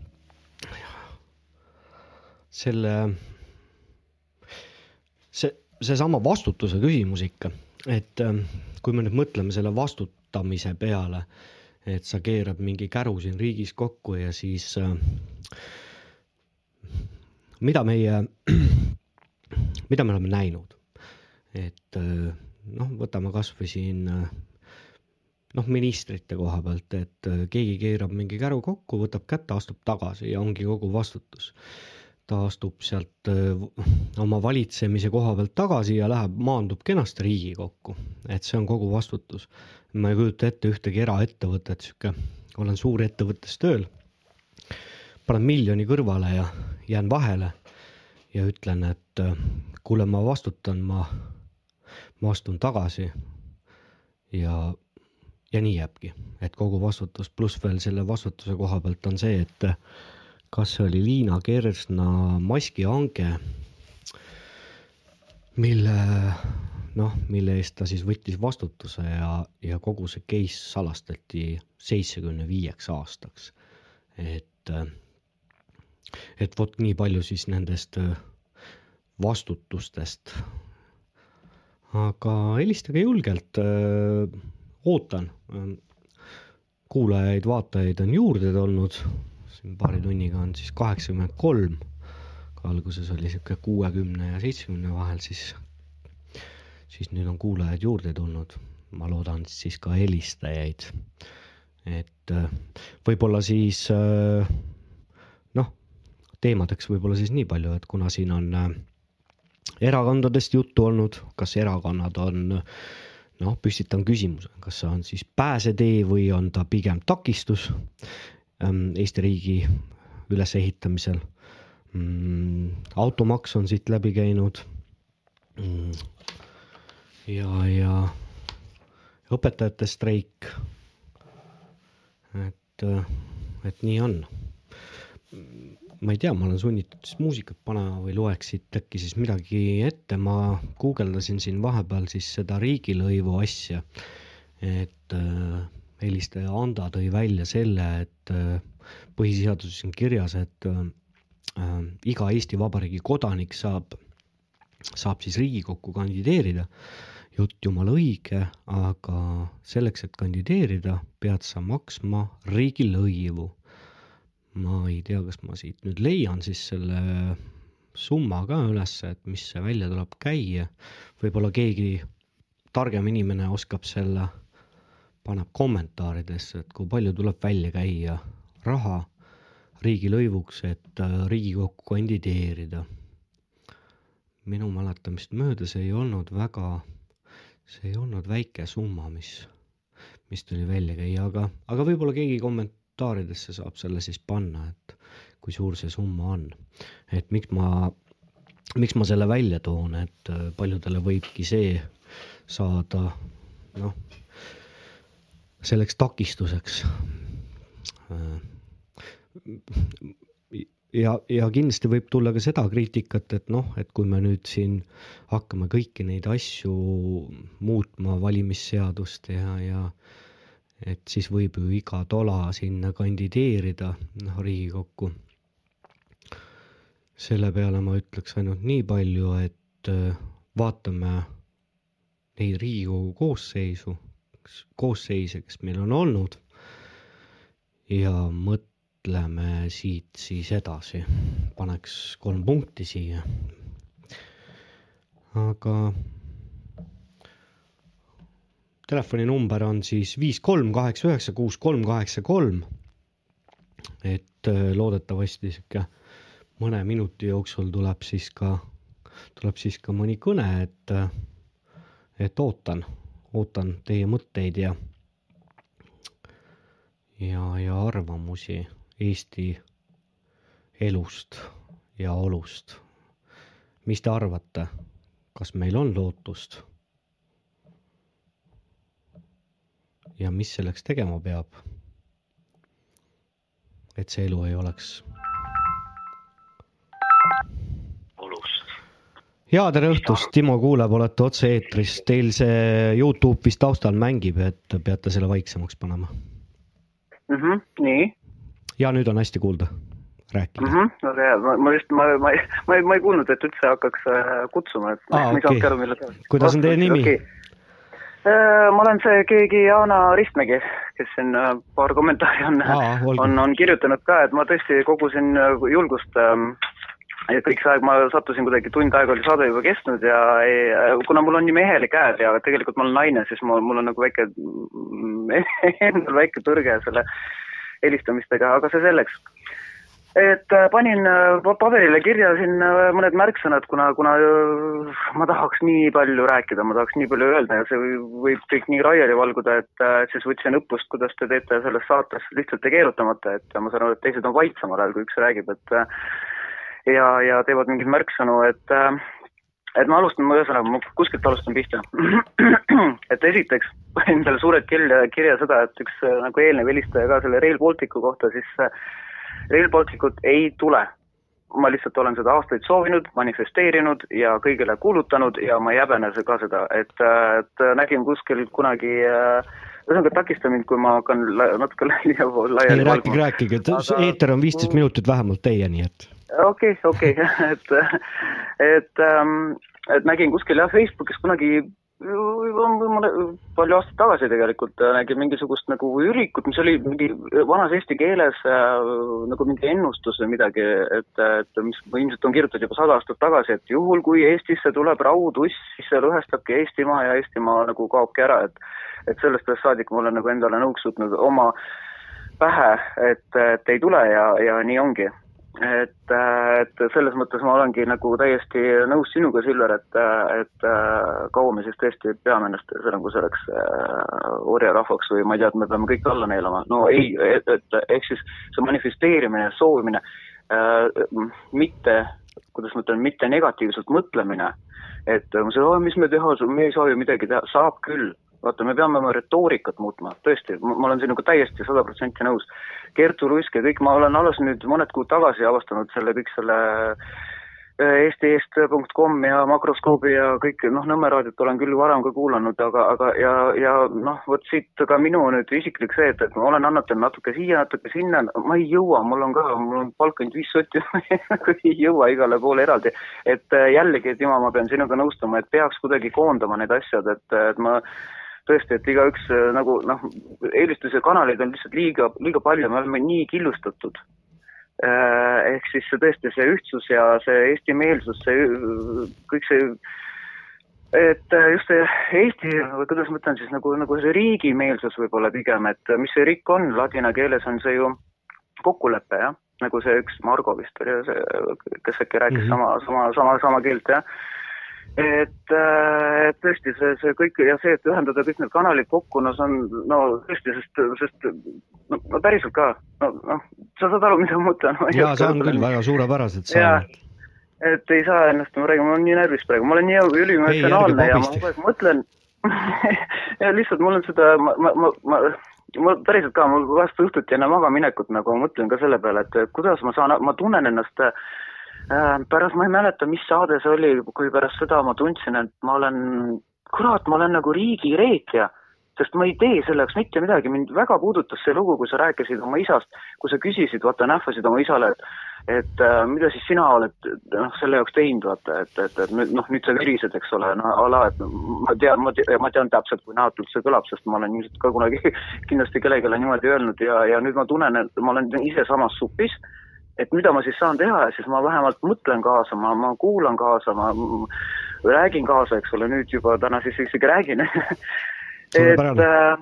selle, see, seesama vastutuse küsimus ikka, et ähm, kui me nüüd mõtleme selle vastutamise peale, et sa keerad mingi käru siin riigis kokku ja siis äh, mida meie, mida me oleme näinud, et äh, noh, võtame kasvõi siin äh, noh, ministrite koha pealt, et äh, keegi keerab mingi käru kokku, võtab kätte, astub tagasi ja ongi kogu vastutus ta astub sealt öö, oma valitsemise koha pealt tagasi ja läheb, maandub kenasti Riigikokku, et see on kogu vastutus. ma ei kujuta ette ühtegi eraettevõtet, sihuke, olen suurettevõttes tööl, panen miljoni kõrvale ja jään vahele ja ütlen, et öö, kuule, ma vastutan, ma, ma astun tagasi ja, ja nii jääbki, et kogu vastutus pluss veel selle vastutuse koha pealt on see, et kas see oli Liina Kersna maskihange, mille noh, mille eest ta siis võttis vastutuse ja, ja kogu see case salastati seitsmekümne viieks aastaks. et, et vot nii palju siis nendest vastutustest. aga helistage julgelt, ootan. kuulajaid-vaatajaid on juurde tulnud siin paari tunniga on siis kaheksakümmend kolm. alguses oli sihuke kuuekümne ja seitsmekümne vahel, siis, siis nüüd on kuulajaid juurde tulnud. ma loodan siis ka helistajaid. et äh, võib-olla siis äh, noh, teemadeks võib-olla siis nii palju, et kuna siin on äh, erakondadest juttu olnud, kas erakonnad on noh, püstitan küsimuse, kas see on siis pääsetee või on ta pigem takistus ähm, Eesti riigi ülesehitamisel mm,. automaks on siit läbi käinud mm.. ja, ja õpetajate streik. et, et nii on. Ma ei tea, ma olen sunnitud siis muusikat panema või loeks siit äkki siis midagi ette, ma guugeldasin siin vahepeal siis seda riigilõivu asja. et äh, helistaja Anda tõi välja selle, et äh, põhiseaduses on kirjas, et äh, äh, iga Eesti Vabariigi kodanik saab, saab siis Riigikokku kandideerida. jutt jumala õige, aga selleks, et kandideerida, pead sa maksma riigilõivu. Ma ei tea, kas ma siit nüüd leian siis selle summa ka ülesse, et mis see välja tuleb käia. võib-olla keegi targem inimene oskab selle paneb kommentaaridesse, et kui palju tuleb välja käia raha riigilõivuks, et äh, Riigikokku kandideerida. minu mäletamist mööda see ei olnud väga, see ei olnud väike summa, mis, mis tuli välja käia, aga, aga võib-olla keegi kommentaaridesse saab selle siis panna, et kui suur see summa on. et miks ma, miks ma selle välja toon, et äh, paljudele võibki see saada noh, selleks takistuseks. ja, ja kindlasti võib tulla ka seda kriitikat, et noh, et kui me nüüd siin hakkame kõiki neid asju muutma, valimisseadust ja, ja et siis võib ju iga tola sinna kandideerida, noh Riigikokku. selle peale ma ütleks ainult nii palju, et äh, vaatame neid Riigikogu koosseisu, koosseise, kes meil on olnud ja mõtleme siit siis edasi, paneks kolm punkti siia. aga telefoninumber on siis viis kolm kaheksa üheksa kuus kolm kaheksa kolm. et äh, loodetavasti sihuke mõne minuti jooksul tuleb siis ka, tuleb siis ka mõni kõne, et, et ootan, ootan teie mõtteid ja, ja, ja arvamusi Eesti elust ja olust. mis te arvate, kas meil on lootust? Ja mis selleks tegema peab? et see elu ei oleks ja tere õhtust, Timo kuuleb, olete otse-eetris, teil see Youtube vist taustal mängib, et peate selle vaiksemaks panema. mm. -hmm, nii, ja nüüd on hästi kuulda, räägi. mm. -hmm, väga hea, ma, ma just, ma, ma, ma ei, ma ei kuulnud, et üldse hakkaks äh, kutsuma, et Aa, ma ei okei. saanudki aru, millal. kuidas on teie nimi? Ma olen see keegi Jaana Ristmägi, kes siin äh, paar kommentaari on olgu. on, on kirjutanud ka, et ma tõesti kogusin äh, julgust ähm, ja kõik see aeg ma sattusin kuidagi tund aega oli saade juba kestnud ja ei, kuna mul on nii mehelik hääl ja tegelikult ma olen naine, siis mul, mul on nagu väike, endal väike tõrge selle helistamistega, aga see selleks. Et äh, panin äh, pa- paberile kirja siin äh, mõned märksõnad, kuna, kuna ma tahaks nii palju rääkida, ma tahaks nii palju öelda ja see või- võib kõik nii laiali valguda, et siis võtsin õppust, kuidas te teete selles saates lihtsalt ja keerutamata, et ma saan aru, et teised on vait samal ajal, kui üks räägib, et ja, ja teevad mingeid märksõnu, et et ma alustan, ühesõnaga, ma kuskilt alustan pihta. et esiteks panin peale suured kirja, kirja seda, et üks nagu eelnev helistaja ka selle Rail Balticu kohta, siis äh, Rail Balticut ei tule. ma lihtsalt olen seda aastaid soovinud, manifesteerinud ja kõigile kuulutanud ja ma ei häbene ka seda, et, et nägin kuskil kunagi äh, ühesõnaga takista mind, kui ma hakkan natuke laia- ei laiali rääkige, rääkige, Aga- eeter on viisteist minutit vähemalt teie, nii et. okei, okei, et, et, et nägin kuskil jah Facebookis kunagi mõne, palju aastaid tagasi tegelikult äh, nägin mingisugust nagu ürikut, mis oli mingi vanas eesti keeles äh, nagu mingi ennustus või midagi, et, et mis ilmselt on kirjutatud juba sada aastat tagasi, et juhul, kui Eestisse tuleb rauduss, siis see lõhestabki Eestimaa ja Eestimaa nagu kaobki ära, et et sellest ajast saadik ma olen nagu endale nõuks võtnud oma pähe, et, et ei tule ja, ja nii ongi et, et selles mõttes ma olengi nagu täiesti nõus sinuga, Silver, et, et äh, kaua me siis tõesti peame ennast nagu selleks äh, orjarahvaks või ma ei tea, et me peame kõik alla neelama. no ei, et, et ehk siis see manifesteerimine, soovimine äh,, mitte, kuidas ma ütlen, mitte negatiivselt mõtlemine, et äh, ma saan, mis me teha, me ei saa ju midagi teha, saab küll vaata, me peame oma retoorikat muutma, tõesti, ma olen sinuga täiesti sada protsenti nõus. Kertu Ruisk ja kõik, ma olen alles nüüd mõned kuud tagasi avastanud selle kõik selle äh, eesti.est.com ja Makroskoobi ja kõik, noh, Nõmme raadiot olen küll varem ka kuulanud, aga, aga ja, ja noh, vot siit ka minu nüüd isiklik see, et, et ma olen annetanud natuke siia, natuke sinna, ma ei jõua, mul on ka, mul on palk ainult viis sotti ei jõua igale poole eraldi. et äh, jällegi, Timo, ma pean sinuga nõustuma, et peaks kuidagi koondama need asjad, et, et ma tõesti, et igaüks äh, nagu noh, eelistuse kanaleid on lihtsalt liiga, liiga palju, me oleme nii killustatud. ehk siis see tõesti see ühtsus ja see eestimeelsus, see kõik see, et äh, just see Eesti, kuidas ma ütlen siis nagu, nagu see riigimeelsus võib-olla pigem, et mis see RIK on, ladina keeles on see ju kokkulepe jah, nagu see üks Margo vist oli kes äkki rääkis mm -hmm. sama, sama, sama, sama keelt jah et, et tõesti see, see kõik ja see, et ühendada kõik need kanalid kokku, no see on no tõesti, sest, sest no, no päriselt ka, no noh, sa saad aru, mida ma mõtlen. ja saan küll väga suurepäraselt jaa saan., et ei saa ennast, ma räägin, ma olen nii närvis praegu, ma olen nii üliemotsionaalne ja ma kogu aeg mõtlen ja lihtsalt mul on seda, ma, ma, ma, ma ma päriselt ka, mul vahest õhtuti enne magamaminekut nagu ma mõtlen ka selle peale, et kuidas ma saan, ma tunnen ennast äh, pärast, ma ei mäleta, mis saade see oli, kui pärast seda ma tundsin, et ma olen, kurat, ma olen nagu riigireetja, sest ma ei tee selleks mitte midagi, mind väga puudutas see lugu, kui sa rääkisid oma isast, kui sa küsisid, vaata nähvasid oma isale, et et äh, mida siis sina oled noh, selle jaoks teinud, vaata, et, et, et noh, nüüd sa virised, eks ole, no a la, et ma tean, ma tean, ma tean täpselt, kui näotult see kõlab, sest ma olen ilmselt ka kunagi kindlasti kellelegi niimoodi öelnud ja, ja nüüd ma tunnen, et ma olen ise samas supis et mida ma siis saan teha siis ma vähemalt mõtlen kaasa, ma, ma kuulan kaasa, ma räägin kaasa, eks ole, nüüd juba täna siis isegi räägin. et äh,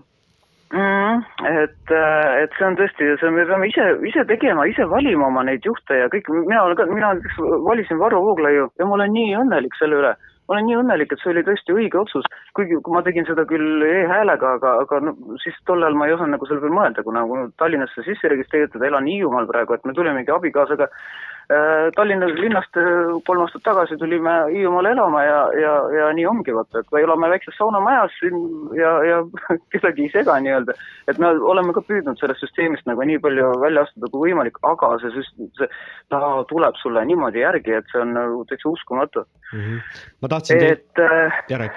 mm, et, et see on tõesti, see, me peame ise, ise tegema, ise valima oma neid juhte ja kõik, mina olen ka, mina näiteks valisin Varro Vooglaiu ja ma olen nii õnnelik selle üle ma olen nii õnnelik, et see oli tõesti õige otsus, kuigi kui ma tegin seda küll e-häälega, aga, aga no siis tol ajal ma ei osanud nagu selle peale mõelda, kuna Tallinnasse sisse registreeritud, elan Hiiumaal praegu, et me tulimegi abikaasaga Tallinna linnast äh, kolm aastat tagasi tulime Hiiumaale elama ja, ja, ja nii ongi vaata, et me elame väikses saunamajas siin ja, ja kedagi ei sega nii-öelda. et me oleme ka püüdnud sellest süsteemist nagu nii palju välja astuda kui võimalik, aga see süst-, see, ta tuleb sulle niimoodi järgi, et see on nagu täitsa uskumatu. ma tahtsin teid, äh, Jarek,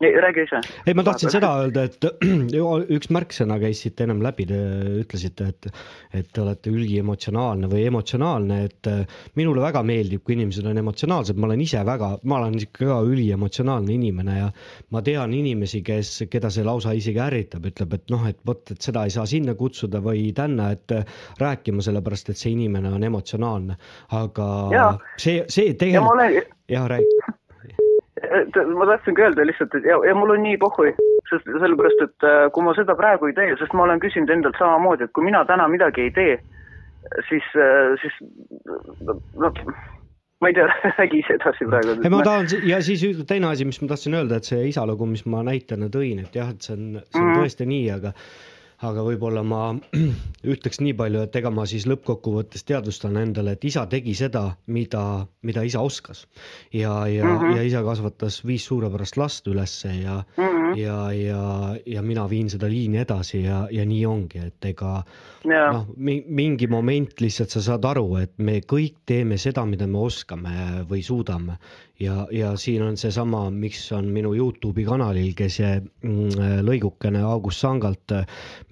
räägi ise. ei, ma tahtsin seda öelda, et üks märksõna käis siit ennem läbi, te ütlesite, et, et te olete üliemotsionaalne või emotsionaalne, et äh, minule väga meeldib, kui inimesed on emotsionaalsed, ma olen ise väga, ma olen ikka ka üliemotsionaalne inimene ja ma tean inimesi, kes, keda see lausa isegi ärritab, ütleb, et noh, et vot, et seda ei saa sinna kutsuda või tänna, et äh, rääkima, sellepärast et see inimene on emotsionaalne, aga Jaa. see, see ja tegelikult, jah, räägi. Ma tahtsingi öelda lihtsalt, et ja, ja mul on nii pohhui, sest sellepärast, et äh, kui ma seda praegu ei tee, sest ma olen küsinud endalt samamoodi, et kui mina täna midagi ei tee, siis, siis noh, ma ei tea, räägi ise edasi praegu. ei, ma tahan ja siis teine asi, mis ma tahtsin öelda, et see isa lugu, mis ma näitena tõin, et jah, et see on, see on Mhm. tõesti nii, aga aga võib-olla ma ütleks nii palju, et ega ma siis lõppkokkuvõttes teadvustan endale, et isa tegi seda, mida, mida isa oskas. ja, ja mm. -hmm. ja isa kasvatas viis suurepärast last ülesse ja mm. -hmm. ja, ja, ja mina viin seda liini edasi ja, ja nii ongi, et ega Jaa. noh, mingi moment lihtsalt sa saad aru, et me kõik teeme seda, mida me oskame või suudame ja, ja siin on seesama, miks on minu Youtube'i kanalil, kes see mm, lõigukene August Sangalt,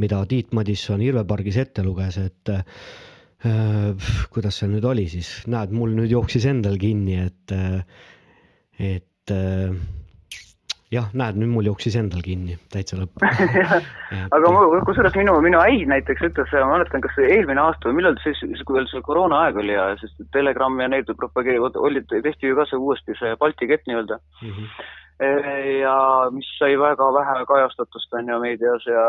mida Tiit Madisson Irve pargis ette luges, et äh, kuidas see nüüd oli siis, näed, mul nüüd jooksis endal kinni, et, et äh, jah, näed, nüüd mul jooksis endal kinni täitsa lõppu. aga kusjuures minu, minu äi näiteks ütles, ma mäletan, kas eelmine aasta või millal siis, kui veel see koroonaaeg oli ja siis Telegram ja need propageerivad, olid, tehti ju ka see uuesti see Balti kett nii-öelda. ja mis sai väga vähe kajastatust on ju meedias ja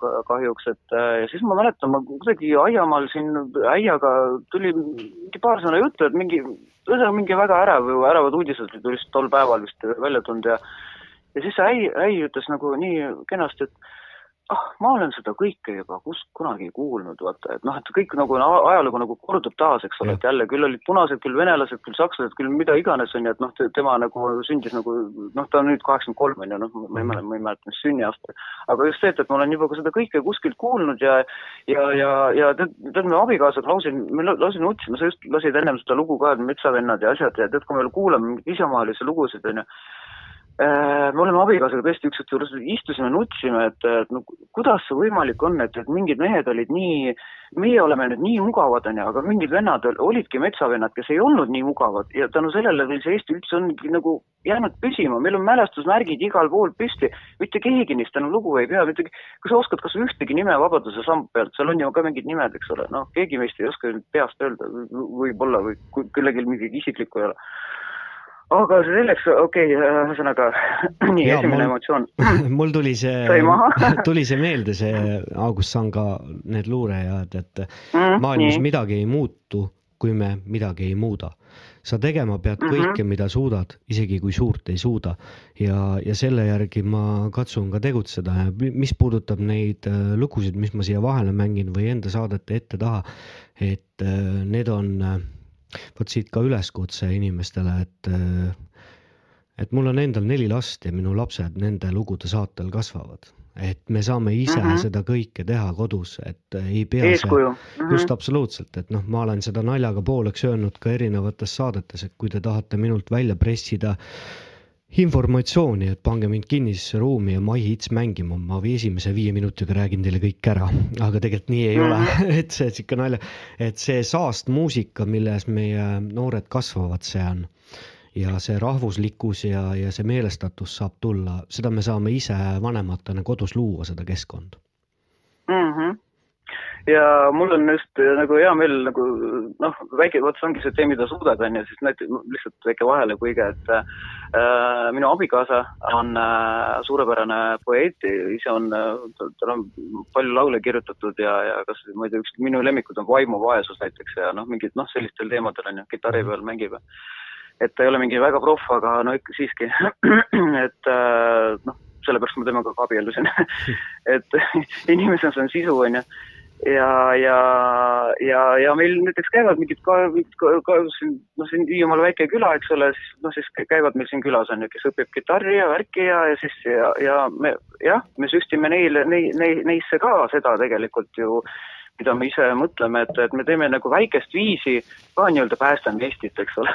ka- kahjuks, et äh, ja siis ma mäletan, ma kuidagi aiamaal siin äiaga tuli mingi paar sõna juttu, et mingi, ühesõnaga mingi väga ärev, ärevad uudised olid just tol päeval vist välja tulnud ja ja siis see äi, äi ütles nagu nii kenasti, et ah, ma olen seda kõike juba kus kunagi kuulnud, vaata, et noh, et kõik nagu ajalugu nagu kordub taas, eks ole, et jälle küll olid punased, küll venelased, küll sakslased, küll mida iganes on ju, et noh, tema nagu sündis nagu noh, ta on nüüd kaheksakümmend kolm on ju, noh, ma ei mäleta, ma ei mäleta, mis sünniaasta. aga just see, et, et ma olen juba ka seda kõike kuskilt kuulnud ja ja, ja, ja tead, me abikaasaga lausa, me la- lausa nutsime, sa just lasid ennem seda lugu ka, et metsavennad ja asjad ja tead, kui me kuulame mingeid isamaalisi lugusid on ju me oleme abikaasaga tõesti ükskord juures istusime, nutsime, et, et no kuidas see võimalik on, et, et mingid mehed olid nii, meie oleme nüüd nii mugavad, onju, aga mingid vennad ol- olidki metsavennad, kes ei olnud nii mugavad ja tänu sellele meil see Eesti üldse ongi nagu jäänud püsima, meil on mälestusmärgid igal pool püsti, mitte keegi neist enam lugu ei pea, mitte, kas sa oskad kas ühtegi nime Vabaduse samba pealt, seal on ju ka mingid nimed, eks ole, noh, keegi meist ei oska peast öelda, võib-olla või kui kellelgi midagi isiklikku ei ole aga selleks, okei okay,, ühesõnaga nii, esimene mul- emotsioon. mul tuli see tuli see meelde, see August Sanga need luurajad, et Mm, maailmas nii. midagi ei muutu, kui me midagi ei muuda. sa tegema pead Mhm. kõike, mida suudad, isegi kui suurt ei suuda ja, ja selle järgi ma katsun ka tegutseda ja mi- mis puudutab neid äh, lugusid, mis ma siia vahele mängin või enda saadete ette-taha, et äh, need on äh, vot siit ka üleskutse inimestele, et äh, et mul on endal neli last ja minu lapsed nende lugude saatel kasvavad, et me saame ise mm. -hmm. seda kõike teha kodus, et ei pea Eeskuju. see Mhm. just absoluutselt, et noh, ma olen seda naljaga pooleks öelnud ka erinevates saadetes, et kui te tahate minult välja pressida informatsiooni, et pange mind kinnisesse ruumi ja My Hits mängima, ma või esimese viie minutiga räägin teile kõik ära, aga tegelikult nii ei ole, et see sihuke nalja, et see saastmuusika, milles meie noored kasvavad, see on ja see rahvuslikkus ja, ja see meelestatus saab tulla, seda me saame ise vanematena kodus luua, seda keskkonda. mm. -hmm. Ja mul on just äh, nagu hea meel nagu noh, väike, vot see ongi see tee, mida suudad, onju, siis näite- lihtsalt väike vahelepõige, et äh, minu abikaasa on äh, suurepärane poeet, ise on äh,, tal on palju laule kirjutatud ja, ja kas, ma ei tea, üks minu lemmikud on Vaimuvaesus näiteks ja noh, mingid noh, sellistel teemadel onju, kitarri peal mängib. et ta ei ole mingi väga proff, aga no ikka siiski, et äh, noh, sellepärast ma temaga ka abiellusin et inimesena see on sisu, onju. ja, ja, ja, ja meil näiteks käivad mingid ka, ka, ka siin, noh, siin Hiiumaal väike küla, eks ole, siis noh, siis käivad meil siin külas on ju, kes õpib kitarri ja värki ja, ja siis ja, ja me jah, me süstime neile, nei-, nei-, neisse ka seda tegelikult ju mida me ise mõtleme, et, et me teeme nagu väikest viisi ka nii-öelda päästame Eestit, eks ole.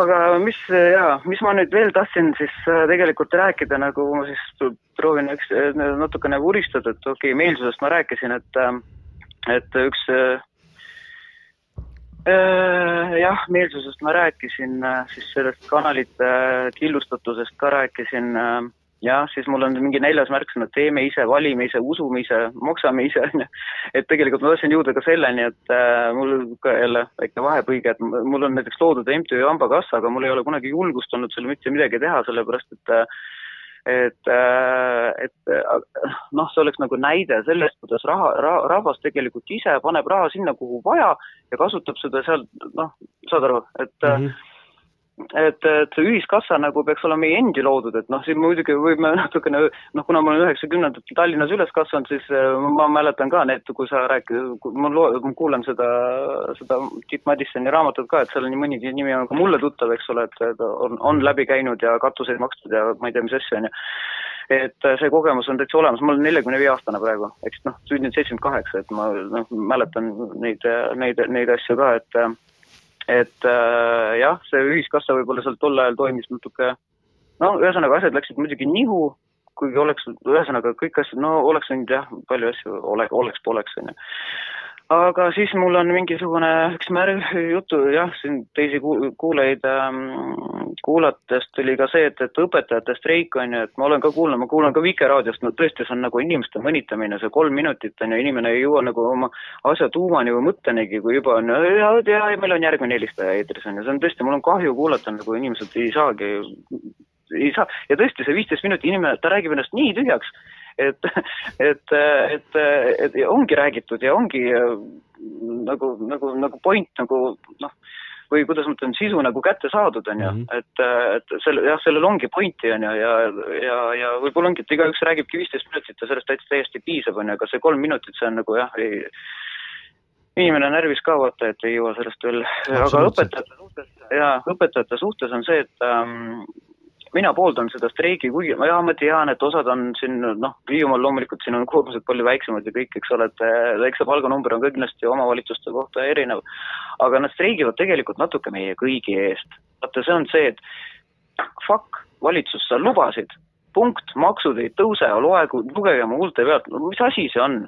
aga mis ja, mis ma nüüd veel tahtsin siis äh, tegelikult rääkida, nagu ma siis proovin üks äh, natukene vuristada, et okei okay,, meelsusest ma rääkisin, et, et üks äh, äh, jah, meelsusest ma rääkisin, siis sellest kanalite äh, killustatusest ka rääkisin äh, jah, siis mul on mingi neljas märksõna, teeme ise, valime ise, usume ise, maksame ise, onju. et tegelikult ma tahtsin jõuda ka selleni, et äh, mul ka jälle väike vahepõige, et mul on näiteks loodud MTÜ Hambakassa, aga mul ei ole kunagi julgust olnud seal mitte midagi teha, sellepärast et äh, et, et äh, noh, see oleks nagu näide sellest, kuidas raha ra,, rahvas tegelikult ise paneb raha sinna, kuhu vaja ja kasutab seda seal, noh, saad aru, et mm. -hmm et, et see ühiskassa nagu peaks olema meie endi loodud, et noh, siin muidugi võime natukene noh, kuna ma olen üheksakümnendatel Tallinnas üles kasvanud, siis äh, ma mäletan ka need, kui sa rääkid, ma loo-, ma kuulan seda, seda Tiit Madissoni raamatut ka, et seal on nii mõnigi nimi on ka mulle tuttav, eks ole, et et on, on läbi käinud ja katuseid makstud ja ma ei tea, mis asju, onju et äh, see kogemus on täitsa olemas, ma olen neljakümne viie aastane praegu, eks noh, sündinud seitsekümmend kaheksa, et ma noh, mäletan neid, neid, neid asju ka, et äh, et äh, jah, see ühiskassa võib-olla seal tol ajal toimis natuke, no ühesõnaga asjad läksid muidugi nihu, kuigi oleks, ühesõnaga kõik asjad, no oleks võinud jah, palju asju ole, oleks, poleks onju. Aga siis mul on mingisugune üks märg, jutu jah, siin teisi kuul- kuulajaid ähm, kuulates tuli ka see, et, et õpetajate streik on ju, et ma olen ka kuulnud, ma kuulan ka Vikerraadiost, no tõesti, see on nagu inimeste mõnitamine, see kolm minutit on ju, inimene ei jõua nagu oma asja tuumani või mõttenigi, kui juba on ja, ja meil on järgmine helistaja eetris on ju, see on tõesti, mul on kahju kuulata, nagu inimesed ei saagi, ei saa ja tõesti, see viisteist minutit inimene, ta räägib ennast nii tühjaks, et, et, et, et ongi räägitud ja ongi äh, nagu, nagu, nagu point nagu noh, või kuidas ma ütlen, sisu nagu kätte saadud, on ju, et, et selle, jah, sellel ongi pointi, on ju, ja, ja, ja võib-olla ongi, et igaüks räägibki viisteist minutit ja sellest täiesti piisab, on ju, aga see kolm minutit, see on nagu jah, ei inimene on närvis ka vaata, et ei jõua sellest veel, aga õpetajate suhtes ja õpetajate suhtes on see, et ähm, mina pooldan seda streigi, kuigi ma- jaa, ma tean, et osad on siin noh, Hiiumaal loomulikult siin on koormused palju väiksemad ja kõik, eks ole, et äh, väikse palganumber on ka kindlasti omavalitsuste kohta erinev. aga nad streigivad tegelikult natuke meie kõigi eest. vaata, see on see, et fuck, valitsus, sa lubasid, punkt, maksud ei tõuse, loegu, lugege mu huulte pealt, no mis asi see on?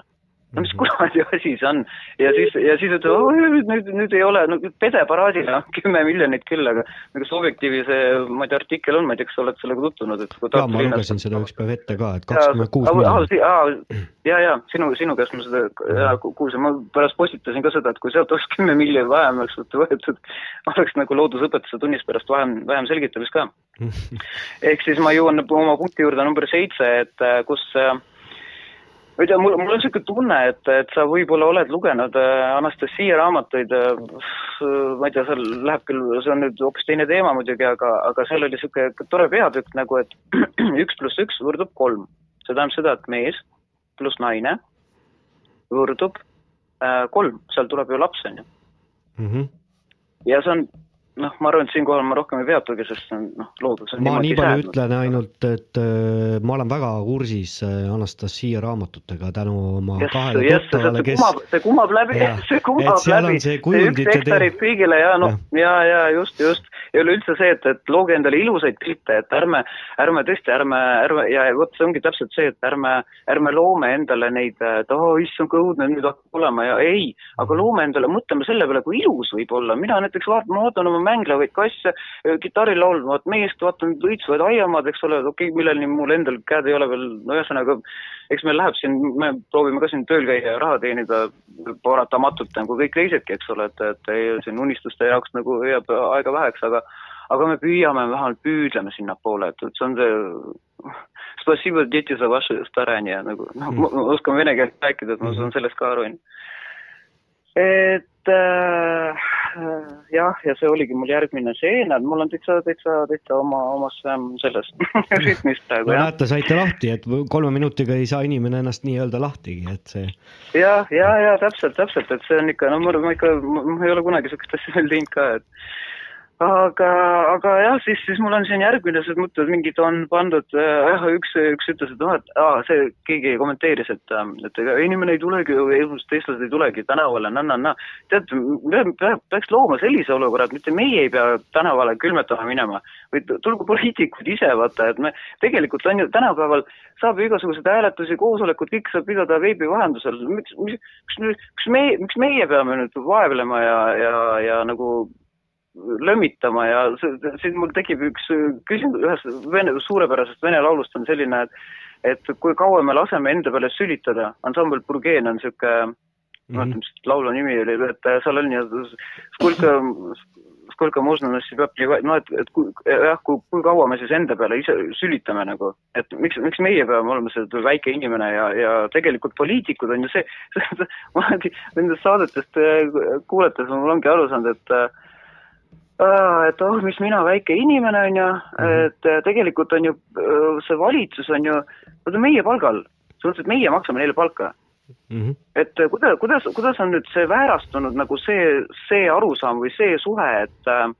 No mis kuradi asi see on ja siis, ja siis ütleb, nüüd, nüüd, nüüd ei ole, no pedeparaadile on kümme miljonit küll, aga nagu see Objektiivi see, ma ei tea, artikkel on, ma ei tea, kas sa oled sellega tutvunud, et kui ja Tartu ma lugesin seda üks päev ette ka, et kakskümmend kuus miljonit. ja, ja sinu, sinu käest ma seda ja, ku- kuulsin, ma pärast postitasin ka seda, et kui sealt oleks kümme miljonit vähem oleks võetud, oleks nagu loodusõpetuse tunnis pärast vähem, vähem selgitamist ka. ehk siis ma jõuan oma punkti juurde number seitse, et äh, kus äh, ma ei tea, mul, mul on niisugune tunne, et, et sa võib-olla oled lugenud äh, Anastasia raamatuid äh,, ma ei tea, seal läheb küll, see on nüüd hoopis teine teema muidugi, aga, aga seal oli niisugune tore peatükk nagu, et üks pluss üks võrdub kolm. see tähendab seda, et mees pluss naine võrdub äh, kolm, seal tuleb ju laps, on ju. Mhm. ja see on, noh, ma arvan, et siinkohal ma rohkem ei peatugi, sest see on noh, loodus on ma nii palju ütlen ainult, et äh, ma olen väga kursis äh, Anastasia raamatutega tänu oma Yes, kahele yes, see, tuttavale, see kes kumab, see kumab läbi see Et kumab läbi. on see üks hektarit kõigile ja noh, ja, ja just, just. ja üleüldse see, et, et looge endale ilusaid pilte, et ärme, ärme tõesti, ärme, ärme ja vot see ongi täpselt see, et ärme, ärme loome endale neid, et oo oh,, issand, kui õudne nüüd hakkab olema ja ei, aga loome endale, mõtleme selle peale, kui ilus võib olla, mina näiteks vaatan, ma vaatan oma mänglevaid kasse, kitarri laulvat meest, vaatan õitsuvaid aiamaad, eks ole, okei okay,, milleni mul endal käed ei ole veel, no ühesõnaga, eks meil läheb siin, me proovime ka siin tööl käia ja raha teenida paratamatult nagu kõik teisedki, eks ole, et, et ei, siin unistuste jaoks nagu jääb aega väheks, aga aga me püüame, vähemalt püüdleme sinnapoole, et, et see on see Spasibo deti za vaše staranje nagu, noh, ma ma oskan vene keelt rääkida, et ma saan sellest ka aru, onju. Et äh, jah, ja see oligi mul järgmine seene, et mul on täitsa, täitsa, täitsa oma, omas ähm, selles rütmis praegu no näete, saite lahti, et kolme minutiga ei saa inimene ennast nii-öelda lahtigi, et see ja, ja, ja täpselt, täpselt, et see on ikka, no ma, ma ikka, ma ei ole kunagi siukest asja veel teinud ka, et aga, aga jah, siis, siis mul on siin järgmised mõtted, mingid on pandud, jah, üks, üks ütles, et noh, et aa, see keegi kommenteeris, et, et ega inimene ei tulegi, eestlased ei tulegi tänavale, na-na-na. tead, me pe- peaks looma sellise olukorra, et mitte meie ei pea tänavale külmetama minema, vaid tulgu poliitikud ise vaata, et me tegelikult on ju tänapäeval saab ju igasuguseid hääletusi, koosolekud, kõik saab pidada veebi vahendusel, miks, miks, miks me, miks meie peame nüüd vaevlema ja, ja, ja nagu lömitama ja siis mul tekib üks äh, küsimus, ühest vene, suurepärasest vene laulust on selline, et et kui kaua me laseme enda peale sülitada, ansambel Burgen on niisugune Mm -hmm. ma ei mäleta, mhm. mis laulu nimi oli, et seal on ju, skulka, skulka muusnanõssi peab nii, noh, et, et kui, jah, kui, kui kaua me siis enda peale ise sülitame nagu, et miks, miks meie peame olema see väike inimene ja, ja tegelikult poliitikud on ju see, ma olen nendest saadetest äh, kuulates, mul ongi aru saanud, et äh, et oh, mis mina, väike inimene on ju, et äh, tegelikult on ju äh, see valitsus on ju, nad on meie palgal, et meie maksame neile palka. et äh, kuidas, kuidas, kuidas on nüüd see väärastunud nagu see, see arusaam või see suhe, et äh,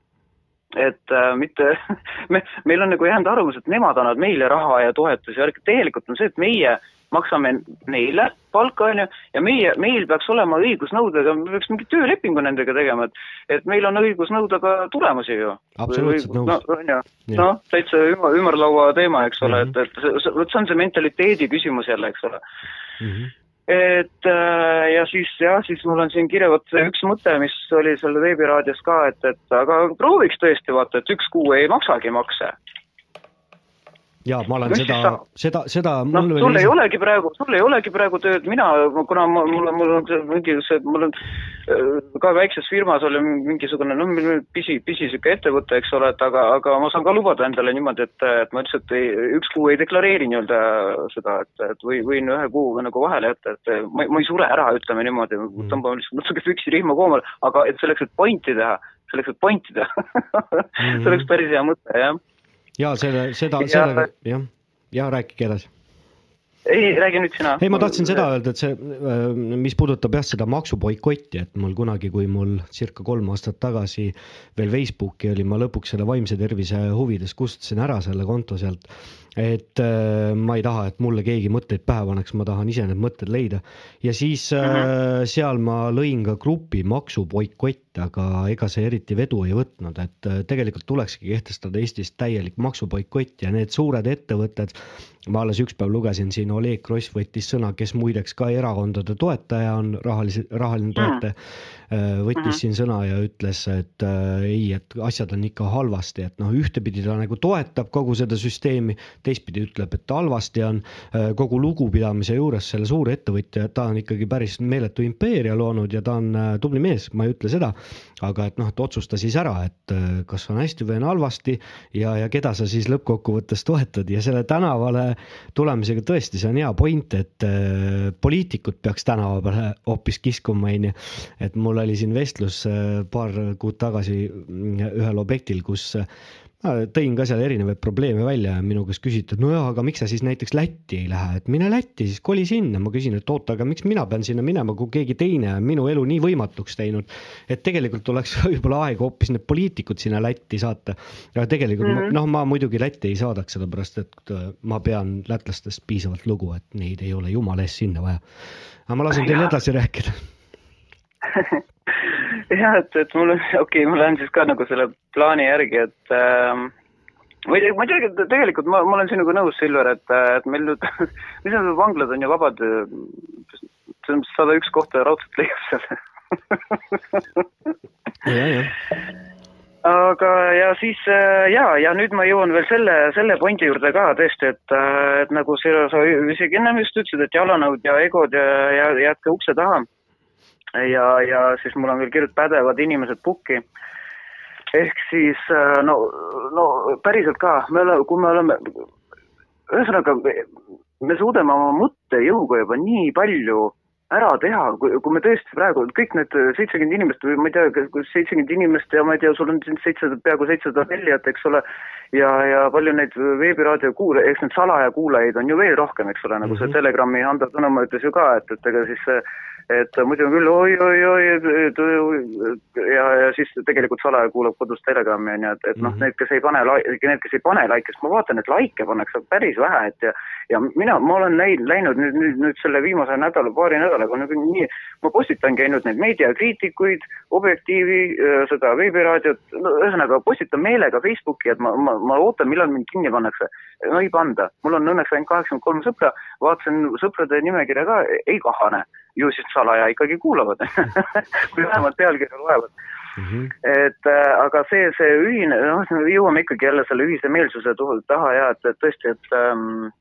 et äh, mitte, me, meil on nagu jäänud arvamus, et nemad annavad meile raha ja toetusi tegelikult on see, et meie maksame neile palka, onju, ja meie, meil peaks olema õigus nõuda, me peaks mingi töölepingu nendega tegema, et et meil on õigus nõuda ka tulemusi ju. Absoluutselt nõus. no,. onju, Jah. noh, täitsa ümar, ümarlaua teema, eks ole, et, et see, see- vot see on see mentaliteedi küsimus jälle, eks ole. et äh, ja siis jah, siis mul on siin kirja vot see üks mõte, mis oli seal veebiraadios ka, et, et aga prooviks tõesti vaata, et üks kuu ei maksagi makse. Ja ma olen seda seda, seda noh, mul sul ei olegi praegu, sul ei olegi praegu tööd, mina, kuna ma- mul on, mul on see mingi see, mul on äh, ka väikses firmas oli mingisugune no pisi, pisi sihuke ettevõte, eks ole, et aga, aga ma saan ka lubada endale niimoodi, et, et ma lihtsalt ei, üks kuu ei deklareeri nii-öelda seda, et, et või võin ühe kuu nagu vahele jätta, et ma, ma ei sure ära, ütleme niimoodi, tõmbame lihtsalt natuke püksirihma koomale, aga et selleks, et pointi teha, selleks, et pointi teha see oleks päris hea mõte, jah. Ja selle, seda, sellega, jah, ja rääkige edasi. ei, räägi nüüd sina. ei, ma tahtsin seda öelda, et see, mis puudutab jah, seda maksuboikotti, et mul kunagi, kui mul circa kolm aastat tagasi veel Facebooki oli, ma lõpuks selle vaimse tervise huvides kustutasin ära selle konto sealt. et äh, ma ei taha, et mulle keegi mõtteid pähe paneks, ma tahan ise need mõtted leida. ja siis äh, seal ma lõin ka grupi maksuboikott, aga ega see eriti vedu ei võtnud, et äh, tegelikult tulekski kehtestada Eestis täielik maksuboikott ja need suured ettevõtted, ma alles üks päev lugesin siin, Oleg Gross võttis sõna, kes muideks ka erakondade toetaja on, rahalise, rahaline toetaja, võttis siin sõna ja ütles, et äh, ei, et asjad on ikka halvasti, et noh, ühtepidi ta nagu toetab kogu seda süsteemi, teistpidi ütleb, et halvasti on äh, kogu lugupidamise juures selle suure ettevõtja, ta on ikkagi päris meeletu impeeria loonud ja ta on äh, tubli mees, ma ei ütle seda, aga et noh, et otsusta siis ära, et äh, kas on hästi või on halvasti ja, ja keda sa siis lõppkokkuvõttes toetad ja selle tänavale tulemisega tõesti, see on hea point, et äh, poliitikud peaks tänava peale hoopis kiskuma, onju. et mul oli siin vestlus äh, paar kuud tagasi mm, ühel objektil, kus äh, tõin ka seal erinevaid probleeme välja ja minu käest küsiti, et no jaa, aga miks sa siis näiteks Lätti ei lähe, et mine Lätti, siis koli sinna. ma küsin, et oota, aga miks mina pean sinna minema, kui keegi teine on minu elu nii võimatuks teinud. et tegelikult oleks võib-olla aeg hoopis need poliitikud sinna Lätti saata. aga tegelikult mm. -hmm. noh, ma muidugi Lätti ei saadaks, sellepärast et äh, ma pean lätlastest piisavalt lugu, et neid ei ole jumala eest sinna vaja. aga ma lasen teil edasi rääkida. jah, et, et mul on, okei okay,, ma lähen siis ka nagu selle plaani järgi, et ähm, ma ei tea, ma ei tea, tegelikult ma, ma olen sinuga nõus, Silver, et, et meil nüüd, mis need vanglad on ju vabad, sada üks kohta raudselt leiab seal. aga ja siis äh, ja, ja nüüd ma jõuan veel selle, selle pointi juurde ka tõesti, et, et nagu sa, sa isegi ennem just ütlesid, et jalanõud ja egod ja, ja jätke ukse taha. ja, ja siis mul on veel kirjutatud pädevad inimesed pukki. ehk siis äh, no, no päriselt ka, me oleme, kui me oleme, ühesõnaga me, me suudame oma mõttejõuga juba nii palju ära teha, kui, kui me tõesti praegu kõik need seitsekümmend inimest või ma ei tea, seitsekümmend inimest ja ma ei tea, sul on siin seitsesada, peaaegu seitsesada tellijat, eks ole, ja, ja palju neid veebiraadio kuulajaid, eks neid salaja kuulajaid on ju veel rohkem, eks ole, nagu see Telegrami Hando Tõnumaa ütles ju ka, et, et ega siis see et muidu küll oi-oi-oi ja, ja siis tegelikult salaja kuulab kodus Telegrami onju, et, et noh, need, kes ei pane, need, kes ei pane laike, sest ma vaatan, et laike pannakse päris vähe, et ja ja mina, ma olen näinud, läinud nüüd, nüüd, nüüd selle viimase nädala, paari nädalaga nagu nii, ma postitangi ainult neid meediakriitikuid, Objektiivi, seda veebiraadiot, no ühesõnaga postitan meelega Facebooki, et ma, ma, ma ootan, millal mind kinni pannakse. no ei panda, mul on õnneks ainult kaheksakümmend kolm sõpra, vaatasin sõprade nimekirja ka, ei kahane, ju siis salaja ikkagi kuulavad kui vähemalt pealkirja loevad. et äh, aga see, see ühine, noh, me jõuame ikkagi jälle selle ühise meelsuse taha ja et, et tõesti, et ähm,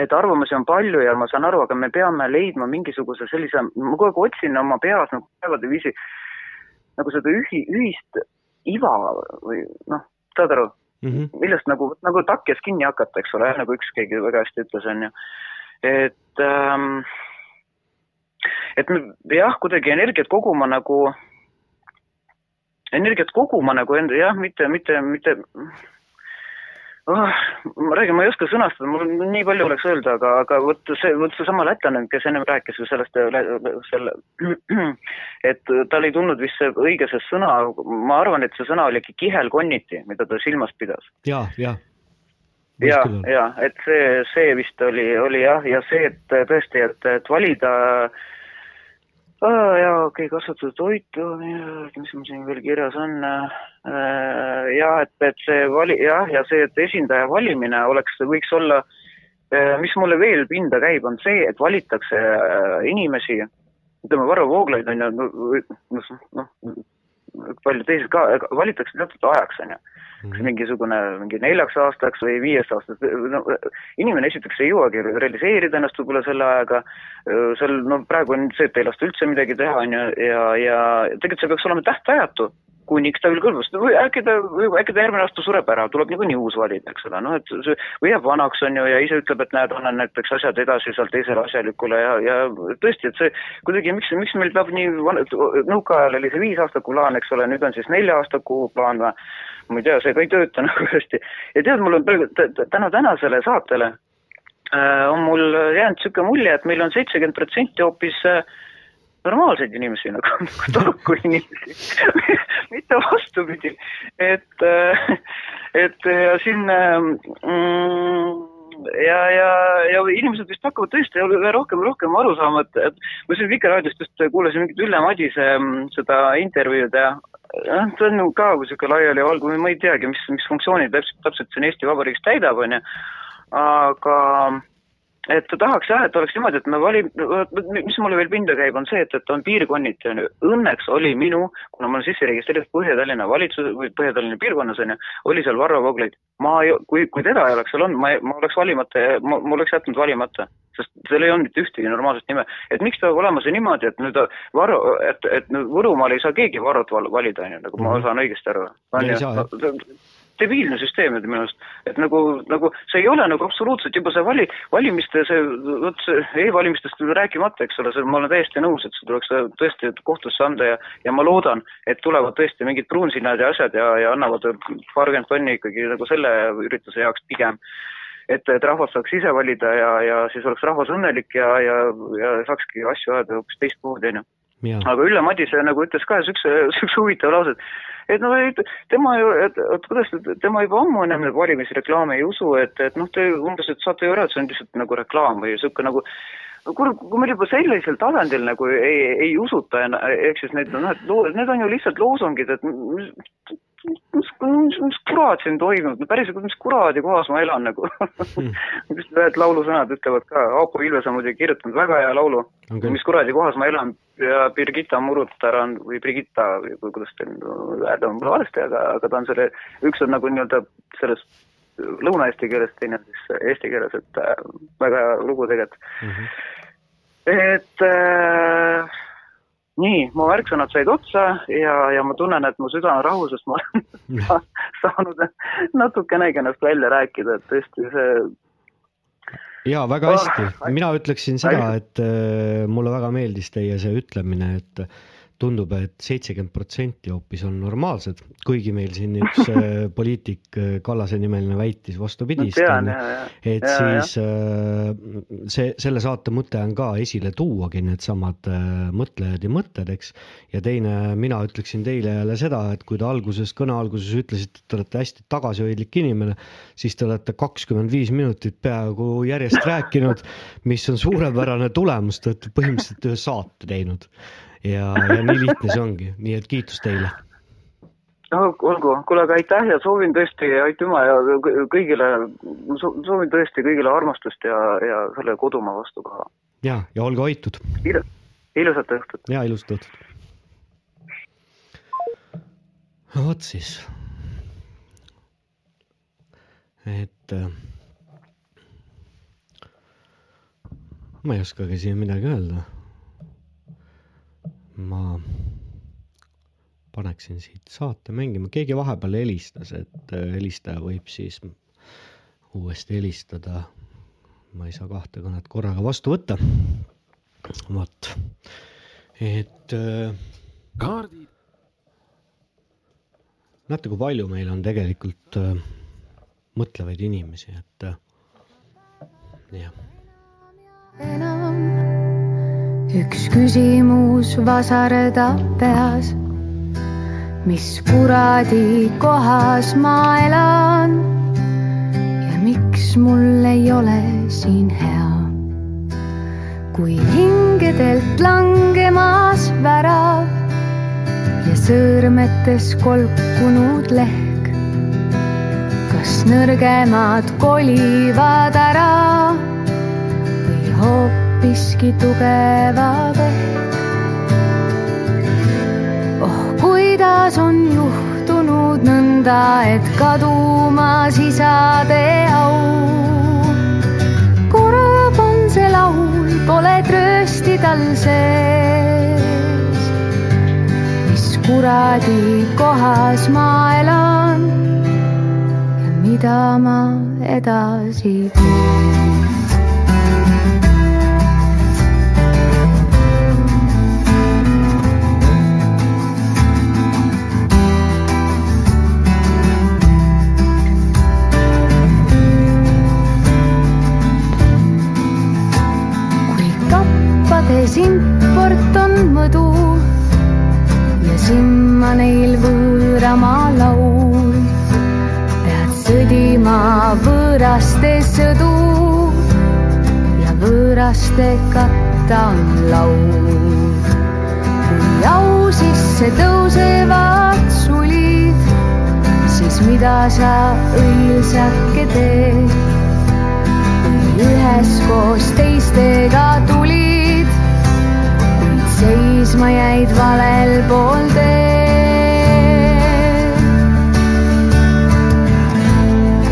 et arvamusi on palju ja ma saan aru, aga me peame leidma mingisuguse sellise, ma kogu aeg otsin oma peas nagu päevade viisi nagu seda ühi-, ühist iva või noh, saad aru, millest nagu, nagu takjas kinni hakata, eks ole, nagu üks keegi väga hästi ütles, onju. et ähm,, et me jah, kuidagi energiat koguma nagu, energiat koguma nagu enda jah, mitte, mitte, mitte oh, ma räägin, ma ei oska sõnastada, mul nii palju oleks öelda, aga, aga vot see, vot seesama lätlane, kes ennem rääkis ju sellest, selle, et tal ei tulnud vist see õige see sõna, ma arvan, et see sõna oli ikka kihelkonniti, mida ta silmas pidas. ja, ja. ja, ja et see, see vist oli, oli jah, ja see, et tõesti, et, et valida ja okei okay,, kasvatatud toitu, mis mul siin veel kirjas on äh, ja et, et see vali-, jah, ja see, et esindaja valimine oleks, võiks olla äh, mis mulle veel pinda käib, on see, et valitakse äh, inimesi, ütleme, Varro Vooglaid on ju, noh, noh, paljud teised ka, valitakse teatud ajaks, on ju. Kas mingisugune, mingi neljaks aastaks või viieks aastaks, no inimene esiteks ei jõuagi realiseerida ennast võib-olla selle ajaga, seal no praegu on see, et ei lasta üldse midagi teha, on ju, ja, ja tegelikult see peaks olema tähtajatu, kuniks ta veel kõlbas või äkki ta, äkki ta järgmine aasta sureb ära, tuleb niikuinii uus valida, eks ole, noh et see või jääb vanaks, on ju, ja ise ütleb, et näed, annan näiteks asjad edasi seal teisele asjalikule ja, ja tõesti, et see kuidagi, miks, miks meil peab nii, nõukaajal oli see viisaastaku plaan, eks ole, nüüd on siis nelja-aastaku plaan või ma ei tea, see ka ei tööta nagu hästi. ja tead, mul on praegu tänu tänasele saatele äh, on mul jäänud niisugune mulje, et meil on seitsekümmend protsenti hoopis äh, normaalseid inimesi nagu, nagu tarku inimesi, mitte vastupidi, et, et ja siin mm, ja, ja, ja inimesed vist hakkavad tõesti rohkem rohkem aru saama, et, et ma siin Vikerraadiost just kuulasin mingit Ülle Madise mm, seda intervjuud ja jah, see on ju ka niisugune laialivalguv, ma ei teagi, mis, mis funktsiooni täpselt, täpselt siin Eesti Vabariigis täidab, onju, aga et tahaks jah, et oleks niimoodi, et me valim-, mis mulle veel pinda käib, on see, et, et on piirkonniti onju, õnneks oli minu, kuna ma olen sisse registreeritud Põhja-Tallinna valitsus või Põhja-Tallinna piirkonnas onju, oli seal Varro Vooglaid. ma ei, kui, kui teda ei oleks seal olnud, ma, ma oleks valimata, ma, ma oleks jätnud valimata, sest seal ei olnud mitte ühtegi normaalset nime. et miks peab olema see niimoodi, et nüüd Varro, et, et nüüd Võrumaal ei saa keegi Varrot val- valida onju, nagu ma saan õigesti aru. Ei saa, debiilne süsteem minu arust, et nagu, nagu see ei ole nagu absoluutselt juba see vali, valimiste see, vot see e-valimistest rääkimata, eks ole, see ma olen täiesti nõus, et see tuleks tõesti kohtusse anda ja, ja ma loodan, et tulevad tõesti mingid pruunsinnad ja asjad ja, ja annavad paarkümmend tonni ikkagi nagu selle ürituse jaoks pigem. Et, et rahvas saaks ise valida ja, ja siis oleks rahvas õnnelik ja, ja, ja saakski asju ajada hoopis teistmoodi, onju. aga Ülle Madise nagu ütles ka siukse, siukse huvitava lause, et et noh, et tema ju, et, et kuidas tema juba ammu enam valimisreklaame ei usu, et, et noh, te umbes, et saate ju aru, et see on lihtsalt nagu reklaam või sihuke nagu no kuule, kui meil juba sellisel tasandil nagu ei, ei usuta, ehk siis need, noh, et need on ju lihtsalt loosungid, et mis, mis, mis, mis kurat siin toimub, päriselt, mis kuradi kohas ma elan nagu. mis ühed laulusõnad ütlevad ka, Aapo Ilves on muidugi kirjutanud väga hea laulu. Küll. mis kuradi kohas ma elan? Ja Birgitta Murutar on või Brigitta või kui- kuidas teil hääldama pole valesti, aga, aga ta on selle, üks on nagu nii-öelda selles lõuna-eesti keeles, teine siis eesti keeles, et äh, väga hea lugu tegelikult. et äh, nii, mu märksõnad said otsa ja, ja ma tunnen, et mu süda on rahul, sest ma olen sa- saanud natukenegi ennast välja rääkida, et tõesti see ja väga hästi, mina ütleksin seda, et äh, mulle väga meeldis teie see ütlemine, et tundub et, et seitsekümmend protsenti hoopis on normaalsed, kuigi meil siin üks äh, poliitik äh, Kallase nimeline väitis vastupidist ja, ja. et Ja, ja. siis äh, see, selle saate mõte on ka esile tuuagi needsamad mõtlejad ja mõtted, eks. ja teine, mina ütleksin teile jälle seda, et kui te alguses, kõne alguses ütlesite, et te olete hästi tagasihoidlik inimene, siis te olete kakskümmend viis minutit peaaegu järjest rääkinud, mis on suurepärane tulemus, te olete põhimõtteliselt ühe saate teinud. ja, ja nii lihtne see ongi, nii et kiitus teile. no olgu, kuule aga aitäh ja soovin tõesti aitüma ja kõ- kõigile, soovin tõesti kõigile armastust ja, ja selle kodumaa vastu ka. ja, ja olge hoitud ilusat õhtut. ja ilusat õhtut. vot siis. et äh, ma ei oskagi siin midagi öelda. Ma paneksin siit saate mängima, keegi vahepeal helistas, et äh, helistaja võib siis uuesti helistada. ma ei saa kahte kõnet korraga vastu võtta. vot, et äh, kaardid. näete, kui palju meil on tegelikult äh, mõtlevaid inimesi, et jah, enam. Üks küsimus vasardab peas. mis kuradi kohas ma elan ja miks mul ei ole siin hea? kui hingedelt langemas värav ja sõõrmetes kolkunud lehk. kas nõrgemad kolivad ära või hoopiski tugevad ehk? oh, kuidas on juhtunud nõnda, et kadumas isade au. kurb on see laul, pole tröösti tal sees. mis kuradi kohas ma elan ja mida ma edasi teen. Kappades import on mõdu ja simma neil võõramaa laul. pead sõdima võõraste sõdu ja võõraste katta on laul. kui au sisse tõusevad sulid, siis mida sa õilsake teed? üheskoos teistega kuid seisma jäid valel pool teed.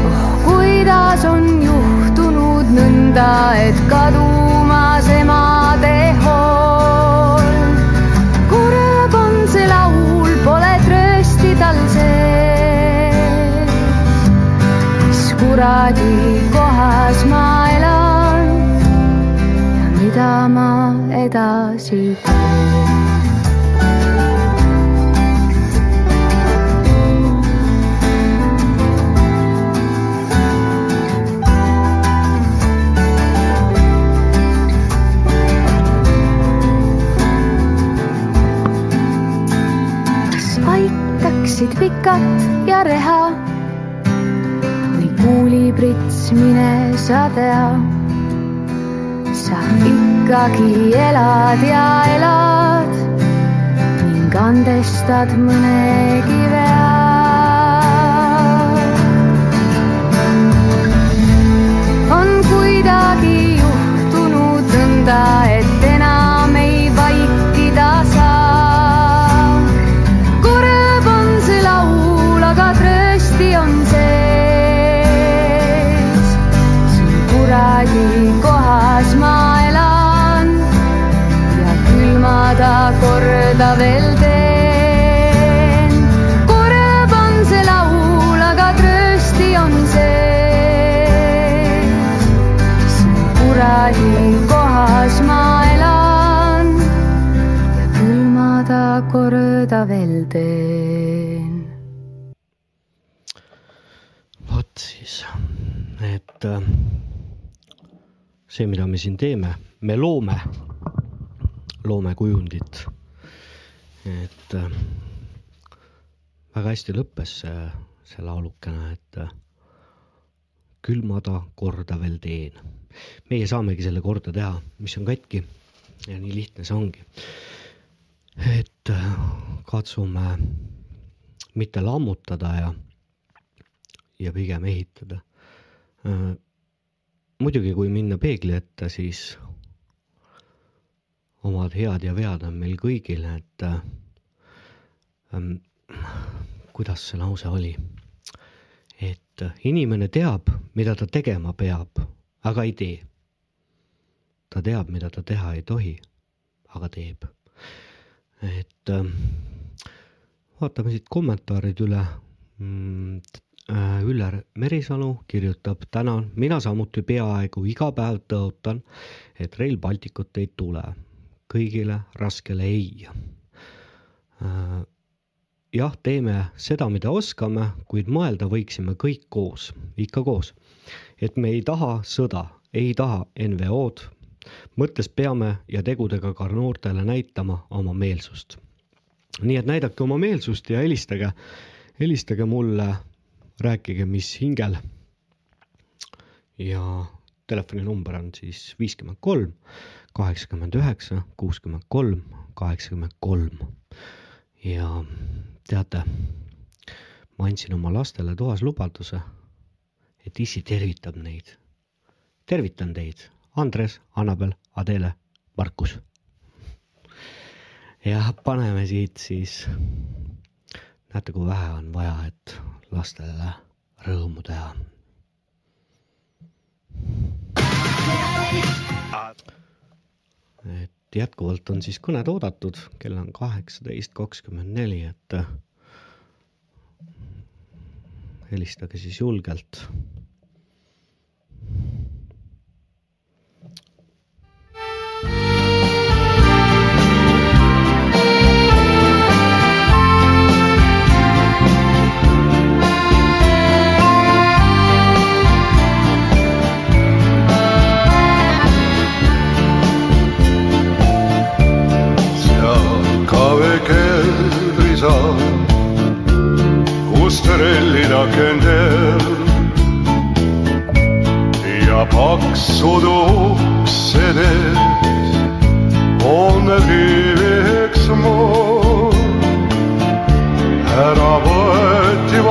oh, kuidas on juhtunud nõnda, et kadumas emade hool. kurb on see laul, pole tröösti tal sees mis kuradi teen. kas aitaksid vikat ja reha või kuuliprits, mine sa tea. sa ikkagi elad ja elad ning andestad mõnegi vea. on kuidagi juhtunud nõnda, et korda veel teen. kurb on see laul, aga tröösti on sees. siin lahikohas ma elan ja küll ma ta korda veel teen. vot siis, et äh, see, mida me siin teeme, me loome, loome kujundit. Et äh, väga hästi lõppes see, see laulukene, et äh, küll ma ta korda veel teen. meie saamegi selle korda teha, mis on katki ja nii lihtne see ongi. et äh, katsume mitte lammutada ja ja pigem ehitada. muidugi, kui minna peegli ette, siis omad head ja vead on meil kõigil, et äh, ähm, kuidas see lause oli, et äh, inimene teab, mida ta tegema peab, aga ei tee. ta teab, mida ta teha ei tohi, aga teeb. et äh, vaatame siit kommentaarid üle mm,. Üller Merisalu kirjutab, tänan, mina samuti peaaegu iga päev tõotan, et Rail Balticut ei tule. Kõigile raskele ei. jah, teeme seda, mida oskame, kuid mõelda võiksime kõik koos, ikka koos. et me ei taha sõda, ei taha NVO-d, mõttes peame ja tegudega ka noortele näitama oma meelsust. nii et näidake oma meelsust ja helistage, helistage mulle, rääkige, mis hingel. ja telefoninumber on siis viiskümmend kolm, kaheksakümmend üheksa, kuuskümmend kolm, kaheksakümmend kolm. ja teate, ma andsin oma lastele toas lubaduse, et issi tervitab neid. tervitan teid, Andres, Annabel, Adele, Markus. ja paneme siit siis, näete, kui vähe on vaja, et lastele rõõmu teha. Et jätkuvalt on siis kõned oodatud, kell on kaheksateist kakskümmend neli, et helistage siis julgelt. Kus trellida kendel ja paksud uksed ees on riveks mul. ära võeti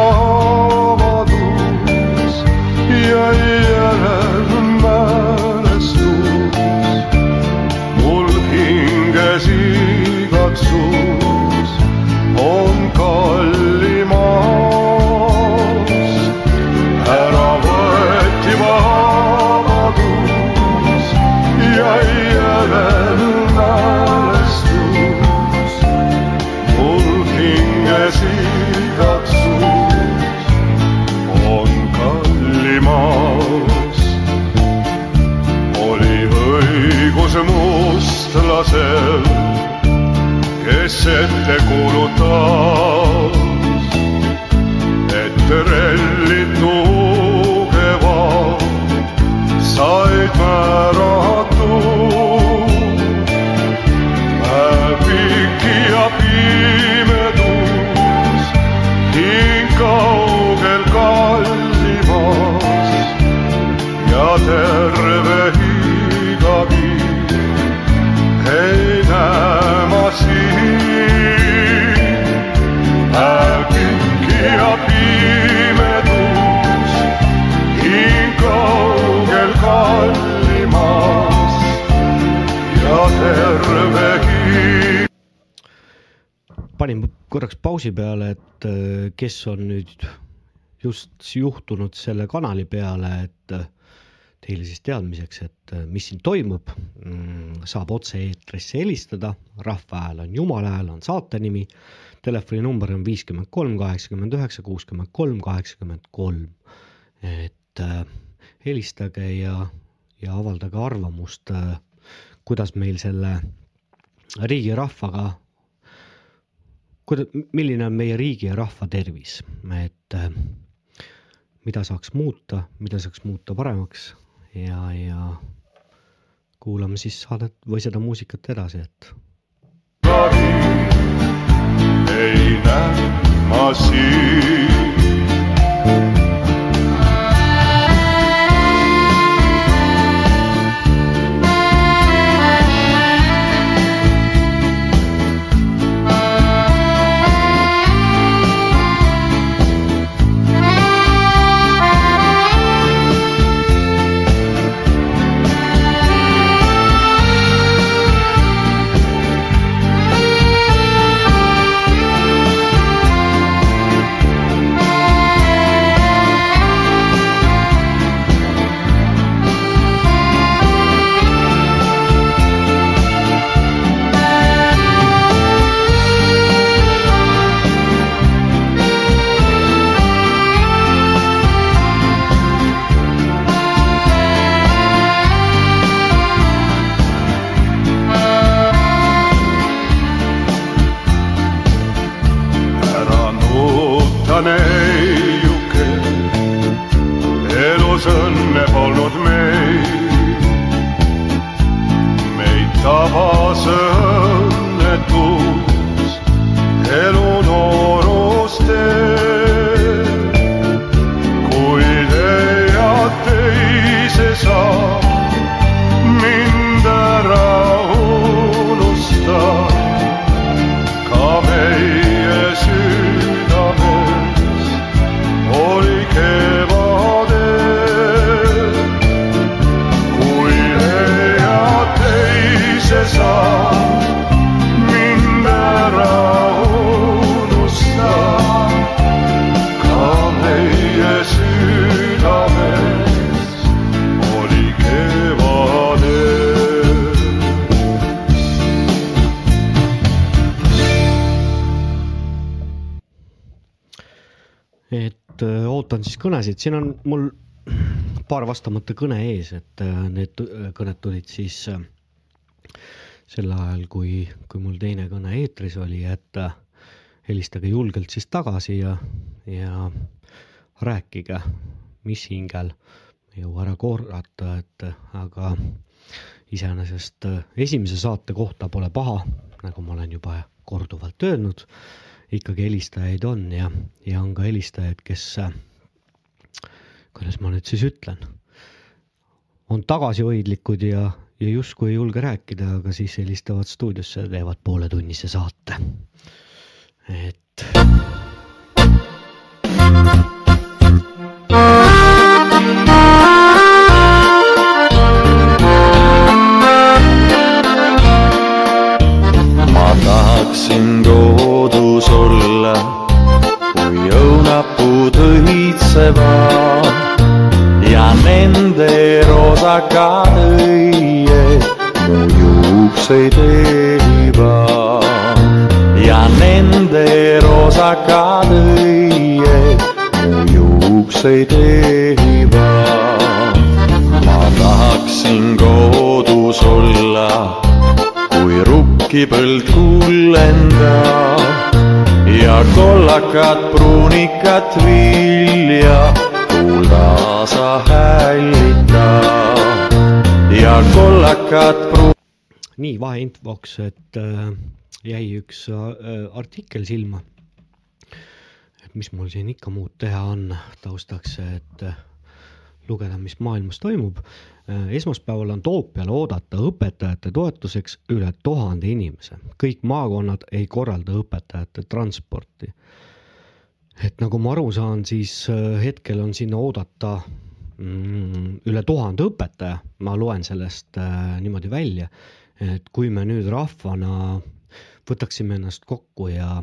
panin korraks pausi peale, et äh, kes on nüüd just juhtunud selle kanali peale, et äh, teile siis teadmiseks, et äh, mis siin toimub, saab otse-eetrisse helistada, Rahva Hääl on Jumala Hääl on saate nimi, telefoninumber on viiskümmend kolm, kaheksakümmend üheksa, kuuskümmend kolm, kaheksakümmend kolm. et helistage ja, ja avaldage arvamust, kuidas meil selle riigi rahvaga, kuida-, milline on meie riigi ja rahva tervis, et äh, mida saaks muuta, mida saaks muuta paremaks ja, ja kuulame siis saadet või seda muusikat edasi, et ei näe ma siin. Kõnesid, siin on mul paar vastamata kõne ees, et öö, need kõned tulid siis öö, sel ajal, kui, kui mul teine kõne eetris oli, et öö, helistage julgelt siis tagasi ja, ja rääkige, mis hingel, ei jõua ära korrata, et aga iseenesest esimese saate kohta pole paha, nagu ma olen juba korduvalt öelnud ikkagi helistajaid on ja, ja on ka helistajaid, kes, kuidas ma nüüd siis ütlen, on tagasihoidlikud ja, ja justkui ei julge rääkida, aga siis helistavad stuudiosse ja teevad pooletunnise saate. et ma tahaksin kodus olla, kui õunapuud õitsevad ja nende rosakad õied mu juukseid ehivad ja nende rosakad õied mu juukseid ehivad. ma tahaksin kodus olla kui rukkipõld kullendab ja kollakat pruunikat vilja kuldasa hällitad ja kollakat pru-. nii vaheinfoks, et äh, jäi üks äh, artikkel silma. et mis mul siin ikka muud teha on taustaks, et äh, lugeda, mis maailmas toimub. esmaspäeval on Toompeal oodata õpetajate toetuseks üle tuhande inimese, kõik maakonnad ei korralda õpetajate transporti. Et nagu ma aru saan, siis äh, hetkel on sinna oodata mm, üle tuhande õpetaja, ma loen sellest äh, niimoodi välja, et kui me nüüd rahvana võtaksime ennast kokku ja,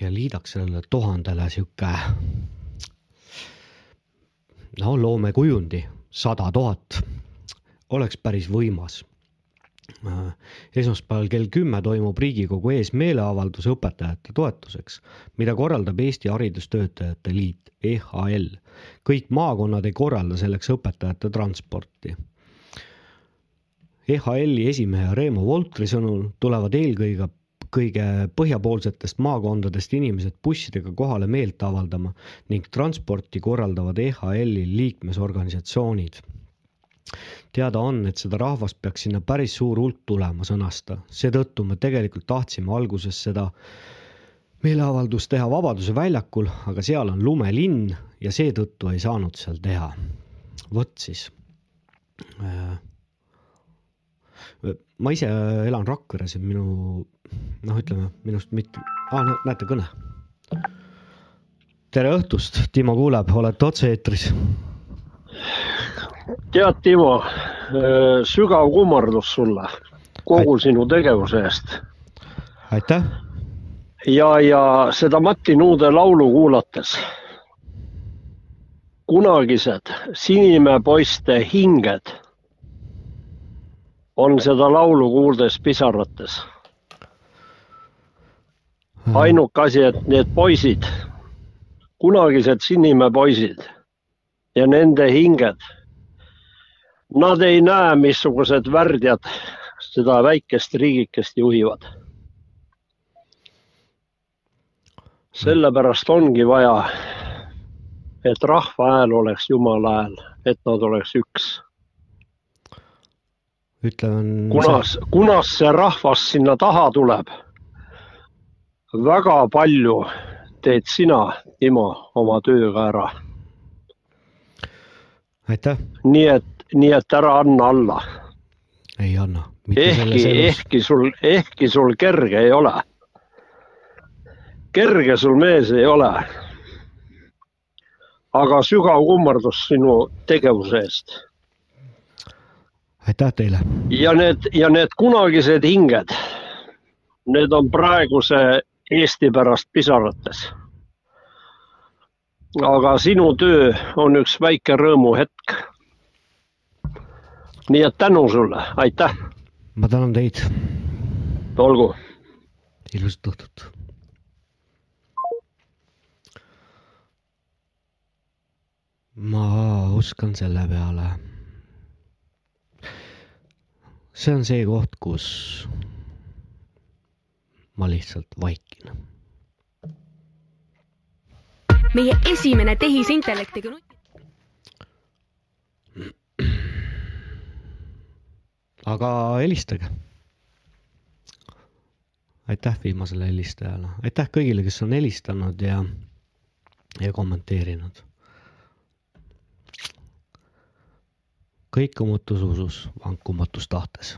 ja liidaks sellele tuhandele sihuke no loome kujundi, sada tuhat, oleks päris võimas. Esmaspäeval kell kümme toimub Riigikogu ees meeleavaldus õpetajate toetuseks, mida korraldab Eesti Haridustöötajate Liit, EHL. kõik maakonnad ei korralda selleks õpetajate transporti. EHL-i esimehe Reemo Voltri sõnul tulevad eelkõige kõige põhjapoolsetest maakondadest inimesed bussidega kohale meelt avaldama ning transporti korraldavad EHL-i liikmesorganisatsioonid. Teada on, et seda rahvast peaks sinna päris suur hulk tulema, sõnas ta, seetõttu me tegelikult tahtsime alguses seda meeleavaldust teha Vabaduse väljakul, aga seal on lumelinn ja seetõttu ei saanud seal teha. vot siis äh, ma ise elan Rakveres ja minu noh, ütleme minust mitte ah,, näete kõne. tere õhtust, Timo kuuleb, olete otse-eetris. tead, Timo, sügav kummardus sulle kogu sinu tegevuse eest aitäh, ja, ja seda Mati Nuude laulu kuulates. kunagised Sinimäe poiste hinged on seda laulu kuuldes pisarates. ainuke asi, et need poisid, kunagised Sinimäe poisid ja nende hinged, nad ei näe, missugused värdjad seda väikest riigikest juhivad. sellepärast ongi vaja, et rahva hääl oleks Jumala hääl, et nad oleks üks. ütlen. kunas, kunas see rahvas sinna taha tuleb? väga palju teed sina, Timo, oma tööga ära. aitäh, nii et, nii et ära anna alla. ei anna. ehkki, ehkki sul, ehkki sul kerge ei ole. kerge sul mees ei ole. aga sügav kummardus sinu tegevuse eest aitäh teile. ja need, ja need kunagised hinged, need on praeguse Eesti pärast pisarates. aga sinu töö on üks väike rõõmuhetk. Nii et tänu sulle, aitäh, ma tänan teid, olgu. ilusat õhtut. ma oskan selle peale. see on see koht, kus ma lihtsalt vaikin. meie esimene tehisintellektiga nut-. Aga helistage. aitäh viimasele helistajale, aitäh kõigile, kes on helistanud ja, ja kommenteerinud. kõikumatus usus, vankumatus tahtes.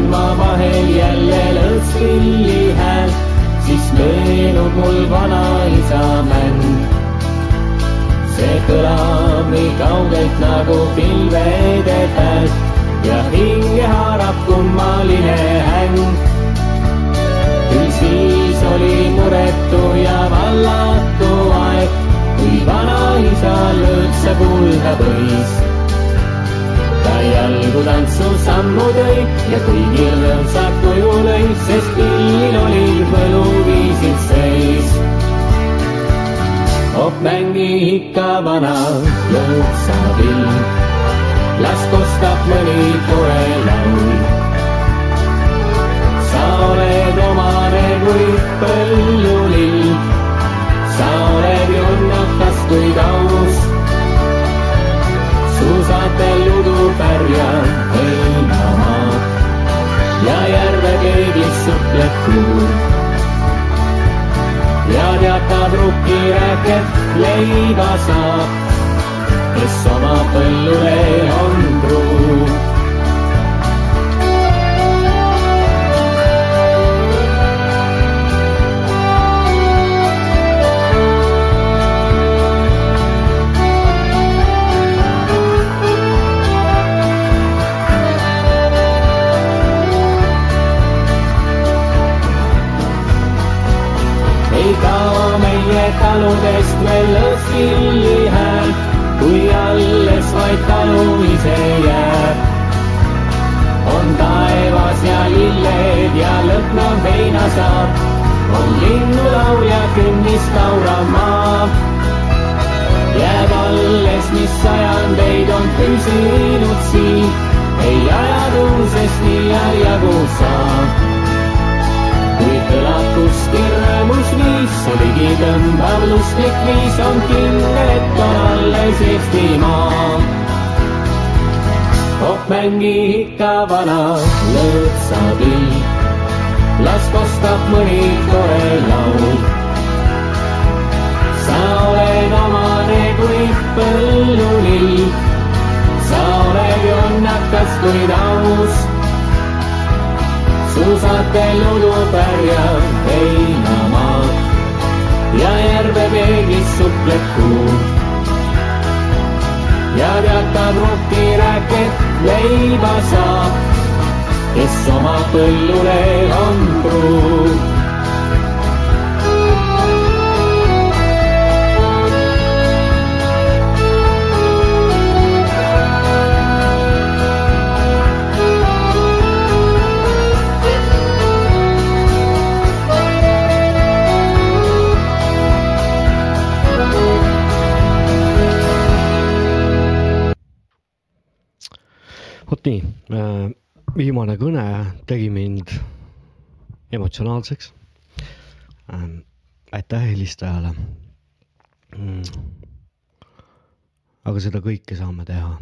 Kuulen ma vahel jälle lõõtspilli häält, siis meenub mul vanaisa mäng. see kõlab nii kaugelt nagu pilvede pealt ja hinge haarab kummaline häng. küll siis oli muretu ja vallatu aeg, kui vanaisa lõõtsa kuulda võis ta jalgu tantsu sammu tõi ja kõigil rõõmsad kuju lõi, sest pillil olid võluviisid seis. oh mängi ikka vana lõõtsapill, las kostab mõni tore laul. sa oled omane kui põllulill, sa oled jonnakas kui kaus suusatel udupärja hõlmamaa ja järve keegis supleb kuu. ja teatab rukkirääket leiva saab, kes oma põllule on truu taludest veel lõõtskilli hääl, kui alles vaid talu ise jääb. on taevas ja lilled ja lõhnav heinasaar, on linnulaul ja künnis kaurav maa. jääb alles, mis sajandeid on püsinud siin, ei ajatuusest nii jagu saab kuskil rõõmus viis, ligi tõmbav lustlik viis on kindel, et on alles Eestimaa. oh mängi ikka vana lõõtsapill, las kostab mõni tore laul. sa oled omane kui põllulill, sa oled jonnakas kui taus suusatel udupärjal heinamaad ja järve peeglis supleb kuu. ja teatab rukirääket leiba saab, kes oma põllule on truu vot nii, viimane kõne tegi mind emotsionaalseks. aitäh helistajale. aga seda kõike saame teha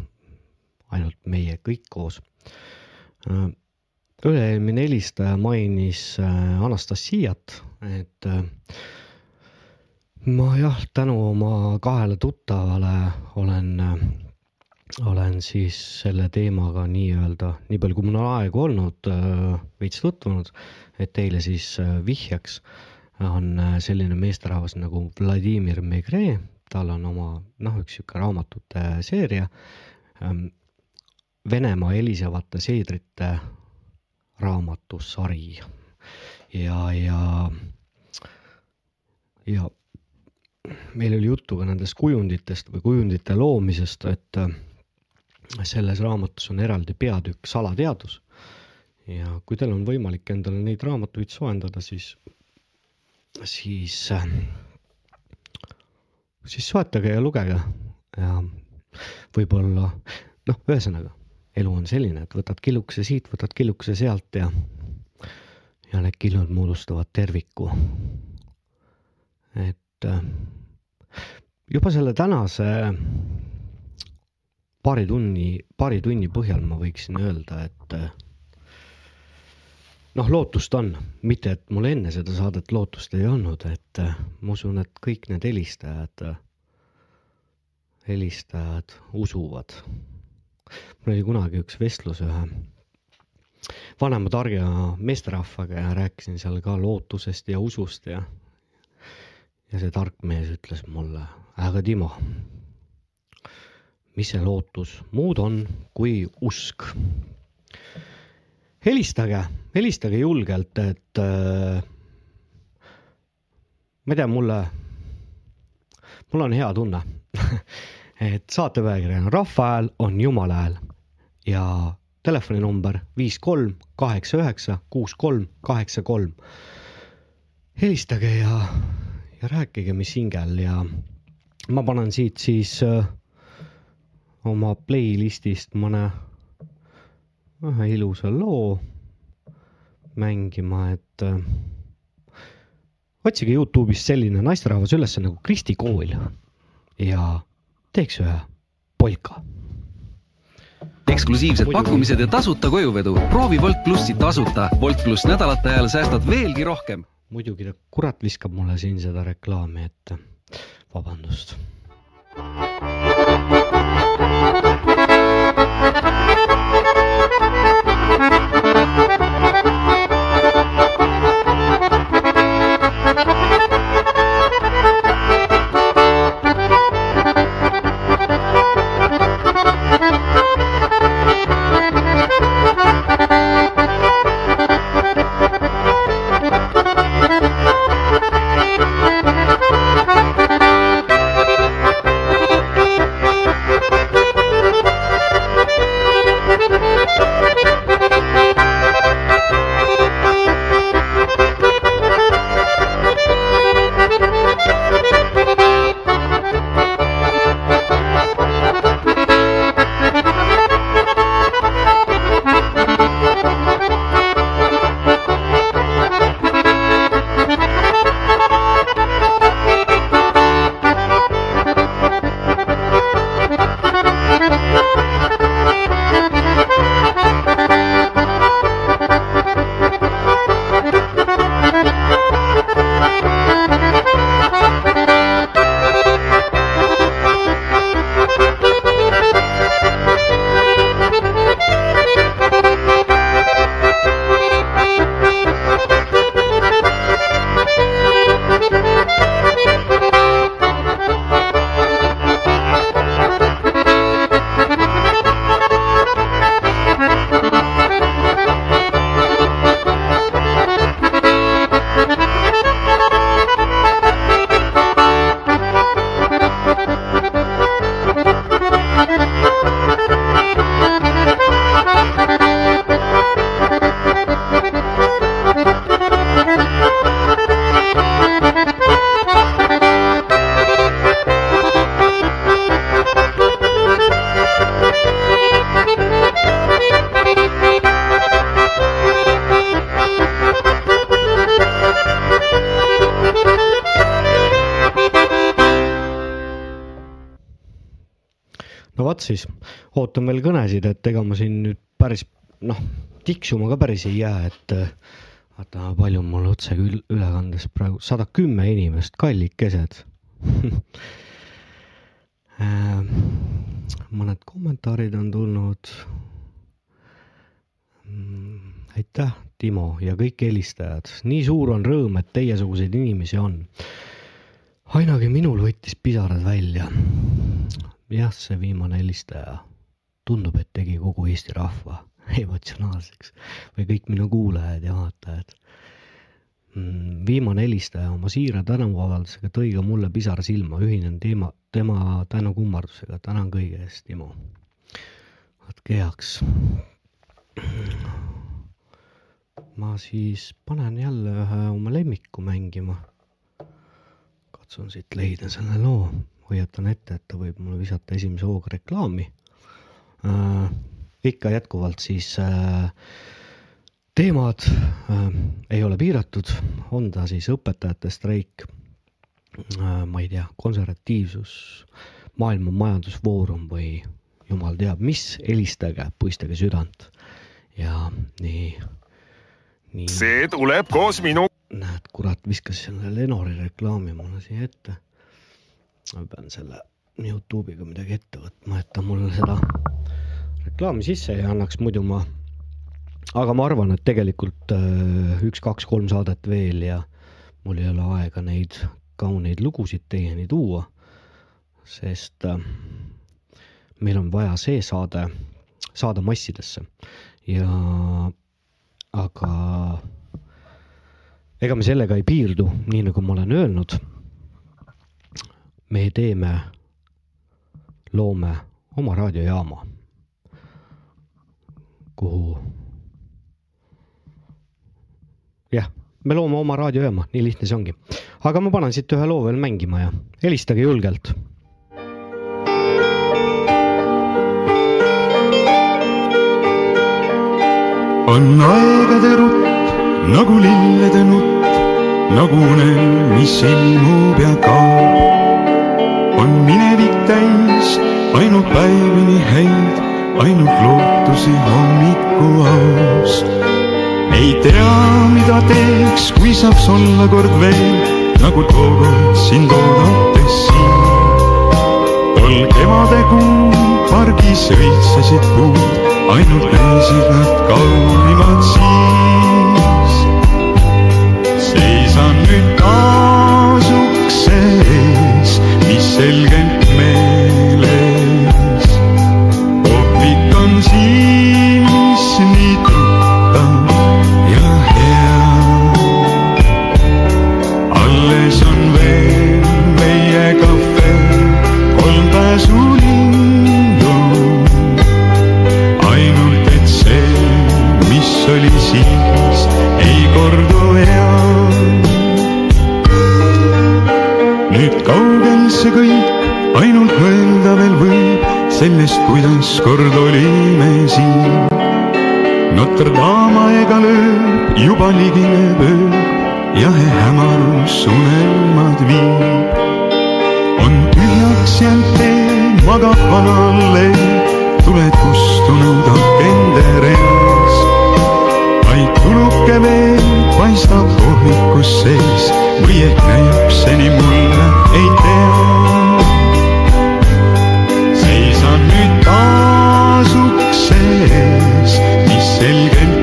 ainult meie kõik koos. üle-eelmine helistaja mainis äh, Anastassiat, et äh, ma jah, tänu oma kahele tuttavale olen äh, olen siis selle teemaga nii-öelda, nii palju kui mul on aega olnud, veits tutvunud, et teile siis äh, vihjeks. On äh, selline meesterahvas nagu Vladimir Megre, tal on oma noh, üks sihuke raamatute seeria. Venemaa helisevate seedrite raamatusari. Ja, ja, ja meil oli juttu ka nendest kujunditest või kujundite loomisest, et äh, selles raamatus on eraldi peatükk salateadus. ja kui teil on võimalik endale neid raamatuid soendada, siis, siis, siis soetage ja lugege ja võib-olla noh, ühesõnaga elu on selline, et võtad killukese siit, võtad killukese sealt ja, ja need killud moodustavad terviku. et juba selle tänase paari tunni, paari tunni põhjal ma võiksin öelda, et äh, noh, lootust on, mitte et mul enne seda saadet lootust ei olnud, et äh, ma usun, et kõik need helistajad, helistajad usuvad. mul oli kunagi üks vestlus ühe vanema targa meesterahvaga ja rääkisin seal ka lootusest ja usust ja, ja see tark mees ütles mulle, aga Timo mis see lootus muud on kui usk. helistage, helistage julgelt, et äh, ma ei tea, mulle, mul on hea tunne, et saatepealkiri Rahva hääl on Jumala hääl ja telefoninumber viis kolm kaheksa üheksa kuus kolm kaheksa kolm. helistage ja, ja rääkige, mis hingel ja ma panen siit siis äh, oma playlist'ist mõne ühe ilusa loo mängima, et äh, otsige Youtube'ist selline naisterahvas üles nagu Kristi Kool ja teeks ühe polka. eksklusiivsed pakkumised ja tasuta kojuvedu. proovi Wolt plussi tasuta. Wolt pluss nädalate ajal säästad veelgi rohkem. muidugi ta kurat viskab mulle siin seda reklaami ette, vabandust. Thank you. Thank you. Ootan veel kõnesid, et ega ma siin nüüd päris noh, tiksuma ka päris ei jää, et äh, vaata, palju mul otseülekandes praegu, sada kümme inimest, kallikesed. mõned kommentaarid on tulnud. aitäh, Timo ja kõik helistajad, nii suur on rõõm, et teiesuguseid inimesi on. ainagi minul võttis pisarad välja jah, see viimane helistaja tundub, et tegi kogu Eesti rahva emotsionaalseks või kõik minu kuulajad ja vaatajad. viimane helistaja oma siira tänuavaldusega tõi ka mulle pisar silma, ühinen teema, tema tänukummardusega, tänan kõige eest, Timo. võtke heaks. ma siis panen jälle ühe oma lemmiku mängima. katsun siit leida selle loo hoiatan ette, et ta võib mulle visata esimese hooga reklaami. Ikka jätkuvalt siis äh, teemad äh, ei ole piiratud, on ta siis õpetajate streik äh,, ma ei tea, konservatiivsus, maailma majandusfoorum või jumal teab mis, helistage, puistage südant ja nii, nii. see tuleb koos minu. näed, kurat, viskas selle Lenori reklaami mulle siia ette ma pean selle Youtube'iga midagi ette võtma, et ta mulle seda reklaami sisse ei annaks, muidu ma, aga ma arvan, et tegelikult äh, üks, kaks, kolm saadet veel ja mul ei ole aega neid kauneid lugusid teieni tuua, sest äh, meil on vaja see saade saada massidesse. Ja aga ega me sellega ei piirdu, nii nagu ma olen öelnud. Me teeme, loome oma raadiojaama, kuhu. jah, me loome oma raadiojaama, nii lihtne see ongi. aga ma panen siit ühe loo veel mängima ja helistage julgelt on aegade rutt nagu lillede nutt, nagu unen, mis ilmub ja kaob. on minevik täis ainult päevi nii häid, ainult lootusi hommikuaust. ei tea, mida teeks, kui saaks olla kord veel nagu tookord sind oodates siin. tol kevadekuu pargis õitsesid puud, ainult näisid nad kaunimad siis. seisan nüüd taas ukse ees, mis selgelt see kõik ainult mõelda veel võib sellest, kuidas kord olime siin. Notre Dame aega lööb, juba ligineb öö, jahe hämarus unelmad viib. on tühjaks jäänud tee, magab vana allee, tuled kustunud akende reas. vaid tuluke veel paistab kohvikus sees või ehk näib see nii mulle, ei tea. seisan nüüd taas ukse ees, mis selgelt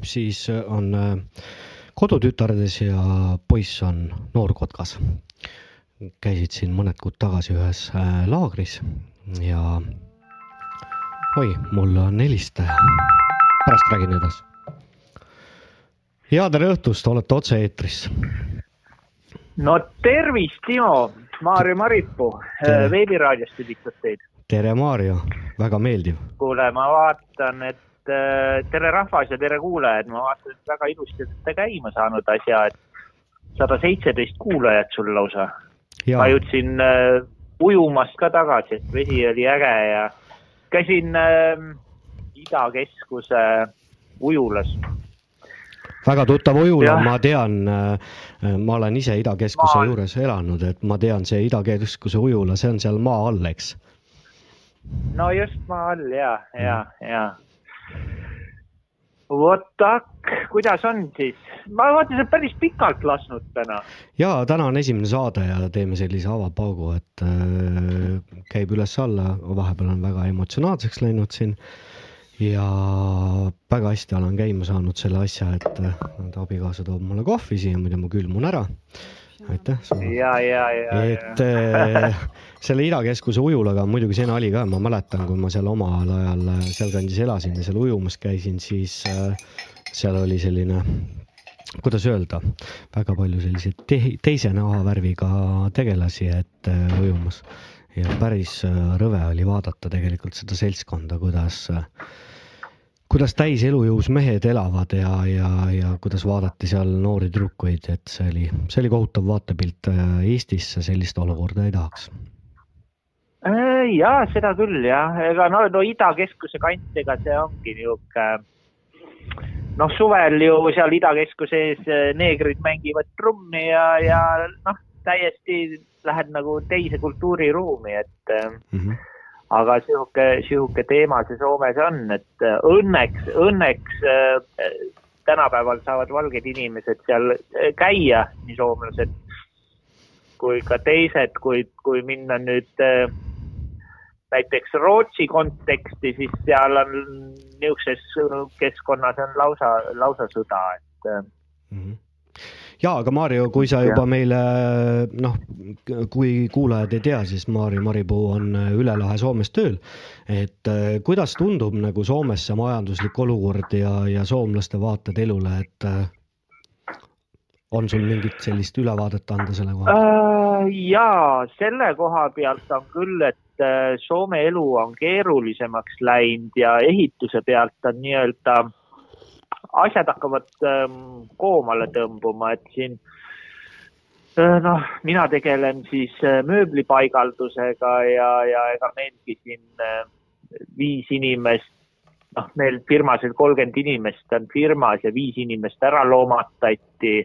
käib siis, on äh, kodutütardes ja poiss on noorkotkas. käisid siin mõned kuud tagasi ühes äh, laagris ja oi, mul on helistaja, pärast räägin edasi. ja tere õhtust, olete otse-eetris no tervist, Timo, Maarja Maripuu veebiraadiost üditab teid. tere, Maarja, väga meeldiv. kuule, ma vaatan, et äh, tere rahvas ja tere kuulajad, ma vaatan, et väga ilusti olete käima saanud asja, et sada seitseteist kuulajat sul lausa. Ma jõudsin äh, ujumast ka tagasi, et vesi oli äge ja käisin äh, Ida-Keskuse ujulas. väga tuttav ujula ma tean, ma olen ise Ida-Keskuse Maa- juures elanud, et ma tean, see Ida-Keskuse ujula, see on seal maa all, eks. no just maa all ja, ja, ja. Vot kuidas on siis? ma vaatan, sa oled päris pikalt lasknud täna. ja täna on esimene saade ja teeme sellise avapaugu, et äh, käib üles-alla, vahepeal on väga emotsionaalseks läinud siin. ja väga hästi olen käima saanud selle asja, et äh, abikaasa toob mulle kohvi siia, muidu ma külmun ära. Aitäh sulle. ja, ja, ja, et äh, selle Ida-Keskuse ujulaga on muidugi see nali ka, ma mäletan, kui ma seal omal ajal äh, sealkandis elasin ja seal ujumas käisin, siis äh, seal oli selline, kuidas öelda, väga palju selliseid te teise nahavärviga tegelasi, et äh, ujumas ja päris rõve oli vaadata tegelikult seda seltskonda, kuidas äh, kuidas täis elujõus mehed elavad ja, ja, ja kuidas vaadati seal noori tüdrukuid, et see oli, see oli kohutav vaatepilt. Eestisse sellist olukorda ei tahaks. ja seda küll jah, ega no, no Ida-Keskuse kant, ega see ongi niisugune noh, suvel ju seal Ida-Keskuse ees eh, neegrid mängivad trummi ja, ja noh, täiesti lähed nagu teise kultuuriruumi, et äh, aga sihuke, sihuke teema see Soomes on, et äh, õnneks, õnneks äh, tänapäeval saavad valged inimesed seal äh, käia, nii soomlased kui ka teised, kui, kui minna nüüd näiteks Rootsi konteksti, siis seal on niisuguses keskkonnas on lausa, lausa sõda, et äh, ja aga Maarjo, kui sa juba Jah. meile noh, kui kuulajad ei tea, siis Maarjo Maripuu on üle lahe Soomes tööl. et äh, kuidas tundub nagu Soomes see majanduslik olukord ja, ja soomlaste vaated elule, et äh, on sul mingit sellist ülevaadet anda selle kohta? Äh, jaa, selle koha pealt on küll, et äh, Soome elu on keerulisemaks läinud ja ehituse pealt on nii-öelda, asjad hakkavad ähm, koomale tõmbuma, et siin äh, noh, mina tegelen siis äh, mööblipaigaldusega ja, ja ega meilgi siin äh, viis inimest, noh, meil firmas oli kolmkümmend inimest on firmas ja viis inimest ära loomatati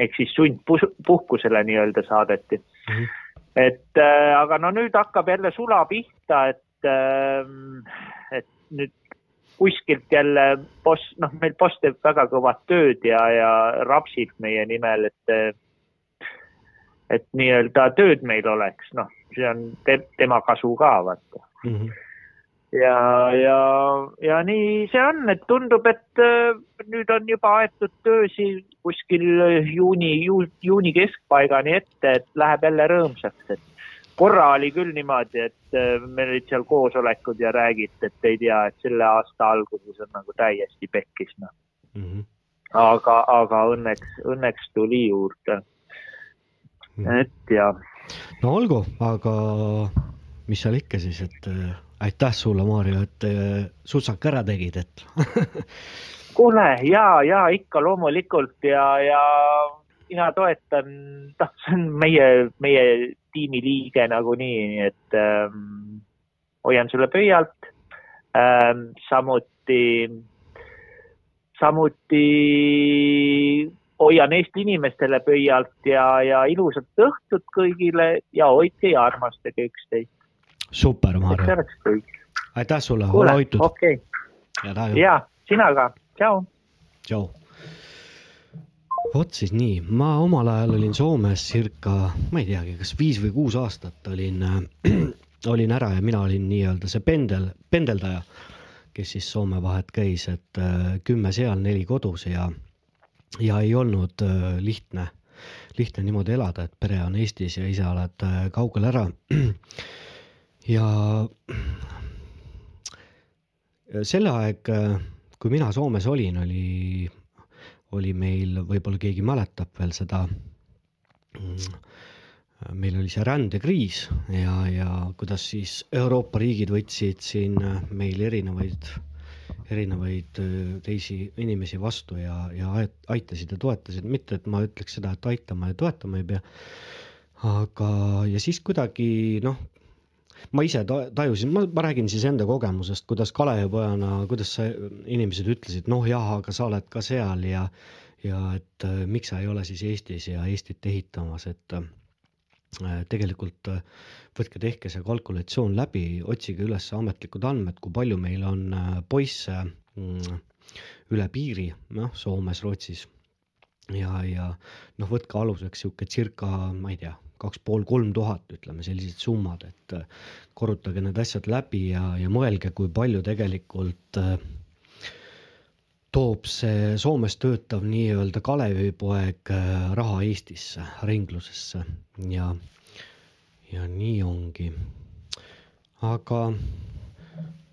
ehk siis sundpuhkusele nii-öelda saadeti mm. -hmm. et äh, aga no nüüd hakkab jälle sula pihta, et äh,, et nüüd kuskilt jälle boss, noh, meil boss teeb väga kõvat tööd ja, ja rapsib meie nimel, et et nii-öelda tööd meil oleks, noh, see on te, tema kasu ka, vaata. ja, ja, ja nii see on, et tundub, et äh, nüüd on juba aetud töösi kuskil juuni ju,, juuni keskpaigani ette, et läheb jälle rõõmsaks, et korra oli küll niimoodi, et äh, meil olid seal koosolekud ja räägiti, et ei tea, et selle aasta alguses on nagu täiesti pekkis, noh. aga, aga õnneks, õnneks tuli juurde. et ja no olgu, aga mis seal ikka siis, et äh, aitäh sulle, Maarja, et äh, sutsaka ära tegid, et kuule ja, ja ikka loomulikult ja, ja mina toetan, noh, see on meie, meie tiimiliige nagunii, nii et ähm, hoian sulle pöialt ähm,. samuti, samuti hoian Eesti inimestele pöialt ja, ja ilusat õhtut kõigile ja hoidke ja armastage üksteist. super, Maarja. aitäh sulle, ole hoitud. okei okay., ja sina ka, tšau. tšau. Vot siis nii, ma omal ajal olin Soomes circa, ma ei teagi, kas viis või kuus aastat olin äh, olin ära ja mina olin nii-öelda see pendel, pendeldaja, kes siis Soome vahet käis, et äh, kümme seal, neli kodus ja, ja ei olnud äh, lihtne, lihtne niimoodi elada, et pere on Eestis ja ise oled äh, kaugel ära. ja selle aeg, kui mina Soomes olin, oli, oli meil, võib-olla keegi mäletab veel seda, meil oli see rändekriis ja, ja kuidas siis Euroopa riigid võtsid siin meil erinevaid, erinevaid öö, teisi inimesi vastu ja, ja ait- aitasid ja toetasid, mitte et ma ütleks seda, et aitama ja toetama ei pea, aga, ja siis kuidagi noh, ma ise ta- tajusin, ma, ma räägin siis enda kogemusest, kuidas Kalevipojana, kuidas sa, inimesed ütlesid, noh jah, aga sa oled ka seal ja, ja et äh, miks sa ei ole siis Eestis ja Eestit ehitamas, et äh, tegelikult äh, võtke, tehke see kalkulatsioon läbi, otsige üles ametlikud andmed, kui palju meil on äh, poisse mm, üle piiri, noh, Soomes, Rootsis. Ja, ja noh, võtke aluseks sihuke circa, ma ei tea, kaks pool, kolm tuhat, ütleme sellised summad, et äh, korrutage need asjad läbi ja, ja mõelge, kui palju tegelikult äh, toob see Soomes töötav nii-öelda Kalevipoeg äh, raha Eestisse ringlusesse ja, ja nii ongi. aga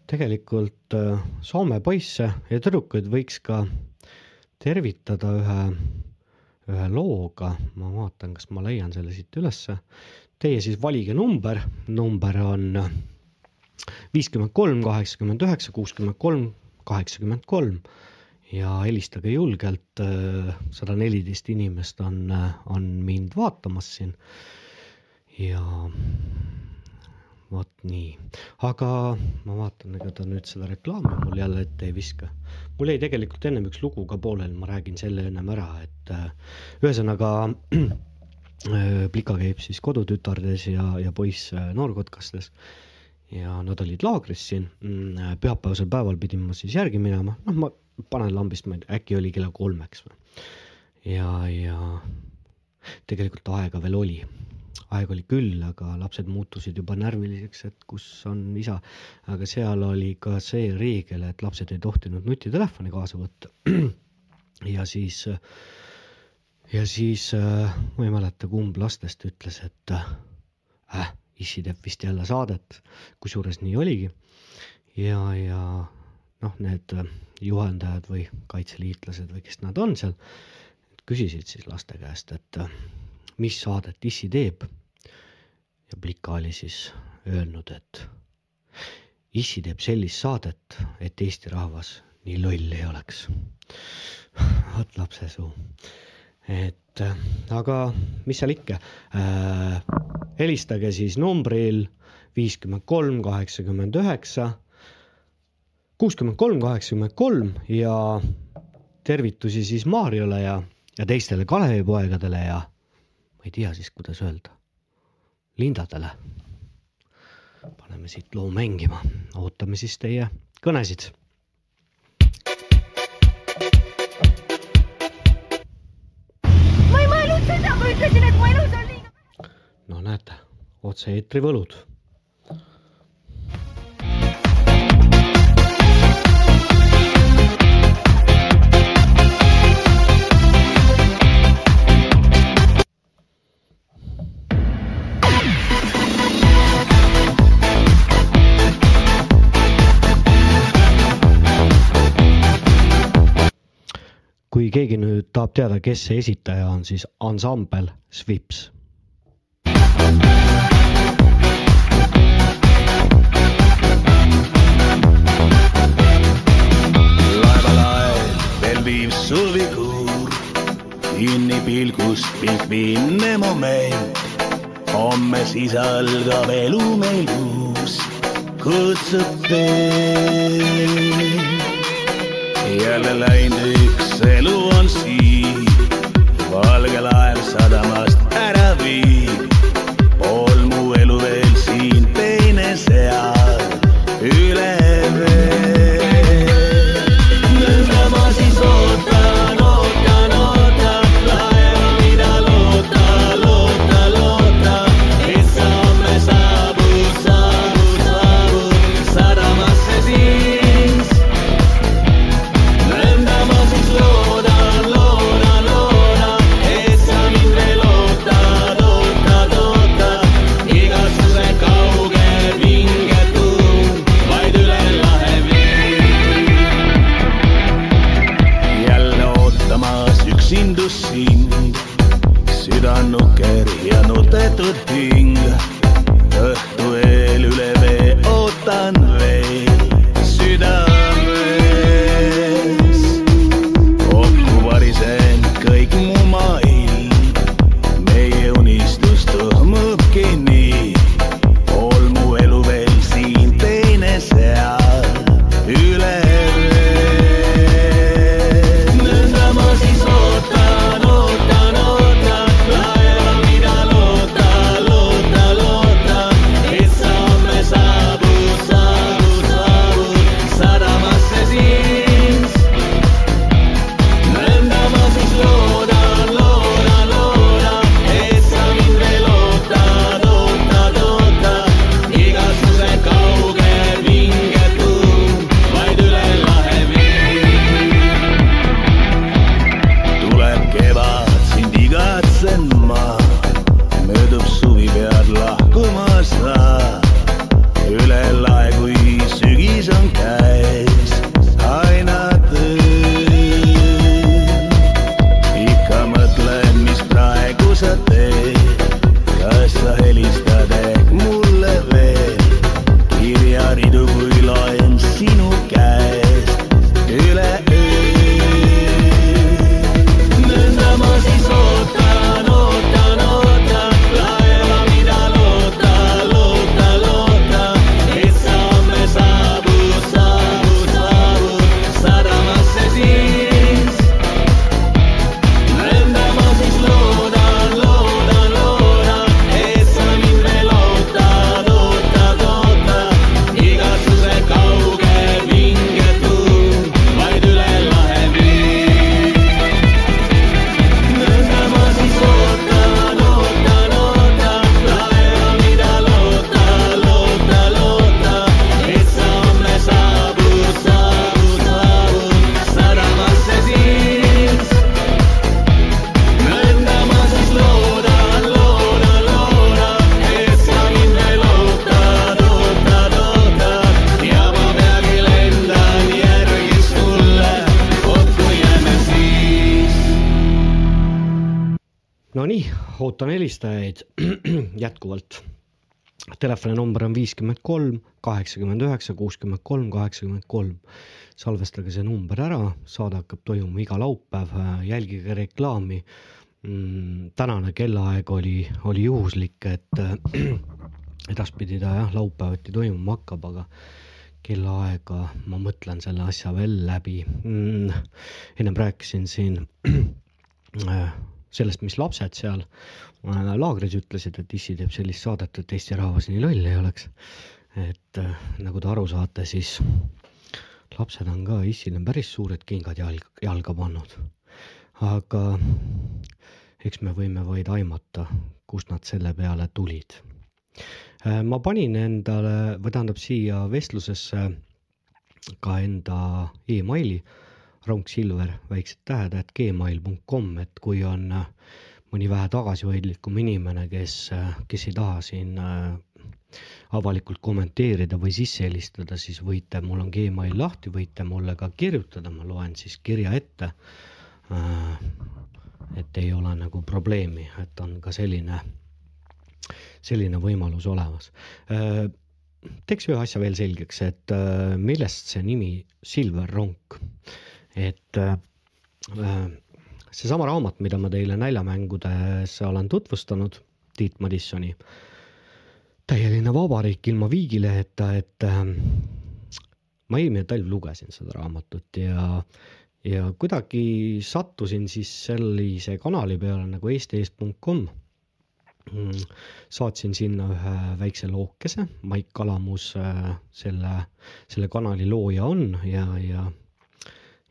tegelikult Soome poisse ja tüdrukuid võiks ka tervitada ühe, ühe looga, ma vaatan, kas ma leian selle siit ülesse. Teie siis valige number, number on viiskümmend kolm, kaheksakümmend üheksa, kuuskümmend kolm, kaheksakümmend kolm ja helistage julgelt, sada neliteist inimest on, on mind vaatamas siin. ja vot nii, aga ma vaatan, ega ta nüüd seda reklaami mul jälle ette ei viska. mul jäi tegelikult ennem üks lugu ka pooleli, ma räägin selle ennem ära, et äh, ühesõnaga äh, Plika käib siis kodutütardes ja, ja poiss äh, noorkotkastes. Ja nad olid laagris siin, pühapäevasel päeval pidin ma siis järgi minema, noh, ma panen lambist, ma ei tea, äkki oli kella kolmeks või. ja, ja tegelikult aega veel oli, aega oli küll, aga lapsed muutusid juba närviliseks, et kus on isa. aga seal oli ka see reegel, et lapsed ei tohtinud nutitelefoni kaasa võtta. ja siis, ja siis äh, ma ei mäleta, kumb lastest ütles, et äh, issi teeb vist jälle saadet, kusjuures nii oligi. ja, ja noh, need äh, juhendajad või kaitseliitlased või kes nad on seal, küsisid siis laste käest, et äh, mis saadet issi teeb. ja Plika oli siis öelnud, et issi teeb sellist saadet, et Eesti rahvas nii loll ei oleks. vot lapsesuu. et äh, aga mis seal ikka äh,, helistage siis numbril viiskümmend kolm, kaheksakümmend üheksa kuuskümmend kolm, kaheksakümmend kolm ja tervitusi siis Maarjale ja, ja teistele Kalevipoegadele ja ei tea siis, kuidas öelda, lindadele. paneme siit loo mängima, ootame siis teie kõnesid. ma ei mõelnud seda, ma ütlesin, et mu elus on liiga. no näete, otse-eetri võlud. Kui keegi nüüd tahab teada, kes see esitaja on, siis ansambel Svips laevalaev veel viib suvikuur, kinni pilgust pingviinne moment. homme siis algab elu meil uus, kutsub teed. Jälle läinud üks elu on siin, valge laev sadamast ära viib. Kaheksakümmend üheksa, kuuskümmend kolm, kaheksakümmend kolm. salvestage see number ära, saade hakkab toimuma iga laupäev, jälgige reklaami. tänane kellaaeg oli, oli juhuslik, et edaspidi ta jah, laupäeviti toimuma hakkab, aga kellaaega ma mõtlen selle asja veel läbi mm,. ennem rääkisin siin äh, sellest, mis lapsed seal äh, laagris ütlesid, et issi teeb sellist saadet, et Eesti rahvas nii loll ei oleks. Et äh, nagu te aru saate, siis lapsed on ka issile päris suured kingad jalg, jalga pannud. aga eks me võime vaid aimata, kust nad selle peale tulid. ma panin endale või tähendab siia vestlusesse ka enda emaili rongsilver väiksed tähed, et gmail.com, et kui on äh, mõni vähe tagasihoidlikum inimene, kes, kes ei taha siin äh, avalikult kommenteerida või sisse helistada, siis võite, mul on Gmail lahti, võite mulle ka kirjutada, ma loen siis kirja ette. et ei ole nagu probleemi, et on ka selline, selline võimalus olemas. teeks ühe asja veel selgeks, et äh, millest see nimi Silver Ronk, et äh, seesama raamat, mida ma teile näljamängudes olen tutvustanud, Tiit Madissoni täieline vabariik ilma viigileheta, et äh, ma eelmine talv lugesin seda raamatut ja, ja kuidagi sattusin siis sellise kanali peale nagu eestieest.com. saatsin sinna ühe väikse lookese, Maik Kalamus äh, selle, selle kanali looja on ja, ja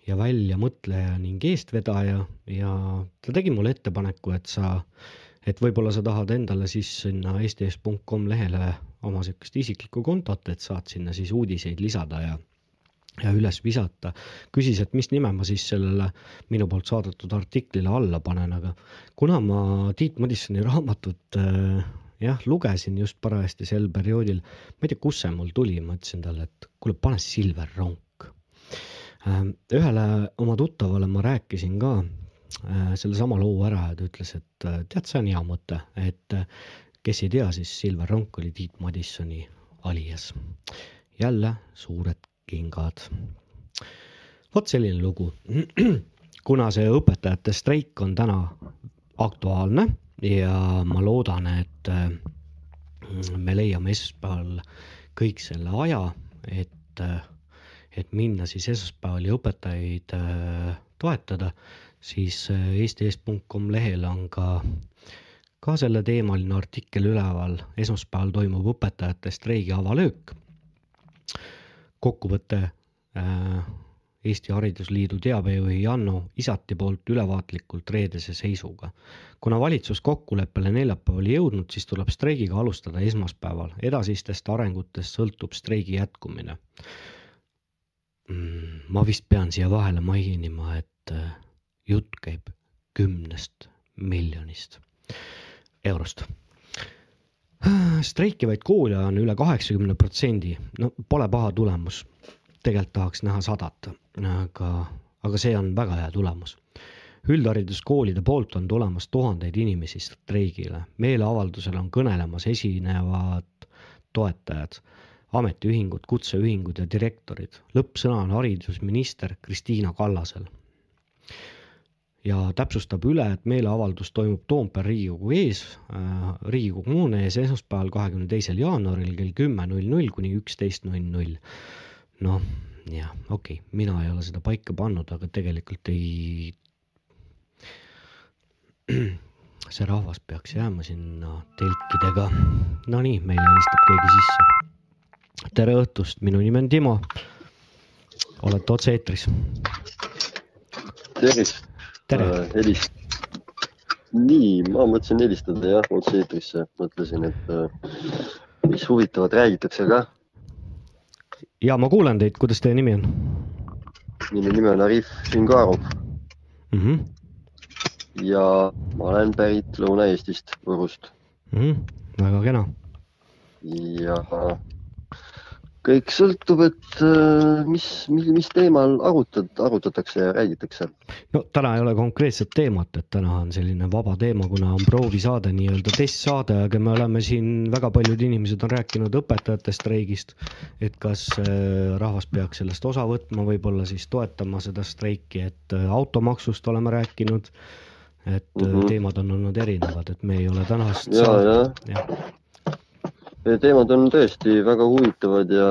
ja väljamõtleja ning eestvedaja ja ta tegi mulle ettepaneku, et sa, et võib-olla sa tahad endale siis sinna eestis.com lehele oma sihukest isiklikku kontot, et saad sinna siis uudiseid lisada ja ja üles visata. küsis, et mis nime ma siis sellele minu poolt saadetud artiklile alla panen, aga kuna ma Tiit Madissoni raamatut äh, jah, lugesin just parajasti sel perioodil, ma ei tea, kust see mul tuli, ma ütlesin talle, et kuule, pane Silver Ronk äh,. ühele oma tuttavale ma rääkisin ka sellesama loo ära ja ta ütles, et äh, tead, see on hea mõte, et äh, kes ei tea, siis Silver Ronk oli Tiit Madissoni alias. jälle suured kingad. vot selline lugu. kuna see õpetajate streik on täna aktuaalne ja ma loodan, et me leiame esmaspäeval kõik selle aja, et, et minna siis esmaspäeval ja õpetajaid äh, toetada, siis äh, eesti.com lehel on ka ka selleteemaline artikkel üleval, esmaspäeval toimub õpetajate streigi avalöök kokkuvõte äh, Eesti Haridusliidu teabejuhi Janno Isati poolt ülevaatlikult reedese seisuga. kuna valitsus kokkuleppele neljapäeval ei jõudnud, siis tuleb streigiga alustada esmaspäeval, edasistest arengutest sõltub streigi jätkumine mm,. ma vist pean siia vahele mainima, et äh, jutt käib kümnest miljonist eurost streikivaid koole on üle kaheksakümne protsendi, no pole paha tulemus. tegelikult tahaks näha sadat, aga, aga see on väga hea tulemus. üldhariduskoolide poolt on tulemas tuhandeid inimesi streigile, meeleavaldusel on kõnelemas esinevad toetajad, ametiühingud, kutseühingud ja direktorid. lõppsõna on haridusminister Kristiina Kallasel ja täpsustab üle, et meeleavaldus toimub Toompea Riigikogu ees äh,, Riigikogu hoone ees esmaspäeval, kahekümne teisel jaanuaril kell kümme null null kuni üksteist null null. noh, jah, okei okay., mina ei ole seda paika pannud, aga tegelikult ei. see rahvas peaks jääma sinna telkidega. Nonii, meil helistab keegi sisse. tere õhtust, minu nimi on Timo. olete otse-eetris. tervist tere äh,. helist-. nii, ma mõtlesin helistada jah, otse-eetrisse, mõtlesin, et äh, mis huvitavat räägitakse ka. ja ma kuulen teid, kuidas teie nimi on? minu nimi on Arif Šingarov mm. -hmm. ja ma olen pärit Lõuna-Eestist, Võrust mm. -hmm. väga kena. ja kõik sõltub, et äh, mis, mis, mis teemal arutad, arutatakse ja räägitakse. no täna ei ole konkreetset teemat, et täna on selline vaba teema, kuna on proovisaade, nii-öelda testsaade, aga me oleme siin, väga paljud inimesed on rääkinud õpetajate streigist. et kas äh, rahvas peaks sellest osa võtma, võib-olla siis toetama seda streiki, et äh, automaksust oleme rääkinud. et mm -hmm. teemad on olnud erinevad, et me ei ole tänast. ja, ja, ja teemad on tõesti väga huvitavad ja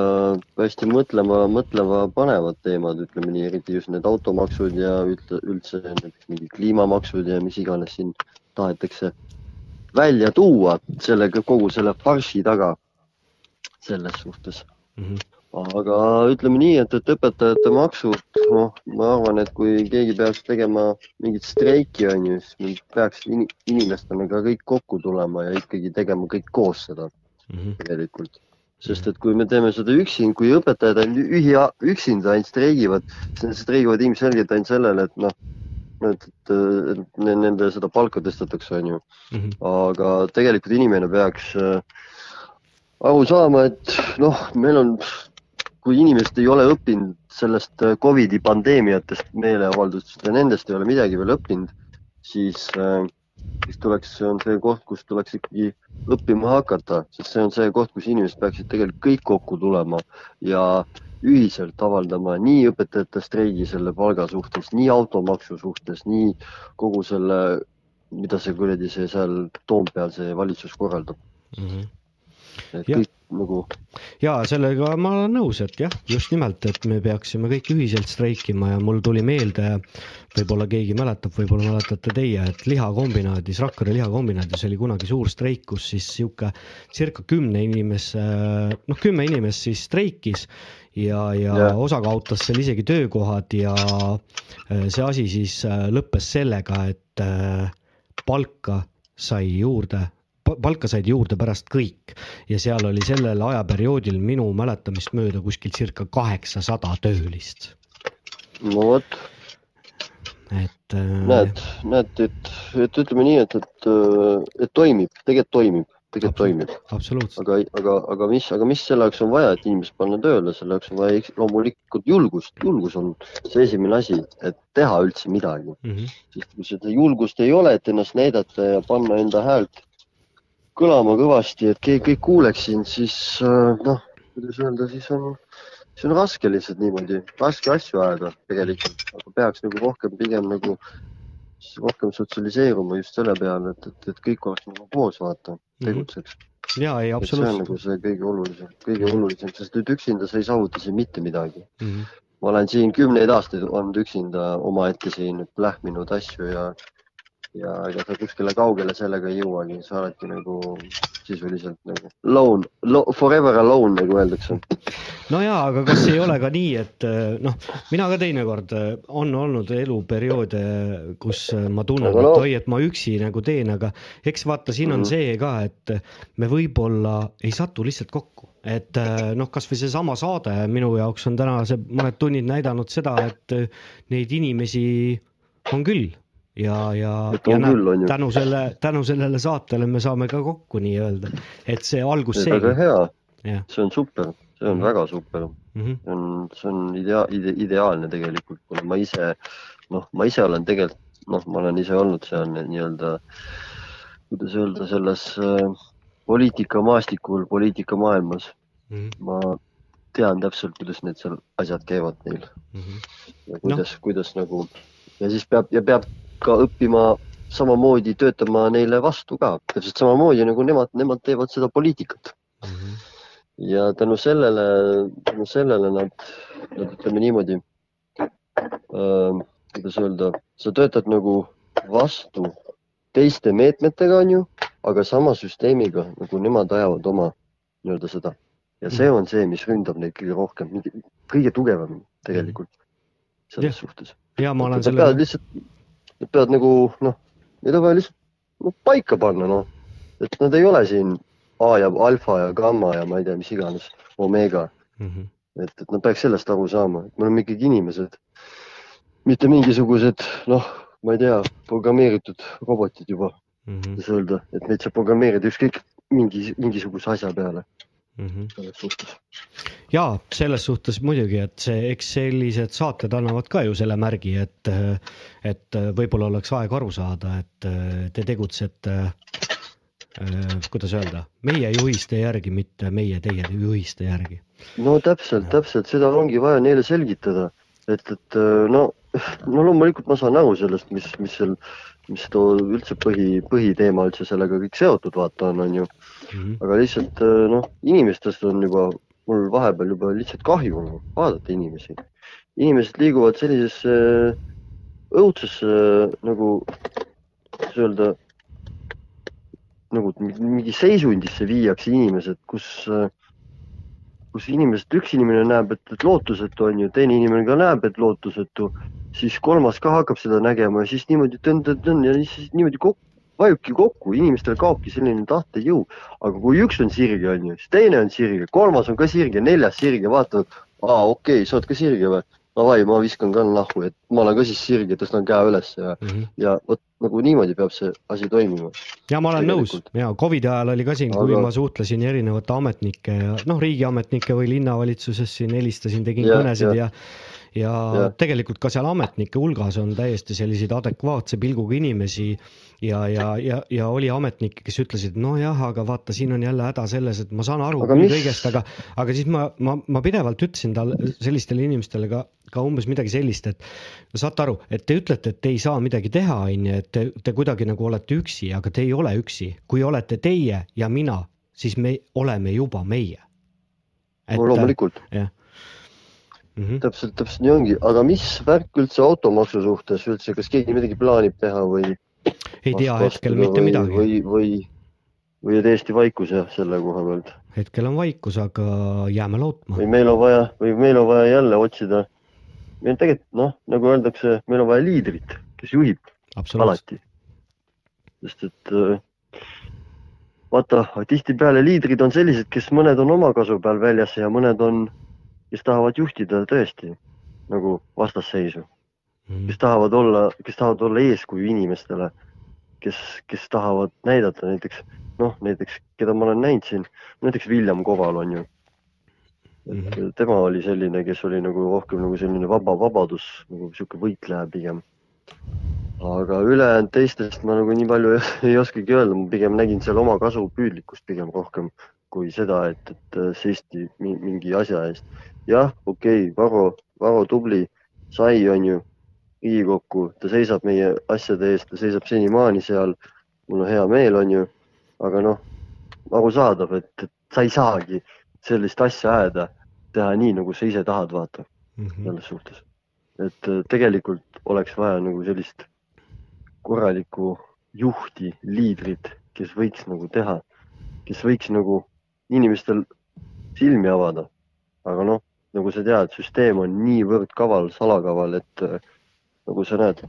hästi mõtlema, mõtlema panevad teemad, ütleme nii, eriti just need automaksud ja üldse, näiteks mingid kliimamaksud ja mis iganes siin tahetakse välja tuua selle, kogu selle farsi taga selles suhtes mm. -hmm. aga ütleme nii, et, et õpetajate maksud, noh, ma arvan, et kui keegi peaks tegema mingit streiki, on ju, siis peaks in, inimestena ka kõik kokku tulema ja ikkagi tegema kõik koos seda mm -hmm. tegelikult. sest et kui me teeme seda üksin, kui õpetajad ainult ühi, üksinda ainult streigivad, siis nad streigivad ilmselgelt ainult sellele, et noh, et, et, et nende seda palka tõstetakse, on ju mm. -hmm. aga tegelikult inimene peaks äh, aru saama, et noh, meil on, kui inimesed ei ole õppinud sellest äh, Covidi pandeemiatest, meeleavaldustest ja nendest ei ole midagi veel õppinud, siis, siis tuleks, see on see koht, kus tuleks ikkagi õppima hakata, sest see on see koht, kus inimesed peaksid tegelikult kõik kokku tulema ja ühiselt avaldama nii õpetajate streigi selle palga suhtes, nii automaksu suhtes, nii kogu selle, mida see kuradi see seal Toompeal see valitsus korraldab mm. -hmm. et Ja. kõik nagu ja sellega ma olen nõus, et jah, just nimelt, et me peaksime kõik ühiselt streikima ja mul tuli meelde, võib-olla keegi mäletab, võib-olla mäletate teie, et lihakombinaadis, Rakvere lihakombinaadis oli kunagi suur streik, kus siis sihuke circa kümne inimese, noh, kümme inimest siis streikis ja, ja Jah. osa kaotas seal isegi töökohad ja äh, see asi siis äh, lõppes sellega, et äh, palka sai juurde palka said juurde pärast kõik ja seal oli sellel ajaperioodil minu mäletamist mööda kuskil circa kaheksasada töölist. no vot, et äh, näed, näed, et, et ütleme nii, et, et, et toimib, tegelikult toimib, tegelikult toimib. absoluutselt. aga, aga, aga mis, aga mis selle jaoks on vaja, et inimest panna tööle, selle jaoks on vaja loomulikult julgust, julgus on see esimene asi, et teha üldse midagi. mm. -hmm. sest kui seda julgust ei ole, et ennast näidata ja panna enda häält kõlama kõvasti, et keegi kõik kuuleks sind, siis äh, noh, kuidas öelda, siis on, siis on raske lihtsalt niimoodi, raske asju ajada tegelikult, aga peaks nagu rohkem pigem nagu rohkem sotsialiseeruma just selle peale, et, et, et kõik oleks nagu koos, vaata, tegutseks. ja ei, et see on absoluutselt nagu see kõige olulisem, kõige olulisem, sest et üksinda sa ei saavuta siin mitte midagi. mm. -hmm. ma olen siin kümneid aastaid olnud üksinda omaette siin lähminud asju ja, ja ega sa kuskile kaugele sellega ei jõuagi, sa oledki nagu sisuliselt nagu lone lo,, forever alone nagu öeldakse. no ja, aga kas ei ole ka nii, et äh, noh, mina ka teinekord äh, on olnud eluperioode, kus äh, ma tunnen, et oi, et ma üksi nagu teen, aga eks vaata, siin on Mhm. see ka, et me võib-olla ei satu lihtsalt kokku, et noh, kasvõi seesama saade minu jaoks on täna see mõned tunnid näidanud seda, et neid inimesi on küll ja, ja, ja küll, tänu selle, tänu sellele saatele me saame ka kokku nii-öelda, et see algus see on väga hea see on super, see on Mhm. väga super. Mhm. see on, see on idea-, ide, ideaalne tegelikult, kuna ma ise, noh, ma ise olen tegelikult, noh, ma olen ise olnud seal nii-öelda, kuidas öelda, selles äh, poliitikamaastikul, poliitikamaailmas Mhm. ma tean täpselt, kuidas need seal asjad käivad neil Mhm. ja kuidas no., kuidas nagu ja siis peab ja peab ka õppima samamoodi töötama neile vastu ka, täpselt samamoodi nagu nemad, nemad teevad seda poliitikat Mhm. ja tänu sellele, tänu sellele nad, nad ütleme niimoodi äh,, kuidas öelda, sa töötad nagu vastu teiste meetmetega, onju, aga sama süsteemiga nagu nemad ajavad oma nii-öelda seda ja see on see, mis ründab neid kõige rohkem, kõige tugevamini tegelikult selles Jah. suhtes. ja ma olen selle lihtsalt, nad peavad nagu noh, neid on vaja lihtsalt no, paika panna, noh. et nad ei ole siin A ja alfa ja gamma ja ma ei tea, mis iganes, omeega. mm. -hmm. et, et nad peaks sellest aru saama, et me oleme ikkagi inimesed, mitte mingisugused noh, ma ei tea, programmeeritud robotid juba mm, -hmm. kuidas öelda, et neid saab programmeerida ükskõik mingi, mingisuguse asja peale mm. -hmm. selles suhtes. ja selles suhtes muidugi, et see, eks sellised saated annavad ka ju selle märgi, et, et võib-olla oleks aeg aru saada, et te tegutsete, kuidas öelda, meie juhiste järgi, mitte meie teie juhiste järgi. no täpselt, täpselt seda ongi vaja neile selgitada, et, et no, no loomulikult ma saan aru sellest, mis, mis seal, mis too üldse põhi, põhiteema üldse sellega kõik seotud vaata on, on ju. Aga lihtsalt noh, inimestest on juba mul vahepeal juba lihtsalt kahju nagu vaadata inimesi. inimesed liiguvad sellisesse õudsesse nagu, kuidas öelda, nagu mingi seisundisse viiakse inimesed, kus, kus inimesed, üks inimene näeb, et, et lootusetu on ju, teine inimene ka näeb, et lootusetu, siis kolmas ka hakkab seda nägema ja siis niimoodi tõn-tõn-tõn ja siis niimoodi kokku, vajubki kokku, inimestel kaobki selline tahtejõu. aga kui üks on sirge, on ju, siis teine on sirge, kolmas on ka sirge, neljas sirge, vaatavad, aa okei okay,, sa oled ka sirge või? davai, ma viskan ka nahku, et ma olen ka siis sirge, tõstan käe üles ja mm. -hmm. ja vot nagu niimoodi peab see asi toimima. ja ma olen nõus ja Covidi ajal oli ka siin, kui Aga- ma suhtlesin erinevate ametnike ja noh, riigiametnike või linnavalitsuses siin helistasin, tegin Jah, kõnesid ja jah. Ja, ja tegelikult ka seal ametnike hulgas on täiesti selliseid adekvaatse pilguga inimesi ja, ja, ja, ja oli ametnikke, kes ütlesid, nojah, aga vaata, siin on jälle häda selles, et ma saan aru Aga mis- kõigest, aga, aga siis ma, ma, ma pidevalt ütlesin talle, sellistele inimestele ka, ka umbes midagi sellist, et no saate aru, et te ütlete, et te ei saa midagi teha, on ju, et te, te kuidagi nagu olete üksi, aga te ei ole üksi. kui olete teie ja mina, siis me oleme juba meie. loomulikult. jah. Mhm. täpselt, täpselt nii ongi, aga mis värk üldse automaksu suhtes üldse, kas keegi midagi plaanib teha või? ei tea hetkel mitte midagi. või, või, või täiesti vaikus jah, selle koha pealt hetkel on vaikus, aga jääme lootma. või meil on vaja, või meil on vaja jälle otsida. meil tegelikult noh, nagu öeldakse, meil on vaja liidrit, kes juhib alati. sest et äh, vaata, tihtipeale liidrid on sellised, kes mõned on omakasu peal väljas ja mõned on, kes tahavad juhtida tõesti nagu vastasseisu Mhm. kes tahavad olla, kes tahavad olla eeskuju inimestele, kes, kes tahavad näidata näiteks noh, näiteks keda ma olen näinud siin, näiteks William Koval on ju. et tema oli selline, kes oli nagu rohkem nagu selline vaba vabadus nagu sihuke võitleja pigem. aga ülejäänud teistest ma nagu nii palju ei oskagi öelda, ma pigem nägin seal oma kasupüüdlikkust pigem rohkem kui seda, et, et seisti mi- mingi asja eest. jah, okei okay,, Varro, Varro tubli sai, on ju Riigikokku, ta seisab meie asjade eest, ta seisab senimaani seal. mul on hea meel, on ju, aga noh, arusaadav, et, et sa ei saagi sellist asja ajada, teha nii, nagu sa ise tahad, vaata selles suhtes. et äh, tegelikult oleks vaja nagu sellist korralikku juhti, liidrit, kes võiks nagu teha, kes võiks nagu inimestel silmi avada. aga noh, nagu sa tead, süsteem on niivõrd kaval, salakaval, et äh, nagu sa näed,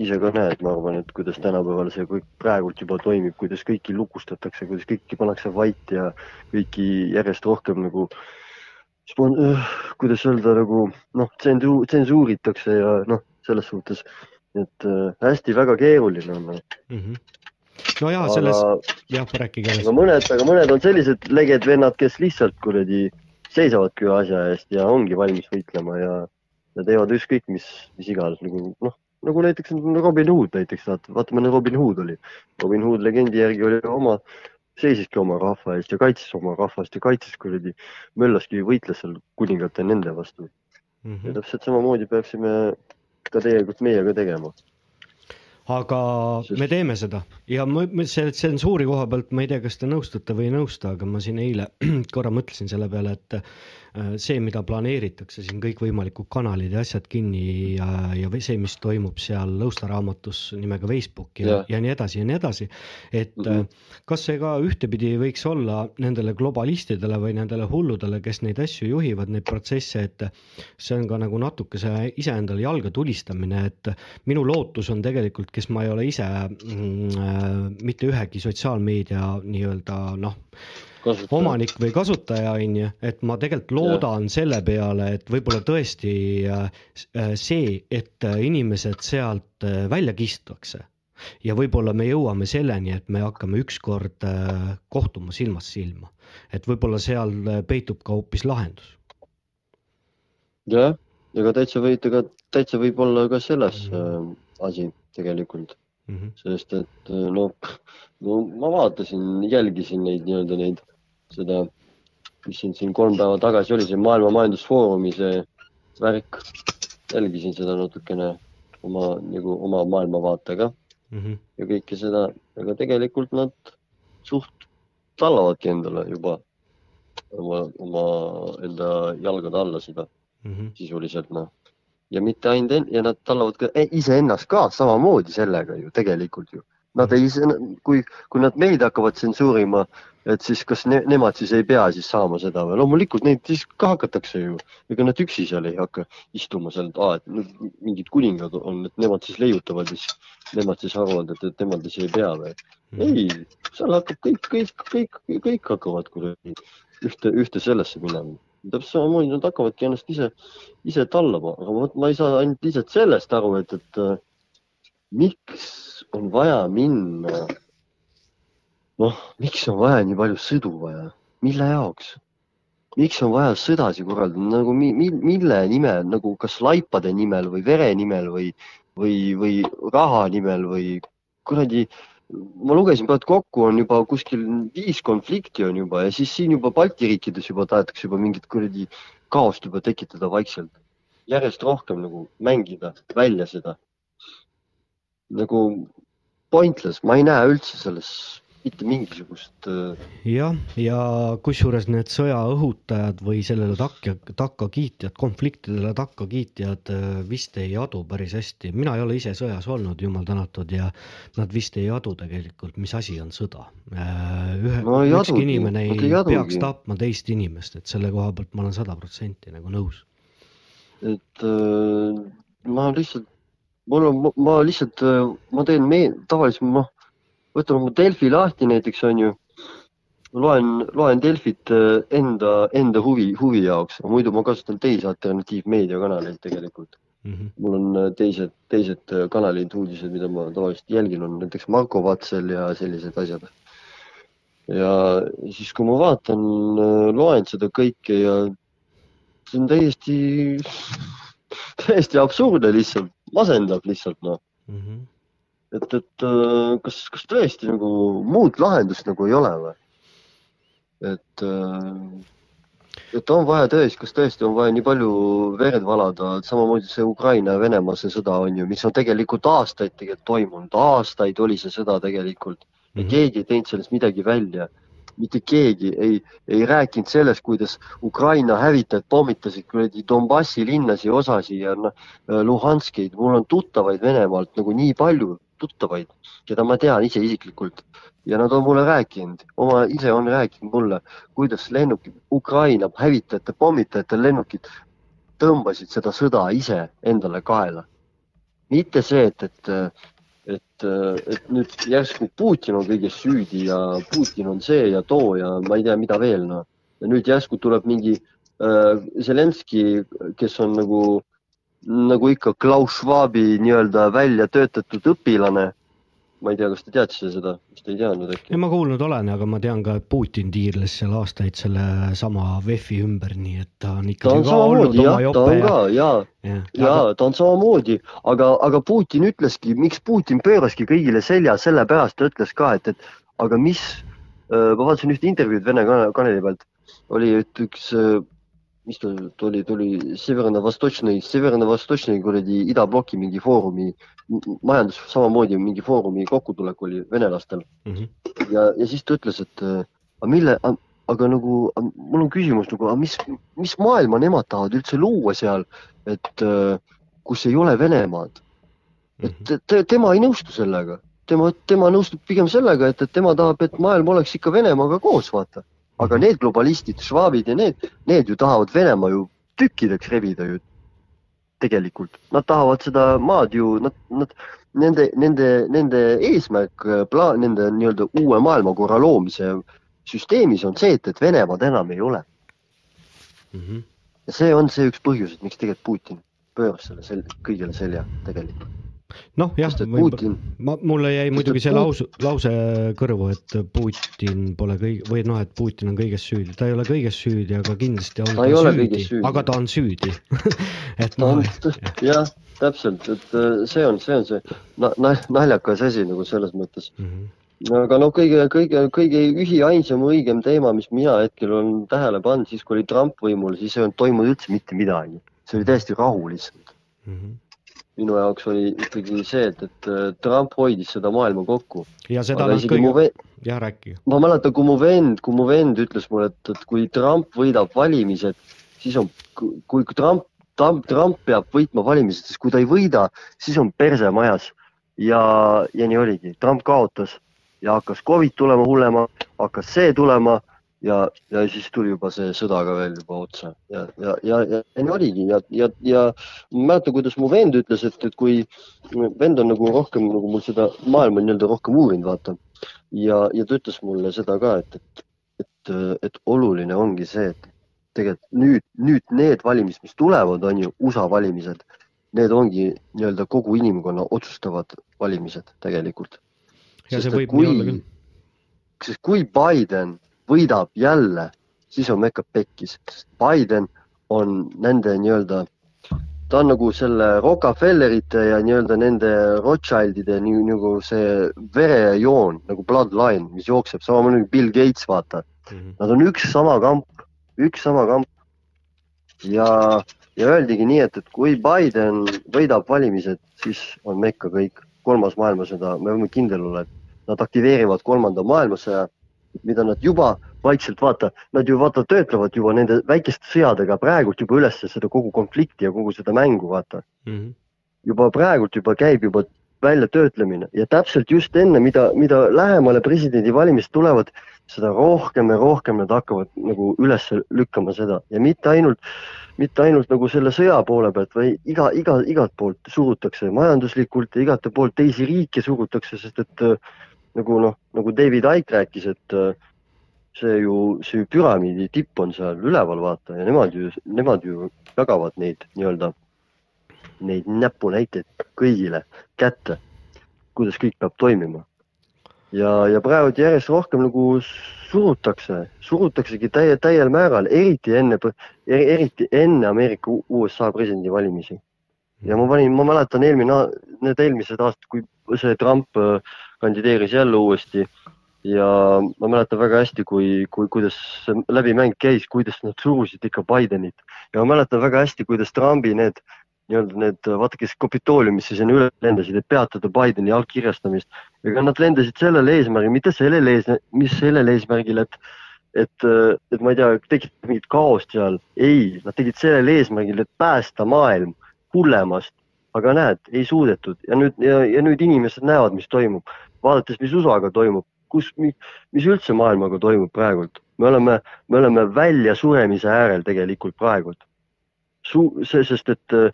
ise ka näed, ma arvan, et kuidas tänapäeval see kõik praegult juba toimib, kuidas kõiki lukustatakse, kuidas kõiki pannakse vait ja kõiki järjest rohkem nagu spon-, kuidas öelda nagu noh, tsensuur, tsensuuritakse ja noh, selles suhtes, et äh, hästi väga keeruline on noh.. No ja selles, jah, rääkige aga mõned, aga mõned on sellised leged vennad, kes lihtsalt kuradi seisavadki ühe asja eest ja ongi valmis võitlema ja, ja teevad ükskõik mis, mis iganes nagu noh, nagu näiteks Robin Hood näiteks, vaata, milline Robin Hood oli. Robin Hood legendi järgi oli oma, seisiski oma rahva eest ja kaitses oma rahvast ja kaitses kuradi, möllaski, võitles seal kuningate nende vastu. ja täpselt samamoodi peaksime ka tegelikult meie ka tegema. Aga me teeme seda. Ja ma, ma selle tsensuuri koha pealt, ma ei tea, kas te nõustute või ei nõustu, aga ma siin eile korra mõtlesin selle peale, et see, mida planeeritakse siin kõikvõimalikud kanalid ja asjad kinni ja, ja see, mis toimub seal Lõusta raamatus nimega Facebook ja, Jah. ja nii edasi ja nii edasi. et mm. -hmm. kas see ka ühtepidi võiks olla nendele globalistidele või nendele hulludele, kes neid asju juhivad, neid protsesse, et see on ka nagu natukese iseendale jalga tulistamine, et minu lootus on tegelikult, kes ma ei ole ise mm, äh, mitte ühegi sotsiaalmeedia nii-öelda noh, omanik või kasutaja on ju, et ma tegelikult loodan selle peale, et võib-olla tõesti äh, see, et äh, inimesed sealt äh, välja kistakse. Ja võib-olla me jõuame selleni, et me hakkame ükskord kohtuma silmast silma, et võib-olla seal peitub ka hoopis lahendus. jah, ega täitsa võite ka, täitsa võib olla ka selles äh, asi tegelikult. Mm. -hmm. sest et äh, no, no ma vaatasin, jälgisin neid nii-öelda neid, seda, mis siin, siin kolm päeva tagasi oli, see Maailma Majandusfoorumi see värk. jälgisin seda natukene oma nagu oma maailmavaatega Mm -hmm. ja kõike seda, aga tegelikult nad suht tallavadki endale juba oma, oma enda jalgade alla seda mm -hmm. sisuliselt noh. ja mitte ainult ja nad tallavad ka e- iseennast ka samamoodi sellega ju tegelikult ju. Nad ei, kui, kui nad meid hakkavad tsensuurima, et siis kas ne, nemad siis ei pea siis saama seda või? loomulikult neid siis ka hakatakse ju, ega nad üksi seal ei hakka istuma seal, et aa, et nüüd mingid kuningad on, et nemad siis leiutavad siis nemad siis arvavad, et, et nemad siis ei pea või? ei, seal hakkab kõik, kõik, kõik, kõik hakkavad kuidagi ühte, ühte sellesse minema. täpselt samamoodi nad hakkavadki ennast ise, ise tallama, aga vot ma ei saa ainult lihtsalt sellest aru, et, et äh, miks on vaja minna, noh, miks on vaja nii palju sõdu vaja, mille jaoks? miks on vaja sõdasid korraldada, nagu mi, mi, mille nimel, nagu kas laipade nimel või vere nimel või, või, või raha nimel või kuradi, ma lugesin praegu kokku, on juba kuskil viis konflikti on juba ja siis siin juba Balti riikides juba tahetakse juba mingit kuradi kaost juba tekitada vaikselt. järjest rohkem nagu mängida välja seda. nagu pointless, ma ei näe üldse selles mitte mingisugust äh, jah, ja kusjuures need sõja õhutajad või sellele takja, takkakiitjad, konfliktidele takkakiitjad äh, vist ei adu päris hästi, mina ei ole ise sõjas olnud, jumal tänatud ja nad vist ei adu tegelikult, mis asi on sõda. ühe No ükski adugi, inimene ei ei adugi. peaks tapma teist inimest, et selle koha pealt ma olen sada protsenti nagu nõus. et äh, ma lihtsalt, mul on, ma lihtsalt, ma teen me-, tavaliselt noh, võtan oma Delfi lahti näiteks onju, loen, loen Delfit äh, enda, enda huvi, huvi jaoks, muidu ma kasutan teisi alternatiivmeediakanaleid tegelikult. mul on äh, teised, teised äh, kanalid, uudised, mida ma tavaliselt jälgin, on näiteks Marko Vatsel ja sellised asjad. ja siis, kui ma vaatan, loen seda kõike ja see on täiesti, täiesti absurdne lihtsalt, masendab lihtsalt noh. et, et äh, kas, kas tõesti nagu muud lahendust nagu ei ole või? et, et on vaja tõesti, kas tõesti on vaja nii palju verd valada, samamoodi see Ukraina ja Venemaa see sõda on ju, mis on tegelikult aastaid tegelikult toimunud, aastaid oli see sõda tegelikult. Ja keegi ei teinud sellest midagi välja. Mitte keegi ei, ei rääkinud sellest, kuidas Ukraina hävitajad pommitasid kuradi Donbassi linnasid osasid ja noh, Luhanskid, mul on tuttavaid Venemaalt nagu nii palju tuttavaid, keda ma tean ise isiklikult ja nad on mulle rääkinud, oma ise on rääkinud mulle, kuidas lennukid, Ukraina hävitajate, pommitajate lennukid tõmbasid seda sõda ise endale kaela. mitte see, et, et, et, et nüüd järsku Putin on kõiges süüdi ja Putin on see ja too ja ma ei tea, mida veel noh. ja nüüd järsku tuleb mingi äh, Zelenskõi, kes on nagu, nagu ikka Klaus Schwabi nii-öelda välja töötatud õpilane. ma ei tea, kas te teadsite seda, vist ei teadnud äkki ja? ma kuulnud olen, aga ma tean ka, et Putin tiirles seal aastaid sellesama VEF-i ümber, nii et ta on ta ikkagi on samamoodi jah, ta on ka ja, ja, ja ta on samamoodi, aga, aga Putin ütleski, miks Putin pööraski kõigile selja, sellepärast ta ütles ka, et, et aga mis, ma vaatasin ühte intervjuud Vene kana- kanali pealt, oli, et üks, mis ta tuli, tuli Severno-Vostočnõi, Severno-Vostočnõi kuradi idabloki mingi foorumi, majandus samamoodi mingi foorumi kokkutulek oli venelastel ja, ja siis ta ütles, et äh, aga mille, aga nagu mul on küsimus nagu, mis, mis maailma nemad tahavad üldse luua seal, et äh, kus ei ole Venemaad. et te, te, tema ei nõustu sellega, tema, tema nõustub pigem sellega, et, et tema tahab, et maailm oleks ikka Venemaaga koos, vaata. Aga need globalistid, švaabid ja need, need ju tahavad Venemaa ju tükkideks rebida ju tegelikult, nad tahavad seda maad ju, nad, nad, nende, nende, nende eesmärk, plaan, nende nii-öelda uue maailmakorra loomise süsteemis on see, et, et Venemaad enam ei ole. ja see on see üks põhjus, et miks tegelikult Putin pööras selle sel-, kõigele selja tegelikult. Noh jah, Putin- ma, mulle jäi muidugi see Put- lause, kõrvu, et Putin pole kõige või noh, et Putin on kõiges süüdi, ta ei ole kõiges süüdi, aga kindlasti on Ta ole kõiges süüdi. aga ta on süüdi et ta noh jah, täpselt, et äh, see on, see on see na- na- naljakas asi nagu selles mõttes mm. -hmm. aga no kõige, kõige, kõige ühiainsam õigem teema, mis mina hetkel olen tähele pannud, siis kui oli Trump võimul, siis ei olnud toimunud üldse mitte midagi. see oli täiesti rahu lihtsalt. Minu jaoks oli ikkagi see, et, et äh, Trump hoidis seda maailma kokku. ja seda nad kõige ve-, jah rääkige. ma mäletan, kui mu vend, kui mu vend ütles mulle, et, et kui Trump võidab valimised, siis on, kui Trump, Trump, Trump peab võitma valimised, sest kui ta ei võida, siis on perse majas. ja, ja nii oligi, Trump kaotas ja hakkas Covid tulema hullema, hakkas see tulema ja, ja siis tuli juba see sõda ka veel juba otsa ja, ja, ja, ja, nii oligi ja, ja, ja ma mäletan, kuidas mu vend ütles, et, et kui vend on nagu rohkem nagu mul seda maailma nii-öelda rohkem uurinud, vaata ja, ja ta ütles mulle seda ka, et, et, et, et oluline ongi see, et tegelikult nüüd, nüüd need valimised, mis tulevad, on ju USA valimised, need ongi nii-öelda kogu inimkonna otsustavad valimised tegelikult. ja see võib nii olla küll. sest kui Biden võidab jälle, siis on Mecca pekkis, sest Biden on nende nii-öelda, ta on nagu selle Rockefellerite ja nii-öelda nende Rothschildide nii nagu see verejoon nagu bloodline, mis jookseb, samamoodi Bill Gates, vaata mm. -hmm. Nad on üks sama kamp, üks sama kamp. ja, ja öeldigi nii, et, et kui Biden võidab valimised, siis on Mecca kõik, kolmas maailmasõda, me võime kindel olla, et nad aktiveerivad kolmanda maailmasõja, mida nad juba vaikselt vaata, nad ju vaata töötlevad juba nende väikeste sõjadega praegult juba üles seda kogu konflikti ja kogu seda mängu, vaata. juba praegult juba käib juba väljatöötlemine ja täpselt just enne, mida, mida lähemale presidendivalimised tulevad, seda rohkem ja rohkem nad hakkavad nagu üles lükkama seda ja mitte ainult, mitte ainult nagu selle sõja poole pealt, vaid iga, iga, igalt poolt surutakse majanduslikult ja igate poolt teisi riike surutakse, sest et äh, nagu noh, nagu David Icke rääkis, et äh, see ju, see ju püramiidi tipp on seal üleval, vaata ja nemad ju, nemad ju jagavad neid nii-öelda, neid näpunäiteid kõigile kätte, kuidas kõik peab toimima. ja, ja praegu järjest rohkem nagu surutakse, surutaksegi täie, täiel määral, eriti enne, eriti enne Ameerika USA presidendivalimisi. ja ma panin, ma mäletan eelmine, need eelmised aastad, kui see Trump äh, kandideeris jälle uuesti ja ma mäletan väga hästi, kui, kui, kuidas läbimäng käis, kuidas nad surusid ikka Bidenit ja ma mäletan väga hästi, kuidas Trumpi need nii-öelda need, vaata, kes Kapitooliumisse sinna üle lendasid, et peatada Bideni allkirjastamist. ega nad lendasid sellele eesmärgil, mitte sellele ees, mis sellele eesmärgil, et, et, et ma ei tea, tekitada mingit kaost seal. ei, nad tegid sellele eesmärgil, et päästa maailm hullemast. aga näed, ei suudetud ja nüüd ja, ja nüüd inimesed näevad, mis toimub, vaadates, mis USA-ga toimub, kus, mis üldse maailmaga toimub praegult. me oleme, me oleme väljasuremise äärel tegelikult praegult. Su-, see, sest et äh,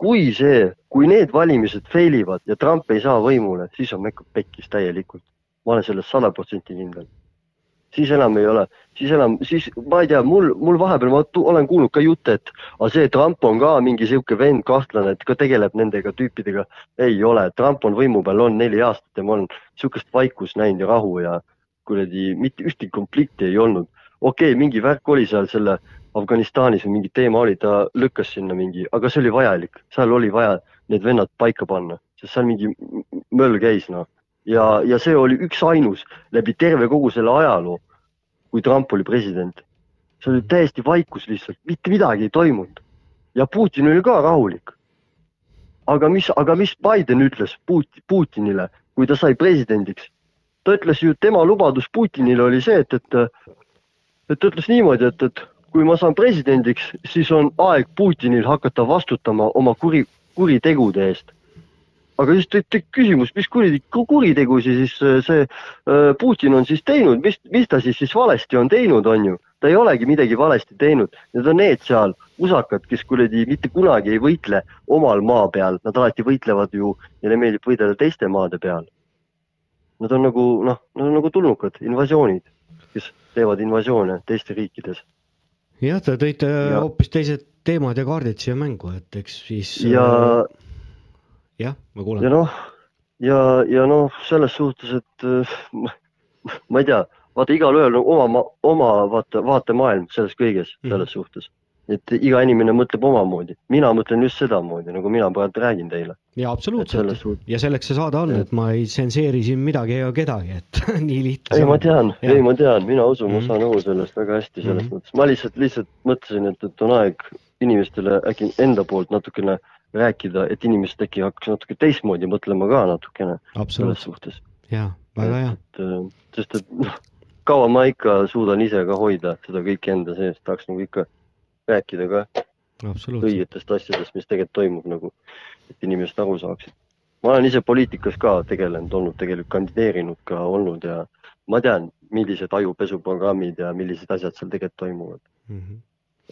kui see, kui need valimised fail ivad ja Trump ei saa võimule, siis on Mecca pekkis täielikult. ma olen selles sada protsenti kindel. Siis enam ei ole, siis enam, siis ma ei tea, mul, mul vahepeal ma olen kuulnud ka jutte, et aga see Trump on ka mingi sihuke vend, kahtlane, et ka tegeleb nendega tüüpidega. ei ole, Trump on võimu peal olnud neli aastat ja ma olen sihukest vaikust näinud ja rahu ja kuradi mitte ühtegi konflikti ei olnud. okei okay,, mingi värk oli seal selle Afganistanis või mingi teema oli, ta lükkas sinna mingi, aga see oli vajalik, seal oli vaja need vennad paika panna, sest seal mingi möll käis noh. ja, ja see oli üksainus läbi terve kogu selle ajaloo, kui Trump oli president. see oli täiesti vaikus lihtsalt, mitte midagi ei toimunud. ja Putin oli ka rahulik. aga mis, aga mis Biden ütles Put-, Putinile, kui ta sai presidendiks? ta ütles ju, tema lubadus Putinile oli see, et, et, et ta ütles niimoodi, et, et kui ma saan presidendiks, siis on aeg Putinil hakata vastutama oma kuri, kuritegude eest. Aga siis tekib küsimus, mis kuradi kuritegusid siis äh, see äh, Putin on siis teinud, mis, mis ta siis, siis valesti on teinud, on ju. ta ei olegi midagi valesti teinud, need on need seal usakad, kes kuradi mitte kunagi ei võitle omal maa peal, nad alati võitlevad ju, neile meeldib võidelda teiste maade peal. Nad on nagu noh, nad on nagu tulnukad, invasioonid, kes teevad invasioone teistes riikides. jah, te tõite hoopis teised teemad ja kaardid siia mängu, et eks siis. ja, jah, ma ja kuulen. noh, ja, ja noh, selles suhtes, et äh, ma- ma ei tea, vaata igalühel on oma, oma vaata, vaatemaailm selles kõiges, selles mm. suhtes. et iga inimene mõtleb omamoodi, mina mõtlen just sedamoodi, nagu mina praegu räägin teile. ja absoluutselt suhtes- ja selleks see saade on, et ma ei tsenseeri siin midagi ega kedagi, et nii lihtne. ei, ma tean, ei, ma tean, mina usun, ma Mhm. saan aru sellest väga hästi selles Mhm. mõttes, ma lihtsalt, lihtsalt mõtlesin, et, et on aeg inimestele äkki enda poolt natukene rääkida, et inimesed äkki hakkaks natuke teistmoodi mõtlema ka natukene selles suhtes. jaa, väga hea. et, sest et noh, kaua ma ikka suudan ise ka hoida seda kõike enda sees, tahaks nagu ikka rääkida ka õigetest asjadest, mis tegelikult toimub nagu, et inimesed aru saaksid. ma olen ise poliitikas ka tegelenud olnud, tegelikult kandideerinud ka olnud ja ma tean, millised ajupesuprogrammid ja millised asjad seal tegelikult toimuvad. Mhm.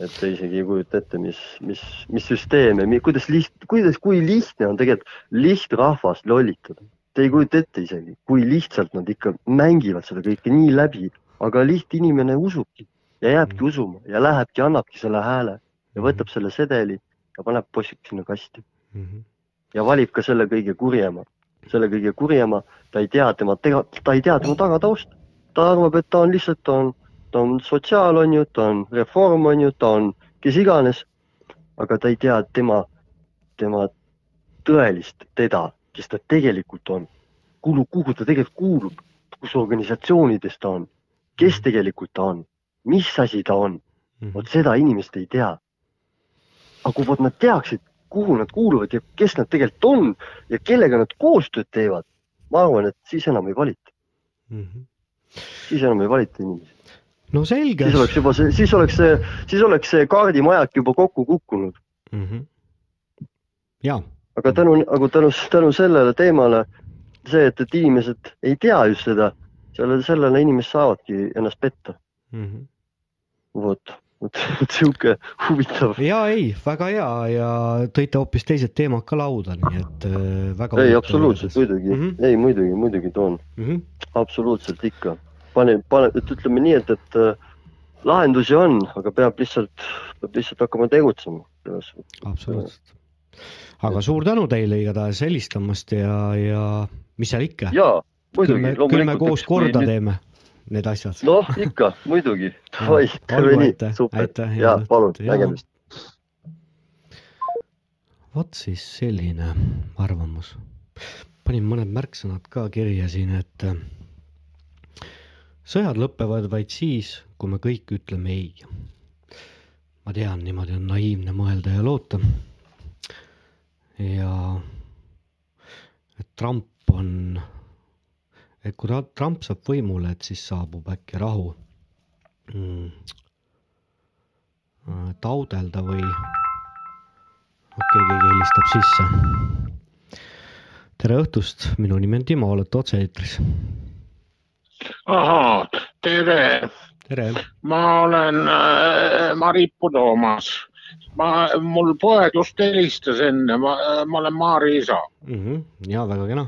Et te isegi ei kujuta ette, mis, mis, mis süsteeme, kuidas liht-, kuidas, kui lihtne on tegelikult lihtrahvast lollitada. Te ei kujuta ette isegi, kui lihtsalt nad ikka mängivad seda kõike nii läbi, aga lihtinimene usubki. ja jääbki usuma ja lähebki, annabki selle hääle ja võtab selle sedeli ja paneb poisid sinna kasti ja valib ka selle kõige kurjema, selle kõige kurjema, ta ei tea tema, ta ei tea tema tagatausta. ta arvab, et ta on lihtsalt, ta on, ta on sotsiaal, on ju, ta on reform, on ju, ta on kes iganes. aga ta ei tea tema, tema tõelist teda, kes ta tegelikult on, kuulu, kuhu ta tegelikult kuulub, kus organisatsioonides ta on, kes tegelikult ta on, mis asi ta on. vot seda inimesed ei tea. aga kui vot nad teaksid, kuhu nad kuuluvad ja kes nad tegelikult on ja kellega nad koostööd teevad, ma arvan, et siis enam ei valita. siis enam ei valita inimesi. No selge. siis oleks juba see, siis oleks see, siis oleks see kaardimajak juba kokku kukkunud. ja, aga tänu, aga tänu, tänu sellele teemale, see, et, et inimesed ei tea just seda, sellele, sellele inimesed saavadki ennast petta. vot, vot vot sihuke huvitav. ja ei, väga hea ja tõite hoopis teised teemad ka lauda, nii et äh, väga. ei, absoluutselt muidugi mm, -hmm. ei muidugi, muidugi toon mm. -hmm. absoluutselt ikka. pane, pane, et ütleme nii, et, et äh, lahendusi on, aga peab lihtsalt, peab lihtsalt hakkama tegutsema. absoluutselt. aga suur tänu teile igatahes helistamast ja, ja mis seal ikka. Jaa, muidugi, küll me koos korda nüüd- teeme need asjad. noh, ikka, muidugi. davai, teeme nii super ja palun, nägemist. vot siis selline arvamus. panin mõned märksõnad ka kirja siin, et sõjad lõpevad vaid siis, kui me kõik ütleme ei. ma tean, niimoodi on naiivne mõelda ja loota. ja Trump on, et kui Tra- Trump saab võimule, et siis saabub äkki rahu mm.. taodelda või okei okay,, keegi helistab sisse. tere õhtust, minu nimi on Timo, olete otse-eetris. ahaa, tere. tere. ma olen äh, Maripu Toomas. ma, mul poeg just helistas enne, ma, ma olen Maari isa. mm. -hmm. ja väga kena.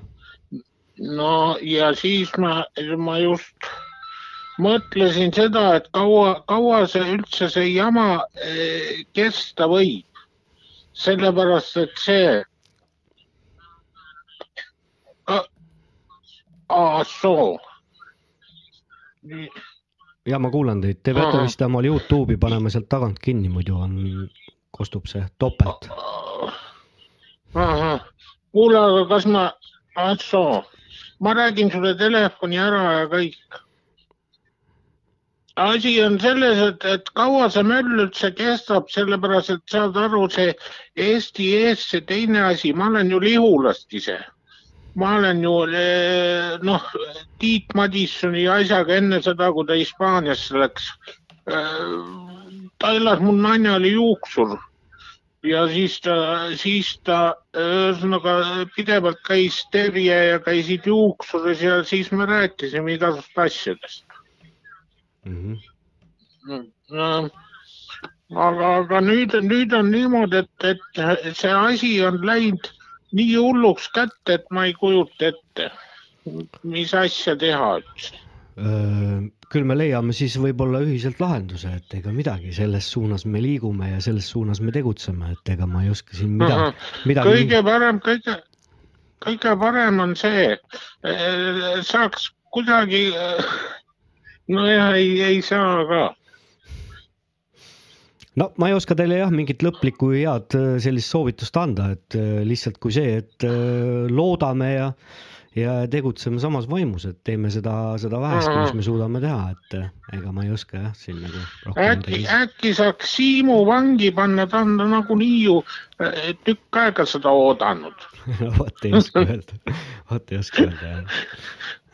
no ja siis ma, ma just mõtlesin seda, et kaua, kaua see üldse see jama eh, kesta võib. sellepärast, et see. aa, soo. ja ma kuulan teid, te peate vist omal Youtube'i panema sealt tagant kinni, muidu on, kostub see topelt. kuule, aga kas ma, soo, ma räägin sulle telefoni ära ja kõik. asi on selles, et, et kaua see möll üldse kestab, sellepärast et saad aru, see Eesti ees see teine asi, ma olen ju Lihulast ise. Ma olen ju eh, noh, Tiit Madissoni asjaga enne seda, kui ta Hispaaniasse läks. ta elas, mul naine oli juuksur ja siis ta, siis ta ühesõnaga pidevalt käis terje ja käisid juuksuris ja siis me rääkisime igasugust asjadest Mhm. no,. aga, aga nüüd, nüüd on niimoodi, et, et see asi on läinud nii hulluks kätte, et ma ei kujuta ette, mis asja teha üldse. küll me leiame siis võib-olla ühiselt lahenduse, et ega midagi, selles suunas me liigume ja selles suunas me tegutseme, et ega ma ei oska siin midagi, midagi. kõige parem, kõige, kõige parem on see, saaks kuidagi, nojah, ei, ei saa ka. No ma ei oska teile jah, mingit lõplikku head äh, sellist soovitust anda, et äh, lihtsalt kui see, et äh, loodame ja ja tegutseme samas vaimus, et teeme seda, seda vähest, mis me suudame teha, et äh, ega ma ei oska jah, siin nagu äkki äkki saaks Siimu vangi panna, ta on nagunii ju tükk aega seda oodanud. vot ei oska öelda, vot ei oska öelda jah.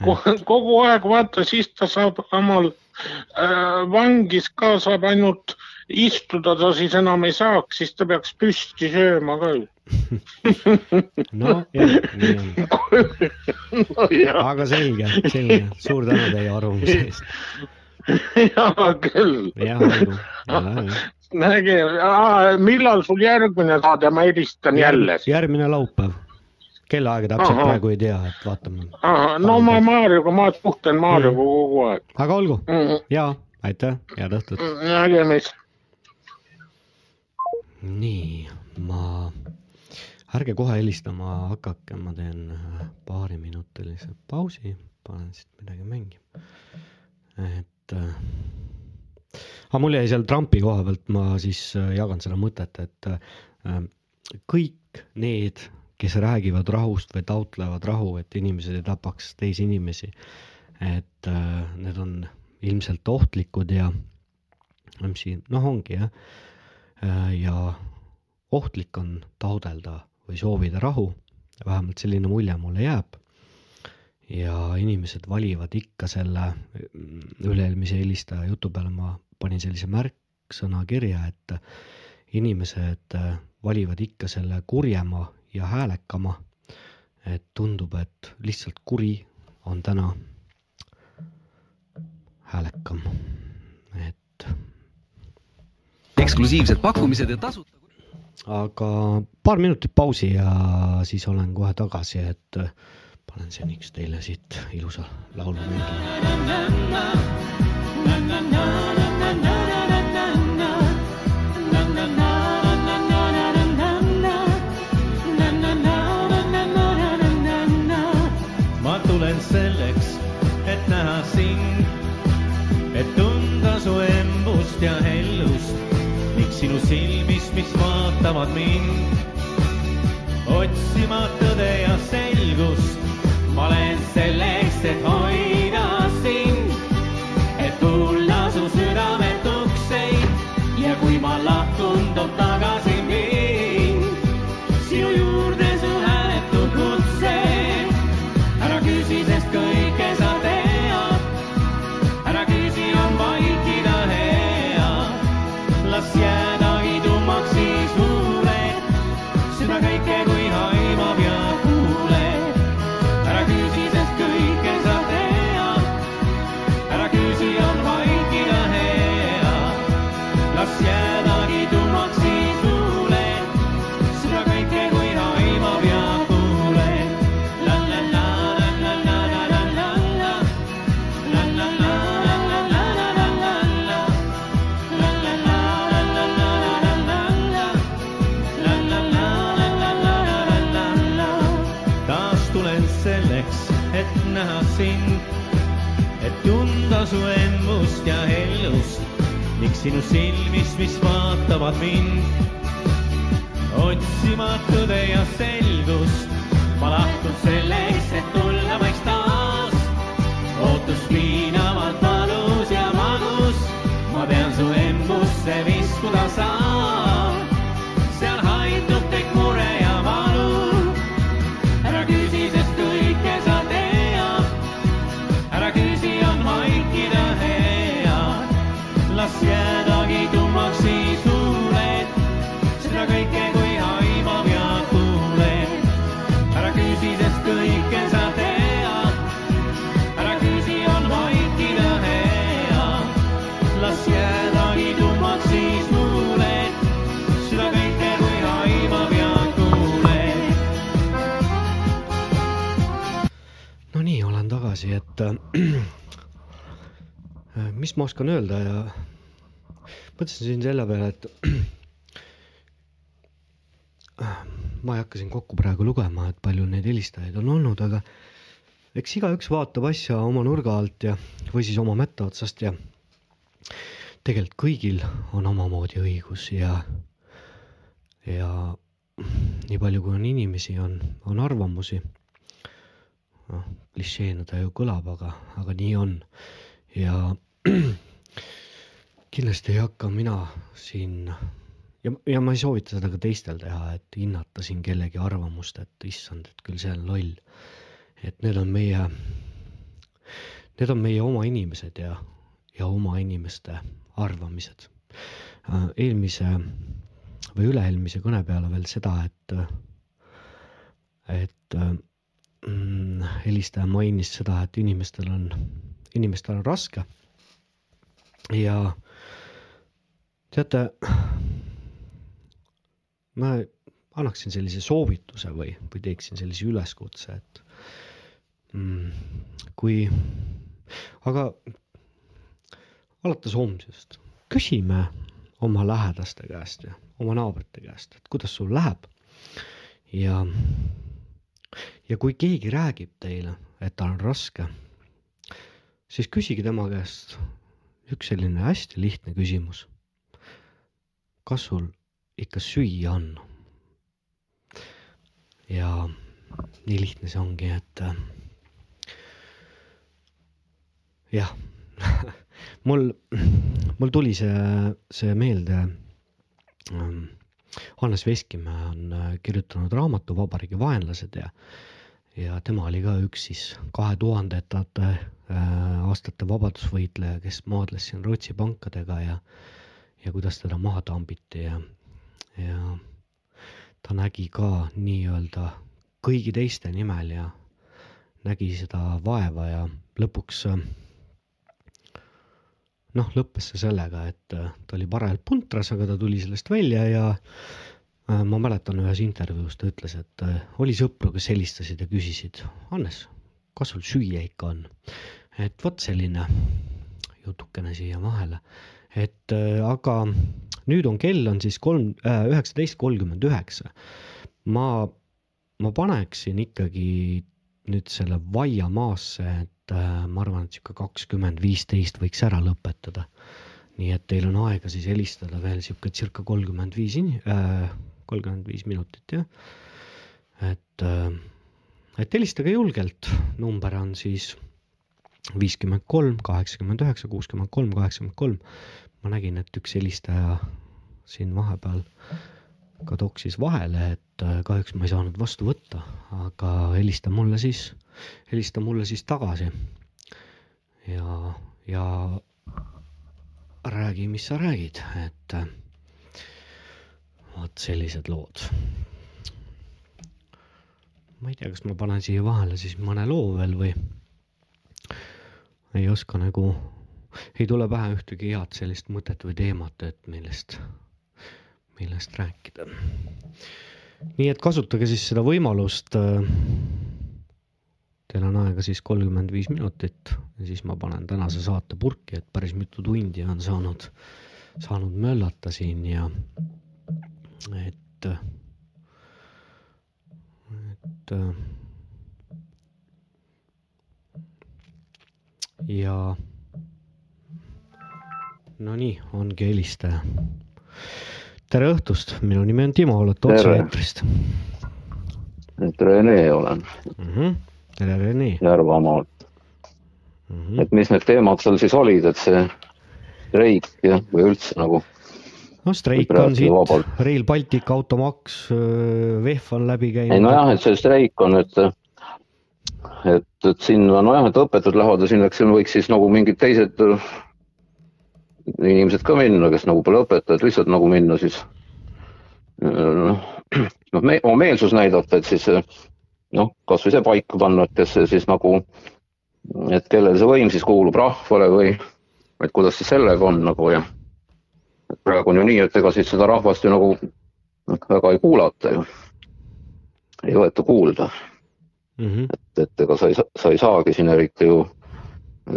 kogu aeg vaata, siis ta saab omal äh, vangis ka saab ainult istuda, ta siis enam ei saaks, siis ta peaks püsti sööma ka ju. no jah, nii on. no, aga selge, selge, suur tänu teie arvamuse eest. hea küll. jah, olgu. näge, millal sul järgmine saade, ma helistan jälle. järgmine laupäev. kellaaega täpselt Ahah. praegu ei tea, et vaatame. no ma Maarjaga, ma suhtlen Maarjaga kogu aeg. aga olgu Mhm. ja aitäh, head õhtut. nägemist. nii, ma, ärge kohe helistama hakake, ma teen äh, paariminutilise pausi, panen siit midagi mängima. et äh, aga mul jäi seal Trumpi koha pealt, ma siis äh, jagan seda mõtet, et äh, kõik need, kes räägivad rahust või taotlevad rahu, et inimesed ei tapaks teisi inimesi, et äh, need on ilmselt ohtlikud ja mis siin, noh, ongi jah, ja ohtlik on taodelda või soovida rahu, vähemalt selline mulje mulle jääb. ja inimesed valivad ikka selle üle-eelmise helistaja jutu peale ma panin sellise märksõna kirja, et inimesed äh, valivad ikka selle kurjema ja häälekama. et tundub, et lihtsalt kuri on täna häälekam, et. Eksklusiivsed pakkumised ja tasuta. aga paar minutit pausi ja siis olen kohe tagasi, et äh, panen seniks teile siit ilusa laulu mängima. ma tulen selleks, et näha sind, et tunda su embust ja hellust sinu silmist, mis vaatavad mind. otsima tõde ja selgust, ma olen selleks, et hoida näha sind, et tunda su embust ja hellust ning sinu silmist, mis vaatavad mind. otsima tõde ja selgust, ma lahtun selleks, et tulla võiks taas. ootus piinavalt valus ja magus, ma pean su embusse viskuda saan. tagasi, et äh, mis ma oskan öelda ja mõtlesin siin selle peale, et ma ei hakka siin kokku praegu lugema, et palju neid helistajaid on olnud, aga eks igaüks vaatab asja oma nurga alt ja, või siis oma mätta otsast ja tegelikult kõigil on omamoodi õigus ja, ja nii palju, kui on inimesi, on, on arvamusi noh, klišeena ta ju kõlab, aga, aga nii on. ja kindlasti ei hakka mina siin ja, ja ma ei soovita seda ka teistel teha, et hinnata siin kellegi arvamust, et issand, et küll see on loll. et need on meie, need on meie oma inimesed ja, ja oma inimeste arvamised. eelmise või üle-eelmise kõne peale veel seda, et, et mm, helistaja mainis seda, et inimestel on, inimestel on raske. ja teate, ma annaksin sellise soovituse või, või teeksin sellise üleskutse, et mm, kui, aga alates homsest küsime oma lähedaste käest ja oma naabrite käest, et kuidas sul läheb. ja, ja kui keegi räägib teile, et tal on raske, siis küsige tema käest üks selline hästi lihtne küsimus. kas sul ikka süüa on? ja nii lihtne see ongi, et äh, jah mul, mul tuli see, see meelde. ähm, Hannes Veskimäe on äh, kirjutanud raamatu Vabariigi vaenlased ja, ja tema oli ka üks siis kahe tuhandendate äh, aastate vabadusvõitleja, kes maadles siin Rootsi pankadega ja, ja kuidas teda maha tambiti ja, ja ta nägi ka nii-öelda kõigi teiste nimel ja nägi seda vaeva ja lõpuks äh, noh, lõppes see sellega, et äh, ta oli parajalt puntras, aga ta tuli sellest välja ja äh, ma mäletan ühes intervjuus ta ütles, et äh, oli sõpru, kes helistasid ja küsisid, Hannes, kas sul süüa ikka on? et vot selline jutukene siia vahele, et aga nüüd on kell on siis kolm, üheksateist kolmkümmend üheksa. ma, ma paneksin ikkagi nüüd selle vaia maasse, et äh, ma arvan, et sihuke kakskümmend viisteist võiks ära lõpetada. nii et teil on aega siis helistada veel sihuke circa kolmkümmend viis äh,, kolmkümmend viis minutit jah. et äh,, et helistage julgelt, number on siis viiskümmend kolm, kaheksakümmend üheksa, kuuskümmend kolm, kaheksakümmend kolm. ma nägin, et üks helistaja siin vahepeal ka toksis vahele, et äh, kahjuks ma ei saanud vastu võtta, aga helista mulle siis, helista mulle siis tagasi. ja, ja räägi, mis sa räägid, et äh, vot sellised lood. ma ei tea, kas ma panen siia vahele siis mõne loo veel või ei oska nagu, ei tule pähe ühtegi head sellist mõtet või teemat, et millest millest rääkida. nii et kasutage siis seda võimalust. Teil on aega siis kolmkümmend viis minutit ja siis ma panen tänase saate purki, et päris mitu tundi on saanud, saanud möllata siin ja et, et ja no nii, ongi helistaja tere õhtust, minu nimi on Timo, olete otse-eetrist. et Rene olen mm. -hmm. tere, Rene. Järvamaalt mm. Mhm. -hmm. et mis need teemad seal siis olid, et see streik ja, või üldse nagu? no streik on siit, Rail Baltic, automaks, VEF on läbi käinud. ei nojah, et see streik on, et, et, et sinna nojah, et õpetajad lähevad ja sinna, eks siin võiks siis nagu mingid teised inimesed ka minna, kes nagu pole õpetajad, lihtsalt nagu minna siis noh, noh, me, oma meelsust näidata, et siis noh, kasvõi see paika panna, et kes siis nagu, et kellele see võim siis kuulub, rahvale või, et kuidas siis sellega on nagu ja praegu on ju nii, et ega siis seda rahvast ju nagu noh, väga ei kuulata ju, ei võeta kuulda mm. -hmm. et, et ega sa ei, sa ei saagi siin eriti ju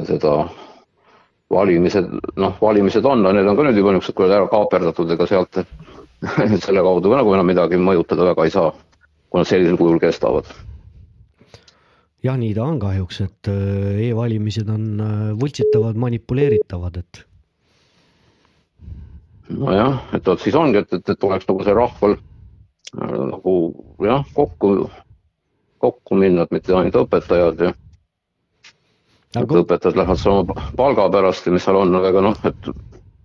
seda valimised, noh, valimised on, need on ka nüüd juba niisugused kuradi ära kaaperdatud, ega sealt selle kaudu ka nagu enam midagi mõjutada väga ei saa, kui nad sellisel kujul kestavad. jah, nii ta on kahjuks, et äh, e-valimised on äh, võltsitavad, manipuleeritavad, et. nojah, et vot siis ongi, et, et, et tuleks nagu see rahval äh, nagu jah, kokku, kokku minna, et mitte ainult õpetajad ja et õpetajad lähevad sama palga pärast ja mis seal on, aga noh, et,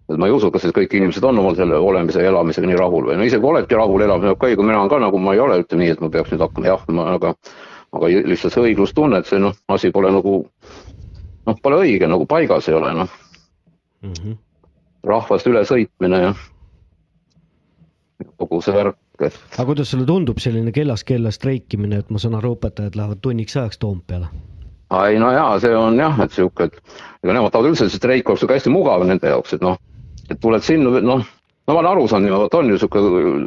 et ma ei usu, kas siis kõik inimesed on omal selle olemise ja elamisega nii rahul või no isegi oledki rahul elama, okei okay,, kui mina olen ka nagu ma ei ole, ütleme nii, et ma peaks nüüd hakkama jahma, aga aga lihtsalt see õiglustunne, et see noh, asi pole nagu noh, pole õige, nagu paigas ei ole noh mm -hmm. rahvast ülesõitmine ja kogu see värk, et aga kuidas sulle tundub selline kellast kella streikimine, et ma saan aru, õpetajad lähevad tunniks ajaks Toompeale? Ei no jaa, see on jah, et sihuke, et ega nemad tahavad üldse, see streik oleks sihuke hästi mugav nende jaoks, et noh, et tuled sinna, noh, no ma olen aru saanud, vot on ju sihuke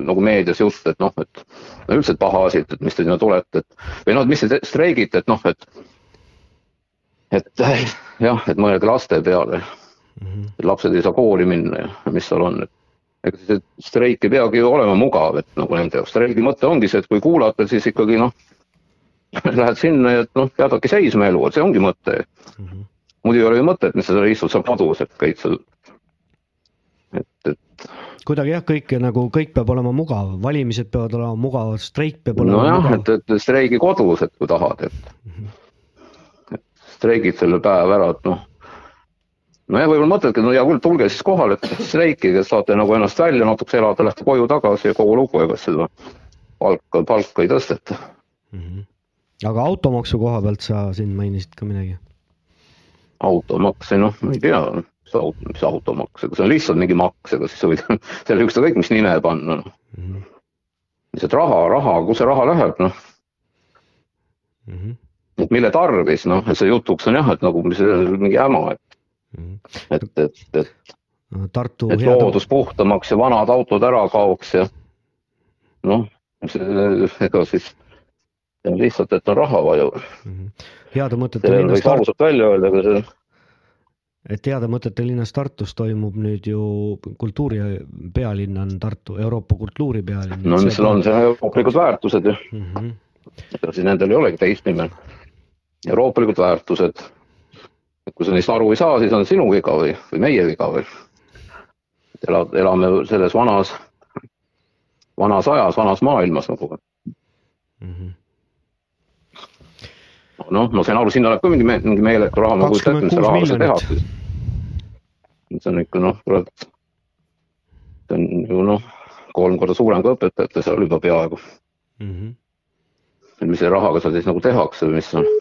nagu meedias jutt, et noh, et no üldse paha asi, et, et mis te sinna tulete, et või noh, et mis te streigite, et noh, et et jah, et mõelge laste peale. Et lapsed ei saa kooli minna ja mis seal on, et ega see streik ei peagi ju olema mugav, et nagu nende jaoks, streigi mõte ongi see, et kui kuulata, siis ikkagi noh, lähed sinna ja noh, jäädavadki seisma elu, see ongi mõte mm. -hmm. muidu ei ole ju mõtet, et sa seal istud seal kodus, et käid seal, et, et kuidagi jah, kõik nagu kõik peab olema mugav, valimised peavad olema mugavad, streik peab olema nojah, mugav. et, et streigi kodus, et kui tahad, et, et streigid selle päeva ära, et noh. nojah, võib-olla mõtledki, no hea küll, tulge siis kohale, et streikige, saate nagu ennast välja natukese elada, lähete koju tagasi ja kogu lugu, ega seda palka, palka ei tõsteta. Aga automaksu koha pealt sa siin mainisid ka midagi. automaks, noh, ma ei tea, mis auto, mis automaks, ega see on lihtsalt mingi maks, ega siis sa võid selle ükskõik mis nime panna, noh. lihtsalt raha, raha, kus see raha läheb, noh. et mille tarvis, noh, et see jutuks on jah, et nagu mis mingi häma, et, et, et, et, Tartu et loodus puhtamaks ja vanad autod ära kaoks ja noh, ega siis lihtsalt, et on raha vaja. heade mõtete linnas võiks ausalt välja öelda, aga see et heade mõtete linnas Tartus toimub nüüd ju kultuuri pealinn on Tartu, Euroopa kultuuripealinn. no mis seal on, see on euroopalikud väärtused ju mm. -hmm. siis nendel ei olegi teist nime. euroopalikud väärtused. kui sa neist aru ei saa, siis on sinu viga või, või meie viga või. elad, elame selles vanas, vanas ajas, vanas maailmas nagu. noh, ma sain aru, sinna läheb ka mingi, mingi meeletu raha, ma ei kujuta ette, mis selle rahaga seal tehakse. see on ikka noh, kurat. see on ju noh, kolm korda suurem kui õpetajatel seal juba peaaegu. et mis selle rahaga seal siis nagu tehakse või mis on,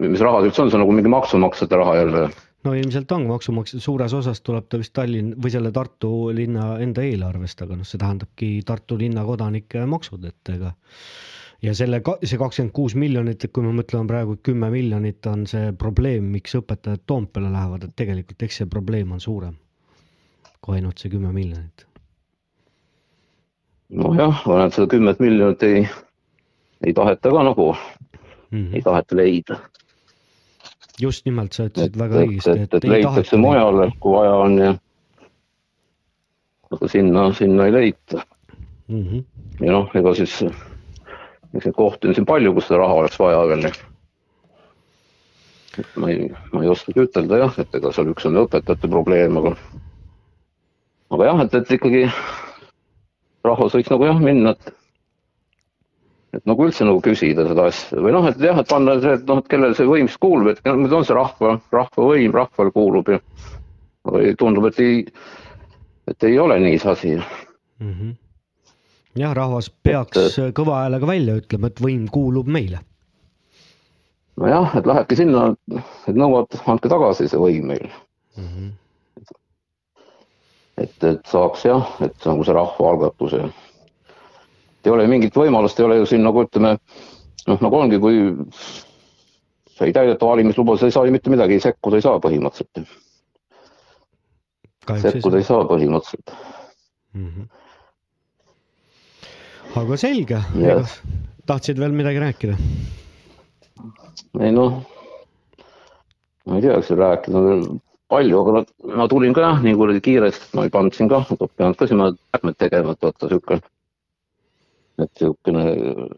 mis raha see üldse on, see on nagu mingi maksumaksjate raha jälle. no ilmselt on maksumaksja, suures osas tuleb ta vist Tallinn või selle Tartu linna enda eelarvest, aga noh, see tähendabki Tartu linna kodanike maksud, et ega ja selle, see kakskümmend kuus miljonit, et kui me mõtleme praegu, et kümme miljonit on see probleem, miks õpetajad Toompeale lähevad, et tegelikult eks see probleem on suurem kui ainult see kümme miljonit. nojah, et seda kümmet miljonit ei, ei taheta ka nagu mm, -hmm. ei taheta leida. just nimelt, sa ütlesid et, väga et, õigesti, et, et leitakse mujale, kui vaja on ja aga sinna, sinna ei leita. mm. -hmm. ja noh, ega siis, eks neid kohti on siin palju, kus seda raha oleks vaja veel. et ma ei, ma ei oskagi ütelda jah, et ega seal üks on õpetajate probleem, aga aga jah, et, et ikkagi rahvas võiks nagu jah minna, et et nagu üldse nagu küsida seda asja või noh, et jah, et panna see, et noh, et kellele see võim siis kuulub, et nüüd on see rahva, rahvavõim, rahvale kuulub ja aga tundub, et ei, et ei ole nii see asi. mm. -hmm. jah, rahvas peaks kõva häälega välja ütlema, et võim kuulub meile. nojah, et lähebki sinna, et nõuavad, andke tagasi see võim meile mm. -hmm. et, et saaks jah, et nagu see rahvaalgatus ja ei ole mingit võimalust, ei ole ju siin nagu ütleme, noh, nagu ongi, kui sa ei täideta valimislubadust, sa ei saa ju mitte midagi, sekkuda ei saa põhimõtteliselt. sekkuda ei saa põhimõtteliselt. mm. -hmm. Aga selge. Tahtsid veel midagi rääkida? ei noh, ma ei tea, kas rääkida on veel palju, aga no, ma tulin ka jah, nii kuradi kiiresti, ma ei pannud siin ka, pean ka siin märkmed tegema, et vaata sihuke, et sihukene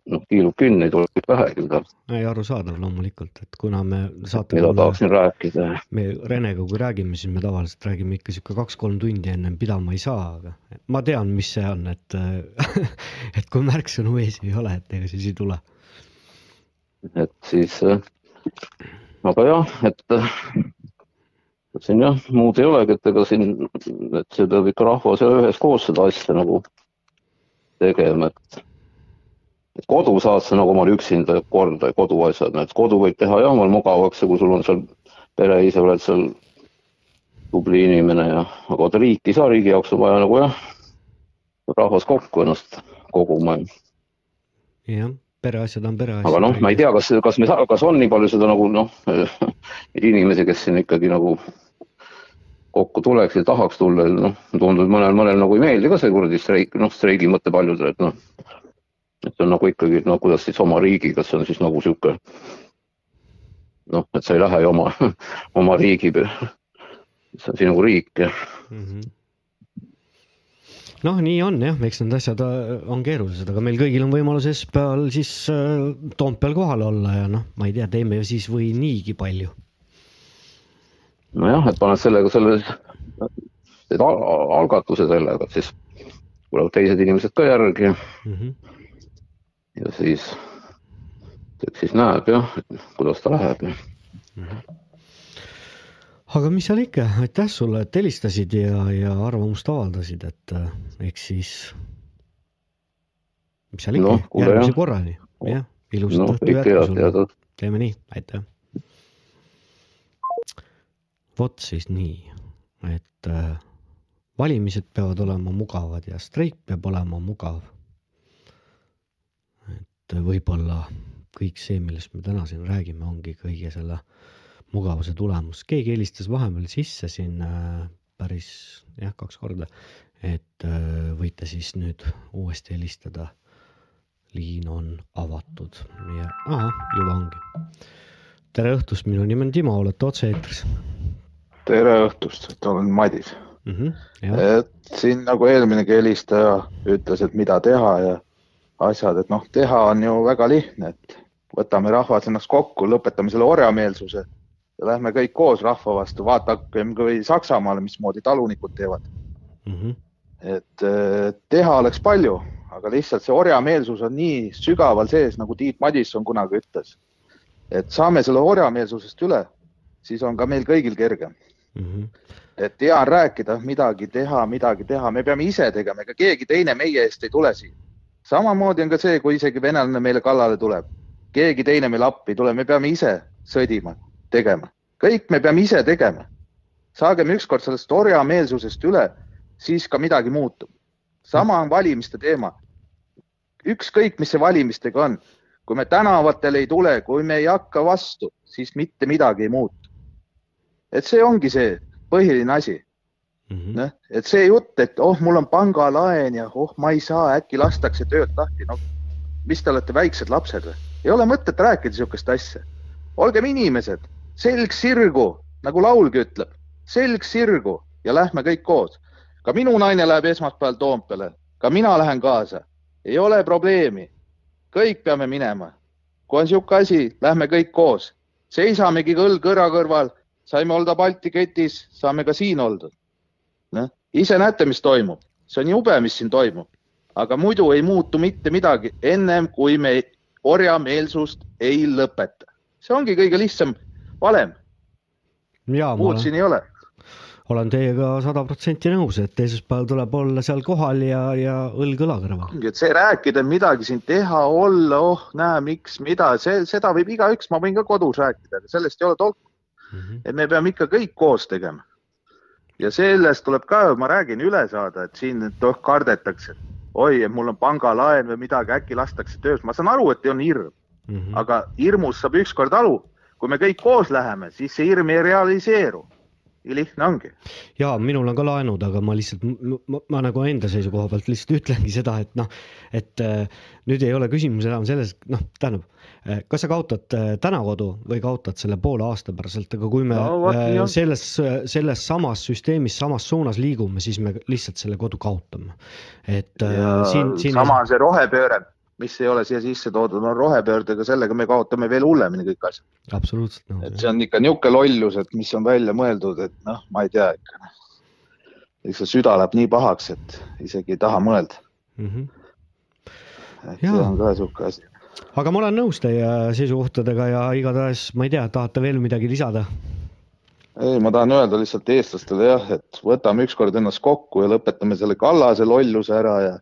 noh, kiilub ei tule vähegi midagi, ei, arusaadav loomulikult, et kuna me saate mida tahaksin rääkida. me Renega, kui räägime, siis me tavaliselt räägime ikka sihuke kaks-kolm tundi ennem pidama ei saa, aga ma tean, mis see on, et et kui märksõnu ees ei ole, et ega siis ei tule. et siis, aga jah, et siin jah, muud ei olegi, et ega siin, et see peab ikka rahvas üheskoos seda asja nagu tegema, et et kodu saad sa nagu omal üksinda korda, koduasjad, et kodu võib teha jah, omal mugavaks ja kui sul on seal pere ise, oled seal tubli inimene ja, aga vaata riiki ei saa, riigi jaoks on vaja nagu jah, rahvas kokku ennast koguma jah, pereasjad on pereasjad. aga noh, ma ei tea, kas, kas me kas on nii palju seda nagu noh, inimesi, kes siin ikkagi nagu kokku tuleks ja tahaks tulla, noh, tundub, mõnel, mõnel nagu ei meeldi ka see kuradi streik, noh, streigi mõte paljudele, et noh, et see on nagu ikkagi, no kuidas siis oma riigiga, see on siis nagu sihuke noh, et sa ei lähe ju oma, oma riigi pe- see on sinu riik ja mm. -hmm. noh, nii on jah, eks need asjad äh, on keerulised, aga meil kõigil on võimalus esmaspäeval siis äh, Toompeal kohal olla ja noh, ma ei tea, teeme siis või niigi palju. nojah, et paned sellega selle, teed al- al- algatuse sellega, et siis tulevad teised inimesed ka järgi mm. -hmm. Ja siis, eks siis näeb jah, kuidas ta läheb ja aga mis seal ikka, aitäh sulle, et helistasid ja, ja arvamust avaldasid, et äh, eks siis, mis seal ikka no,, järgmise jah. korrani, jah, ilusat Noh, õhtu jätku sulle teeme nii, aitäh. vot siis nii, et äh, valimised peavad olema mugavad ja streik peab olema mugav. Et võib-olla kõik see, millest me täna siin räägime, ongi kõige selle mugavuse tulemus. keegi helistas vahepeal sisse siin äh, päris jah, kaks korda, et äh, võite siis nüüd uuesti helistada. liin on avatud ja ahah, juba ongi. tere õhtust, minu nimi on Timo, olete otse-eetris tere õhtust, et olen Madis. mm. -hmm, jah, et siin nagu eelminegi helistaja ütles, et mida teha ja asjad, et noh, teha on ju väga lihtne, et võtame rahvas ennast kokku, lõpetame selle orjameelsuse ja lähme kõik koos rahva vastu, vaadakem või Saksamaale, mismoodi talunikud teevad. mm -hmm. et eh, teha oleks palju, aga lihtsalt see orjameelsus on nii sügaval sees, nagu Tiit Madisson kunagi ütles. et saame selle orjameelsusest üle, siis on ka meil kõigil kergem. mm -hmm. et hea on rääkida, midagi teha, midagi teha, me peame ise tegema, ega keegi teine meie eest ei tule siia. Samamoodi on ka see, kui isegi venelane meile kallale tuleb, keegi teine meile appi ei tule, me peame ise sõdima, tegema, kõik me peame ise tegema. saagem ükskord sellest orjameelsusest üle, siis ka midagi muutub. sama on valimiste teema. ükskõik, mis see valimistega on, kui me tänavatele ei tule, kui me ei hakka vastu, siis mitte midagi ei muutu. et see ongi see põhiline asi mm -hmm.. noh, et see jutt, et oh, mul on pangalaen ja oh, ma ei saa, äkki lastakse töölt lahti, no mis te olete väiksed lapsed või? ei ole mõtet rääkida niisugust asja. olgem inimesed, selg sirgu, nagu laulgi ütleb, selg sirgu ja lähme kõik koos. ka minu naine läheb esmaspäeval Toompeale, ka mina lähen kaasa, ei ole probleemi. kõik peame minema. kui on niisugune asi, lähme kõik koos, seisamegi õlg õra kõrval, saime olla Balti ketis, saame ka siin oldud noh, ise näete, mis toimub, see on jube, mis siin toimub, aga muidu ei muutu mitte midagi ennem kui me orjameelsust ei lõpeta. see ongi kõige lihtsam valem, muud siin ei ole. olen teiega sada protsenti nõus, et esmaspäeval tuleb olla seal kohal ja, ja õlg õla kõrval. et see rääkida, midagi siin teha, olla, oh näe, miks, mida, see, seda võib igaüks, ma võin ka kodus rääkida, aga sellest ei ole tolku mm. -hmm. et me peame ikka kõik koos tegema. Ja sellest tuleb ka, ma räägin, üle saada, et siin et oh, kardetakse, oi, et mul on pangalaen või midagi, äkki lastakse tööst, ma saan aru, et on hirm, mm. -hmm. aga hirmust saab ükskord aru, kui me kõik koos läheme, siis see hirm ei realiseeru. Lihtne ongi. ja minul on ka laenud, aga ma lihtsalt, ma, nagu enda seisukoha pealt lihtsalt ütlengi seda, et noh, et äh, nüüd ei ole küsimus enam selles, noh, tähendab, kas sa kaotad äh, täna kodu või kaotad selle poole aasta pärast, aga kui me No äh, on. selles, selles samas süsteemis samas suunas liigume, siis me lihtsalt selle kodu kaotame. et äh, ja siin, siin sama on see rohepööre, mis ei ole siia sisse toodud, on rohepöördega, sellega me kaotame veel hullemini kõik asjad. absoluutselt nõus et see on ikka niisugune lollus, et mis on välja mõeldud, et noh, ma ei tea ikka. eks see süda läheb nii pahaks, et isegi ei taha mõelda, mm. -hmm. et see on ka niisugune asi. aga ma olen nõus teie seisukohtadega ja igatahes ma ei tea, tahate veel midagi lisada? ei, ma tahan öelda lihtsalt eestlastele jah, et võtame ükskord ennast kokku ja lõpetame selle Kallase lolluse ära ja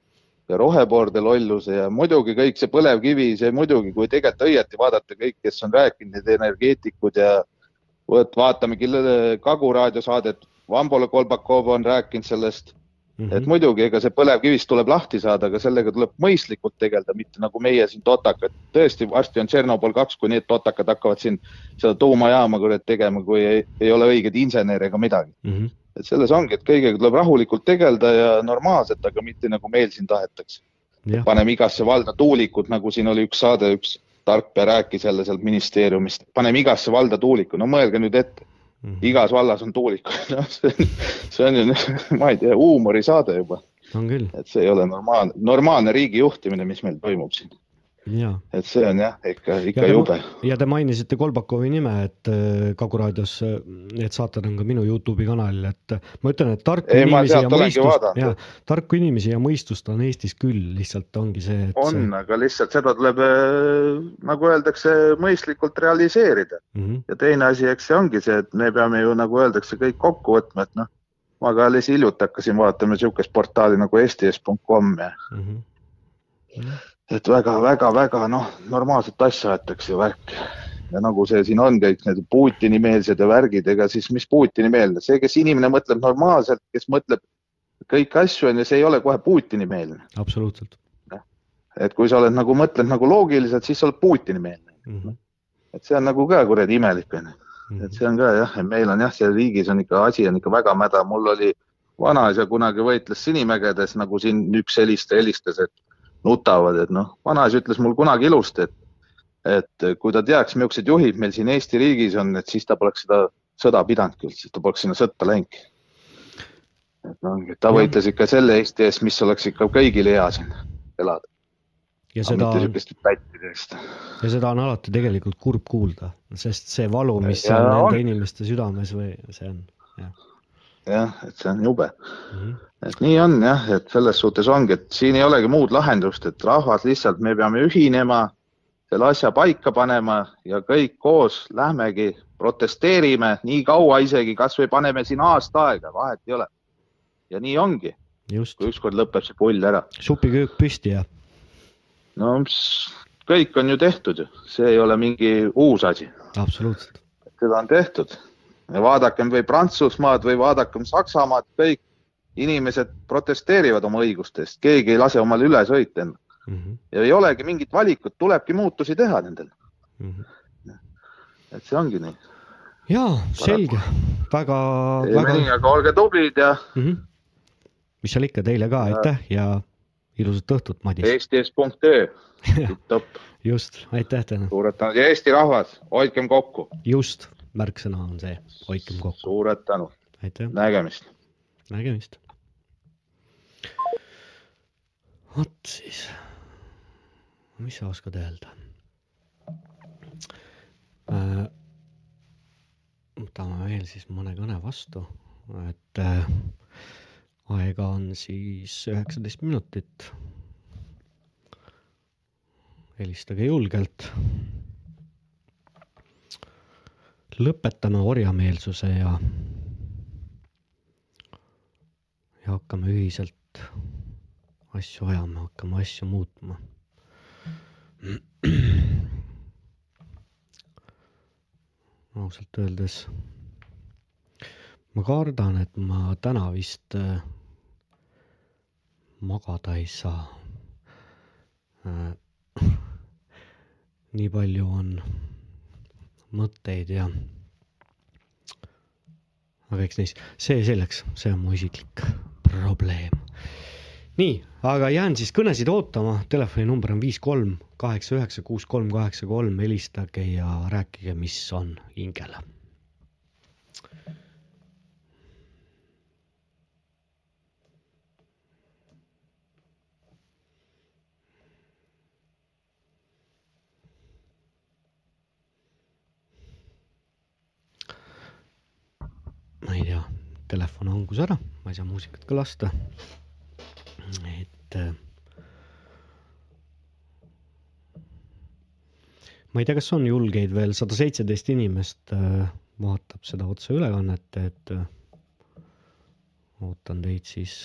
ja rohepoorde lolluse ja muidugi kõik see põlevkivi, see muidugi, kui tegelikult õieti vaadata kõik, kes on rääkinud, need energeetikud ja vot vaatame Kagu raadiosaadet, Vambola Kolbakov on rääkinud sellest mm, -hmm. et muidugi, ega see põlevkivist tuleb lahti saada, aga sellega tuleb mõistlikult tegeleda, mitte nagu meie siin totakad. tõesti, varsti on Tšernobõl kaks, kui need totakad hakkavad siin seda tuumajaama kurat tegema, kui ei, ei ole õigeid insenere ega midagi. mm. -hmm. Et selles ongi, et kõigega tuleb rahulikult tegeleda ja normaalselt, aga mitte nagu meil siin tahetakse. paneme igasse valda tuulikud, nagu siin oli üks saade, üks tark pea rääkis jälle sealt ministeeriumist, paneme igasse valda tuuliku, no mõelge nüüd ette. igas vallas on tuulikuid, noh, see on, see on ju, ma ei tea, huumorisaade juba. on küll. et see ei ole normaalne, normaalne riigi juhtimine, mis meil toimub siin. ja, et see on jah, ikka, ikka ja jube. ja te mainisite Kolbakovi nime, et äh, Kagu raadios äh, need saated on ka minu Youtube'i kanalil, et äh, ma ütlen, et tarku Ei, inimesi ja sealt olengi mõistust, ja tarku inimesi ja mõistust on Eestis küll, lihtsalt ongi see, et on, aga lihtsalt seda tuleb, nagu öeldakse, mõistlikult realiseerida. Mhm. ja teine asi, eks see ongi see, et me peame ju nagu öeldakse, kõik kokku võtma, et noh, ma ka alles hiljuti hakkasin vaatama niisugust portaali nagu sts.com ja mm. -hmm. Et väga-väga-väga noh, normaalset asja aetakse ju värk. ja nagu see siin on kõik need Putini-meelsed ja värgid, ega siis mis Putini-meelne, see, kes inimene mõtleb normaalselt, kes mõtleb kõiki asju on ju, see ei ole kohe Putini-meelne. absoluutselt. et kui sa oled nagu mõtled nagu loogiliselt, siis sa oled Putini-meelne mm. -hmm. et see on nagu ka kuradi imelik onju. et see on ka jah, et meil on jah, seal riigis on ikka asi on ikka väga mäda, mul oli vanaisa kunagi võitles Sinimägedes, nagu siin üks helistaja helistas, et nutavad, et noh, vanaisa ütles mul kunagi ilusti, et et kui ta teaks, millised juhid meil siin Eesti riigis on, et siis ta poleks seda sõda pidanudki üldse, ta poleks sinna sõtta läinudki. et noh, ta võitles ikka selle Eesti eest, mis oleks ikka kõigil hea siin elada. ja seda eest. ja seda on alati tegelikult kurb kuulda, sest see valu, mis Ja on on. nende inimeste südames või see on, jah. jah, et see on jube mm. -hmm. et nii on jah, et selles suhtes ongi, et siin ei olegi muud lahendust, et rahvas lihtsalt, me peame ühinema, selle asja paika panema ja kõik koos lähmegi, protesteerime nii kaua isegi, kasvõi paneme siin aasta aega, vahet ei ole. ja nii ongi, kui ükskord lõpeb see pull ära. supiköök püsti ja no mis- kõik on ju tehtud ju, see ei ole mingi uus asi, absoluutselt, seda on tehtud. Ja vaadakem või Prantsusmaad või vaadakem Saksamaad, kõik inimesed protesteerivad oma õiguste eest, keegi ei lase omale üle sõita enne mm. -hmm. ja ei olegi mingit valikut, tulebki muutusi teha nendel. Mm -hmm. et see ongi nii. jaa, selge, väga, ei väga nii, aga olge tublid ja mm. -hmm. mis seal ikka, teile ka aitäh ja ilusat õhtut, Madis. eestis.ee, just, aitäh teile, suured tänud ja Eesti rahvas, hoidkem kokku, just, märksõna on see, hoidkem kokku, suured tänud, nägemist. nägemist. vot siis, mis sa oskad öelda äh,? võtame veel siis mõne kõne vastu, et äh, aega on siis üheksateist minutit. helistage julgelt. Lõpetame orjameelsuse ja, ja hakkame ühiselt asju ajama, hakkame asju muutma. ausalt öeldes ma kardan, et ma täna vist äh, magada ei saa äh,. nii palju on mõtteid ja, aga eks neis, see selleks, see on mu isiklik probleem. nii, aga jään siis kõnesid ootama, telefoninumber on viis kolm kaheksa üheksa kuus kolm kaheksa kolm, helistage ja rääkige, mis on hingel. Ma ei tea, telefon hangus ära, ma ei saa muusikat ka lasta. et äh, ma ei tea, kas on julgeid veel, sada seitseteist inimest äh, vaatab seda otseülekannet, et äh, ootan teid siis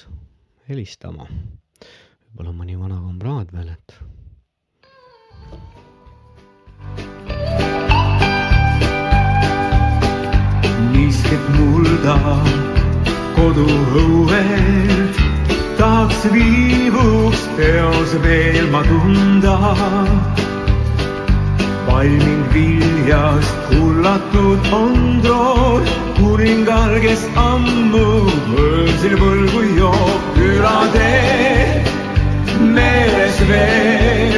helistama. võib-olla mõni vana kamraad veel, et niisked mulda koduõuelt, tahaks viivuks peos veel ma tunda. valminud viljast hullatud on trood, kuningal, kes ammu võõrsil võlgu joob, külatee meeles veel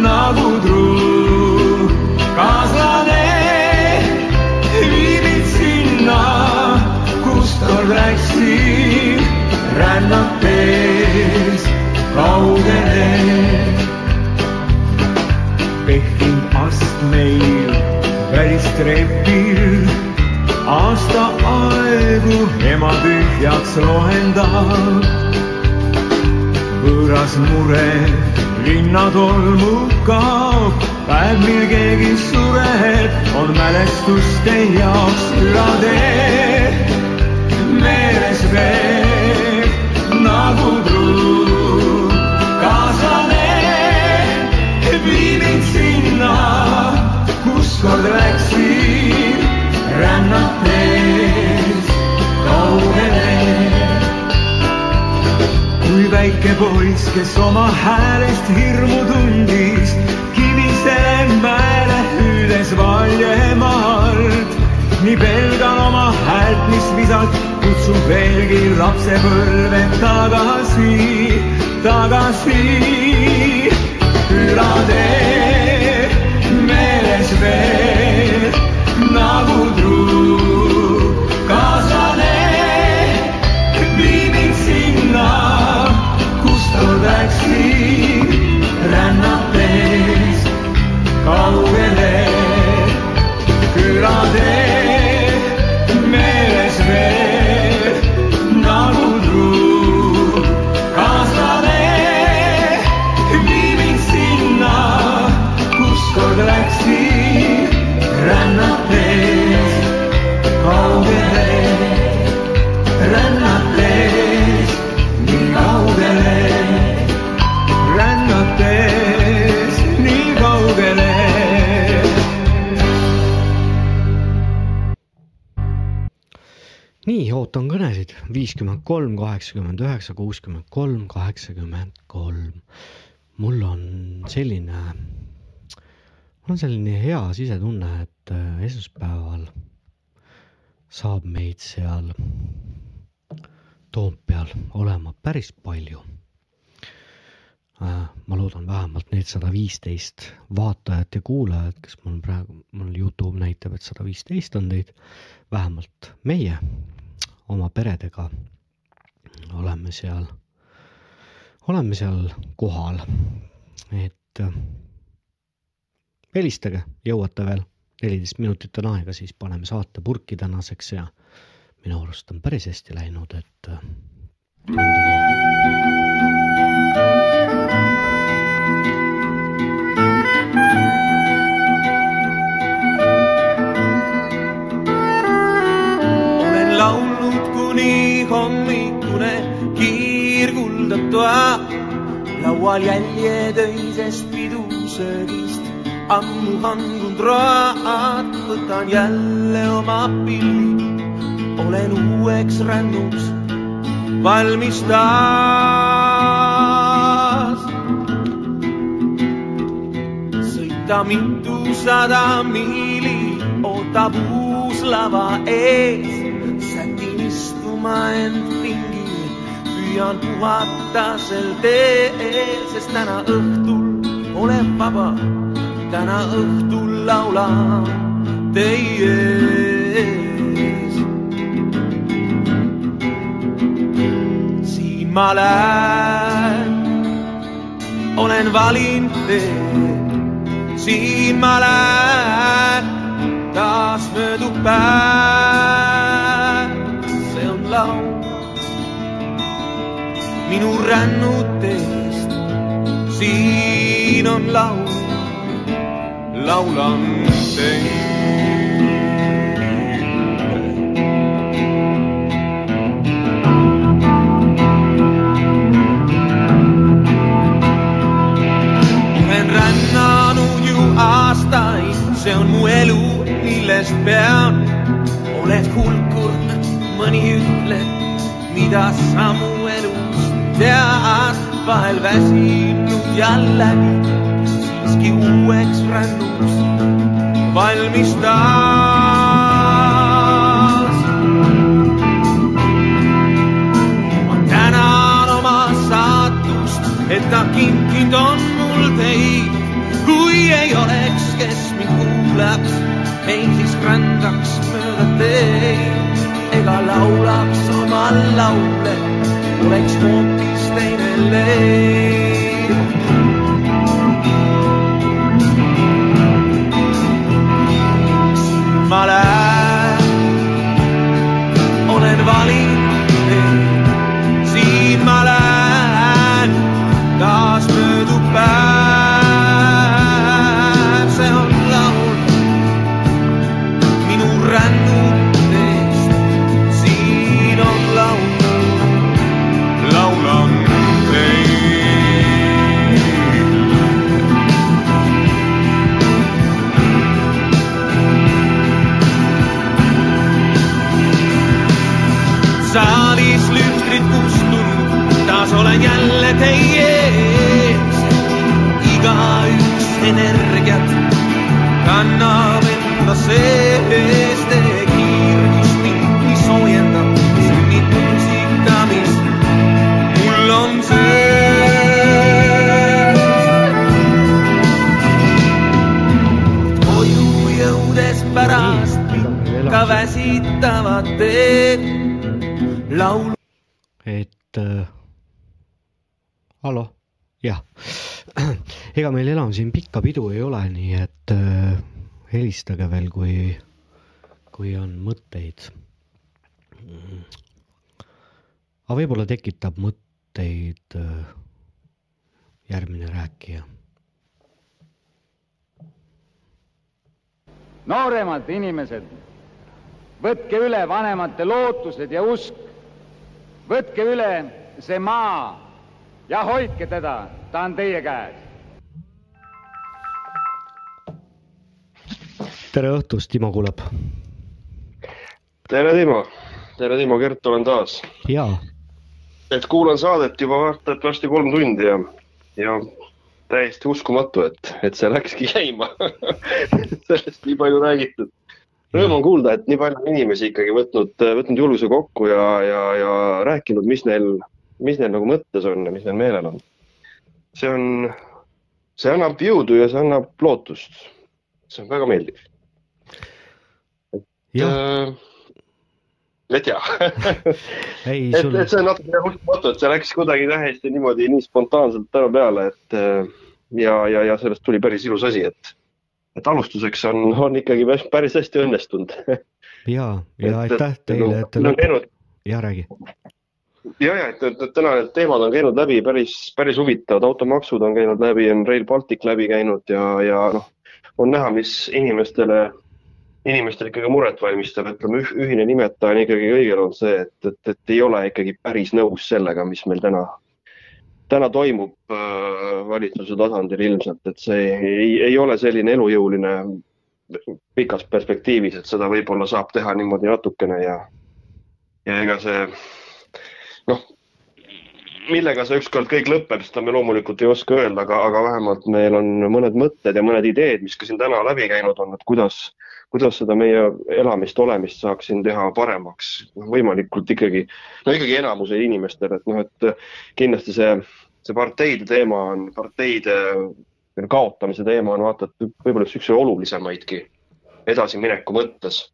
nagu truu. Kaaslane vastarräksi rännalt ees kaugene. pehkinud astmeil välistreppil aasta aegu ema tühjaks lohendab. võõras mure linna tolmu kaob, päev, mil keegi sureb, on mälestuste jaoks külatee meeles veel nagu truu kaaslane, vii mind sinna, kus kord läksin rännates kaugele kui väike poiss, kes oma häälest hirmu tundis, Kivisele mäele hüüdes valjemalt. Nii pelgan oma häält, mis visalt kutsub veelgi lapsepõlve tagasi, tagasi. külatee meeles veel nagu truu kaaslane vii mind sinna, kus tol läksin rännates kaugele kõnesid viiskümmend kolm, kaheksakümmend üheksa, kuuskümmend kolm, kaheksakümmend kolm. mul on selline, mul on selline hea sisetunne, et äh, esmaspäeval saab meid seal Toompeal olema päris palju. ma loodan vähemalt need sada viisteist vaatajat ja kuulajat, kes mul praegu, mul Youtube näitab, et sada viisteist on teid, vähemalt meie oma peredega. Oleme seal, oleme seal kohal, et äh, helistage, jõuate veel, neliteist minutit on aega, siis paneme saate purki tänaseks ja minu arust on päris hästi läinud, et äh, olen hommikune kiirguldab toa, laual jäljed öisest pidusöögist, ammu hangunud road, võtan jälle oma pilli, olen uueks rännuks valmis taas. sõita mitusada miili, ootab uus lava ees, sätin istuma end püüan puhata sel teel, sest täna õhtul olen vaba, täna õhtul laulan teie ees. siin ma lähen, olen valinud tee, siin ma lähen, taas möödub päev, see on laul minu rännutest, siin on laul, laulan ju aastaid, see on mu elu, millest pean. oled hulkur, mõni ütleb, mida sa mu elust tead, vahel väsinud jällegi, siiski uueks rännuks valmis taas. ma tänan oma saatust, et ta kinkinud on mul teid. kui ei oleks, kes mind kuulaks, ei siis rändaks mööda teid ega laulaks oma laule, oleks hoopis teine leid. ma meil enam siin pikka pidu ei ole, nii et äh, helistage veel, kui, kui on mõtteid. aga võib-olla tekitab mõtteid äh, järgmine rääkija. nooremad inimesed, võtke üle vanemate lootused ja usk. võtke üle see maa ja hoidke teda, ta on teie käes. Tere õhtust, Timo kuuleb. tere, Timo. tere, Timo, Gert olen taas. jaa. et kuulan saadet juba vaata et varsti kolm tundi ja, ja täiesti uskumatu, et, et see läkski käima sellest nii palju räägitud. Rõõm on kuulda, et nii palju inimesi ikkagi võtnud, võtnud julguse kokku ja, ja, ja rääkinud, mis neil, mis neil nagu mõttes on ja mis neil meelel on. see on, see annab jõudu ja see annab lootust. see on väga meeldiv. Et, et jah ei, et, sul- et see on natuke uskumatu, et see läks kuidagi täiesti niimoodi nii spontaanselt täna peale, et äh, ja, ja, ja sellest tuli päris ilus asi, et, et alustuseks on, on ikkagi päris, päris hästi õnnestunud. ja, ja aitäh teile, et te käinud ja räägi. ja, ja et, et, et täna need teemad on käinud läbi päris, päris huvitavad, automaksud on käinud läbi, on Rail Baltic läbi käinud ja, ja noh, on näha, mis inimestele, inimestele ikkagi muret valmistab, ütleme üh, ühine nimetaja on ikkagi kõigil on see, et, et, et ei ole ikkagi päris nõus sellega, mis meil täna, täna toimub äh, valitsuse tasandil ilmselt, et see ei, ei ole selline elujõuline pikas perspektiivis, et seda võib-olla saab teha niimoodi natukene ja, ja ega see noh, millega see ükskord kõik lõpeb, seda me loomulikult ei oska öelda, aga, aga vähemalt meil on mõned mõtted ja mõned ideed, mis ka siin täna läbi käinud on, et kuidas, kuidas seda meie elamist, olemist saaks siin teha paremaks, võimalikult ikkagi, no ikkagi enamuse inimestele, et noh, et kindlasti see, see parteide teema on, parteide kaotamise teema on vaata, et võib-olla üks olulisemaidki edasimineku mõttes.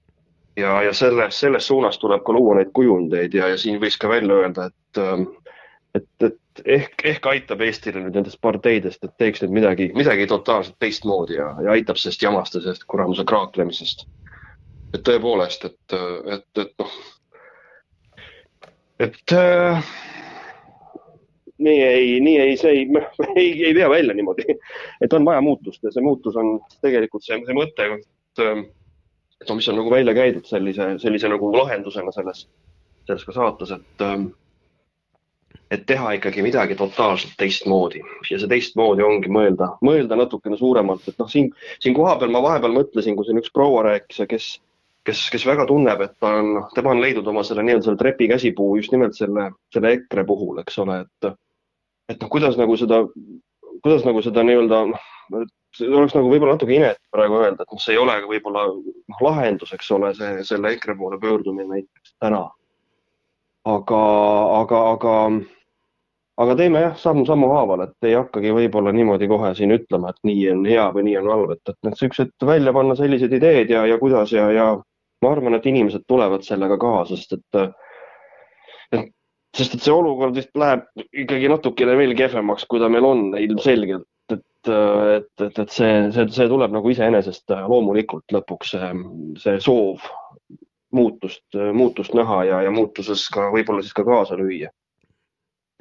Ja, ja selles, selles suunas tuleb ka luua neid kujundeid ja, ja siin võiks ka välja öelda, et, ähm, et, et ehk, ehk aitab Eestile nüüd nendest parteidest, et teeks nüüd midagi, midagi totaalselt teistmoodi ja, ja aitab sellest jamast ja sellest kuramuse kraaklemisest. et tõepoolest, et, et, et noh, et äh, nii ei, nii ei, see ei, ei, ei vea välja niimoodi, et on vaja muutust ja see muutus on tegelikult see, see mõte, et, et no mis on nagu välja käidud sellise, sellise nagu lahendusena selles, selles ka saates, et, et teha ikkagi midagi totaalselt teistmoodi ja see teistmoodi ongi mõelda, mõelda natukene suuremalt, et noh, siin, siin kohapeal ma vahepeal mõtlesin, kui siin üks proua rääkis kes, kes, kes väga tunneb, et ta on, tema on leidnud oma selle nii-öelda selle trepi käsipuu just nimelt selle, selle EKRE puhul, eks ole, et, et noh, kuidas nagu seda, kuidas nagu seda nii-öelda, noh, see oleks nagu võib-olla natuke inetu praegu öelda, et noh, see ei ole võib-olla noh, lahendus, eks ole, see, selle EKRE poole pöördumine näiteks täna. aga, aga, aga, aga teeme jah, samm sammu haaval, et ei hakkagi võib-olla niimoodi kohe siin ütlema, et nii on hea või nii on halb, et, et need siuksed välja panna sellised ideed ja, ja kuidas ja, ja ma arvan, et inimesed tulevad sellega kaasa, sest et, et sest et see olukord vist läheb ikkagi natukene veel kehvemaks, kui ta meil on ilmselgelt, et, et, et, et see, see, see tuleb nagu iseenesest loomulikult lõpuks see, see soov muutust, muutust näha ja, ja muutuses ka võib-olla siis ka kaasa lüüa.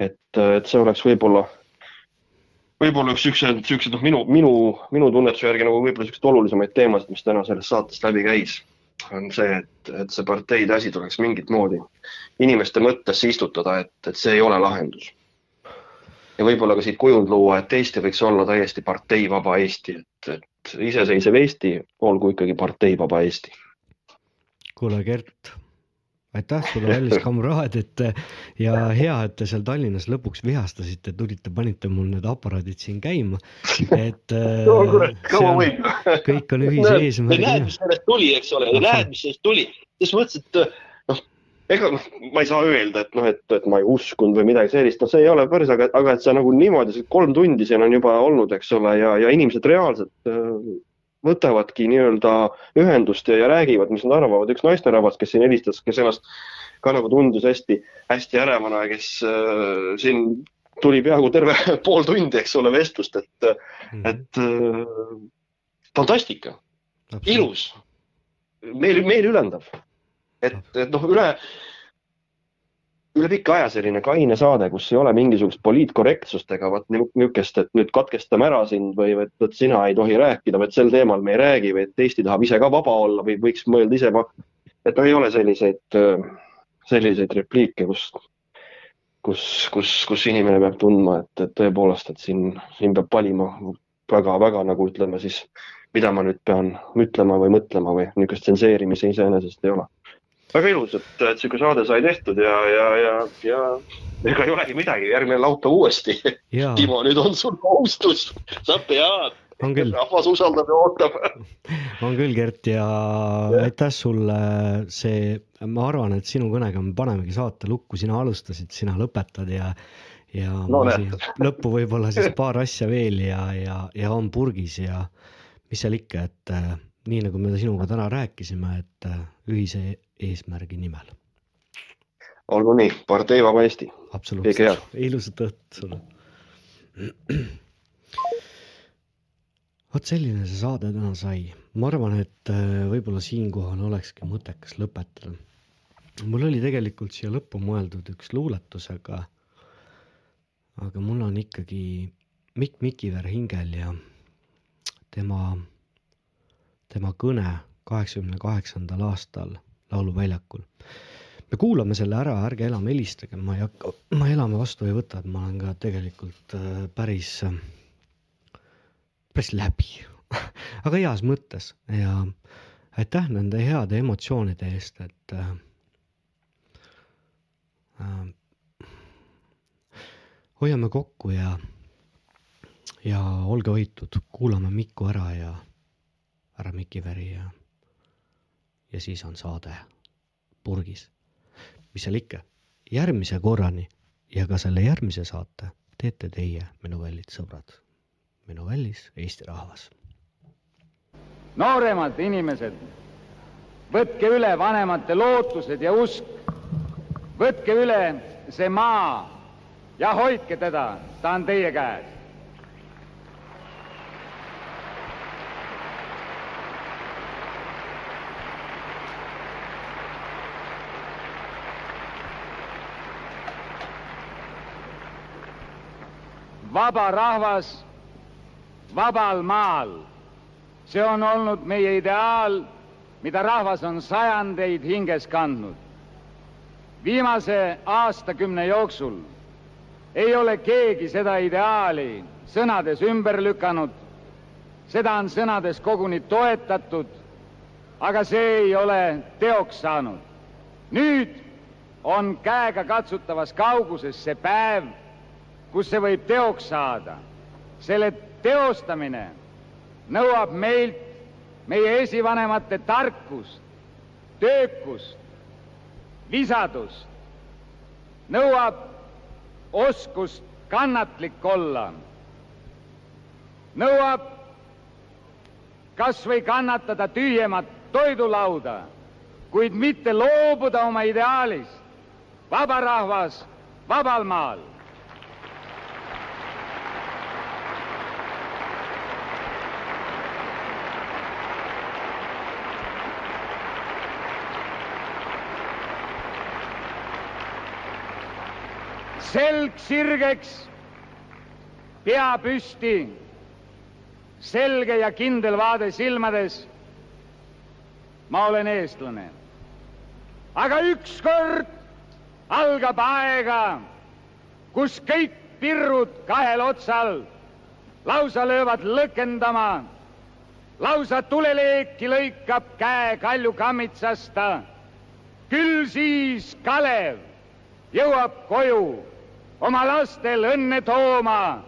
Et, et see oleks võib-olla, võib-olla üks siuksed, siuksed noh, minu, minu, minu tunnetuse järgi nagu võib-olla siukseid olulisemaid teemasid, mis täna sellest saatest läbi käis, on see, et, et see parteide asi tuleks mingit moodi inimeste mõttesse istutada, et, et see ei ole lahendus. ja võib-olla ka siit kujund luua, et Eesti võiks olla täiesti parteivaba Eesti, et, et iseseisev Eesti olgu ikkagi parteivaba Eesti. kuule, Gert, aitäh sulle, kallis kamraad, et ja hea, et te seal Tallinnas lõpuks vihastasite, tulite, panite mul need aparaadid siin käima, et äh, no kaua võib. kõik on ühise näed, eesmärgi mis sellest tuli, eks ole, näed, mis sellest tuli. siis mõtlesin, et noh, ega noh, ma ei saa öelda, et noh, et, et ma ei uskunud või midagi sellist, noh, see ei ole päris, aga, aga et sa nagu niimoodi, kolm tundi siin on juba olnud, eks ole, ja, ja inimesed reaalselt äh, võtavadki nii-öelda ühendust ja, ja räägivad, mis nad arvavad. üks naisterahvas, kes siin helistas, kes ennast ka nagu tundus hästi, hästi ärevana, kes äh, siin tuli peaaegu terve pool tundi, eks ole, vestlust, et, et äh, fantastika, ilus, meel, meeliülendav. et, et noh, üle, üle pika aja selline kaine saade, kus ei ole mingisugust poliitkorrektsust ega vot niisugust, et nüüd katkestame ära sind või et vot sina ei tohi rääkida, vaid sel teemal me ei räägi või et Eesti tahab ise ka vaba olla või võiks mõelda ise, et no ei ole selliseid, selliseid repliike, kus, kus, kus, kus inimene peab tundma, et, et tõepoolest, et siin, siin peab valima väga-väga nagu ütleme siis, mida ma nüüd pean ütlema või mõtlema või niisugust tsenseerimise iseenesest ei ole väga ilus, et, et niisugune saade sai tehtud ja, ja, ja, ja ega ei olegi midagi, järgmine laupäev uuesti. Timo, nüüd on sul kohustus, sa pead, on küll, rahvas usaldab ja ootab. on küll, Gert ja aitäh sulle, see, ma arvan, et sinu kõnega me panemegi saate lukku, sina alustasid, sina lõpetad ja ja No lõppu võib-olla siis paar asja veel ja, ja, ja on purgis ja mis seal ikka, et nii nagu me sinuga täna rääkisime, et äh, ühise eesmärgi nimel. olgu nii, partei Vaba Eesti. absoluutselt ilusat õhtut sulle. vot selline see saade täna sai, ma arvan, et äh, võib-olla siinkohal olekski mõttekas lõpetada. mul oli tegelikult siia lõppu mõeldud üks luuletus, aga, aga mul on ikkagi Mikk Mikiver hingel ja tema, tema kõne kaheksakümne kaheksandal aastal Lauluväljakul. Me kuulame selle ära, ärge enam helistage, ma ei hakka, ma elame vastu ei võta, et ma olen ka tegelikult äh, päris, päris läbi, aga heas mõttes ja aitäh nende heade emotsioonide eest, et äh, äh, hoiame kokku ja, ja olge hoitud, kuulame Miku ära ja härra Mikiveri ja, ja siis on saade purgis mis seal ikka, järgmise korrani ja ka selle järgmise saate teete teie, minu kallid sõbrad, minu kallis Eesti rahvas. nooremad inimesed, võtke üle vanemate lootused ja usk. võtke üle see maa ja hoidke teda, ta on teie käes. Vaba rahvas vabal maal. see on olnud meie ideaal, mida rahvas on sajandeid hinges kandnud. viimase aastakümne jooksul ei ole keegi seda ideaali sõnades ümber lükanud. seda on sõnades koguni toetatud, aga see ei ole teoks saanud. nüüd on käegakatsutavas kauguses see päev, kus see võib teoks saada. selle teostamine nõuab meilt meie esivanemate tarkust, töökust, visadust, nõuab oskust kannatlik olla, nõuab kas või kannatada tühjemat toidulauda, kuid mitte loobuda oma ideaalist. vaba rahvas vabal maal. Selg sirgeks, pea püsti, selge ja kindel vaade silmades. ma olen eestlane. aga ükskord algab aega, kus kõik pirrud kahel otsal lausa löövad lõkendama, lausa tuleleeki lõikab käe kalju kammitsasta küll siis Kalev jõuab koju oma lastel õnne tooma,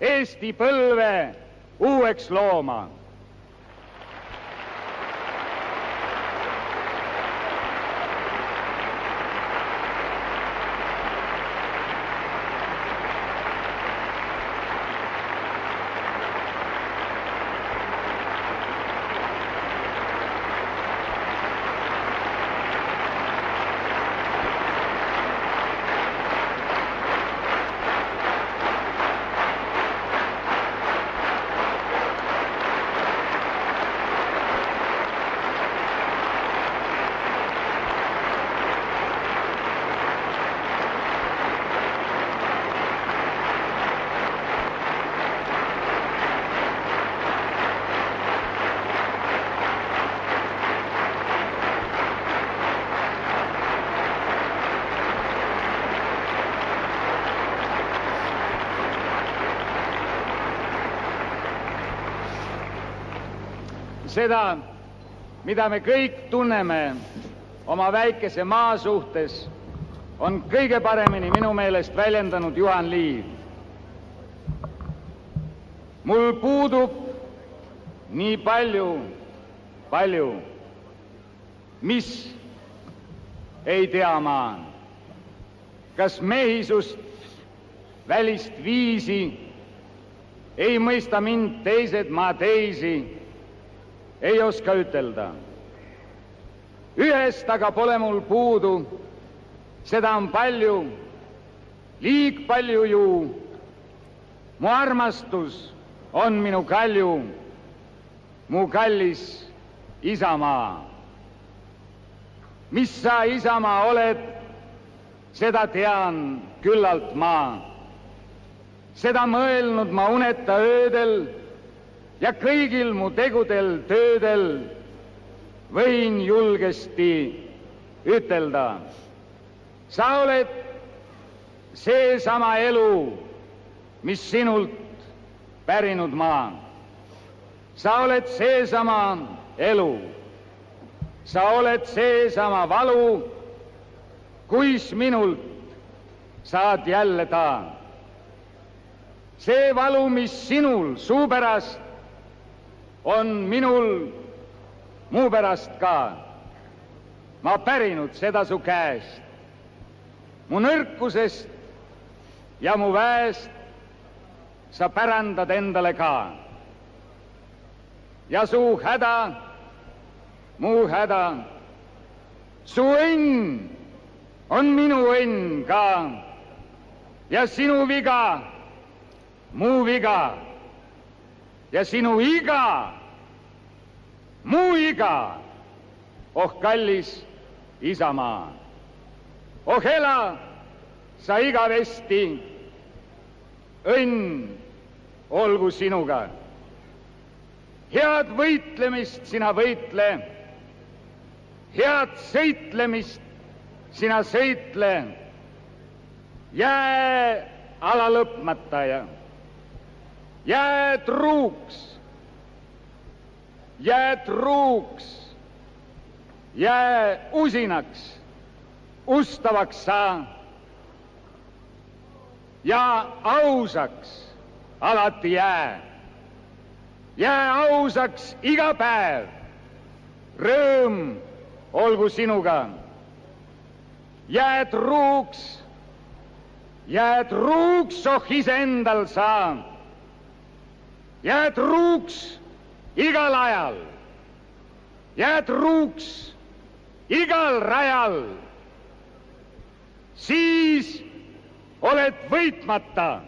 Eesti põlve uueks looma seda, mida me kõik tunneme oma väikese maa suhtes, on kõige paremini minu meelest väljendanud Juhan Liiv. mul puudub nii palju, palju, mis ei tea maan. kas mehisust, välist viisi, ei mõista mind teised, ma teisi ei oska ütelda. ühest aga pole mul puudu, seda on palju, liig palju ju. mu armastus on minu kalju, mu kallis Isamaa. mis sa, Isamaa, oled, seda tean küllalt ma. seda mõelnud ma uneta öödel ja kõigil mu tegudel, töödel võin julgesti ütelda. sa oled seesama elu, mis sinult pärinud ma. sa oled seesama elu. sa oled seesama valu, kuis minult saad jälle ta. see valu, mis sinul suu pärast on minul muu pärast ka. ma pärinud seda su käest, mu nõrkusest ja mu väest sa pärandad endale ka. ja su häda, mu häda, su õnn on minu õnn ka ja sinu viga, mu viga ja sinu iga, mu iga, oh kallis Isamaa. oh ela sa igavesti, õnn olgu sinuga. head võitlemist sina võitle, head sõitlemist sina sõitle, jää ala lõpmata ja jää truuks, jää truuks, jää usinaks, ustavaks sa ja ausaks alati jää. jää ausaks iga päev. rõõm olgu sinuga. jää truuks, jää truuks, oh iseendal sa jää truuks igal ajal, jää truuks igal rajal, siis oled võitmata